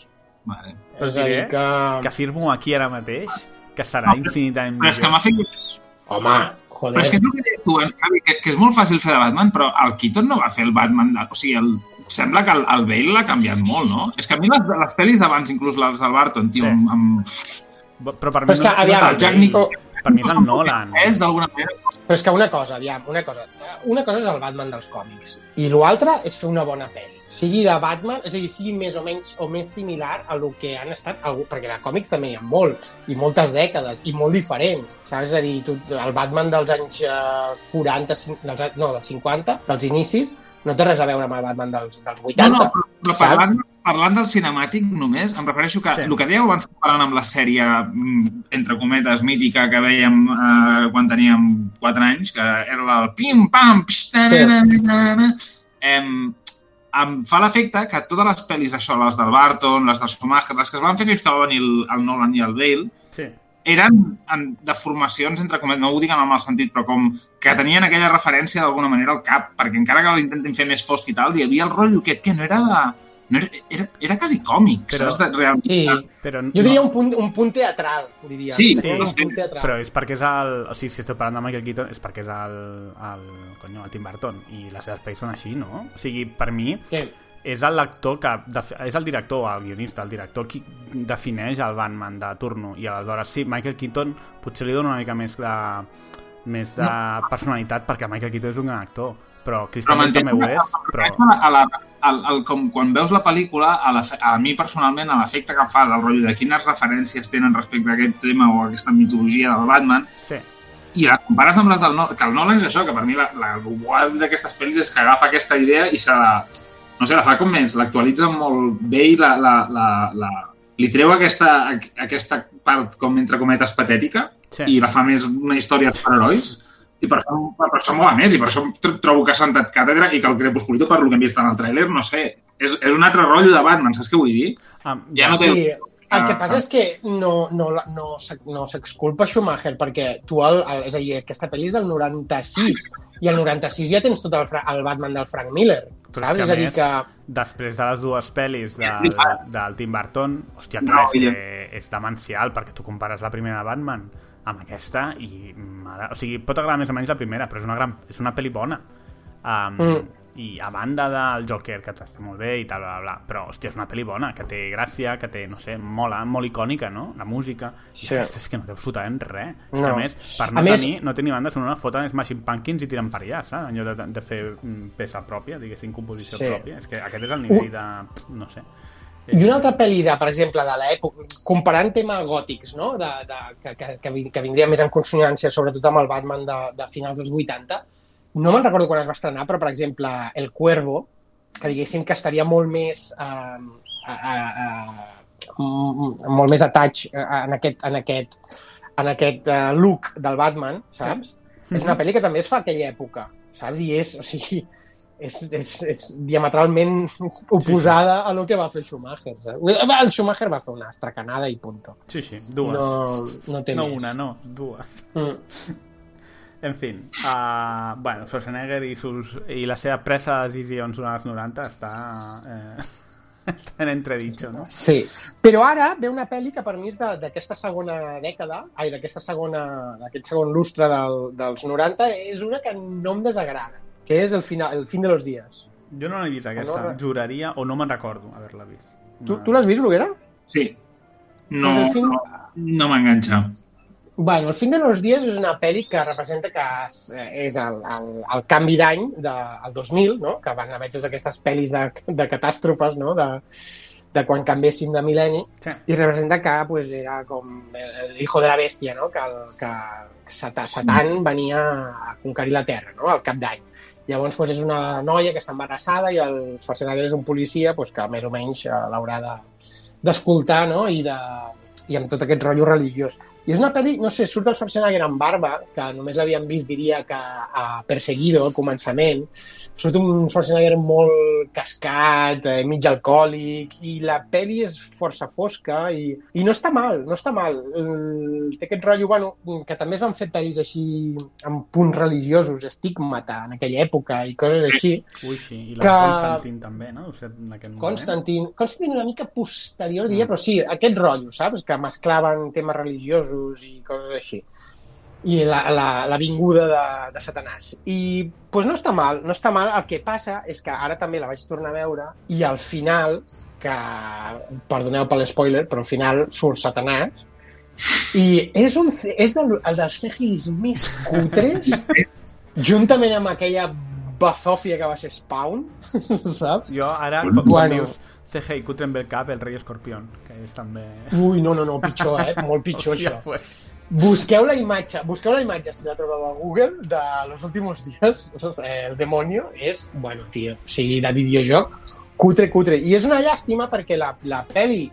Vale. Però És a dir diré que... que afirmo aquí ara mateix que serà infinitament Però és que m'ha fet... Home, joder. Però és que és el que dius tu, eh, Javi, que, que és molt fàcil fer de Batman, però el Keaton no va fer el Batman... De, o sigui, el, sembla que el, el Bale l'ha canviat molt, no? És que a mi les, les pel·lis d'abans, inclús les del Barton, tio, Sí. amb, amb... Però per Però és que, aviam, el Jack Nicholson... Per mi és el Nolan. És d'alguna manera... Però és que una cosa, aviam, una cosa. Una cosa és el Batman dels còmics. I l'altra és fer una bona pel·li. Sigui de Batman, és a dir, sigui més o menys o més similar a lo que han estat, perquè de còmics també hi ha molt, i moltes dècades, i molt diferents, saps? És a dir, tu, el Batman dels anys eh, 40, cin- dels, no, dels 50, dels inicis, no té res a veure amb el Batman dels, dels 80, No, no, però, parlant, parlant del cinemàtic només, em refereixo que sí. el que dèieu abans parlant amb la sèrie, mm, entre cometes, mítica que veiem eh, quan teníem 4 anys, que era el pim-pam, psh, tananana, em, fa l'efecte que totes les pel·lis això, les del Barton, les de Schumacher, les que es van fer fins que va venir el, el Nolan i el Bale, Sí. eren en deformacions, entre cometes, no ho dic en el mal sentit, però com que tenien aquella referència d'alguna manera al cap, perquè encara que l'intentin fer més fosc i tal, hi havia el rotllo aquest que no era de... No era, era, era quasi còmic, Però- saps? De, realment. Sí. Però Jo diria un punt, un punt teatral, diria. Sí, Un sí, punt teatral. Però és perquè és el... O sigui, si esteu parlant de Michael Keaton és perquè és el, el, conyo, el Tim Burton i les seves pel·lis són així, no? O sigui, per mi Què? és el lector que... És el director, el guionista, el director qui defineix el Batman de turno i aleshores sí, Michael Keaton potser li dona una mica més de més de personalitat perquè Michael Keaton és un gran actor però Bale també ho és però... A la, al, al, com quan veus la pel·lícula, a, la, a mi personalment, a l'efecte que em fa del rotllo de quines referències tenen respecte a aquest tema o a aquesta mitologia del Batman, Sí. i la compares amb les del Nolan, que el Nolan és això, que per mi la, la guai d'aquestes pel·lis és que agafa aquesta idea i se la, no sé, la fa com més, l'actualitza molt bé i la, la, la, la, li treu aquesta, aquesta part com entre cometes patètica Sí. i la fa més una història de superherois i per això, per això mola més i per això tr- trobo que ha sentat càtedra i que el Crepusculito, per lo que hem vist en el tràiler, no sé, és, és un altre rotllo de Batman, saps què vull dir? Um, Ja no té- Sí, el que Ah, passa ah. és que no, no, no, no s'exculpa Schumacher, perquè tu, el, el, és a dir, aquesta pel·li és del 96, i al 96 ja tens tot el, el Batman del Frank Miller, Però saps? és És, que, a dir més, que... després de les dues pel·lis del, del Tim Burton, hòstia, clar, No, és que és demencial, perquè tu compares la primera de Batman amb aquesta i, mare, o sigui, pot agradar més o menys la primera, però és una, gran, és una pel·li bona. Um, Mm. I a banda del Joker, que està molt bé i tal, bla, bla, però, hòstia, és una pel·li bona, que té gràcia, que té, no sé, mola, molt icònica, no? La música. I Sí. aquesta és que no té absolutament res. És que, No. a més, per A no més- tenir, no tenir banda sonora, foten Smashing Pumpkins i tiren per allà, saps? En lloc de, de fer mm, peça pròpia, diguéssim, composició Sí. pròpia. És que aquest és el nivell de... no sé. I una altra pel·li, de, per exemple, de l'època, comparant temes gòtics, no? de, de, que, que, que, vin- que vindria més en consonància, sobretot amb el Batman de, de finals dels 80, no me'n recordo quan es va estrenar, però, per exemple, El Cuervo, que diguéssim que estaria molt més... Eh, a, a, a, molt més attach eh, en aquest, en aquest, en aquest uh, look del Batman, saps? Sí. És una pel·li que també es fa a aquella època, saps? I és, o sigui, és, és, és diametralment oposada a lo que va fer Schumacher. Saps? El Schumacher va fer una estracanada i punto. Sí, sí, dues. No, no té no més. una, no, dues. Mm. En fin, uh, bueno, Schwarzenegger i, sus, i la seva presa de decisions durant els 90 està, eh, en entredicho, no? Sí, però ara ve una pel·li que per mi és de- d'aquesta segona dècada, ai, d'aquesta segona, d'aquest segon lustre del, dels 90, és una que no em desagrada, que és el, final, el fin de los días. Jo no l'he vist aquesta, no- juraria, o no me'n recordo haver-la vist. Tu, tu l'has vist, Bruguera? Sí. No, el film- no, no m'enganxa. Bueno, El fin de los días és una pel·li que representa que és, és el, el, el canvi d'any del 2000, no? que van haver totes aquestes pel·lis de, de catàstrofes, no? de, de quan canviéssim de mil·lenni, Sí. i representa que pues, era com el hijo de la bèstia, no? que, el, que Satan, Satan venia a conquerir la Terra no? al cap d'any. Llavors pues, és una noia que està embarassada i el Schwarzenegger és un policia pues, que més o menys eh, l'haurà de- d'escoltar no? I, de, i amb tot aquest rotllo religiós. I és una pel·li, no sé, surt el Schwarzenegger amb barba, que només l'havíem vist, diria, que a Perseguido, al començament. Surt un Schwarzenegger molt cascat, eh, mig alcohòlic, i la pel·li és força fosca, i, i no està mal, no està mal. El, té aquest rotllo, bueno, que també es van fer pel·lis així amb punts religiosos, estigmata en aquella època i coses així. Ui, sí, i la Que-. Constantin també, no? O sigui, en aquest moment. Constantin, Constantin una mica posterior, diria, però sí, aquest rotllo, saps? Que mesclaven temes religiosos i coses així. I la, la, la vinguda de, de Satanàs. I pues, no està mal, no està mal. El que passa és que ara també la vaig tornar a veure i al final, que, perdoneu per l'espoiler, però al final surt Satanàs i és, un, és del, el dels CGIs més cutres juntament amb aquella bazòfia que va ser Spawn, saps? Jo ara, quan, quan Bueno. dius CGI cutre amb el cap, el rei escorpión, que és també... Ui, no, no, no, pitjor, eh? Molt pitjor, Hòstia, això. Pues. Busqueu la imatge, busqueu la imatge, si la trobeu a Google, de los últimos días, el demonio és, bueno, tio, o sigui, de videojoc, cutre, cutre. I és una llàstima perquè la, la peli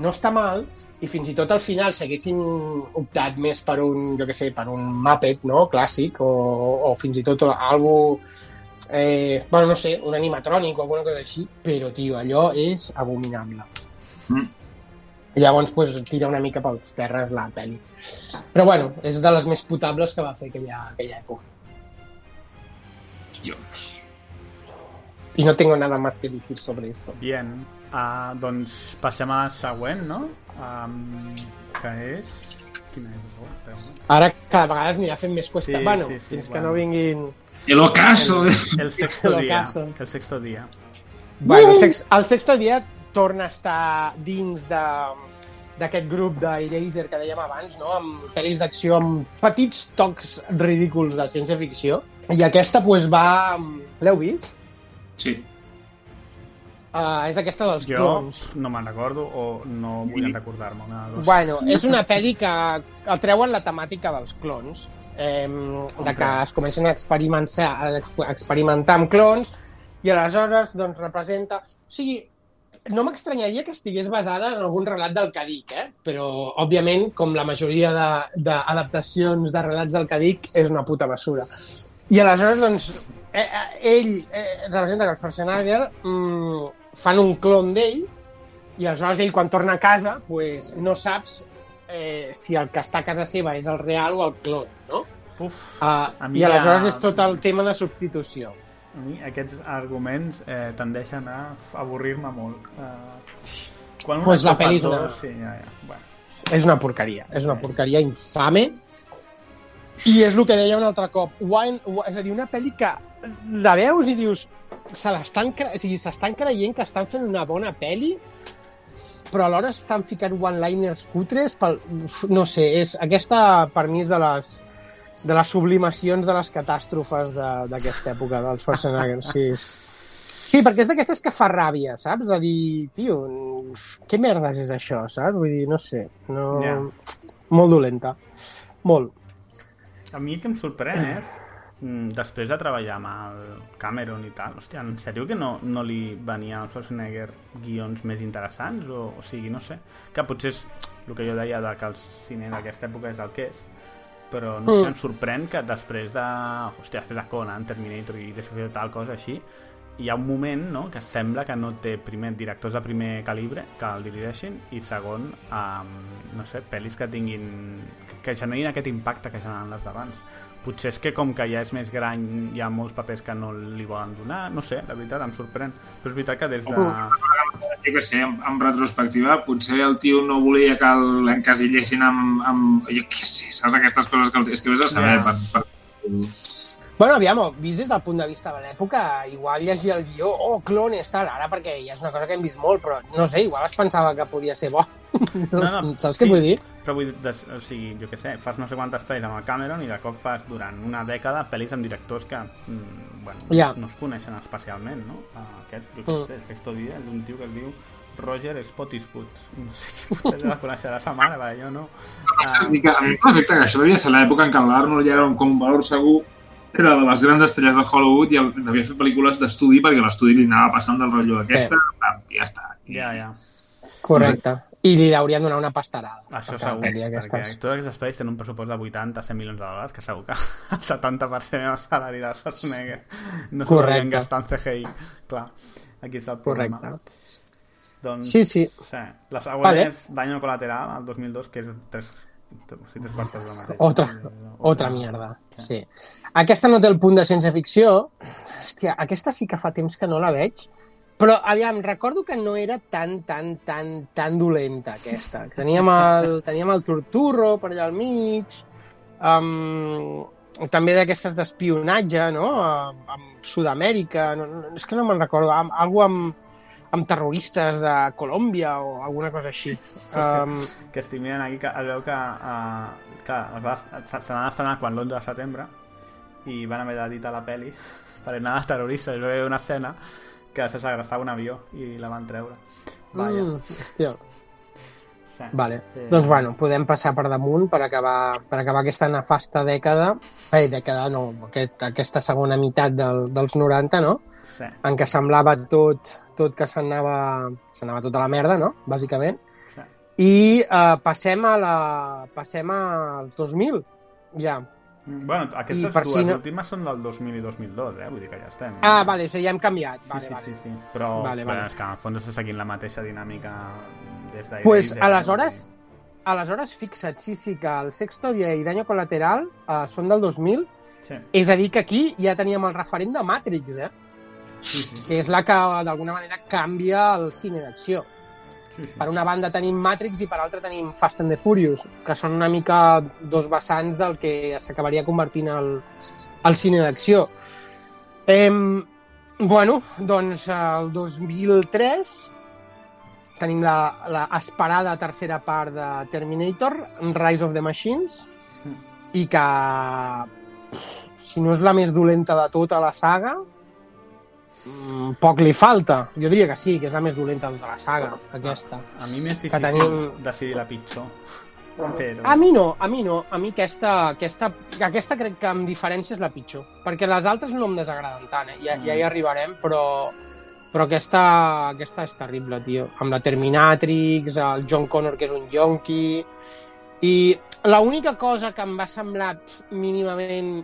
no està mal i fins i tot al final s'haguessin optat més per un, jo què sé, per un Muppet, no?, clàssic, o, o fins i tot algo eh, bueno, no sé, un animatrònic o alguna cosa així, però, tio, allò és abominable. Mm. Llavors, pues, tira una mica pels terres la pel·li. Però, bueno, és de les més potables que va fer aquella, aquella època. Dios. Y no tengo nada más que decir sobre esto. Bien. Uh, doncs passem a la següent, no? Um, que és... Quina és? Moment. Ara cada vegada anirà fent més cuesta. Sí, bueno, sí, sí, fins que bueno. no vinguin... El ocaso. El, el sexto El dia. El sexto dia. Bueno, el, sex, el sexto dia torna a estar dins de d'aquest grup d'Eraser que dèiem abans, no? amb pel·lis d'acció amb petits tocs ridículs de ciència-ficció. I aquesta pues, va... L'heu vist? Sí. Uh, és aquesta dels Jo clones. no me'n recordo o no vull recordar-me. De dos. Bueno, és una pel·li que el treuen la temàtica dels clones, eh, de que es comencen a experimentar, a exp- a experimentar amb clones i aleshores doncs, representa... O sigui, no m'estranyaria que estigués basada en algun relat del Cadic, eh? però, òbviament, com la majoria de- d'adaptacions de, de relats del Cadic, és una puta basura. I aleshores, doncs, eh, eh, ell eh, representa que els Schwarzenegger mm, fan un clon d'ell i aleshores ell quan torna a casa pues, no saps eh, si el que està a casa seva és el real o el clon, no? Uf, Uh, I aleshores ja- és tot el tema de substitució. A mi aquests arguments eh, tendeixen a avorrir-me molt. Uh, quan Pues la pel·li és una- Sí, ja, ja. Bueno. És una porqueria, és una porqueria infame i és el que deia un altre cop. Wine, és a dir, una pel·li que la veus i dius se l'estan cre... o sigui, s'estan creient que estan fent una bona pel·li però alhora estan ficant one-liners cutres pel... no sé, és, aquesta per mi és de les de les sublimacions de les catàstrofes de- d'aquesta època dels Schwarzenegger. Sí, és... sí, perquè és d'aquestes que fa ràbia, saps? De dir, tio, què merdes és això, saps? Vull dir, no sé, no... Ja. Molt dolenta. Molt. A mi el que em sorprèn és, mm, després de treballar amb el Cameron i tal, hòstia, en sèrio que no, no li venia al Schwarzenegger guions més interessants? O, o sigui, no sé, que potser és el que jo deia de que el cine d'aquesta època és el que és, però no sé, Mm. em sorprèn que després de, hòstia, després de Conan, Terminator i després de tal cosa així, hi ha un moment no, que sembla que no té primer directors de primer calibre que el dirigeixin i segon um, no sé, pel·lis que tinguin que, que generin aquest impacte que generen les d'abans potser és que com que ja és més gran hi ha molts papers que no li volen donar no sé, la veritat em sorprèn però és veritat que des de... Jo què sé, en, en retrospectiva, potser el tio no volia que l'encasillessin amb, amb... Jo què sé, saps aquestes coses que... el- És que vés a saber... Ja. Per, per... Bueno, aviam, vist des del punt de vista de l'època, igual llegir el guió, oh, clones, tal, ara perquè ja és una cosa que hem vist molt, però no sé, igual es pensava que podia ser bo. Saps què vull dir? Però vull dir, o sigui, jo què sé, fas no sé quantes pel·lis amb el Cameron i de cop fas durant una dècada pel·lis amb directors que mm, bueno, Ja. no es coneixen especialment, no? Ah, Aquest, jo què Mm. sé, el sexto dia és d'un tio que es diu Roger Spottiswood. No sé qui vostè la coneixerà sa mare, va, jo no. Ah, A mi que- a mi m'afecta que això devia ser l'època en què l'Arnold ja era un, com un valor segur era de les grans estrelles de Hollywood i el, devia fer pel·lícules d'estudi perquè l'estudi li anava passant del rotllo aquesta i ja està. ja, ja. Correcte. I li haurien donat una pastarada. Això per segur, perquè aquestes. totes aquestes pel·lis tenen un pressupost de 80-100 milions de dòlars, que segur que el 70% del salari de Schwarzenegger no s'ho Correcte. haurien gastat en CGI. Clar, aquí està el problema. Correcte. Doncs, Sí, sí. sí. La següent Vale. és Daño Colateral, el 2002, que és tres, quartos de mateix. Otra, otra mierda, sí. Aquesta no té el punt de ciència-ficció. Hòstia, aquesta sí que fa temps que no la veig. Però, aviam, recordo que no era tan, tan, tan, tan dolenta, aquesta. Teníem el, teníem el Torturro per allà al mig, um, també d'aquestes d'espionatge, no?, amb, amb Sud-amèrica, no, no, és que no me'n recordo, amb, algo amb, amb terroristes de Colòmbia o alguna cosa així. Um, que estic mirant aquí que es veu que, uh, que es va, se, se n'ha d'estrenar quan l'11 de setembre i van haver d'editar la peli per anar de terroristes. Hi va haver una escena que se segrestava un avió i la van treure. Vaja. Mm, hòstia. Sí. Vale. Eh, Doncs bueno, podem passar per damunt per acabar, per acabar aquesta nefasta dècada, eh, dècada no, aquest, aquesta segona meitat del, dels 90, no? Sí. En què semblava tot, tot que s'anava tota la merda, no? Bàsicament. I eh, passem a la... passem als 2000, ja. Bueno, aquestes I per dues si no- últimes són del 2000 i 2002, eh? Vull dir que ja estem. Ah, vale, o sigui, ja hem canviat. Sí, Vale, sí, vale. sí, sí. Però, Vale, però vale. és que en fons està seguint la mateixa dinàmica des d'ahir. Pues, d'ahir, aleshores, aleshores, fixa't, sí, sí, que el Sexto Dia i Daño Colateral uh, són del 2000, Sí. és a dir, que aquí ja teníem el referent de Matrix, eh? Sí, sí. que és la que d'alguna manera canvia el cine d'acció. Sí, sí. Per una banda tenim Matrix i per altra tenim Fast and the Furious, que són una mica dos vessants del que s'acabaria convertint el, el cine d'acció. Em, bueno, doncs el 2003 tenim la, la esperada tercera part de Terminator, Rise of the Machines, i que si no és la més dolenta de tota la saga, mm, poc li falta. Jo diria que sí, que és la més dolenta de la saga, aquesta. A mi m'és difícil tenim- decidir la pitjor. Però... A mi no, a mi no. A mi aquesta, aquesta, aquesta crec que amb diferència és la pitjor. Perquè les altres no em desagraden tant, eh? ja, ja hi arribarem, però, però aquesta, aquesta és terrible, tio. Amb la Terminatrix, el John Connor, que és un yonqui... I l'única cosa que em va semblar mínimament,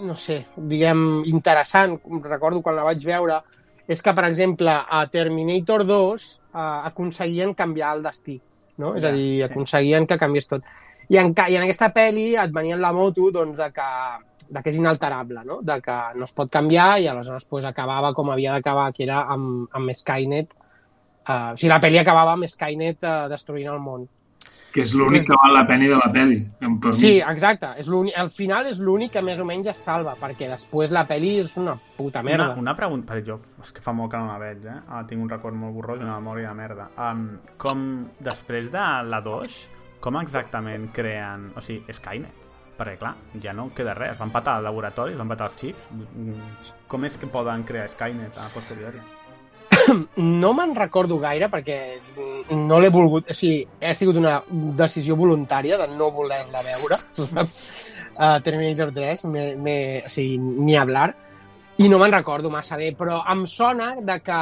no sé, diguem, interessant, recordo quan la vaig veure, és que, per exemple, a Terminator 2 eh, aconseguien canviar el destí, no? És Ja, a dir, sí. aconseguien que canviés tot. I en, I en aquesta pel·li et venia en la moto doncs, de, que, de que és inalterable, no? de que no es pot canviar i aleshores pues, acabava com havia d'acabar, que era amb, amb Skynet. Uh, o sigui, la pel·li acabava amb Skynet uh, destruint el món. Que és l'únic que val la pena de la pel·li. mi. Sí, exacte. És l'únic- al final és l'únic que més o menys es salva, perquè després la pel·li és una puta merda. Una, una pregunta, perquè jo és que fa molt que no la veig, eh? Ah, tinc un record molt borrós i una memòria de merda. Um, com després de la 2, com exactament creen, o sigui, Skynet? Perquè, clar, ja no queda res. Van patar el laboratori, van patar els xips. Mm, Com és que poden crear Skynet a posteriori? No me'n recordo gaire perquè no l'he volgut... O sigui, ha sigut una decisió voluntària de no voler-la veure, saps? Uh, Terminator 3, me, me, o sigui, ni hablar. I no me'n recordo massa bé, però em sona de que...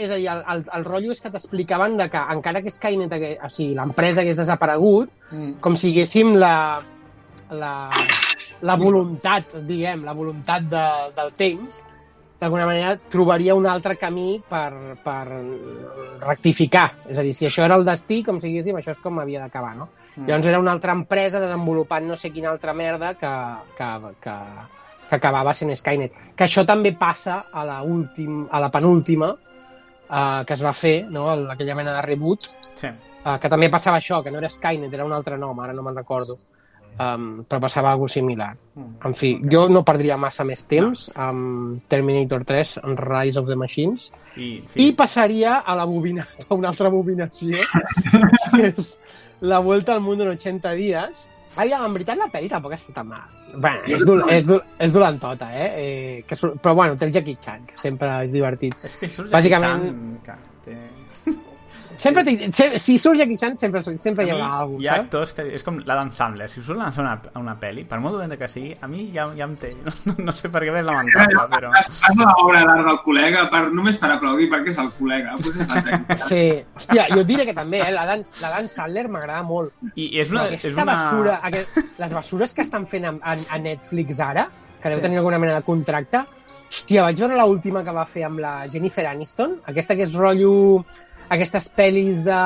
És a dir, el, el, el rotllo és que t'explicaven de que encara que Skynet, hagués, o sigui, l'empresa hagués desaparegut, Mm. com si haguéssim la, la, la voluntat, diguem, la voluntat de, del temps, d'alguna manera trobaria un altre camí per, per rectificar. És a dir, si això era el destí, com si diguéssim, això és com havia d'acabar, no? Mm. Mm. Llavors era una altra empresa desenvolupant no sé quina altra merda que, que, que, que acabava sent Skynet. Que això també passa a la, últim, a la penúltima eh, que es va fer, no? El- aquella mena de reboot, Sí. eh, que també passava això, que no era Skynet, era un altre nom, ara no me'n recordo. Um, però passava alguna similar. Mm. En fi, jo no perdria massa més temps amb Terminator 3, en Rise of the Machines, I, sí. i passaria a la bobina, a una altra bobinació, que és La Vuelta al Mundo en 80 dies. Aviam, en veritat la pel·li tampoc està tan mal. Bueno, és, dol és, dol és dolentota, eh? eh que, però bueno, té el Jackie Chan, que sempre és divertit. És que surt Bàsicament, Jackie Chan, que té... sempre té, se- si surt Jackie Chan, sempre, sempre hi A mi haurà algú, hi ha saps? actors que és com l'Adam Sandler. Si surt a una, a una pel·li, per molt dolenta que sigui, a mi ja, ja em té. No, no sé per què és lamentable, però... Fas, fas l'obra d'art del col·lega per, només per aplaudir perquè és el col·lega. Pues és fantàstic. Sí, hòstia, jo et diré que també, eh? La Dan, la Dan Sandler m'agrada molt. I, i és una... Però aquesta és una... basura, aquest, les bessures que estan fent a, a, a Netflix ara, que deu Sí. tenir alguna mena de contracte, hòstia, vaig veure l'última que va fer amb la Jennifer Aniston, aquesta que és rotllo aquestes pel·lis de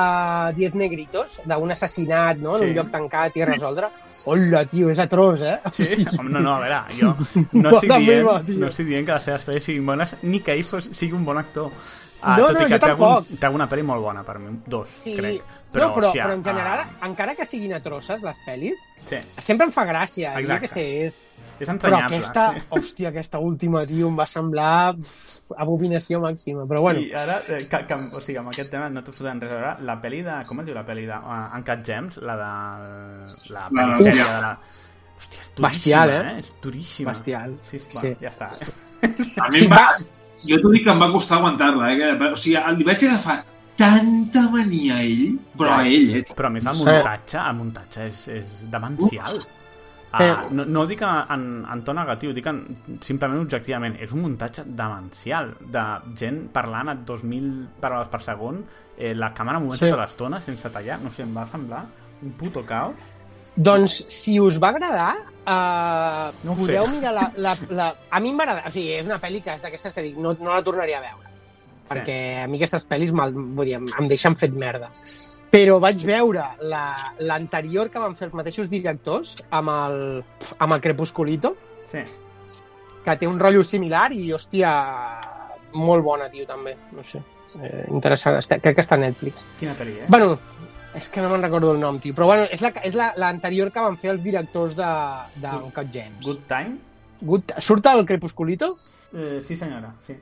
Diez Negritos, d'un assassinat, no?, en Sí. un lloc tancat i resoldre. Hola, tio, és atroç, eh? Sí? Home, no, no, a veure, jo no estic, dient, meva, no estic dient que les seves pel·lis siguin bones, ni que ell fos, sigui un bon actor. Ah, No, tot no, i que jo té algun, tampoc. té alguna pel·li molt bona per mi, dos, Sí, crec. Però, no, però, hòstia, però en general, ah, encara que siguin atrosses, les pel·lis, sí. sempre em fa gràcia. Jo Exacte. què sé, és... És Però entranyable. aquesta, sí. hòstia, aquesta última, tio, em va semblar uf, abominació màxima. Però bueno, I ara, eh, que, que, o sigui, amb aquest tema no t'ho fotem res a veure. La pel·li de... Com es diu la pel·li de uh, Uncut Gems? La de... La La pel·li de- sèria de la... Hòstia, és duríssima, Bestial, eh? És duríssima. Bestial. Sí, sí, Sí. Va, ja està. A mi em va... Jo t'ho dic que em va costar aguantar-la, eh? Que, o sigui, li vaig agafar tanta mania a ell, però a ell, eh? Però a més el Sí. muntatge, el muntatge és, és demencial. Uh, no, no ho dic en, en to negatiu, dic en, simplement objectivament. És un muntatge demencial de gent parlant a 2.000 paraules per segon, eh, la càmera movent Sí. tota l'estona sense tallar. No sé, em va semblar un puto caos. Doncs, si us va agradar, uh, No podeu sé. mirar la, la, la... A mi em va agradar, o sigui, és una pel·li que és d'aquestes que dic, no, no la tornaria a veure. Perquè a mi aquestes pel·lis vull dir, em, em deixen fet merda. Però vaig veure la- l'anterior que van fer els mateixos directors amb el, amb el Crepusculito, Sí. que té un rotllo similar i, hòstia, molt bona, tio, també. No sé, eh, interessant. Està, crec que està a Netflix. Quina pel·li, eh? Bueno, és que no me'n recordo el nom, tio. Però bueno, és l'anterior la, la, que van fer els directors de, de Uncut James. Good Time? Good, surt el Crepusculito? Eh, sí, senyora, sí.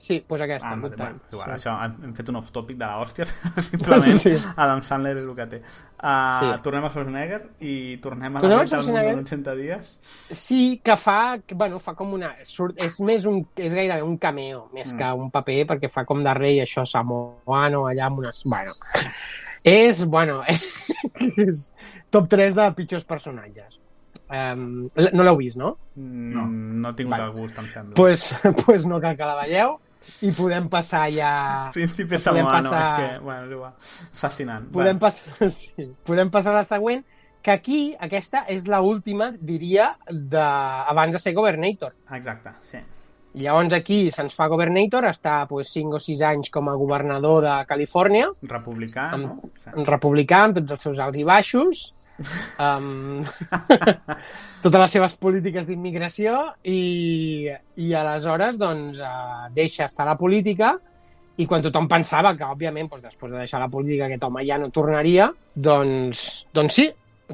Sí, doncs pues aquesta, Ah, vale, bueno, igual, això hem fet un off-topic de l'hòstia, simplement Sí. Adam Sandler és el que té. Uh, Sí. Tornem a Schwarzenegger i tornem a Tornem la del mundo Schwarzenegger? en 80 dies. Sí, que fa, bueno, fa com una... Surt, és més un, és gairebé un cameo, més Mm. mm. que un paper, perquè fa com de rei això samoano allà amb unes... Bueno, és, bueno, és top 3 de pitjors personatges. Um, no l'heu vist, no? No, no he tingut Vale. el gust, em sembla. pues, pues no cal que la veieu i podem passar ja... Príncipe Samoano, passar- és que, bueno, és igual. Fascinant. Podem, Bueno, passar, sí, podem passar a la següent, que aquí, aquesta és la última, diria, de, abans de ser Governator. Exacte, sí. I llavors aquí se'ns fa Governator, està pues, 5 o 6 anys com a governador de Califòrnia, Republicà, amb, no? republicà, amb tots els seus alts i baixos, amb totes les seves polítiques d'immigració i, i aleshores doncs, eh, deixa estar la política i quan tothom pensava que, òbviament, doncs, després de deixar la política aquest home ja no tornaria, doncs, doncs sí,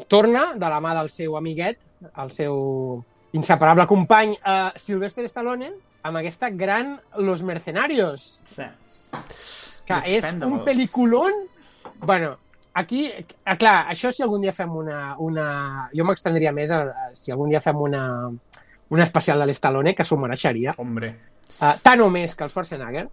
torna de la mà del seu amiguet, el seu inseparable company eh, Sylvester Stallone, amb aquesta gran Los Mercenarios, Sí. que és un pel·liculón... Bueno, aquí, eh, clar, això si algun dia fem una... una... Jo m'extendria més a, a, si algun dia fem una, una especial de l'Estalone, que s'ho mereixeria. Hombre. Uh, tant o més que el Schwarzenegger.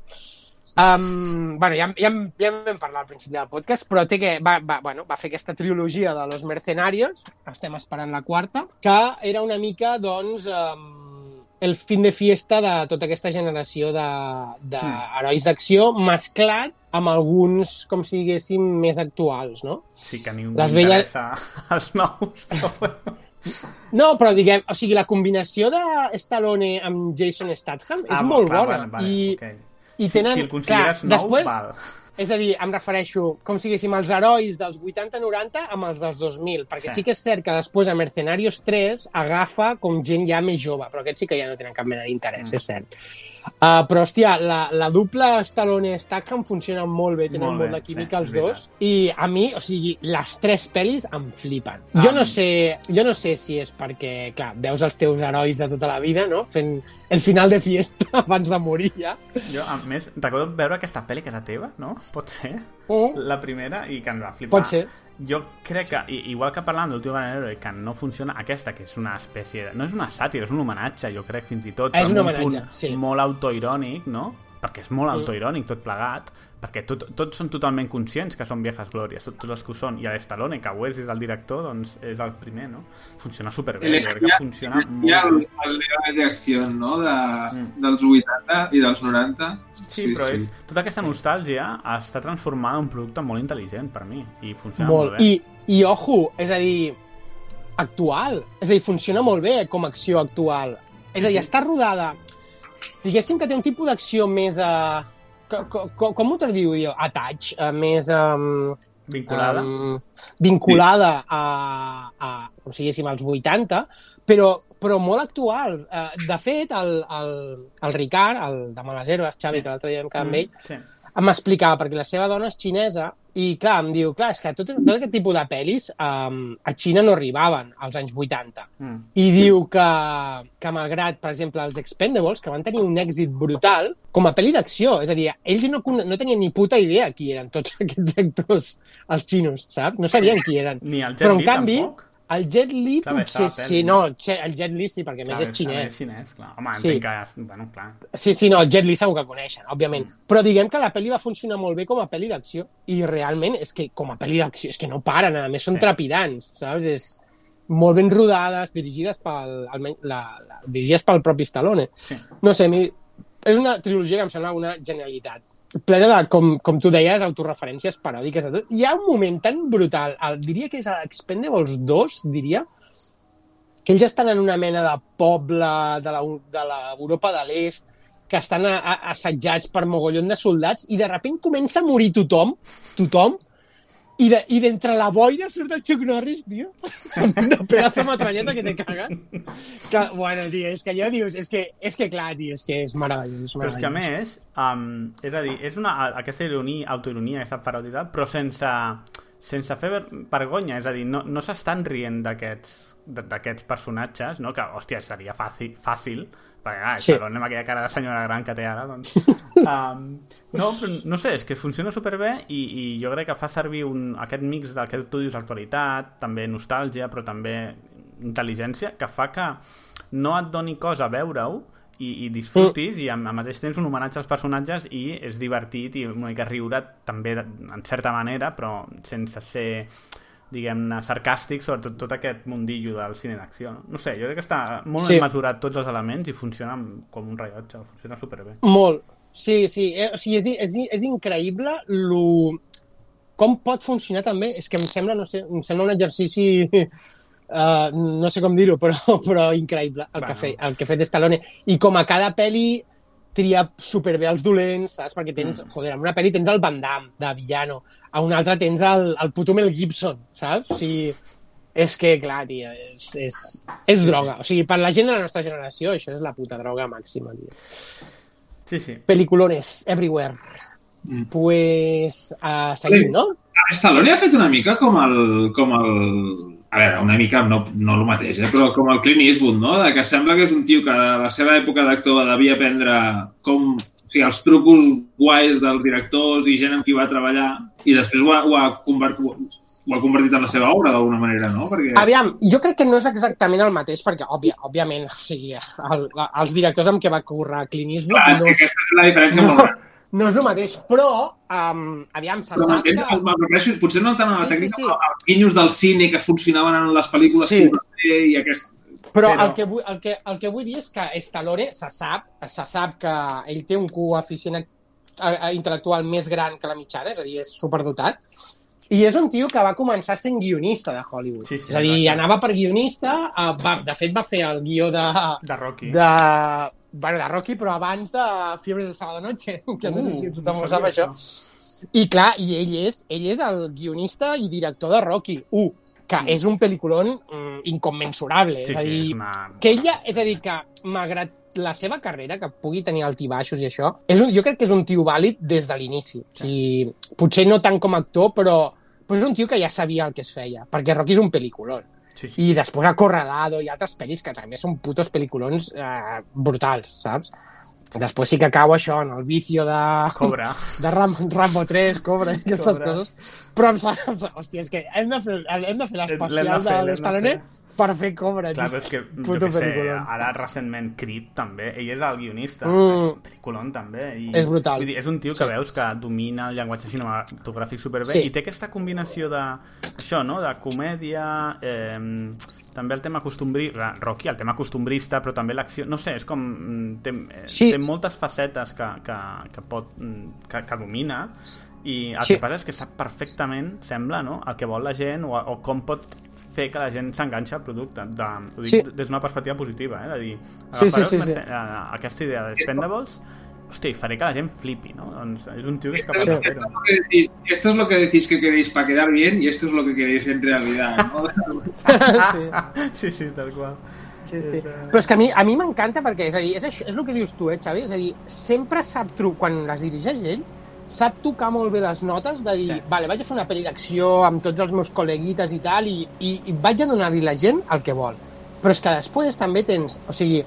Um, bueno, ja, ja, ja en vam parlar al principi del podcast, però té que, va, va, bueno, va fer aquesta trilogia de Los Mercenarios, estem esperant la quarta, que era una mica, doncs, um, el fin de fiesta de tota aquesta generació d'herois de, Mm. herois d'acció mesclat amb alguns, com si diguéssim, més actuals, no? Sí que a ningú Les velles- interessa els nous, però. No, però diguem, o sigui, la combinació de Stallone amb Jason Statham és Ah, molt clar, bona. vale, vale, I, ok. i Si- tenen, si el consideres clar, nou, després, val. És a dir, em refereixo com si diguéssim els herois dels 80-90 amb els dels 2000, perquè Sí. sí. sí que és cert que després a Mercenarios 3 agafa com gent ja més jove, però aquests sí que ja no tenen cap mena d'interès, Mm. és cert. Uh, però, hòstia, la, la dupla Stallone-Statham funciona molt bé, tenen Molt molt, bé, de química sí, els dos, i a mi, o sigui, les tres pel·lis em flipen. Jo Ah. no sé, jo no sé si és perquè, clar, veus els teus herois de tota la vida, no?, fent el final de fiesta abans de morir ja. Jo, a més, recordo veure aquesta pel·li que és la teva, no? Pot ser? Mm. La primera, i que ens va flipar. Pot ser. Jo crec que, i- igual que parlant d'Últim Héroe, que no funciona, aquesta, que és una espècie de... No és una sàtira, és un homenatge, jo crec, fins i tot. És un homenatge, punt sí. molt autoirònic, no? Perquè és molt autoirònic tot plegat, perquè tot, tots són totalment conscients que són viejas glòries, tot, tots els que ho són. I l'Estalone, que ho és, és el director, doncs és el primer, no? Funciona superbé, jo crec que funciona Hi ha molt el, el héroe d'acció, no? De, dels 80 i dels 90. Sí, però és, tota aquesta nostàlgia està transformada en un producte molt intel·ligent per mi i funciona molt. molt bé. I, I, ojo, és a dir, actual. És a dir, funciona molt bé com a acció actual. És a dir, està rodada... Diguéssim que té un tipus d'acció més... Uh, co, co, co, com ho traduïu, jo? Attach, uh, més... Um, Vinculada? Um, vinculada a, a, com si diguéssim, als 80, però, però molt actual. Uh, de fet, el, el, el Ricard, el de Herbes, Xavi, Sí. que l'altre dia vam quedar amb Mm, ell, sí. M'explicava, perquè la seva dona és xinesa, i clar, em diu, clar, és que tot, tot aquest tipus de pel·lis um, a Xina no arribaven als anys 80. Mm. I diu que, que malgrat, per exemple, els Expendables, que van tenir un èxit brutal, com a pel·li d'acció, és a dir, ells no, no tenien ni puta idea qui eren tots aquests actors, els xinos, saps? No sabien qui eren. Ni el Jet Però, en canvi, tampoc. El Jet Li Clar, potser sí, pel·li. no, el Jet Li sí, perquè a més Clar, és xinès. És xinès, clar. Home, Sí. entenc que... Bueno, clar. Sí, sí, no, el Jet Li segur que coneixen, òbviament. Però diguem que la pel·li va funcionar molt bé com a pel·li d'acció. I realment és que com a pel·li d'acció és que no paren, a més són Sí. trepidants, saps? És, molt ben rodades, dirigides pel, almenys, la, la, dirigides pel propi Stallone. Sí. No sé, mi, és una trilogia que em sembla una genialitat plena de, com, com tu deies, autorreferències paròdiques de tot. Hi ha un moment tan brutal, el, diria que és a Expendables 2, diria, que ells estan en una mena de poble de l'Europa de l'Est, que estan a, a, assetjats per mogollon de soldats, i de sobte comença a morir tothom, tothom, i de- i d'entre la boira surt el Chuck Norris, tio. Una pedazo de metralleta que te cagues. Que, bueno, tio, és que allò dius... És que, és que clar, tio, és que és meravellós. Però és que a meravellós. més, um, és a dir, és una, aquesta ironia, autoironia, aquesta paròdia, però sense, sense fer ver- vergonya, és a dir, no, no s'estan rient d'aquests d'aquests personatges, no? que, hòstia, seria fàcil, fàcil perquè, clar, Sí. sí. amb aquella cara de senyora gran que té ara, doncs... Um, no, no sé, és que funciona superbé i, i jo crec que fa servir un, aquest mix del que tu dius actualitat, també nostàlgia, però també intel·ligència, que fa que no et doni cosa veure-ho i, i disfrutis i al, mateix temps un homenatge als personatges i és divertit i una mica riure també en certa manera però sense ser diguem-ne, sarcàstic sobre tot, tot aquest mundillo del cine d'acció. No? no sé, jo crec que està molt Sí. mesurat tots els elements i funciona com un rellotge, funciona superbé. Molt. Sí, sí. Eh, o sigui, és, és, és increïble lo... com pot funcionar també. És que em sembla, no sé, em sembla un exercici... Uh, no sé com dir-ho, però, però increïble el, Bueno. que fe, el que ha fet Stallone. I com a cada pel·li tria superbé els dolents, saps? Perquè tens, mm. joder, en una pel·li tens el Van Damme, de villano, a una altra tens el, el puto Mel Gibson, saps? O sigui, és que, clar, tia, és, és, és droga. O sigui, per la gent de la nostra generació, això és la puta droga màxima, tio. Sí, sí. Peliculones, everywhere. Mm. Pues, uh, seguim, no? Stallone ha fet una mica com el... Com el a veure, una mica no, no el mateix, eh? però com el Clint Eastwood, no? De que sembla que és un tio que a la seva època d'actor devia aprendre com o sigui, els trucos guais dels directors i gent amb qui va treballar i després ho ha, ho ha, convert, ho ha convertit en la seva obra d'alguna manera, no? Perquè... Aviam, jo crec que no és exactament el mateix, perquè, òbvia, òbviament, o sigui, el, els directors amb què va currar Clint Eastwood Clar, és no, que aquesta és la diferència molt gran. No és el mateix, però, um, aviam, se Però sap que... Em refereixo, potser no tant a la Sí, sí, tècnica, sí. però als guinyos del cine que funcionaven en les pel·lícules Sí. que i aquest... Però el que, vull, el, que, el que vull dir és que Stallone se sap, se sap que ell té un coeficient intel·lectual més gran que la mitjana, és a dir, és superdotat, i és un tio que va començar sent guionista de Hollywood. Sí, sí, és a dir, exacte. anava per guionista, eh, va, de fet va fer el guió de... De Rocky. De, bueno, de Rocky, però abans de Fiebre del Sábado Noche, que no sé Uh, si tothom no ho sap, això. I clar, i ell és, ell és el guionista i director de Rocky 1, que és un pel·lículon mm, incommensurable. Sí, és a sí, dir, és una- que ella, és a dir, que malgrat la seva carrera, que pugui tenir altibaixos i això, és un, jo crec que és un tio vàlid des de l'inici. O sigui, potser no tant com a actor, però, però és un tio que ja sabia el que es feia, perquè Rocky és un pel·lículon. Sí, sí. I després Acorralado i altres pel·lis que també són putos pel·lículons eh, brutals, saps? Després sí que cau això en el vicio de... Cobra. De Ram, Rambo 3, Cobra i aquestes Cobra. coses. Però em sap, hòstia, és que hem de fer, hem de fer l'especial de, de de Stallone. Per fer Cobra. Clar, però és que, jo què sé, ara recentment Creed també, ell és el guionista, Mm. és un pel·lículon també. I, És brutal. Vull dir, és un tio que veus que domina el llenguatge cinematogràfic superbé Sí. i té aquesta combinació de, això, no?, de comèdia, eh, també el tema costumbri... Rocky, el tema costumbrista, però també l'acció... No sé, és com... mm, Té, eh, Sí. té moltes facetes que, que, que pot... mm, que, que domina i el Sí. que passa és que sap perfectament, sembla, no?, el que vol la gent o, o com pot fer que la gent s'enganxa al producte. De, ho dic Sí. des d'una perspectiva positiva, eh? De dir, Sí, sí, sí, sí. aquesta idea de Spendables, hòstia, i faré que la gent flipi, no? Doncs és un tio que és capaç de lo que, fer-ho. esto es lo que decís, que queréis para quedar bien y esto es lo que queréis en realidad. ¿no? sí. sí, sí, tal qual. Sí, sí. Eh, Però és que a mi, a mi m'encanta perquè, és a dir, és, això, és el que dius tu, eh, Xavi? És a dir, sempre sap, tru- quan les dirigeix ell, sap tocar molt bé les notes de dir, Sí. vale, vaig a fer una pel·li d'acció amb tots els meus col·leguites i tal, i, i, i vaig a donar-li la gent el que vol. Però és que després també tens, o sigui,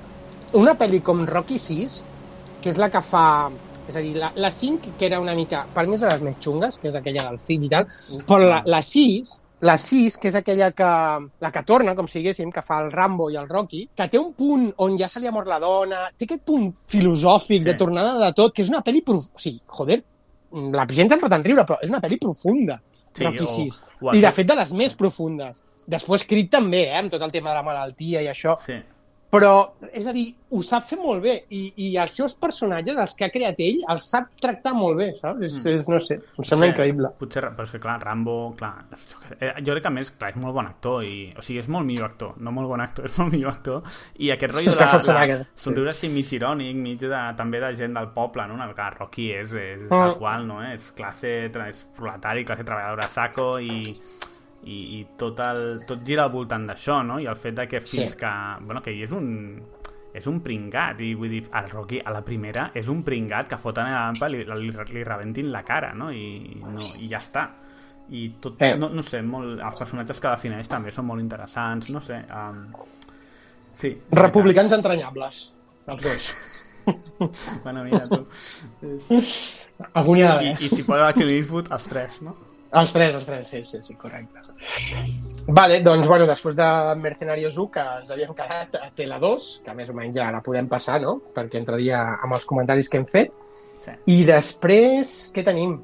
una pel·li com Rocky 6, que és la que fa... És a dir, la, la 5, que era una mica... Per mi és de les més xungues, que és aquella del fill i tal, però la, la 6, la 6, que és aquella que... La que torna, com si diguéssim, que fa el Rambo i el Rocky, que té un punt on ja se li ha mort la dona, té aquest punt filosòfic Sí. de tornada de tot, que és una pel·li... Prof... O sigui, joder, la gent se'n pot enriure, però és una pel·li profunda, Sí, Rocky o- 6. o I de fet de les més profundes. Després Creed també, eh, amb tot el tema de la malaltia i això. Sí. Però, és a dir, ho sap fer molt bé i, i els seus personatges, els que ha creat ell, els sap tractar molt bé, saps? És, Mm. és, no sé, em sembla increïble. Potser, però és que clar, Rambo, clar, eh, jo crec que a més, clar, és molt bon actor i, o sigui, és molt millor actor, no molt bon actor, és molt millor actor i aquest rotllo de, Schwarzenegger, de somriure així mig irònic, mig de, també de gent del poble, no? Clar, Rocky és, és Mm. tal qual, no? És classe, és proletari, classe treballadora saco i, i, i tot, el, tot gira al voltant d'això, no? I el fet de que Sí. fins que, bueno, que és un és un pringat, i vull dir, el Rocky a la primera és un pringat que foten a la lampa i li, li, li rebentin la cara, no? I, no, i ja està. I tot, Eh. no, no sé, molt, els personatges que defineix també són molt interessants, no sé. Um, sí. Republicans entranyables, els dos. Bueno, mira, tu. Algun hi ha I, d'haver. i si posa la Clint Eastwood, els tres, no? Els tres, els tres, sí, sí, sí, correcte. Vale, doncs, bueno, després de Mercenarios 1, que ens havíem quedat a Tela 2, que més o menys ja la podem passar, no?, perquè entraria amb els comentaris que hem fet. Sí. I després, què tenim?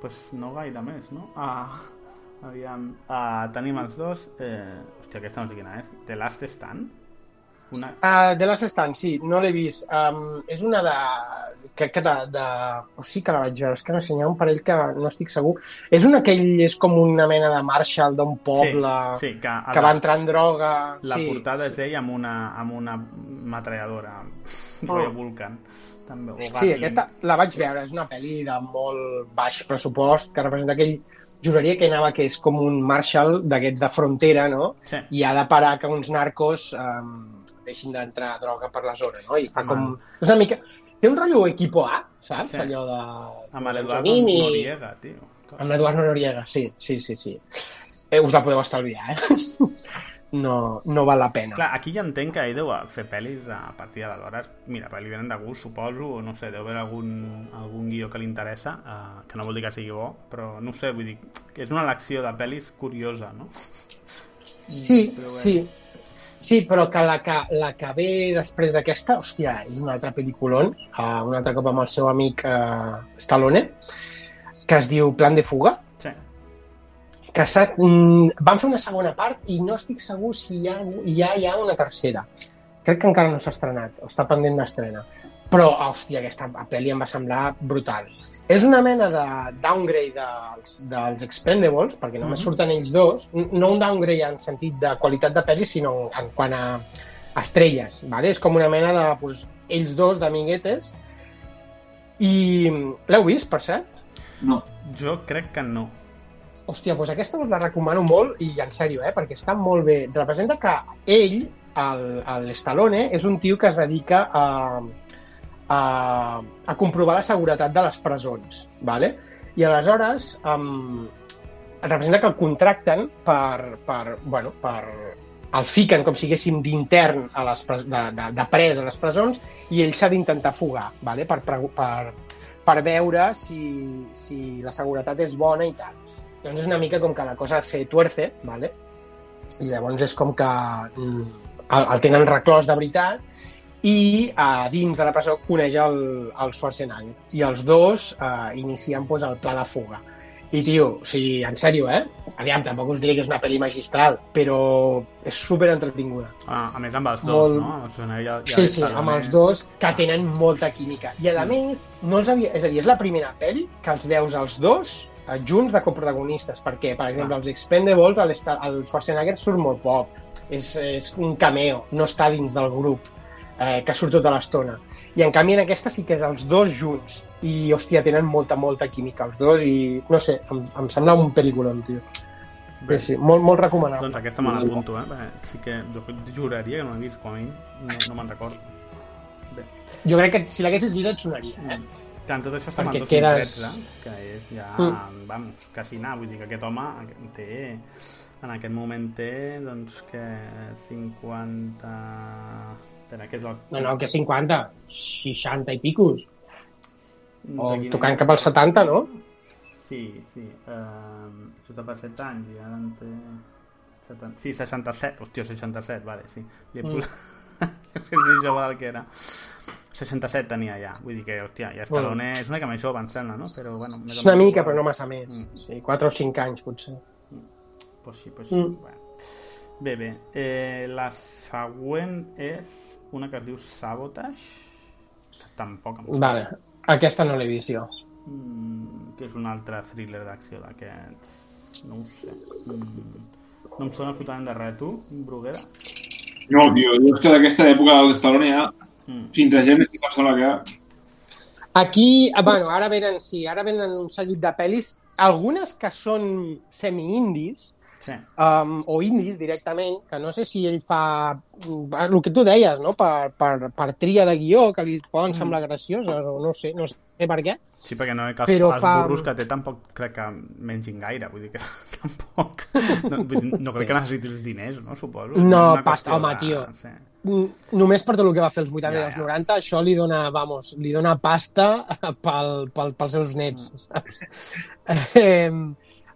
pues no gaire més, no? Ah, aviam, ah, tenim els dos... Eh, hòstia, aquesta no sé quina és. The Last Stand? Una... Uh, The Last Stand, sí, no l'he vist. Um, és una de... Crec que de, de... O sí que la vaig veure, és que no sé, n'hi ha un parell que no estic segur. És una que ell és com una mena de Marshall d'un poble sí, que, a que la- va entrar en droga. La sí, portada és ell amb una, amb una metralladora, Oh. rotllo Vulcan. També, o Sí, aquesta la vaig veure, és una pel·li de molt baix pressupost, que representa aquell... Juraria que anava que és com un Marshall d'aquests de frontera, no? Sí. I ha de parar que uns narcos um, deixin d'entrar droga per la zona, no? I fa com... És una mica... Té un rotllo equipo A, saps? Sí. Allò de... Amb l'Eduardo Antonini. Noriega, tio. Amb l'Eduardo Noriega, sí, sí, sí, sí. Eh, us la podeu estalviar, eh? no, no val la pena. Clar, aquí ja entenc que ell deu fer pel·lis a partir d'aleshores. Mira, li venen de gust, suposo, o no sé, deu haver algun, algun guió que li interessa, eh, que no vol dir que sigui bo, però no sé, vull dir, que és una elecció de pel·lis curiosa, no? Sí, Però bé. sí. Sí, però que la que, la que ve després d'aquesta, hòstia, és un altre pel·liculon, uh, un altre cop amb el seu amic uh, Stallone, que es diu Plan de fuga. Sí. Que mm, van fer una segona part i no estic segur si hi ha, hi ha, hi ha una tercera. Crec que encara no s'ha estrenat, o està pendent d'estrena. Però, hòstia, aquesta pel·li em va semblar brutal. És una mena de downgrade dels, dels Expendables, perquè només Mhm. surten ells dos, no un downgrade en sentit de qualitat de pel·li, sinó en quant a estrelles, ¿vale? és com una mena de pues, ells dos d'amiguetes i l'heu vist, per cert? No. Jo crec que no. Hòstia, doncs aquesta us la recomano molt i en sèrio, eh? perquè està molt bé. Representa que ell, el, el Stallone, és un tio que es dedica a, a, a comprovar la seguretat de les presons. ¿vale? I aleshores um, representa que el contracten per, per, bueno, per, el fiquen com si haguéssim d'intern a les de, de, de pres a les presons i ell s'ha d'intentar fugar ¿vale? per, per, per veure si, si la seguretat és bona i tal. Llavors és una mica com que la cosa se tuerce, ¿vale? i llavors és com que mm, el, el tenen reclòs de veritat i a dins de la presó coneix el, el Schwarzenegger i els dos eh, inicien pues, el pla de fuga i tio, o sigui, en sèrio, eh? Aviam, tampoc us diré que és una pel·li magistral, però és super entretinguda. Ah, a més amb els dos, Molt- no? O sigui, ja, ja Sí, sí, amb els dos que tenen molta química. I a més, no els havia... és a dir, és la primera pel·li que els veus els dos eh, junts de coprotagonistes, perquè, per exemple, els Expendables, el, el Schwarzenegger surt molt poc. És, és un cameo, no està dins del grup eh, que surt tota l'estona. I en canvi en aquesta sí que és els dos junts. I, hòstia, tenen molta, molta química els dos i, no sé, em, em sembla un pel·lículon, tio. Sí, sí, molt, molt recomanable. Doncs aquesta me l'apunto, eh? Sí que jo juraria que no l'he vist, com a mínim. No, no me'n recordo. Bé. Jo crec que si l'haguessis vist et sonaria, eh? Tant, tot això està Perquè el quedes- 2013, que és ja, Mm. vamos, quasi anar, vull dir que aquest home té, en aquest moment té, doncs, que 50... Què és el... No, no, que 50, 60 i picos. O De quin- tocant cap als 70, no? Sí, sí. Uh, això està per 7 anys i ara en té... 70... Sí, 67. Hòstia, 67, vale, sí. Li he Mm. posat... és més jove del que era. 67 tenia ja. Vull dir que, hòstia, ja Stallone és una mica més jove, em sembla, no? Però, bueno... És o una mica, però no massa més. Sí, 4 o 5 anys, potser. Pues sí, pues sí. Mm. Bueno. Bé, bé. Eh, la següent és una que es diu Sabotage, que tampoc em. Vale, aquesta no l'he vist jo. Mm, que és un altre thriller d'acció d'aquests... No ho sé. Mm, no em sona absolutament de res, tu, Bruguera? No, tio, jo és que d'aquesta època del Stallone ja... Mm. Fins a gent que em sembla que... Aquí, ah, bueno, ara venen, sí, ara venen un seguit de pel·lis, algunes que són semi-indis, Sí. um, o indis directament, que no sé si ell fa el que tu deies, no? per, per, per tria de guió, que li poden Mm. semblar gracioses, o no sé, no sé per què. Sí, perquè no, que els, Però els fa- burros que té tampoc crec que mengin gaire, vull dir que tampoc... No, vull dir, no crec Sí. que necessitis diners, no? Suposo. No, pasta, home, de- tio. Sí. Només per tot el que va fer els 80 Ja, i els ja. 90, això li dona, vamos, li dona pasta pel, pel, pels seus nets, Mm. saps? Eh,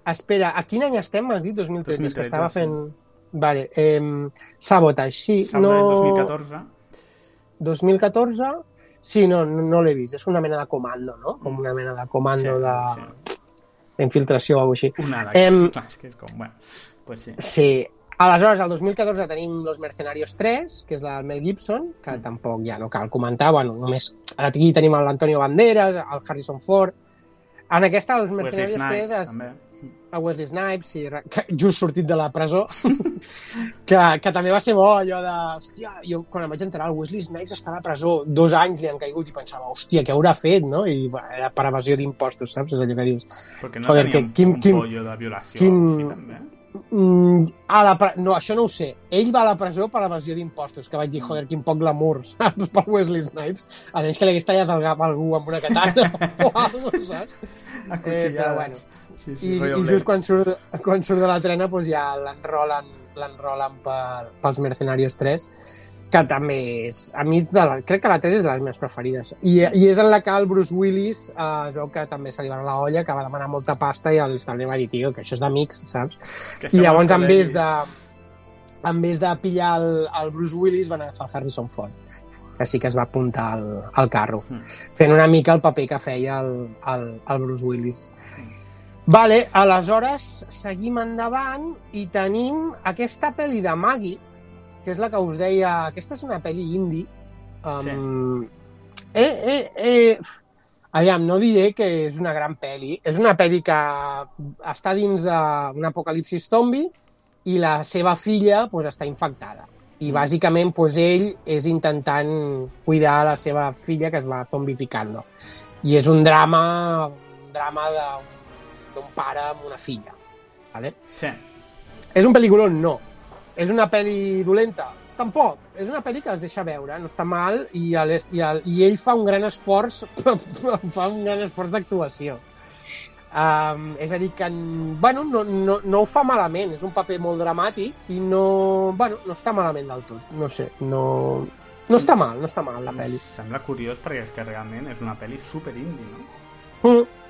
espera, a quin any estem, m'has dit? 2013, 2013 que 2013, estava sí. fent... Vale, eh, Sabotage, sí. Sabotage no... 2014. 2014? Sí, no, no, no l'he vist. És una mena de comando, no? Com una mena de comando Sí, de... d'infiltració o alguna cosa així. Una Em, d'aquestes, és que és com, bueno, pues sí. Sí. Aleshores, el 2014 tenim Los Mercenarios 3, que és del Mel Gibson, que Mm. tampoc ja no cal comentar, bueno, només aquí tenim l'Antonio Banderas, el Harrison Ford. En aquesta, els Wesley Mercenarios Snipes, 3, es, també. El Wesley Snipes, re- que just sortit de la presó, que, que també va ser bo allò de... Hòstia, jo quan em vaig enterar, el Wesley Snipes està a la presó, dos anys li han caigut i pensava, hòstia, què haurà fet, no? I bueno, era per evasió d'impostos, saps? És allò que dius. Perquè no Joder, tenia que- un, quin- un quin- pollo de violació, quin- sí, també. Mm, a la pre... No, això no ho sé. Ell va a la presó per evasió d'impostos, que vaig dir, joder, quin poc glamour, saps? Per Wesley Snipes. A menys que li hagués tallat el cap a algú amb una katana o alguna cosa, saps? Eh, però bueno. Sí, I, i just quan surt, quan surt de la trena doncs ja l'enrolen l'enrolen per, pels Mercenarios 3 que també és a mi de la, crec que la 3 és de les meves preferides. I, i és en la que el Bruce Willis eh, es veu que també se li va la olla que va demanar molta pasta i el Stanley va dir tio, que això és d'amics, saps? Que i llavors en vez de en vez de pillar el, el Bruce Willis van agafar el Harrison Ford que sí que es va apuntar al, al carro Mm. fent una mica el paper que feia el, el, el Bruce Willis Vale, aleshores seguim endavant i tenim aquesta pel·li de Maggie, que és la que us deia... Aquesta és una pel·li indie. Um, eh, eh, eh, aviam, no diré que és una gran pel·li. És una pel·li que està dins d'un apocalipsis zombi i la seva filla pues, està infectada. I Mm. bàsicament pues, ell és intentant cuidar la seva filla que es va zombificando. I és un drama, un drama de- d'un pare amb una filla. Vale? Sí. És un pel·lículon? No. És una pel·li dolenta? Tampoc. És una pel·li que es deixa veure, no està mal, i, el, i, el, i ell fa un gran esforç fa un gran esforç d'actuació. Um, és a dir, que bueno, no, no, no ho fa malament, és un paper molt dramàtic i no, bueno, no està malament del tot. No sé, no, no està mal, no està mal la pel·li. Sembla curiós perquè és que realment és una pel·li super indie, no? Mm.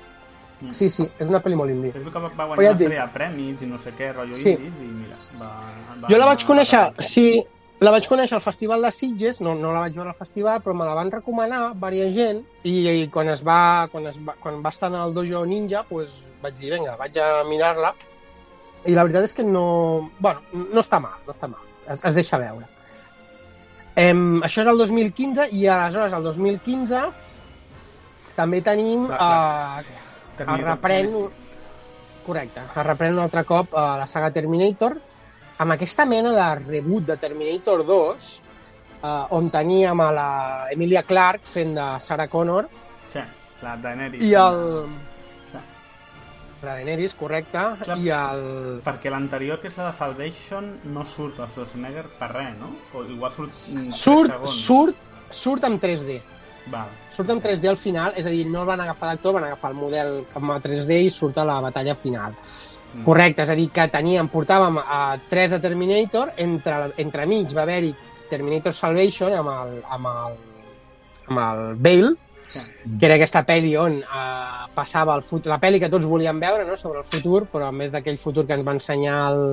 Sí, sí, és una pel·li molt indie. És que va, va Però guanyar ja et dic, premis i no sé què, rotllo Sí. indies, i mira, va... va Jo la vaig va- conèixer, va- sí, la vaig conèixer al Festival de Sitges, no, no la vaig veure al festival, però me la van recomanar varia gent i, i quan, es va, quan, es va, quan va estar en el dojo ninja pues, vaig dir, vinga, vaig a mirar-la i la veritat és que no... Bueno, no està mal, no està mal, es, es deixa veure. Em, això era el 2015 i aleshores el 2015 també tenim La- la- eh, sí, es Terminator reprèn Genesis. correcte, es reprèn un altre cop a la saga Terminator amb aquesta mena de reboot de Terminator 2 eh, on teníem a la Emilia Clarke fent de Sarah Connor Sí, la Daenerys. i el... Sí. La Daenerys, correcte, Clar. i el... Perquè l'anterior, que és la de Salvation, no surt el Schwarzenegger per res, no? O igual surt... mm, Surt, surt, surt en 3D. Val. Surt en 3D al final, és a dir, no el van agafar d'actor, van agafar el model com a 3D i surt a la batalla final. Mm. Correcte, és a dir, que teníem, portàvem a 3 de Terminator, entre, entre mig va haver-hi Terminator Salvation amb el, amb el, amb el Bale, que era aquesta pel·li on eh, passava el futur, la pel·li que tots volíem veure no? sobre el futur, però a més d'aquell futur que ens va ensenyar el,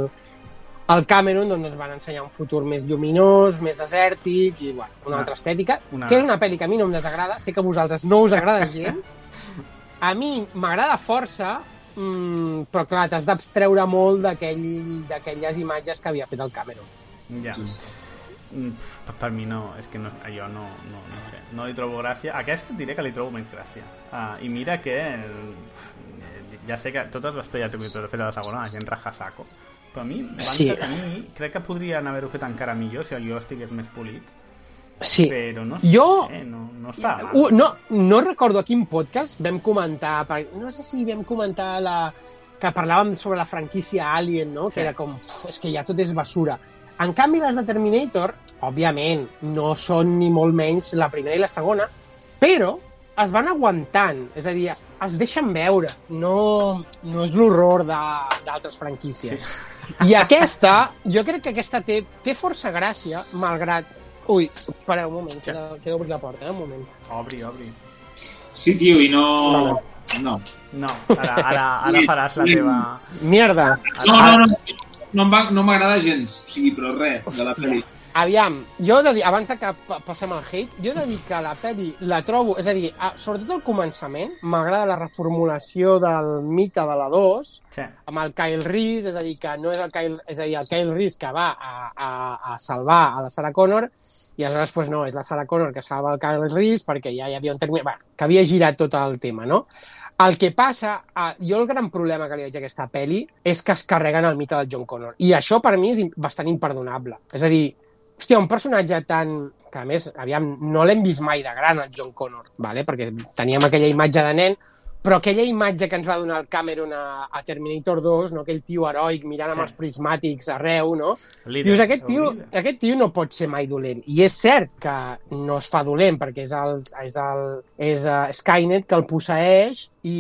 el Cameron, doncs ens van ensenyar un futur més lluminós, més desèrtic i bueno, una Una- altra estètica, una- que és una pel·li que a mi no em desagrada, sé que a vosaltres no us agrada gens, a mi m'agrada força, mm, però clar, t'has d'abstreure molt d'aquell- d'aquelles imatges que havia fet el Cameron. Ja. Mm, Per, per mi no, és que no, allò no, no, no sé, no li trobo gràcia. Aquesta diré que li trobo menys gràcia. Uh, I mira que ja sé que totes les pel·les que he fet a la segona la gent raja saco. Però a mi, Sí. sí. a mi crec que podrien haver-ho fet encara millor si el guió estigués més polit. Sí. Però no Jo- sé, no, no està mal. Uh, no, no recordo a quin podcast vam comentar, no sé si vam comentar la, que parlàvem sobre la franquícia Alien, no? Sí. que era com, "Uf, és que ja tot és basura. En canvi, les de Terminator, òbviament, no són ni molt menys la primera i la segona, però es van aguantant, és a dir, es, es deixen veure, no, no és l'horror de- d'altres franquícies. I aquesta, jo crec que aquesta té, té força gràcia, malgrat... Ui, espera un moment, que, he que he d'obrir la porta, eh, un moment. Obri, obri. Sí, tio, i no... Vale. No. No, ara, ara, ara faràs la teva... Mierda. No, no, no. No m'agrada gens. O sigui, però res, de la pel·li. Aviam, jo he de dir, abans de que pa- passem al hate, jo he de dir que la pel·li la trobo, és a dir, a, sobretot al començament, m'agrada la reformulació del mite de la 2, Sí. amb el Kyle Reese, és a dir, que no és el Kyle, és a dir, el Kyle Reese que va a, a, a salvar a la Sarah Connor, i aleshores pues, no, és la Sarah Connor que salva el Kyle Reese perquè ja hi havia un terme... Bueno, que havia girat tot el tema, no? El que passa, jo el gran problema que li veig a aquesta pel·li és que es carreguen el mite del John Connor. I això per mi és bastant imperdonable. És a dir, hòstia, un personatge tan... que a més, aviam, no l'hem vist mai de gran, el John Connor, vale? perquè teníem aquella imatge de nen, però aquella imatge que ens va donar el Cameron a, a Terminator 2, no? aquell tio heroic mirant amb Sí. els prismàtics arreu, no? Líder, Dius, aquest tio, aquest tio no pot ser mai dolent. I és cert que no es fa dolent perquè és, el, és, el, és uh, Skynet que el posseeix i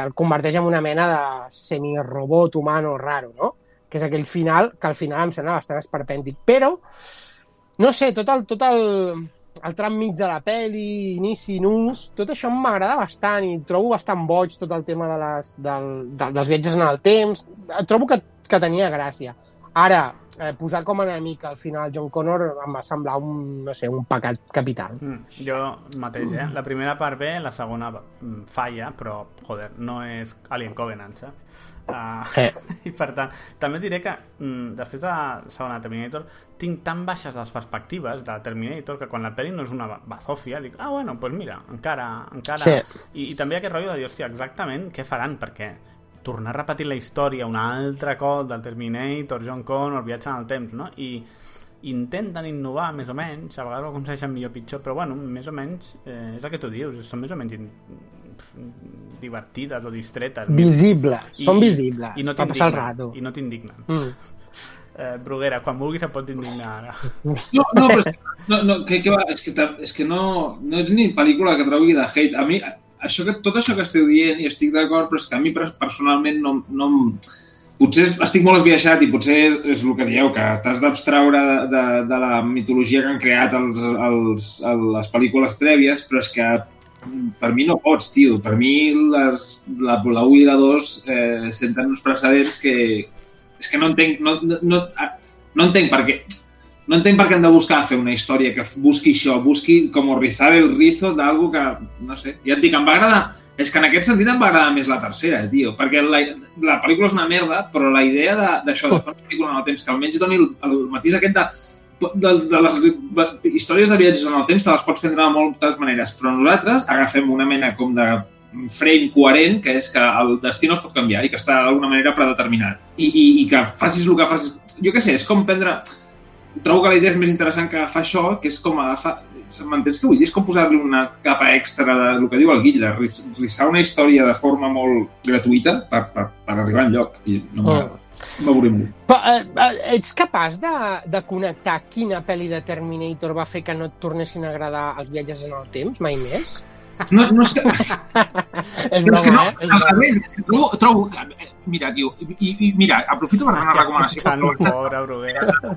el converteix en una mena de semirobot humano raro, no? Que és aquell final, que al final em sembla bastant esperpèntic. Però, no sé, tot el, tot el, el tram mig de la peli, inici, nus, tot això m'agrada bastant i trobo bastant boig tot el tema de les, del, de, dels viatges en el temps. Trobo que, que tenia gràcia. Ara, eh, posar com a enemic al final John Connor em va semblar un, no sé, un pecat capital. Mm, jo mateix, eh? La primera part bé, la segona mm, falla, però, joder, no és Alien Covenant, saps? Uh, Eh. I per tant, també diré que mm, després de la segona Terminator tinc tan baixes les perspectives de Terminator que quan la pel·li no és una bazòfia dic, ah, bueno, doncs pues mira, encara... encara... Sí. I, I també aquest rotllo de dir, hòstia, exactament què faran, perquè tornar a repetir la història un altre cop del Terminator, John Connor, viatge en el temps, no? I intenten innovar més o menys, a vegades ho aconsegueixen millor o pitjor, però bueno, més o menys eh, és el que tu dius, són més o menys divertides o distretes. Visibles, són visibles, I no per passar el t'indignen. rato. I no t'indignen. Mm. Eh, Bruguera, quan vulguis et pots indignar ara. No, no, però no, no, que, que va, és que, és que no, no és ni pel·lícula que trobi de hate. A mi, això que, tot això que esteu dient, i estic d'acord, però és que a mi per- personalment no, no em- potser estic molt esbiaixat i potser és, és el que dieu, que t'has d'abstraure de, de, de la mitologia que han creat els, els, el, les pel·lícules prèvies, però és que per mi no pots, tio. Per mi les, la, la 1 i la 2 eh, senten uns precedents que... És que no entenc... No, no, no, no entenc per què... No entenc per què han de buscar fer una història que busqui això, busqui com rizar el rizo d'algo que, no sé, ja et dic, em va agradar, és que en aquest sentit em va agradar més la tercera, tio, perquè la, la pel·lícula és una merda, però la idea de- d'això, de, fer una pel·lícula en el temps, que almenys doni el, el matís aquest de, de, de les històries de viatges en el temps te les pots prendre de moltes maneres, però nosaltres agafem una mena com de frame coherent, que és que el destí no es pot canviar i que està d'alguna manera predeterminat. I, i, I que facis el que facis... Jo què sé, és com prendre... Trobo que la idea és més interessant que agafar això, que és com agafar... M'entens què vull dir? És com posar-li una capa extra de el que diu el ris- rissar una història de forma molt gratuïta per, per, per arribar enlloc. I no m'agrada. Però, eh, eh, ets capaç de, de connectar quina pel·li de Terminator va fer que no et tornessin a agradar els viatges en el temps, mai més? No, no és que... és Però és que no, broma, eh? És al broma. revés, és que trobo, trobo... Mira, tio, i, i mira, aprofito per fer una recomanació. Tan pobre, Bruguera.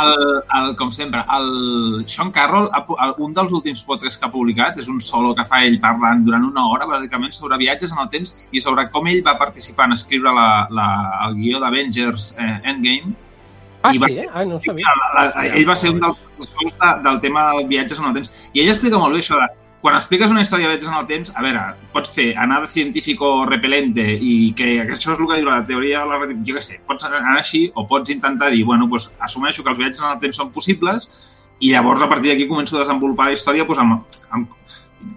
El, el, com sempre, el Sean Carroll, ha pu- el, un dels últims podcasts que ha publicat és un solo que fa ell parlant durant una hora, bàsicament, sobre viatges en el temps i sobre com ell va participar en escriure la, la, el guió d'Avengers eh, Endgame. Ah, I va- sí? Ah, no ho sabia. La, la, ell va ser un dels assessors de, del tema de viatges en el temps. I ell explica molt bé això de quan expliques una història de viatges en el temps, a veure, pots fer anar de científico repelente i que això és el que diu la teoria de la jo què sé, pots anar així o pots intentar dir, bueno, doncs assumeixo que els viatges en el temps són possibles i llavors a partir d'aquí començo a desenvolupar la història doncs, amb, amb,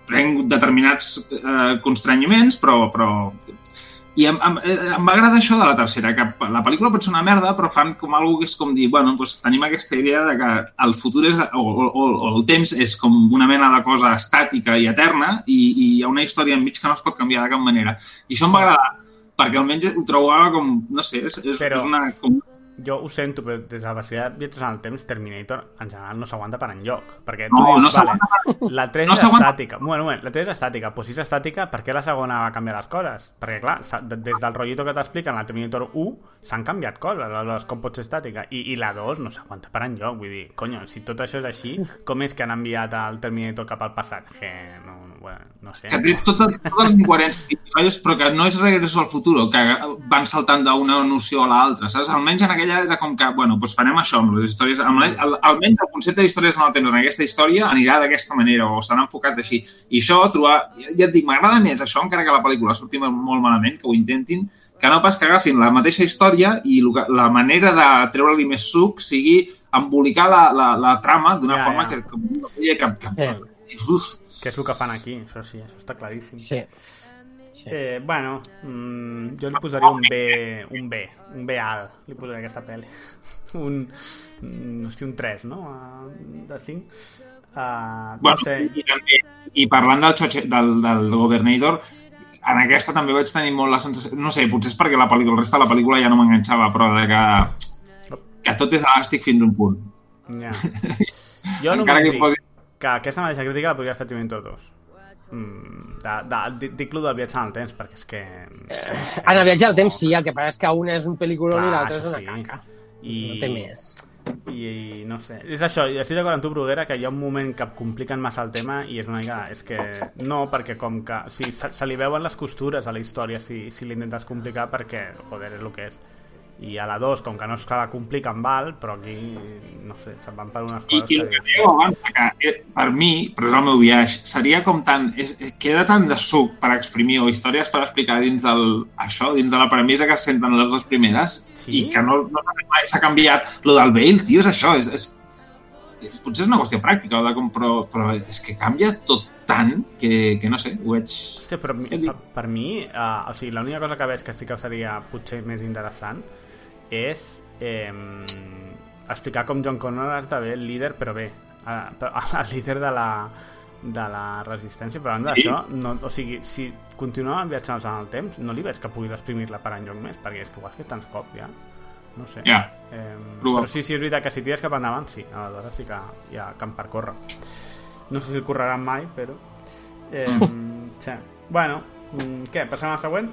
prenc determinats eh, constrenyiments, però, però i em, em, eh, em va agradar això de la tercera, que la pel·lícula pot ser una merda, però fan com algo que és com dir, bueno, doncs tenim aquesta idea de que el futur és, o, o, o el temps és com una mena de cosa estàtica i eterna i, i hi ha una història enmig que no es pot canviar de cap manera. I això em va agradar, perquè almenys ho trobava com, no sé, és, és, Però- és una... Com, Jo ho sento, però des de la versió de Viatges en el temps, Terminator en general no s'aguanta per enlloc. Perquè tu No, dius, no vale, la 3 no és estàtica. Bueno, bueno, la 3 és estàtica. Pues si és estàtica, per què la segona va canviar les coses? Perquè, clar, des del rotllito que t'expliquen, la Terminator 1, s'han canviat coses, aleshores com pot ser estàtica. I, i la 2 no s'aguanta per enlloc. Vull dir, conyo, si tot això és així, com és que han enviat el Terminator cap al passat? Que no, bueno, no sé. que té totes, totes les incoherències però que no és regreso al futur, que van saltant d'una noció a l'altra, saps? Almenys en aquella era com que, bueno, doncs farem això amb les històries, amb la, al- almenys el concepte d'històries en el temps en aquesta història anirà d'aquesta manera, o s'han enfocat així. I això, trobar, ja et dic, m'agrada més això, encara que la pel·lícula surti molt malament, que ho intentin, que no pas que agafin la mateixa història i que- la manera de treure-li més suc sigui embolicar la, la, la trama d'una Ja, forma ja. que, que, que, que, uf, Què és el que fan aquí, això sí, això està claríssim. Sí. Eh, bueno, mm, jo li posaria un B, un B, un B alt, li posaria aquesta pel·li. Un, mm, hosti, un 3, no? Uh, de 5. Uh, Bueno, no sé, i, també, i parlant del, Choche, del, del Governator, en aquesta també vaig tenir molt la sensació... No sé, potser és perquè la pel·lícula, el resta de la pel·lícula ja no m'enganxava, però de que, que tot és elàstic fins a un punt. Ja. Jo Encara només que dic posi- que aquesta mateixa crítica la podria fer Terminator 2. Mm, de, de, dic, lo del viatge en el temps, perquè és que... En el viatge al temps sí, el que passa és que una és un pel·lículon i Clar, l'altra és una sí. caca. I... No té més. I, i no sé, és això, i estic d'acord amb tu, Bruguera, que hi ha un moment que compliquen massa el tema i és una mica... És que no, perquè com que... Sigui, se, se li veuen les costures a la història si, si l'intentes complicar perquè, joder, és el que és. I a la 2, com que no es cal complicar amb val, però aquí, no sé, se'n van per unes I, coses i que el que dius... dèieu abans, que eh, per mi, però és el meu viatge, seria com tan... És, és- queda tant de suc per exprimir o històries per explicar dins del, això, dins de la premissa que es senten les dues primeres Sí? i que no, no s'ha- canviat. Lo del Bale, tio, és això, és, és, potser és una qüestió pràctica, de com, però, però és que canvia tot tant que, que no sé, ho veig... Sí, però mi, per, per mi, uh, o sigui, l'única cosa que veig que sí que seria potser més interessant és eh, explicar com John Connor esdevé el líder, però bé, eh, però el líder de la, de la resistència, però a banda Sí. d'això, no, o sigui, si continuaven viatjant en el temps, no li veig que pugui exprimir-la per enlloc més, perquè és que ho has fet tants cops ja. No sé. Ja. Eh, Probable. però sí, sí, és veritat que si tires cap endavant, sí, aleshores sí que hi ha camp per córrer. No sé si el correran mai, però... Eh, sí. Bueno, mm, què, passem al següent?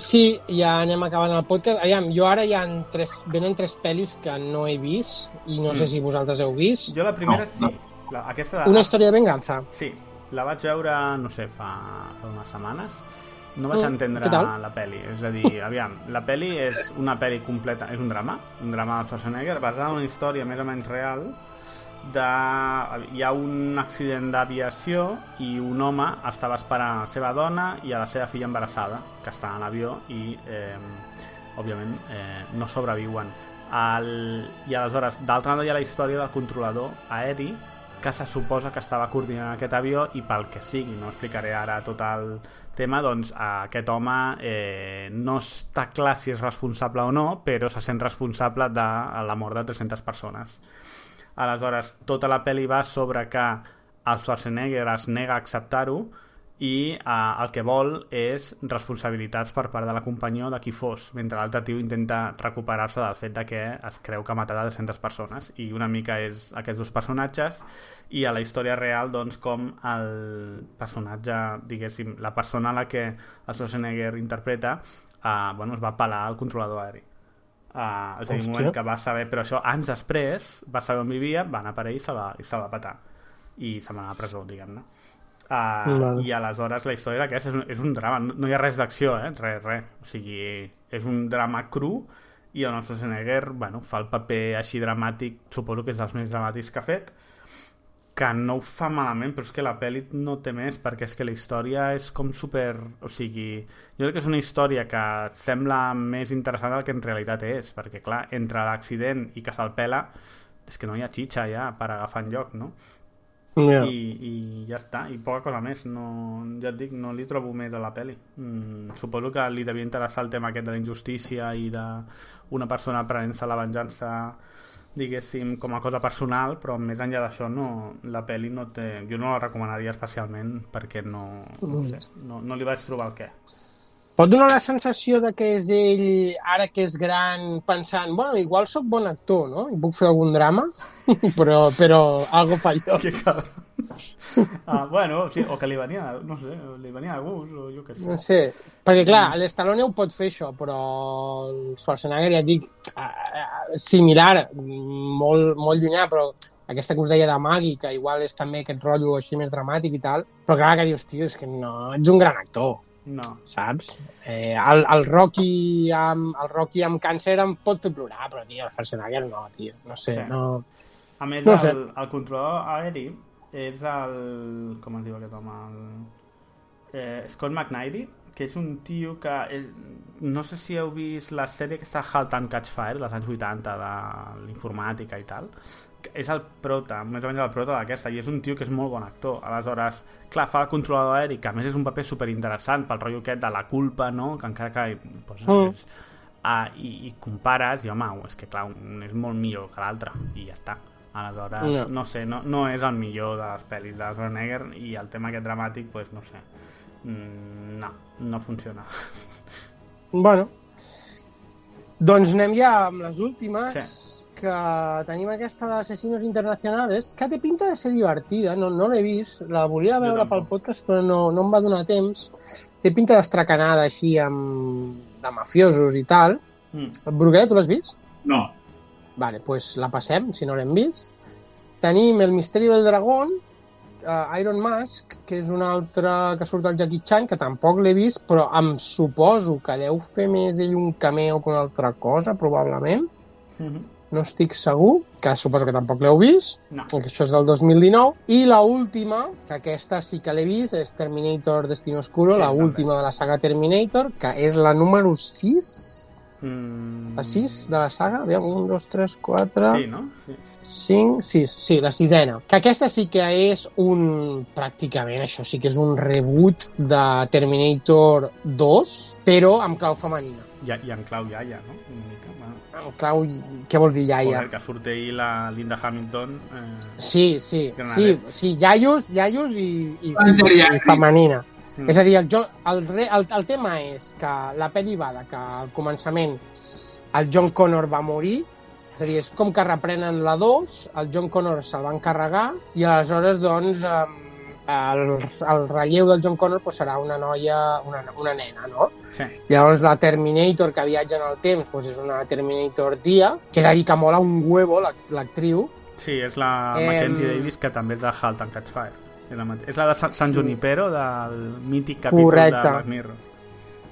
Sí, ja anem acabant el podcast. Aviam, jo ara hi ha tres, venen tres pel·lis que no he vist i no sé Mm. si vosaltres heu vist. Jo la primera sí. La, aquesta de... Una història de venganza. Sí, la vaig veure, no sé, fa, fa unes setmanes. No vaig Mm, entendre la peli. És a dir, aviam, la peli és una peli completa, és un drama, un drama de Schwarzenegger basada en una història més o menys real de... hi ha un accident d'aviació i un home estava esperant a la seva dona i a la seva filla embarassada, que està en l'avió i, eh, òbviament, eh, no sobreviuen. El... I aleshores, d'altra banda, hi ha la història del controlador aeri que se suposa que estava coordinant aquest avió i pel que sigui, no explicaré ara tot el tema, doncs aquest home eh, no està clar si és responsable o no, però se sent responsable de la mort de 300 persones. Aleshores, tota la pel·li va sobre que el Schwarzenegger es nega a acceptar-ho i eh, el que vol és responsabilitats per part de la companyia o de qui fos, mentre l'altre tio intenta recuperar-se del fet de que es creu que ha matat a 200 persones. I una mica és aquests dos personatges i a la història real doncs com el personatge, diguéssim, la persona a la que el Schwarzenegger interpreta eh, bueno, es va pelar al controlador aeri. Uh, és a dir, un moment que va saber, però això anys després va saber on vivia, va anar per ell i se va, i se va petar. I se'n va anar a presó, diguem-ne uh, Vale. i aleshores la història d'aquesta és, un, és un drama, no, no hi ha res d'acció eh? res, res, o sigui és un drama cru i el nostre Schwarzenegger bueno, fa el paper així dramàtic suposo que és dels més dramàtics que ha fet que no ho fa malament, però és que la pel·li no té més, perquè és que la història és com super... O sigui, jo crec que és una història que sembla més interessant del que en realitat és, perquè, clar, entre l'accident i que se'l pela, és que no hi ha xitxa ja per agafar lloc, no? Ja. I, i ja està, i poca cosa més. No, ja et dic, no li trobo més a la pel·li. Mm, suposo que li devia interessar el tema aquest de la injustícia i de una persona prenent-se la venjança diguéssim, com a cosa personal però més enllà d'això no, la pel·li no té, jo no la recomanaria especialment perquè no, no, sé, no, no li vaig trobar el què Pot donar la sensació de que és ell, ara que és gran, pensant, bueno, igual sóc bon actor, no? I puc fer algun drama, però, però algo falló. Que cabrón. Ah, bueno, sí, o que li venia, no sé, li venia de gust, o jo què sé. No sé, perquè clar, l'Stallone ho pot fer això, però el Schwarzenegger, ja dic, similar, molt, molt llunyà, però aquesta que us deia de Maggie, que igual és també aquest rotllo així més dramàtic i tal, però clar, que dius, tio, és que no, ets un gran actor. No. Saps? Eh, el, el, Rocky amb, el Rocky amb càncer em pot fer plorar, però, tio, el Schwarzenegger no, tio. No sé, Sí. no... A més, No sé. el, el controlador aeri és el... com es diu aquest home? El, eh, Scott McNairy, que és un tio que... Eh, no sé si heu vist la sèrie que està Halt and Catch Fire, dels anys 80, de l'informàtica i tal. És el prota, més o menys el prota d'aquesta, i és un tio que és molt bon actor. Aleshores, clar, fa el controlador aeri, que a més és un paper superinteressant pel rotllo aquest de la culpa, no?, que encara que... Pues, Mm. és, ah, i, i compares, i home, és que clar, un és molt millor que l'altre, i ja està. Aleshores, No. no, sé, no, no és el millor de les pel·lis de Schwarzenegger i el tema aquest dramàtic, pues, no sé. Mm, no, no funciona. Bueno, doncs anem ja amb les últimes, sí. Que tenim aquesta d'Assassinos Internacionales, que té pinta de ser divertida, no, no l'he vist, la volia veure pel podcast, però no, no em va donar temps. Té pinta d'estracanada així amb, de mafiosos i tal. Mm. Bruguera, tu l'has vist? No. Vale, pues la passem, si no l'hem vist. Tenim El misteri del dragón, uh, Iron Mask, que és un altre que surt del Jackie Chan, que tampoc l'he vist, però em suposo que deu fer més ell un cameo que una altra cosa, probablement. No estic segur, que suposo que tampoc l'heu vist, No. que això és del 2019. I la última, que aquesta sí que l'he vist, és Terminator Destino Oscuro, Sí, la també. última de la saga Terminator, que és la número 6, Mm, la 6 de la saga, aviam, 1, 2, 3, 4... Sí, no? Sí. 5, 6, sí, la sisena. Que aquesta sí que és un... pràcticament, això sí que és un reboot de Terminator 2, però amb clau femenina. I, I en clau iaia, no? Una mica, bueno. Clau... Què vols dir, iaia? Joder, que surt ahir la Linda Hamilton. Eh, Sí, sí, sí, sí, iaios, iaios i, i, En i, i femenina. Mm. És a dir, el, jo, el, el, el tema és que la pel·li va de que al començament el John Connor va morir, és a dir, és com que reprenen la 2, el John Connor se'l van carregar i aleshores, doncs, em, el, el relleu del John Connor pues, serà una noia, una, una nena, no? Sí. Llavors la Terminator que viatja en el temps pues, és una Terminator dia, que de dir que mola un huevo l'ac- l'actriu, Sí, és la Em, Mackenzie Davis, que també és de Halt and Catch Fire. És la, és la de San, San Junipero, del mític capítol Correcte. de Black Mirror.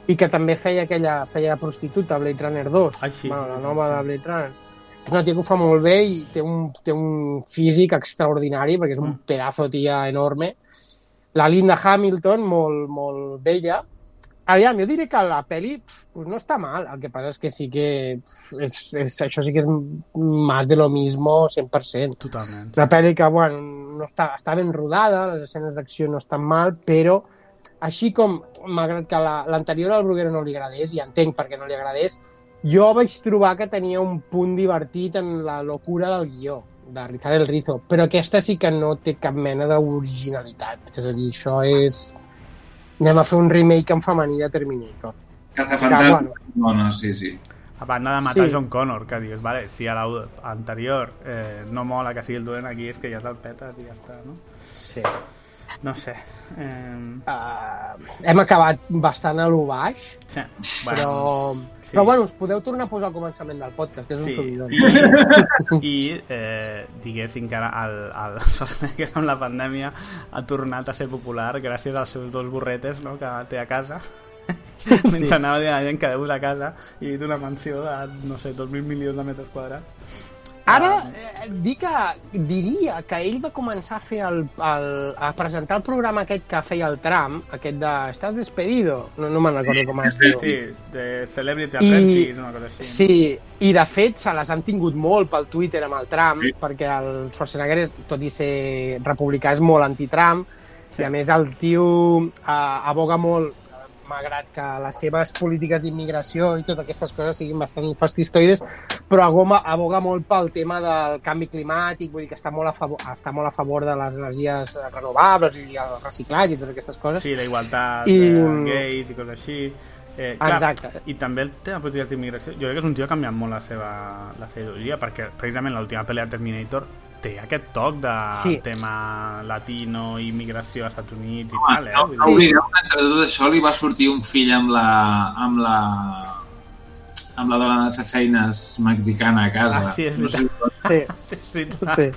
i que també feia aquella feia de prostituta Blade Runner 2 Ai, sí. bueno, la nova de Blade Runner és una tia que ho fa molt bé i té un, té un físic extraordinari perquè és un pedazo tia enorme la Linda Hamilton molt, molt bella Aviam, jo diré que la peli pues, no està mal, el que passa és que sí que és, és, això sí que és más de lo mismo 100%. Totalment. La pel·li que, bueno, no està, està ben rodada, les escenes d'acció no estan mal, però així com, malgrat que la- l'anterior al Bruguero no li agradés, i entenc per què no li agradés, jo vaig trobar que tenia un punt divertit en la locura del guió, de rizar el rizo, però aquesta sí que no té cap mena d'originalitat. És a dir, això és... Anem a fer un remake en femení de Terminator. Cazafantasma. bueno. Dona, sí, sí. A banda de matar Sí. John Connor, que dius, vale, si a l'anterior eh, no mola que sigui el dolent aquí, és que ja te'l petes i ja està, no? Sí. No sé. Eh, Uh, hem acabat bastant a lo baix, sí, però... sí. Però bueno, us podeu tornar a posar al començament del podcast, que és un Sí, subidon. i, eh, diguéssim que ara el, el Schwarzenegger amb la pandèmia ha tornat a ser popular gràcies als seus dos burretes no, que té a casa mentre Sí. anava dient a la gent que deus a casa i d'una mansió de, no sé, 2.000 milions de metres quadrats Ara, eh, dir que, diria que ell va començar a fer el, el, a presentar el programa aquest que feia el tram, aquest de Estàs despedido, no, no me'n recordo com es diu. Sí, de Celebrity I, Apprentice, una cosa així. sí, i de fet se les han tingut molt pel Twitter amb el Trump, sí. perquè el Schwarzenegger, és, tot i ser republicà, és molt anti-Trump, sí. i a més el tio eh, aboga molt malgrat que les seves polítiques d'immigració i totes aquestes coses siguin bastant fastistoides, però agoma, aboga molt pel tema del canvi climàtic, vull dir que està molt a favor, està molt a favor de les energies renovables i el reciclatge i totes aquestes coses. Sí, la igualtat I- I... eh, gais i coses així. Eh, clar, Exacte. I també el tema de polítiques d'immigració. Jo crec que és un tio que ha canviat molt la seva, la seva ideologia, perquè precisament l'última pel·li de Terminator té aquest toc de Sí. tema latino, immigració als Estats Units i Ah, tal, eh? no, no oblideu que entre tot això li va sortir un fill amb la amb la amb la dona de fer feines mexicana a casa. Ah, sí, és No sé, Sí, és veritat. sí.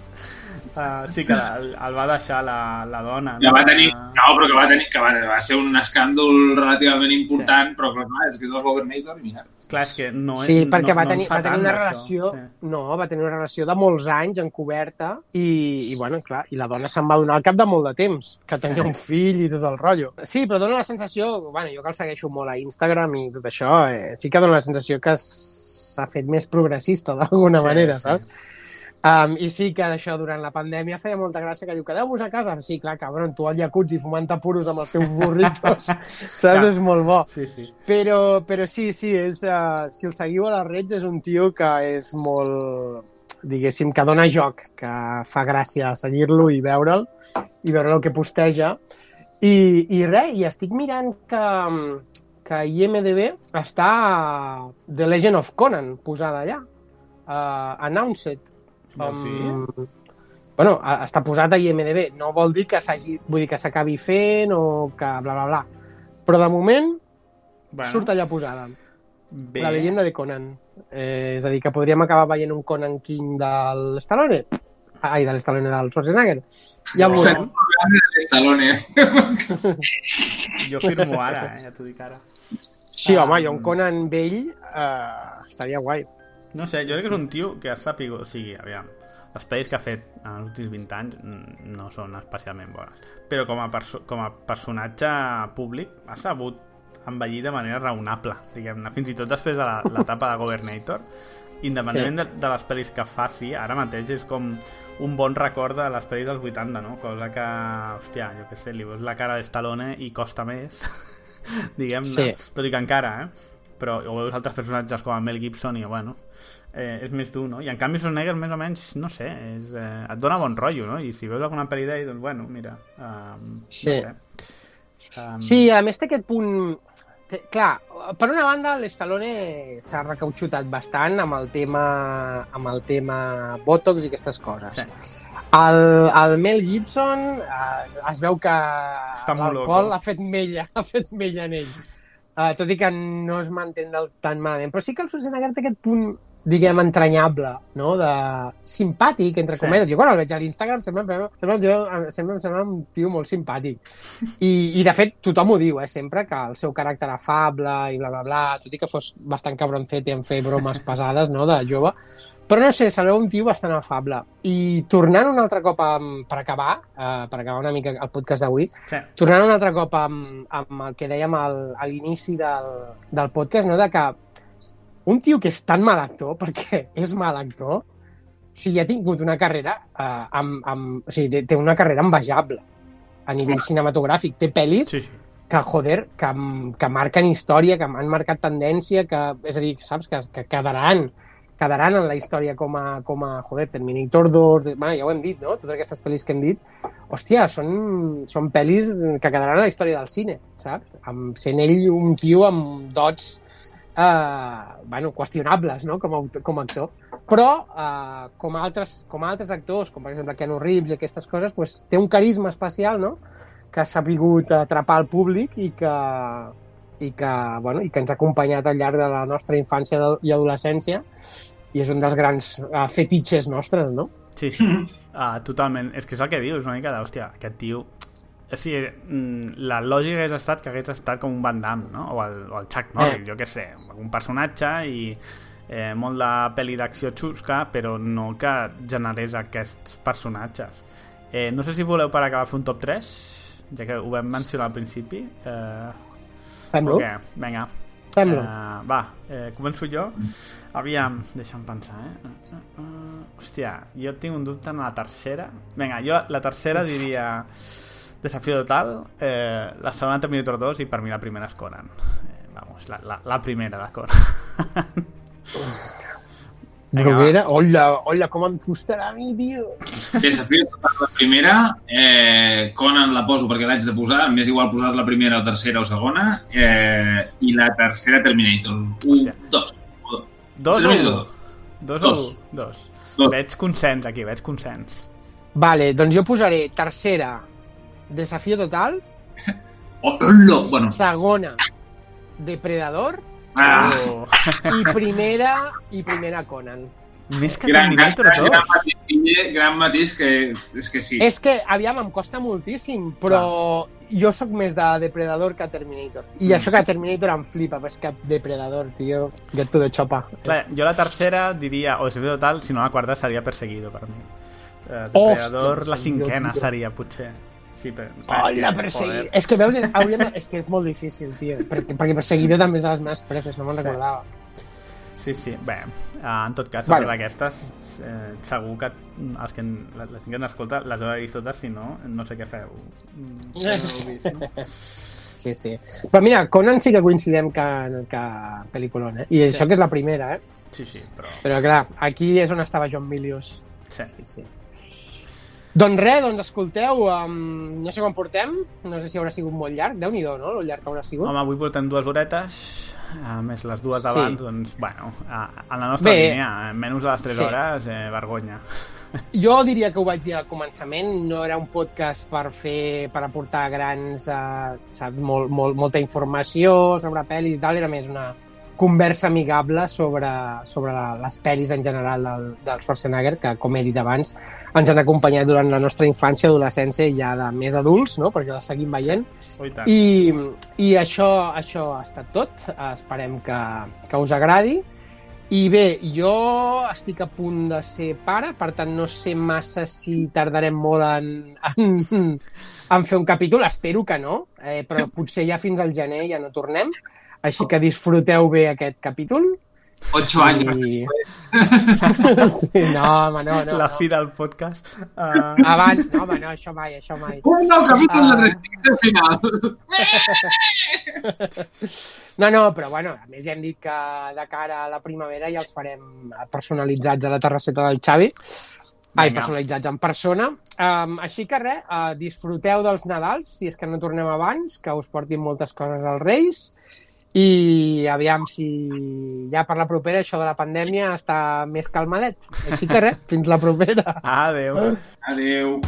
Uh, sí que el, el va deixar la, la dona. que va tenir, no, però que va tenir que va, va ser un escàndol relativament important, però clar, és que és el Governator i mira. Clar, és que no és, Sí, perquè no, va no en tenir, fa va tenir una relació... Sí. No, va tenir una relació de molts anys encoberta i, i bueno, clar, i la dona se'n va donar al cap de molt de temps, que tenia un fill i tot el rotllo. Sí, però dona la sensació, bueno, jo que el segueixo molt a Instagram i tot això, eh, sí que dona la sensació que s'ha fet més progressista d'alguna Sí, manera, sí. saps? Um, I sí que d'això durant la pandèmia feia molta gràcia que diu, quedeu-vos a casa. Sí, clar, cabron, tu al jacuzzi fumant puros amb els teus burritos, saps? Clar. És molt bo. Sí, sí. Però, però sí, sí, és, uh, si el seguiu a les redes és un tio que és molt, diguéssim, que dona joc, que fa gràcia seguir-lo i veure'l, i veure el que posteja. I, i res, i estic mirant que, que IMDB està The Legend of Conan posada allà, uh, Announced. Vols dir? bueno, a- està posat a IMDB. No vol dir que s'hagi, vull dir que s'acabi fent o que bla, bla, bla. Però de moment Bueno, surt allà posada. bé. La llegenda de Conan. Eh, és a dir, que podríem acabar veient un Conan King de l'Stallone. Ai, de l'Stallone del Schwarzenegger. Ja ho veurem. Stallone. Jo firmo ara, eh? ja t'ho dic ara. Sí, home, jo un Conan vell eh, estaria guai. No sé, jo crec que és un tio que ha sapigut... O sigui, aviam, les pel·lis que ha fet en els últims 20 anys no són especialment bones. Però com a, perso com a personatge públic ha sabut envellir de manera raonable, diguem-ne. Fins i tot després de la- l'etapa de Governator, independentment Sí. de, de les pel·lis que faci, ara mateix és com un bon record de les pel·lis dels 80, no? Cosa que, hòstia, jo què sé, li veus la cara de Stallone i costa més, diguem-ne. Sí. Tot i que encara, eh? Però o veus altres personatges com el Mel Gibson i, bueno, eh, és més dur, no? I en canvi Schwarzenegger més o menys, no sé, és, eh, et dona bon rotllo, no? I si veus alguna pel·li d'ell, doncs bueno, mira, um, Sí. no sé. Um, Sí, a més té aquest punt... Té, clar, per una banda, l'Stallone s'ha recautxutat bastant amb el tema amb el tema Botox i aquestes coses. Sí. El, el Mel Gibson eh, es veu que l'alcohol ha fet mella, ha fet mella en ell. Uh, tot i que no es manté del tan malament. Però sí que el Schwarzenegger té aquest punt diguem, entranyable, no? de simpàtic, entre Sí. cometes. Jo quan el veig a l'Instagram sembla, sembla, tio- sembla, sembla un tio molt simpàtic. I, I, de fet, tothom ho diu, eh, sempre, que el seu caràcter afable i bla, bla, bla, tot i que fos bastant cabroncete en fer bromes pesades, no?, de jove. Però no sé, se veu un tio bastant afable. I tornant un altre cop amb, per acabar, eh, per acabar una mica el podcast d'avui, Sí. tornant un altre cop amb, amb el que dèiem al, a l'inici del, del podcast, no?, de que un tio que és tan mal actor, perquè és mal actor, o sigui, ha tingut una carrera eh, amb, amb, o sigui, té, una carrera envejable a nivell cinematogràfic. Té pel·lis Sí, sí. que, joder, que, que marquen història, que han marcat tendència, que, és a dir, saps, que, que quedaran quedaran en la història com a, com a joder, Terminator 2, de, bueno, ja ho hem dit, no? Totes aquestes pel·lis que hem dit, hòstia, són, són pel·lis que quedaran a la història del cine, saps? Amb, sent ell un tio amb dots eh, bueno, qüestionables, no?, com a, com a actor. Però, eh, com, altres, com altres actors, com per exemple Keanu Reeves i aquestes coses, pues, té un carisma especial, no?, que s'ha pogut atrapar al públic i que, i que, bueno, i que ens ha acompanyat al llarg de la nostra infància i adolescència i és un dels grans uh, fetitxes nostres, no? Sí, sí. Uh, totalment. És que és el que dius, una mica d'hòstia, aquest tio... O sigui, mm, la lògica hagués estat que hagués estat com un Van Damme, no? O el, o el Chuck Norris, Eh. jo què sé, un personatge i eh, molt de pel·li d'acció xusca, però no que generés aquests personatges. Eh, no sé si voleu per acabar fer un top 3, ja que ho vam mencionar al principi. Eh, Fem-lo. o què? Vinga. Fem-lo. Eh, va, eh, començo jo. Aviam, deixa'm pensar, eh? Uh, uh, uh. Hòstia, jo tinc un dubte en la tercera. Vinga, jo la tercera diria Desafío Total, eh, la segona Terminator 2 i per mi la primera és Conan. Eh, vamos, la, la, la primera de Conan. Bruguera, hola, hola, com em costarà a mi, tio. Desafio total la primera, eh, Conan la poso perquè l'haig de posar, m'és igual posar la primera o tercera o segona, eh, i la tercera Terminator. Un, dos. Dos o un? Dos o Dos. un? Dos. Veig consens aquí, veig consens. Vale, doncs jo posaré tercera, Desafío Total, Oh, bueno, segona, Depredador, ah, i primera, i primera Conan. Més que gran, gran, Terminator gran, 2. gran, matís, gran matís que és que sí. És que, aviam, em costa moltíssim, però jo sóc més de Depredador que Terminator. I Mm. això que Terminator em flipa, però és que Depredador, tio, get to the chopa. Clar, jo la tercera diria, o Desafío Total, si no la quarta seria Perseguido per mi. Eh, Hòstia, Depredador, la cinquena tio. seria, potser. Sí, però... clar, és Hola, que, perseguir. joder. És que veus, hauríem de... és que és molt difícil, tio. Perquè, perquè perseguidor també és de les meves prefes, no me'n Sí. recordava. Sí, sí. Bé, eh, en tot cas, Vale. totes aquestes, eh, segur que els que, la, la gent que ens escolta les heu vist totes, si no, no sé què feu. No vist, no? Sí, sí. Però mira, Conan sí que coincidem que, que pel·lículon, eh? I això que és la primera, eh? Sí, sí, però... Però clar, aquí és on estava John Milius. Sí. sí, sí. Doncs res, doncs escolteu, um, no sé quan portem, no sé si haurà sigut molt llarg, déu nhi no?, el llarg que haurà sigut. Home, avui portem dues horetes, a més les dues Sí. d'abans, doncs, bueno, a, a la nostra Bé. línia, en menys de les 3 Sí. hores, eh, vergonya. Jo diria que ho vaig dir al començament, no era un podcast per fer, per aportar grans, eh, saps, molt, molt, molta informació sobre pel·lis i tal, era més una conversa amigable sobre, sobre les pel·lis en general del, del Schwarzenegger, que, com he dit abans, ens han acompanyat durant la nostra infància, adolescència i ja de més adults, no?, perquè les seguim veient. Oh, i tant. I, i això, això ha estat tot. Esperem que, que us agradi. I bé, jo estic a punt de ser pare, per tant no sé massa si tardarem molt en, en, en fer un capítol, espero que no, eh, però potser ja fins al gener ja no tornem, així que disfruteu bé aquest capítol. Ocho anys. I... sí, no, home, no, no. la no. fi del podcast. Uh... Abans, no, home, no, això mai, això mai. Un nou capítol de tres tics al final. No, no, però bueno, a més ja hem dit que de cara a la primavera ja els farem personalitzats a la terrasseta del Xavi. Ai, Vinga. personalitzats en persona. Um, així que res, uh, disfruteu dels Nadals, si és que no tornem abans, que us portin moltes coses als Reis. I aviam si ja per la propera això de la pandèmia està més calmadet. Així que res, fins la propera. Adéu. Adéu.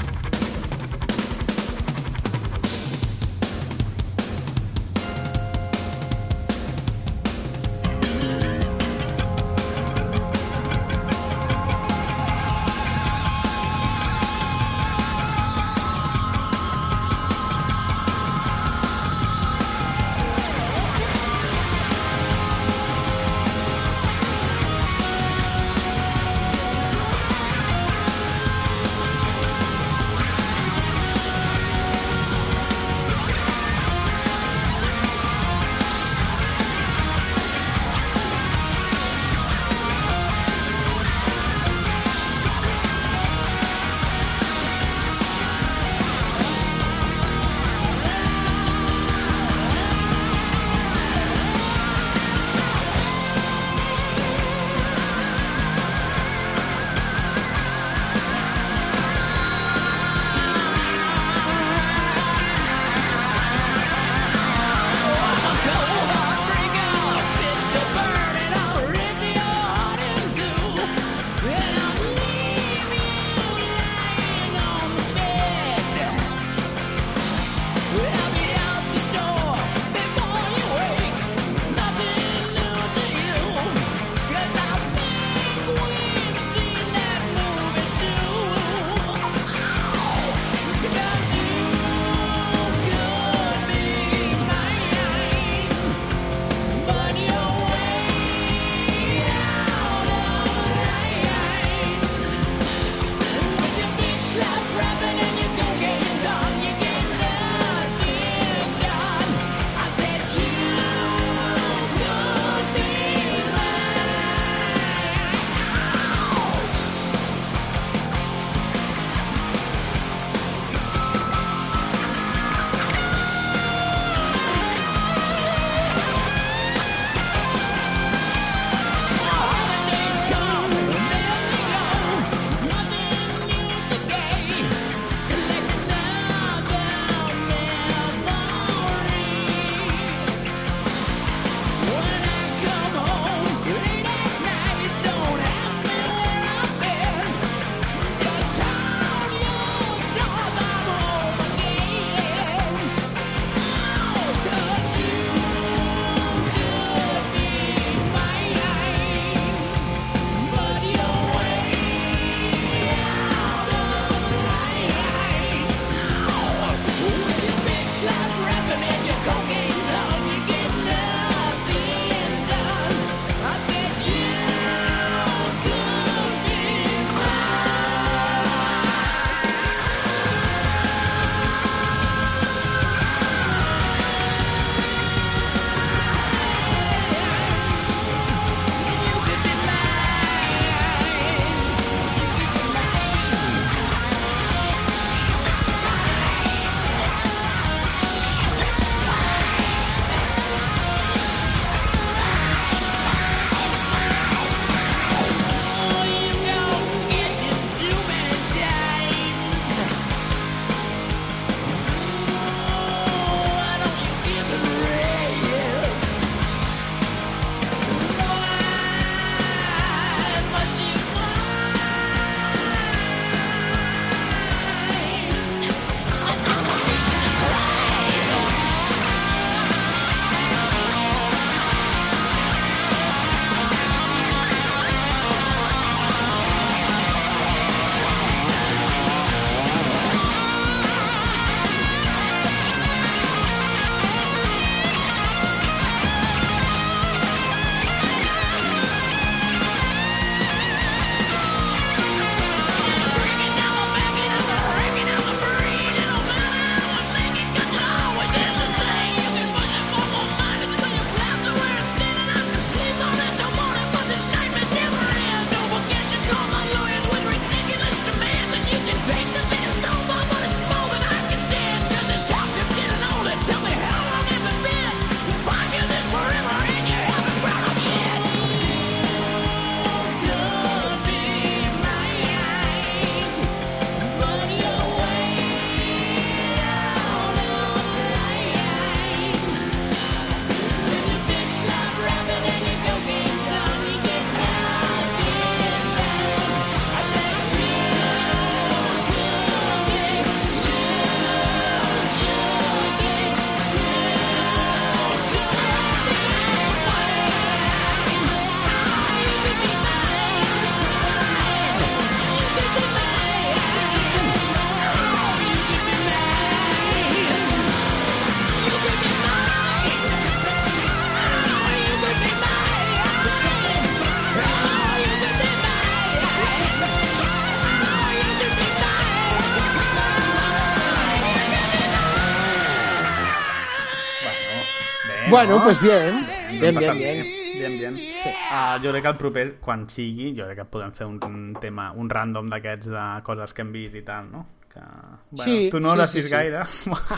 Bueno, pues bien. Bien, bien, bien. Bien, bien. Uh, jo crec que el proper, quan sigui, jo crec que podem fer un, un tema, un random d'aquests de coses que hem vist i tal, no? Que, bueno, Sí, tu no sí, l'has sí, vist sí. gaire,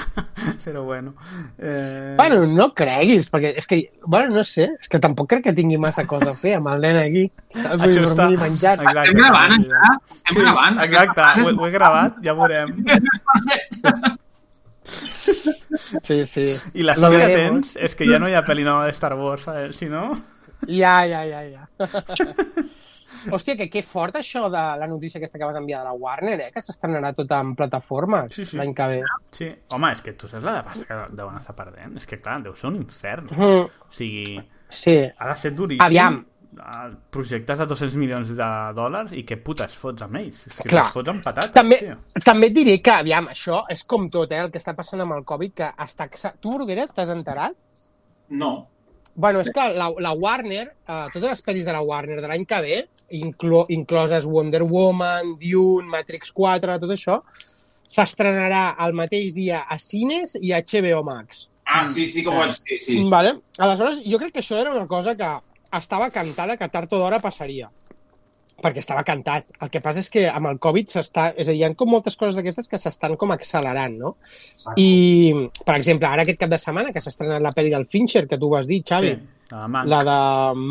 però bueno. Eh... Bueno, no creguis, perquè és que, bueno, no sé, és que tampoc crec que tingui massa cosa a fer amb el nen aquí. Saps? Vull Això està... dormir i menjat. Exacte. Estem gravant, encara? Estem Sí, gravant. exacte, ho, ho he gravat, ja veurem. Sí, sí. I la sort que tens és que ja no hi ha pel·li nova de Star Wars, eh? si no... Ja, ja, ja, ja. Hòstia, que que fort això de la notícia aquesta que vas enviar de la Warner, eh? Que s'estrenarà tot en plataformes Sí, sí. l'any que ve. Sí, home, és que tu saps la de pasta que deuen estar perdent? És que, clar, deu ser un infern. Mhm. O sigui, Sí. ha de ser duríssim. Aviam. Projectes de 200 milions de dòlars i què putes fots amb ells? És que Clar. fots amb patates, També, tio. també et diré que, aviam, això és com tot, eh? El que està passant amb el Covid, que està... Tu, Bruguera, t'has enterat? No. Bueno, és que la, la Warner, eh, totes les pel·lis de la Warner de l'any que ve, inclo, incloses Wonder Woman, Dune, Matrix 4, tot això, s'estrenarà el mateix dia a cines i a HBO Max. Ah, sí, sí que ho vaig dir, sí. Vale? Aleshores, jo crec que això era una cosa que estava cantada que tard o d'hora passaria perquè estava cantat. El que passa és que amb el Covid s'està... És a dir, hi ha com moltes coses d'aquestes que s'estan com accelerant, no? I, per exemple, ara aquest cap de setmana que s'ha estrenat la pel·li del Fincher, que tu vas dir, Xavi, Sí, la de Mank. la de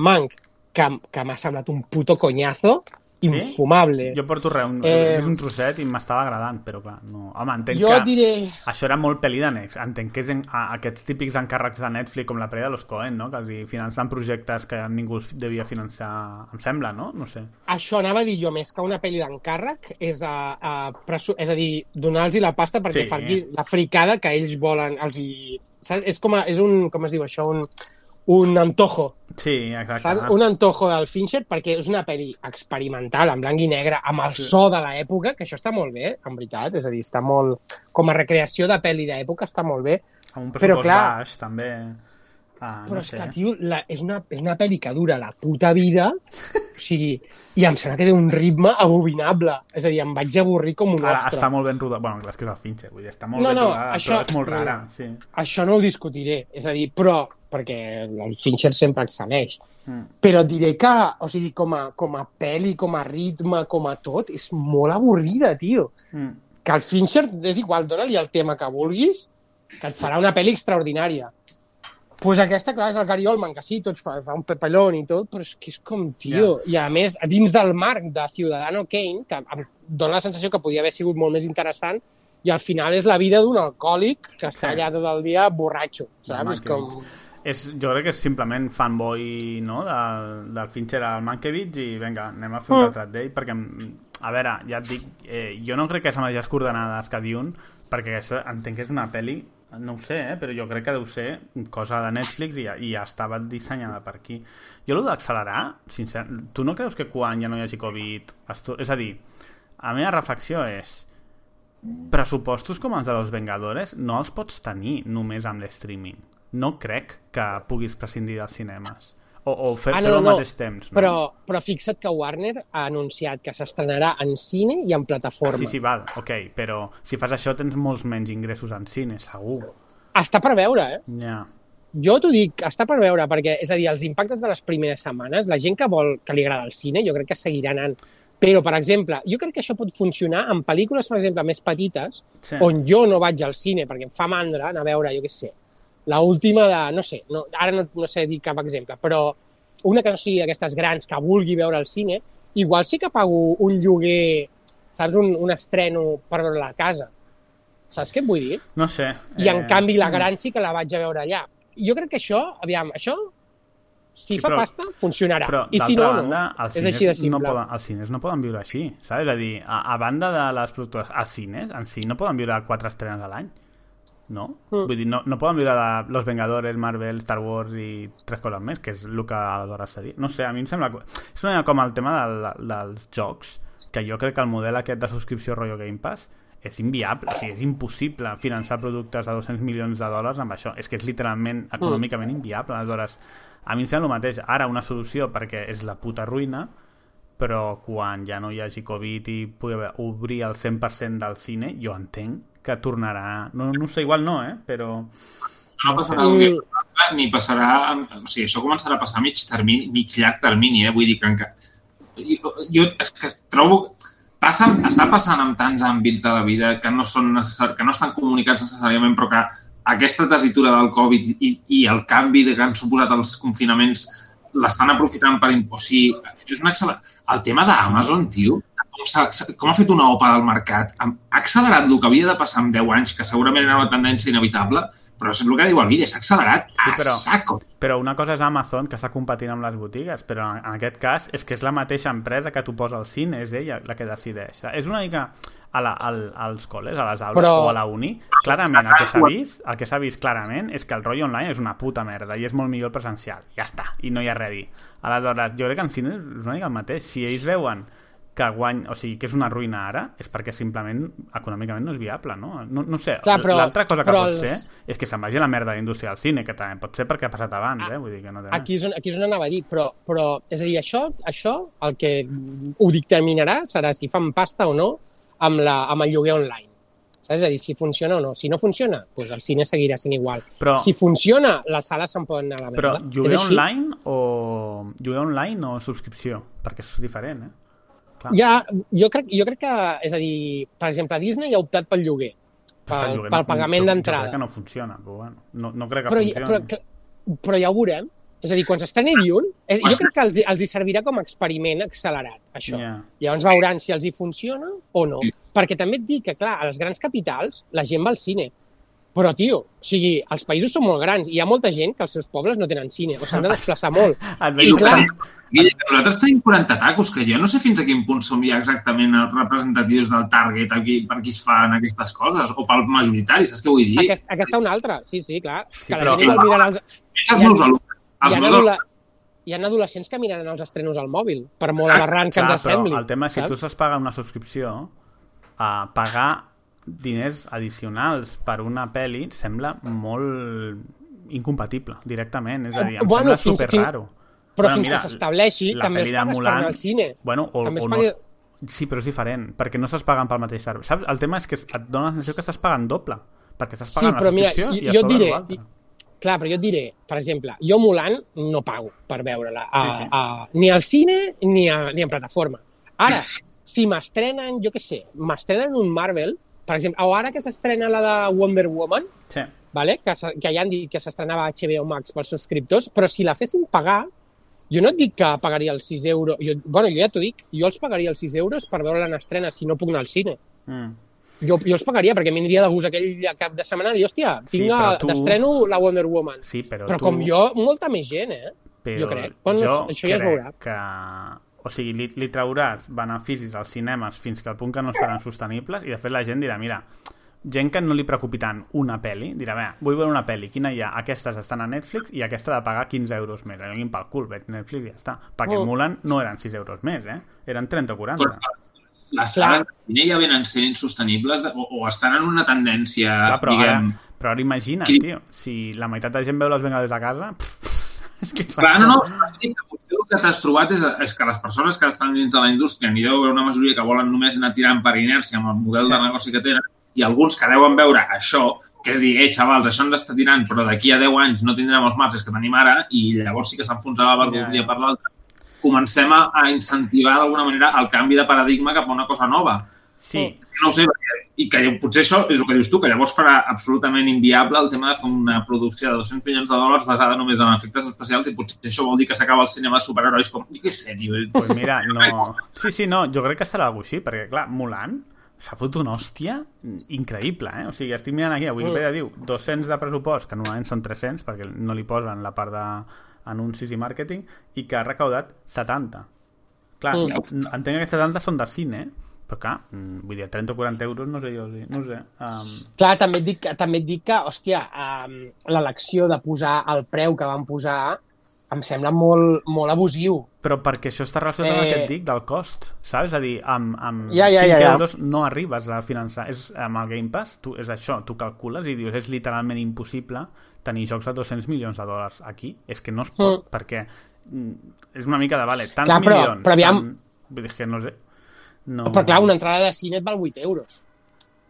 Mank, que, que m'ha semblat un puto coñazo infumable. Jo porto res, un, Eh, un trosset i m'estava agradant, però clar, no... Home, entenc Jo que diré... això era molt pel·li de Netflix. Entenc que és en, a, aquests típics encàrrecs de Netflix, com la pel·li de los Coen, no? Que els financen projectes que ningú devia finançar, em sembla, no? No sé. Això anava a dir jo més que una pel·li d'encàrrec, és, a, a, presu- és a dir, donar-los la pasta perquè Sí. sí. fan la fricada que ells volen. Els hi, saps? És com a, és un, com es diu això, un, un antojo. Sí, exacte. Saps? Un antojo del Fincher perquè és una pel·li experimental, en blanc i negre, amb el Sí. so de l'època, que això està molt bé, en veritat. És a dir, està molt... Com a recreació de pel·li d'època està molt bé. Amb un Però, pressupost clar, baix, també. Ah, però no és sé. que, tio, la, és, una, és una pel·li que dura la puta vida, o sigui, i em sembla que té un ritme abominable. És a dir, em vaig avorrir com un Ara, ostre. està molt ben rodat. Bueno, clar, és que és el Fincher, vull dir, està molt No, ben no, rodada, això- però és molt rara. no. Sí. Això no ho discutiré, és a dir, però, perquè el Fincher sempre excel·leix, Mm. però et diré que, o sigui, com a, com a pel·li, com a ritme, com a tot, és molt avorrida, tio. Mm. Que el Fincher, és igual, dona-li el tema que vulguis, que et farà una pel·li extraordinària. Pues aquesta, clar, és el Gary Oldman, que sí, tots fa, fa un pepellón i tot, però és que és com, tio... I a més, dins del marc de Ciudadano Kane, que em dona la sensació que podia haver sigut molt més interessant, i al final és la vida d'un alcohòlic que està Sí. allà tot el dia borratxo, saps? És com... És, jo crec que és simplement fanboy no? del, del Fincher al Mankiewicz i vinga, anem a fer un Mm. retrat d'ell perquè, a veure, ja et dic eh, jo no crec que és amb les coordenades que Dune perquè això, entenc que és una pel·li no ho sé, eh, però jo crec que deu ser cosa de Netflix i ja, i ja estava dissenyada per aquí. Jo l'ho d'accelerar, sincer, tu no creus que quan ja no hi hagi Covid... Esto, és a dir, la meva reflexió és pressupostos com els de los Vengadores no els pots tenir només amb l'streaming. No crec que puguis prescindir dels cinemes. O, o fer, Ah, fer-ho no, al no, mateix temps. No? però, però fixa't que Warner ha anunciat que s'estrenarà en cine i en plataforma. Sí, sí, val, ok, però si fas això tens molts menys ingressos en cine, segur. Està per veure, eh? Ja. Jo t'ho dic, està per veure, perquè, és a dir, els impactes de les primeres setmanes, la gent que vol, que li agrada el cine, jo crec que seguirà anant. Però, per exemple, jo crec que això pot funcionar en pel·lícules, per exemple, més petites, Sí. on jo no vaig al cine, perquè em fa mandra anar a veure, jo què sé, la última de, no sé, no, ara no, no sé dir cap exemple, però una que no sigui d'aquestes grans que vulgui veure al cine, igual sí que pago un lloguer, saps, un, un estreno per veure la casa. Saps què et vull dir? No sé. I en eh, canvi la gran sí que la vaig a veure allà. Jo crec que això, aviam, això, si Sí, fa però- pasta, funcionarà. Però, I si no, banda, no. els És cines així de no simple. poden, els cines no poden viure així, saps? És a dir, a, a banda de les productores, els cines en si no poden viure quatre estrenes a l'any, no? Mm. Vull dir, no, no poden viure de Los Vengadores, Marvel, Star Wars i tres coses més, que és el que aleshores seria. No sé, a mi em sembla... És una com el tema del, dels jocs, que jo crec que el model aquest de subscripció rotllo Game Pass és inviable, o sigui, és impossible finançar productes de 200 milions de dòlars amb això. És que és literalment econòmicament inviable. Aleshores, a mi em sembla el mateix. Ara una solució perquè és la puta ruïna, però quan ja no hi hagi Covid i pugui haver- obrir el 100% del cine, jo entenc que tornarà... No, no sé, igual no, eh? Però... No No sé. passarà un dia. ni passarà... O sigui, això començarà a passar a mig termini, mig llarg termini, eh? Vull dir que encara... Jo, jo és que trobo... Passa, està passant en tants àmbits de la vida que no, són necessar, que no estan comunicats necessàriament, però que aquesta tesitura del Covid i, i el canvi de que han suposat els confinaments l'estan aprofitant per... im- O sigui, és una accelerar... El tema d'Amazon, tio, com, s'ha- com ha fet una OPA del mercat, ha accelerat el que havia de passar en 10 anys, que segurament era una tendència inevitable, però és el que diu el vídeo, s'ha accelerat a però- saco. Però una cosa és Amazon, que està competint amb les botigues, però en aquest cas és que és la mateixa empresa que t'ho posa al cine, és ella la que decideix. És una mica a la, al, als col·les, a les aules Però- o a la uni. Clarament, el que s'ha vist, el que s'ha vist clarament és que el rotllo online és una puta merda i és molt millor el presencial. Ja està, i no hi ha res a dir. Aleshores, jo crec que en cine és una mica el mateix. Si ells veuen que guany, o sigui, que és una ruïna ara, és perquè simplement econòmicament no és viable, no? No, no sé, l'altra cosa que pot els- ser és que se'n vagi la merda de la indústria del cine, que també pot ser perquè ha passat abans, eh? Vull dir que no té. Aquí és, on, aquí és on anava a dir, però, però és a dir, això, això el que ho dictaminarà serà si fan pasta o no amb, la, amb el lloguer online. Saps? És a dir, si funciona o no. Si no funciona, doncs el cine seguirà sent igual. Però- Si funciona, les sales se'n poden anar a la Però merda. lloguer online o lloguer online o subscripció? Perquè és diferent, eh? Clar. Ja, jo, crec, jo crec que, és a dir, per exemple, Disney ha optat pel lloguer, pel, lloguer pel pagament jo- Jo d'entrada. crec que no funciona, però bueno, no, no crec que però, funcioni. però, però ja ho veurem. És a dir, quan s'estreni Dune, és, jo crec que els, els hi servirà com a experiment accelerat, això. Ja. Llavors veuran si els hi funciona o no. Perquè també et dic que, clar, a les grans capitals la gent va al cine. Però, tio, o sigui, els països són molt grans i hi ha molta gent que els seus pobles no tenen cine o s'han de desplaçar molt. I clar, que nosaltres tenim 40 tacos, que jo no sé fins a quin punt som ja exactament els representatius del target aquí, per qui es fan aquestes coses, o pel majoritari, saps què vull dir? Aquest, aquesta una altra, sí, sí, clar. Sí, que la però- gent igual mirarà els... Menys els meus alumnes. Hi ha, adola... hi ha adolescents que miraran els estrenos al mòbil, per molt aberrant que Clar, ens sembli. el tema és si saps? tu estàs pagant una subscripció, a pagar diners addicionals per una pel·li sembla molt incompatible, directament. És a dir, em Bueno, sembla fins- super fins- raro. però fins que s'estableixi, també de pagues per Mulan- anar al cine. Bueno, o, També o no, pagues- Sí, però és diferent, perquè no estàs pagant pel mateix servei. Saps? El tema és que et dona la sensació que estàs pagant doble, perquè estàs Sí, pagant però la mira, subscripció jo, i a sobre diré, l'altre. Clar, però jo et diré, per exemple, jo Mulan no pago per veure-la a, Sí, sí. a, ni al cine ni, a, ni en plataforma. Ara, si m'estrenen, jo què sé, m'estrenen un Marvel, per exemple, o ara que s'estrena la de Wonder Woman, Sí. vale? que, que ja han dit que s'estrenava HBO Max pels subscriptors, però si la fessin pagar, jo no et dic que pagaria els 6 euros, jo, bueno, jo ja t'ho dic, jo els pagaria els 6 euros per veure-la en estrena si no puc anar al cine. Mm. Jo, jo els pagaria perquè m'indria de gust aquell cap de setmana i, hòstia, Sí, tinc sí, tu- d'estreno la Wonder Woman. Sí, però, Però tu... com jo, molta més gent, eh? Però jo crec. Bueno, jo això ja es veurà. que... O sigui, li, li trauràs beneficis als cinemes fins que al punt que no seran sostenibles i de fet la gent dirà, mira, gent que no li preocupi tant una pel·li, dirà, bé, vull veure una pel·li, quina hi ha? Aquestes estan a Netflix i aquesta ha de pagar 15 euros més. Allò pel cul, veig Netflix i ja està. Perquè Mm. Mulan no eren 6 euros més, eh? Eren 30 o 40. Les sales de cine ja venen sent insostenibles de, o, o estan en una tendència, Clar, però, diguem... ara, però ara imagina't, Qui- tio, si la meitat de gent veu les Bengales a casa... Pff, és que Clar, no, no, sí que potser el que t'has trobat és, és que les persones que estan dins de la indústria n'hi deu haver una majoria que volen només anar tirant per inèrcia amb el model de negoci que tenen i alguns que deuen veure això, que és dir, eh, xavals, això ens està tirant, però d'aquí a 10 anys no tindrem els marges que tenim ara i llavors sí que s'enfonsarà la barca Ja, un dia ja. per l'altre. Comencem a, a incentivar d'alguna manera el canvi de paradigma cap a una cosa nova. Sí. No ho sé, i que potser això és el que dius tu, que llavors farà absolutament inviable el tema de fer una producció de 200 milions de dòlars basada només en efectes especials i potser això vol dir que s'acaba el cinema de superherois com, jo què sé, tio. Pues mira, no... Sí, sí, no, jo crec que serà alguna així, perquè, clar, Mulan s'ha fotut una hòstia increïble, eh? O sigui, estic mirant aquí, a Wikipedia diu 200 de pressupost, que normalment són 300, perquè no li posen la part d'anuncis i màrqueting, i que ha recaudat 70. Clar, Mm. entenc que 70 són de cine, però clar, mm, vull dir, 30 o 40 euros, no sé jo, no sé. Um, Clar, també et dic, també et dic que, hòstia, um, l'elecció de posar el preu que van posar em sembla molt, molt abusiu. Però perquè això està relacionat amb Eh. el que et dic del cost, saps? És a dir, amb, amb Ja, ja, 5 ja, ja. euros no arribes a finançar. És, amb el Game Pass tu, és això, tu calcules i dius és literalment impossible tenir jocs de 200 milions de dòlars aquí. És que no es pot, Mm. perquè mm, és una mica de, vale, tants Clar, però- milions... però aviam- tant- que no sé... No... Però clar, una entrada de cine et val 8 euros.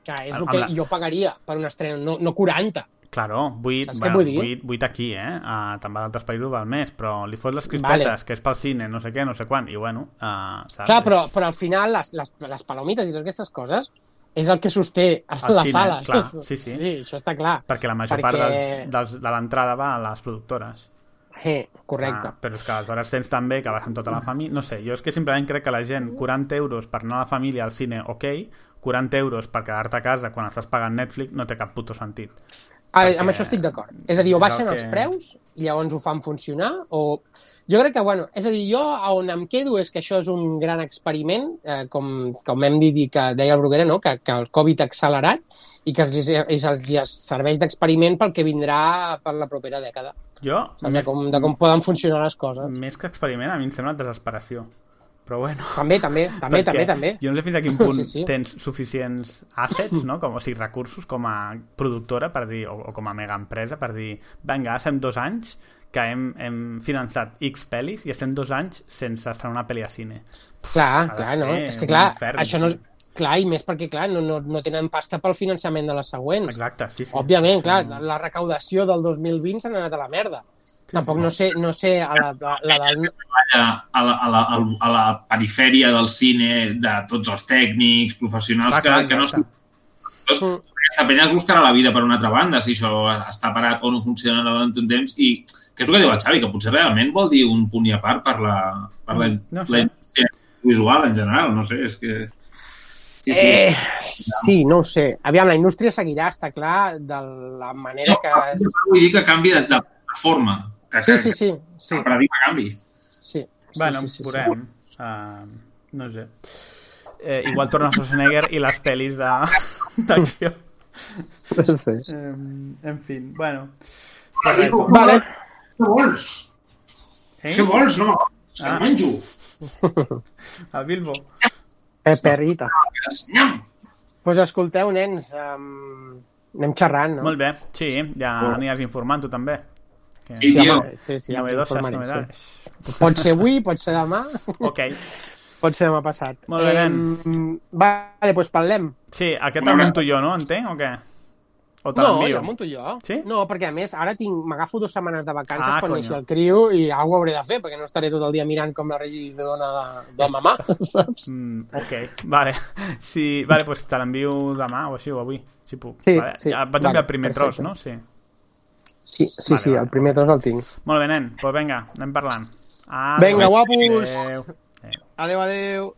Que és el que la- jo pagaria per una estrena, no, no 40. Claro, 8, Saps què bueno, vull dir? 8, 8 aquí, eh? Uh, també a altres països val més, però li fot les crispetes, Vale. que és pel cine, no sé què, no sé quan, i bueno... Uh, saps? Clar, però, però al final les, les, les palomites i totes aquestes coses és el que sosté Al la cine, sala. clar, sí, sí. sí, això està clar. Perquè la major Perquè- part dels, dels, de l'entrada va a les productores. Eh, correcte. Ah, però és que aleshores tens també que vas amb tota la família... No sé, jo és que simplement crec que la gent, 40 euros per anar a la família al cine, ok, 40 euros per quedar-te a casa quan estàs pagant Netflix no té cap puto sentit. Ah, Perquè- Amb això estic d'acord. És a dir, o baixen el els que- preus i llavors ho fan funcionar, o... Jo crec que, bueno, és a dir, jo on em quedo és que això és un gran experiment, eh, com, com hem dit i que deia el Bruguera, no? que, que el Covid ha accelerat i que els, els, els serveix d'experiment pel que vindrà per la propera dècada. Jo, Saps? De com, de com poden funcionar les coses. més que experiment, a mi em sembla desesperació. Però bueno... També, també, també, també, també. Jo no sé fins a quin punt Sí, sí. tens suficients assets, no? com, o sigui, recursos com a productora per dir, o, o com a mega empresa per dir, vinga, estem dos anys que hem, hem finançat X pel·lis i estem dos anys sense estrenar una pel·li a cine. Clar, Ha clar, no? És que clar, infern. això no... Clar, i més perquè, clar, no, no, no tenen pasta pel finançament de les següents. Exacte, sí, sí. Òbviament, clar, Sí. la recaudació del 2020 s'ha anat a la merda. Tampoc no sé, no sé a la, la, la del... a la, a, la, a la perifèria del cine de tots els tècnics, professionals, Clar, clar, que, que no exacte. són... Aquesta penya es buscarà la vida per una altra banda, si això està parat o no funciona durant un temps, i que és el que diu el Xavi, que potser realment vol dir un punt i a part per la, per la, No sé. la indústria visual en general, no sé, és que... Sí, sí. Eh, sí, no ho sé. Aviam, la indústria seguirà, està clar, de la manera que... Es... Vull dir que canvi de, de forma. Que, Sí, que, sí, sí. sí. el paradigma canvi. sí. Bueno, sí, sí, sí, veurem. Uh, no sé. Eh, igual torna Schwarzenegger i les pel·lis de- d'acció. Sí. sí. Eh, en fi, bueno. Vale. Què vols? Eh? Què vols? No, Ah. ah. menjo. El Bilbo. Eh, perrita. Doncs pues escolteu, nens, um, anem xerrant, no? Molt bé, sí, ja aniràs informant tu també. Que... Sí, Sí, tio. home, sí, sí, informaré, novedades. sí. Pot ser avui, pot ser demà, Ok. pot ser demà passat. Molt bé, nen. Em, vale, doncs parlem. Sí, aquest el munto jo, no? Entenc, o què? O te No, el munto jo. Sí? No, perquè a més ara tinc m'agafo dues setmanes de vacances Ah, quan neixi el criu i alguna cosa hauré de fer, perquè no estaré tot el dia mirant com la regi dona de, de mamà, saps? Mm, ok, vale. Sí, vale, pues te l'envio demà o així, o avui, si puc. Sí, vale. sí, Ja vaig vale, enviar el primer perfecte. tros, no? Sí. Sí, sí, Vale, sí, vale. el primer tros el tinc. Molt bé, nen. Doncs pues vinga, anem parlant. Ah, Vinga, guapos. Adéu. Adéu, adéu.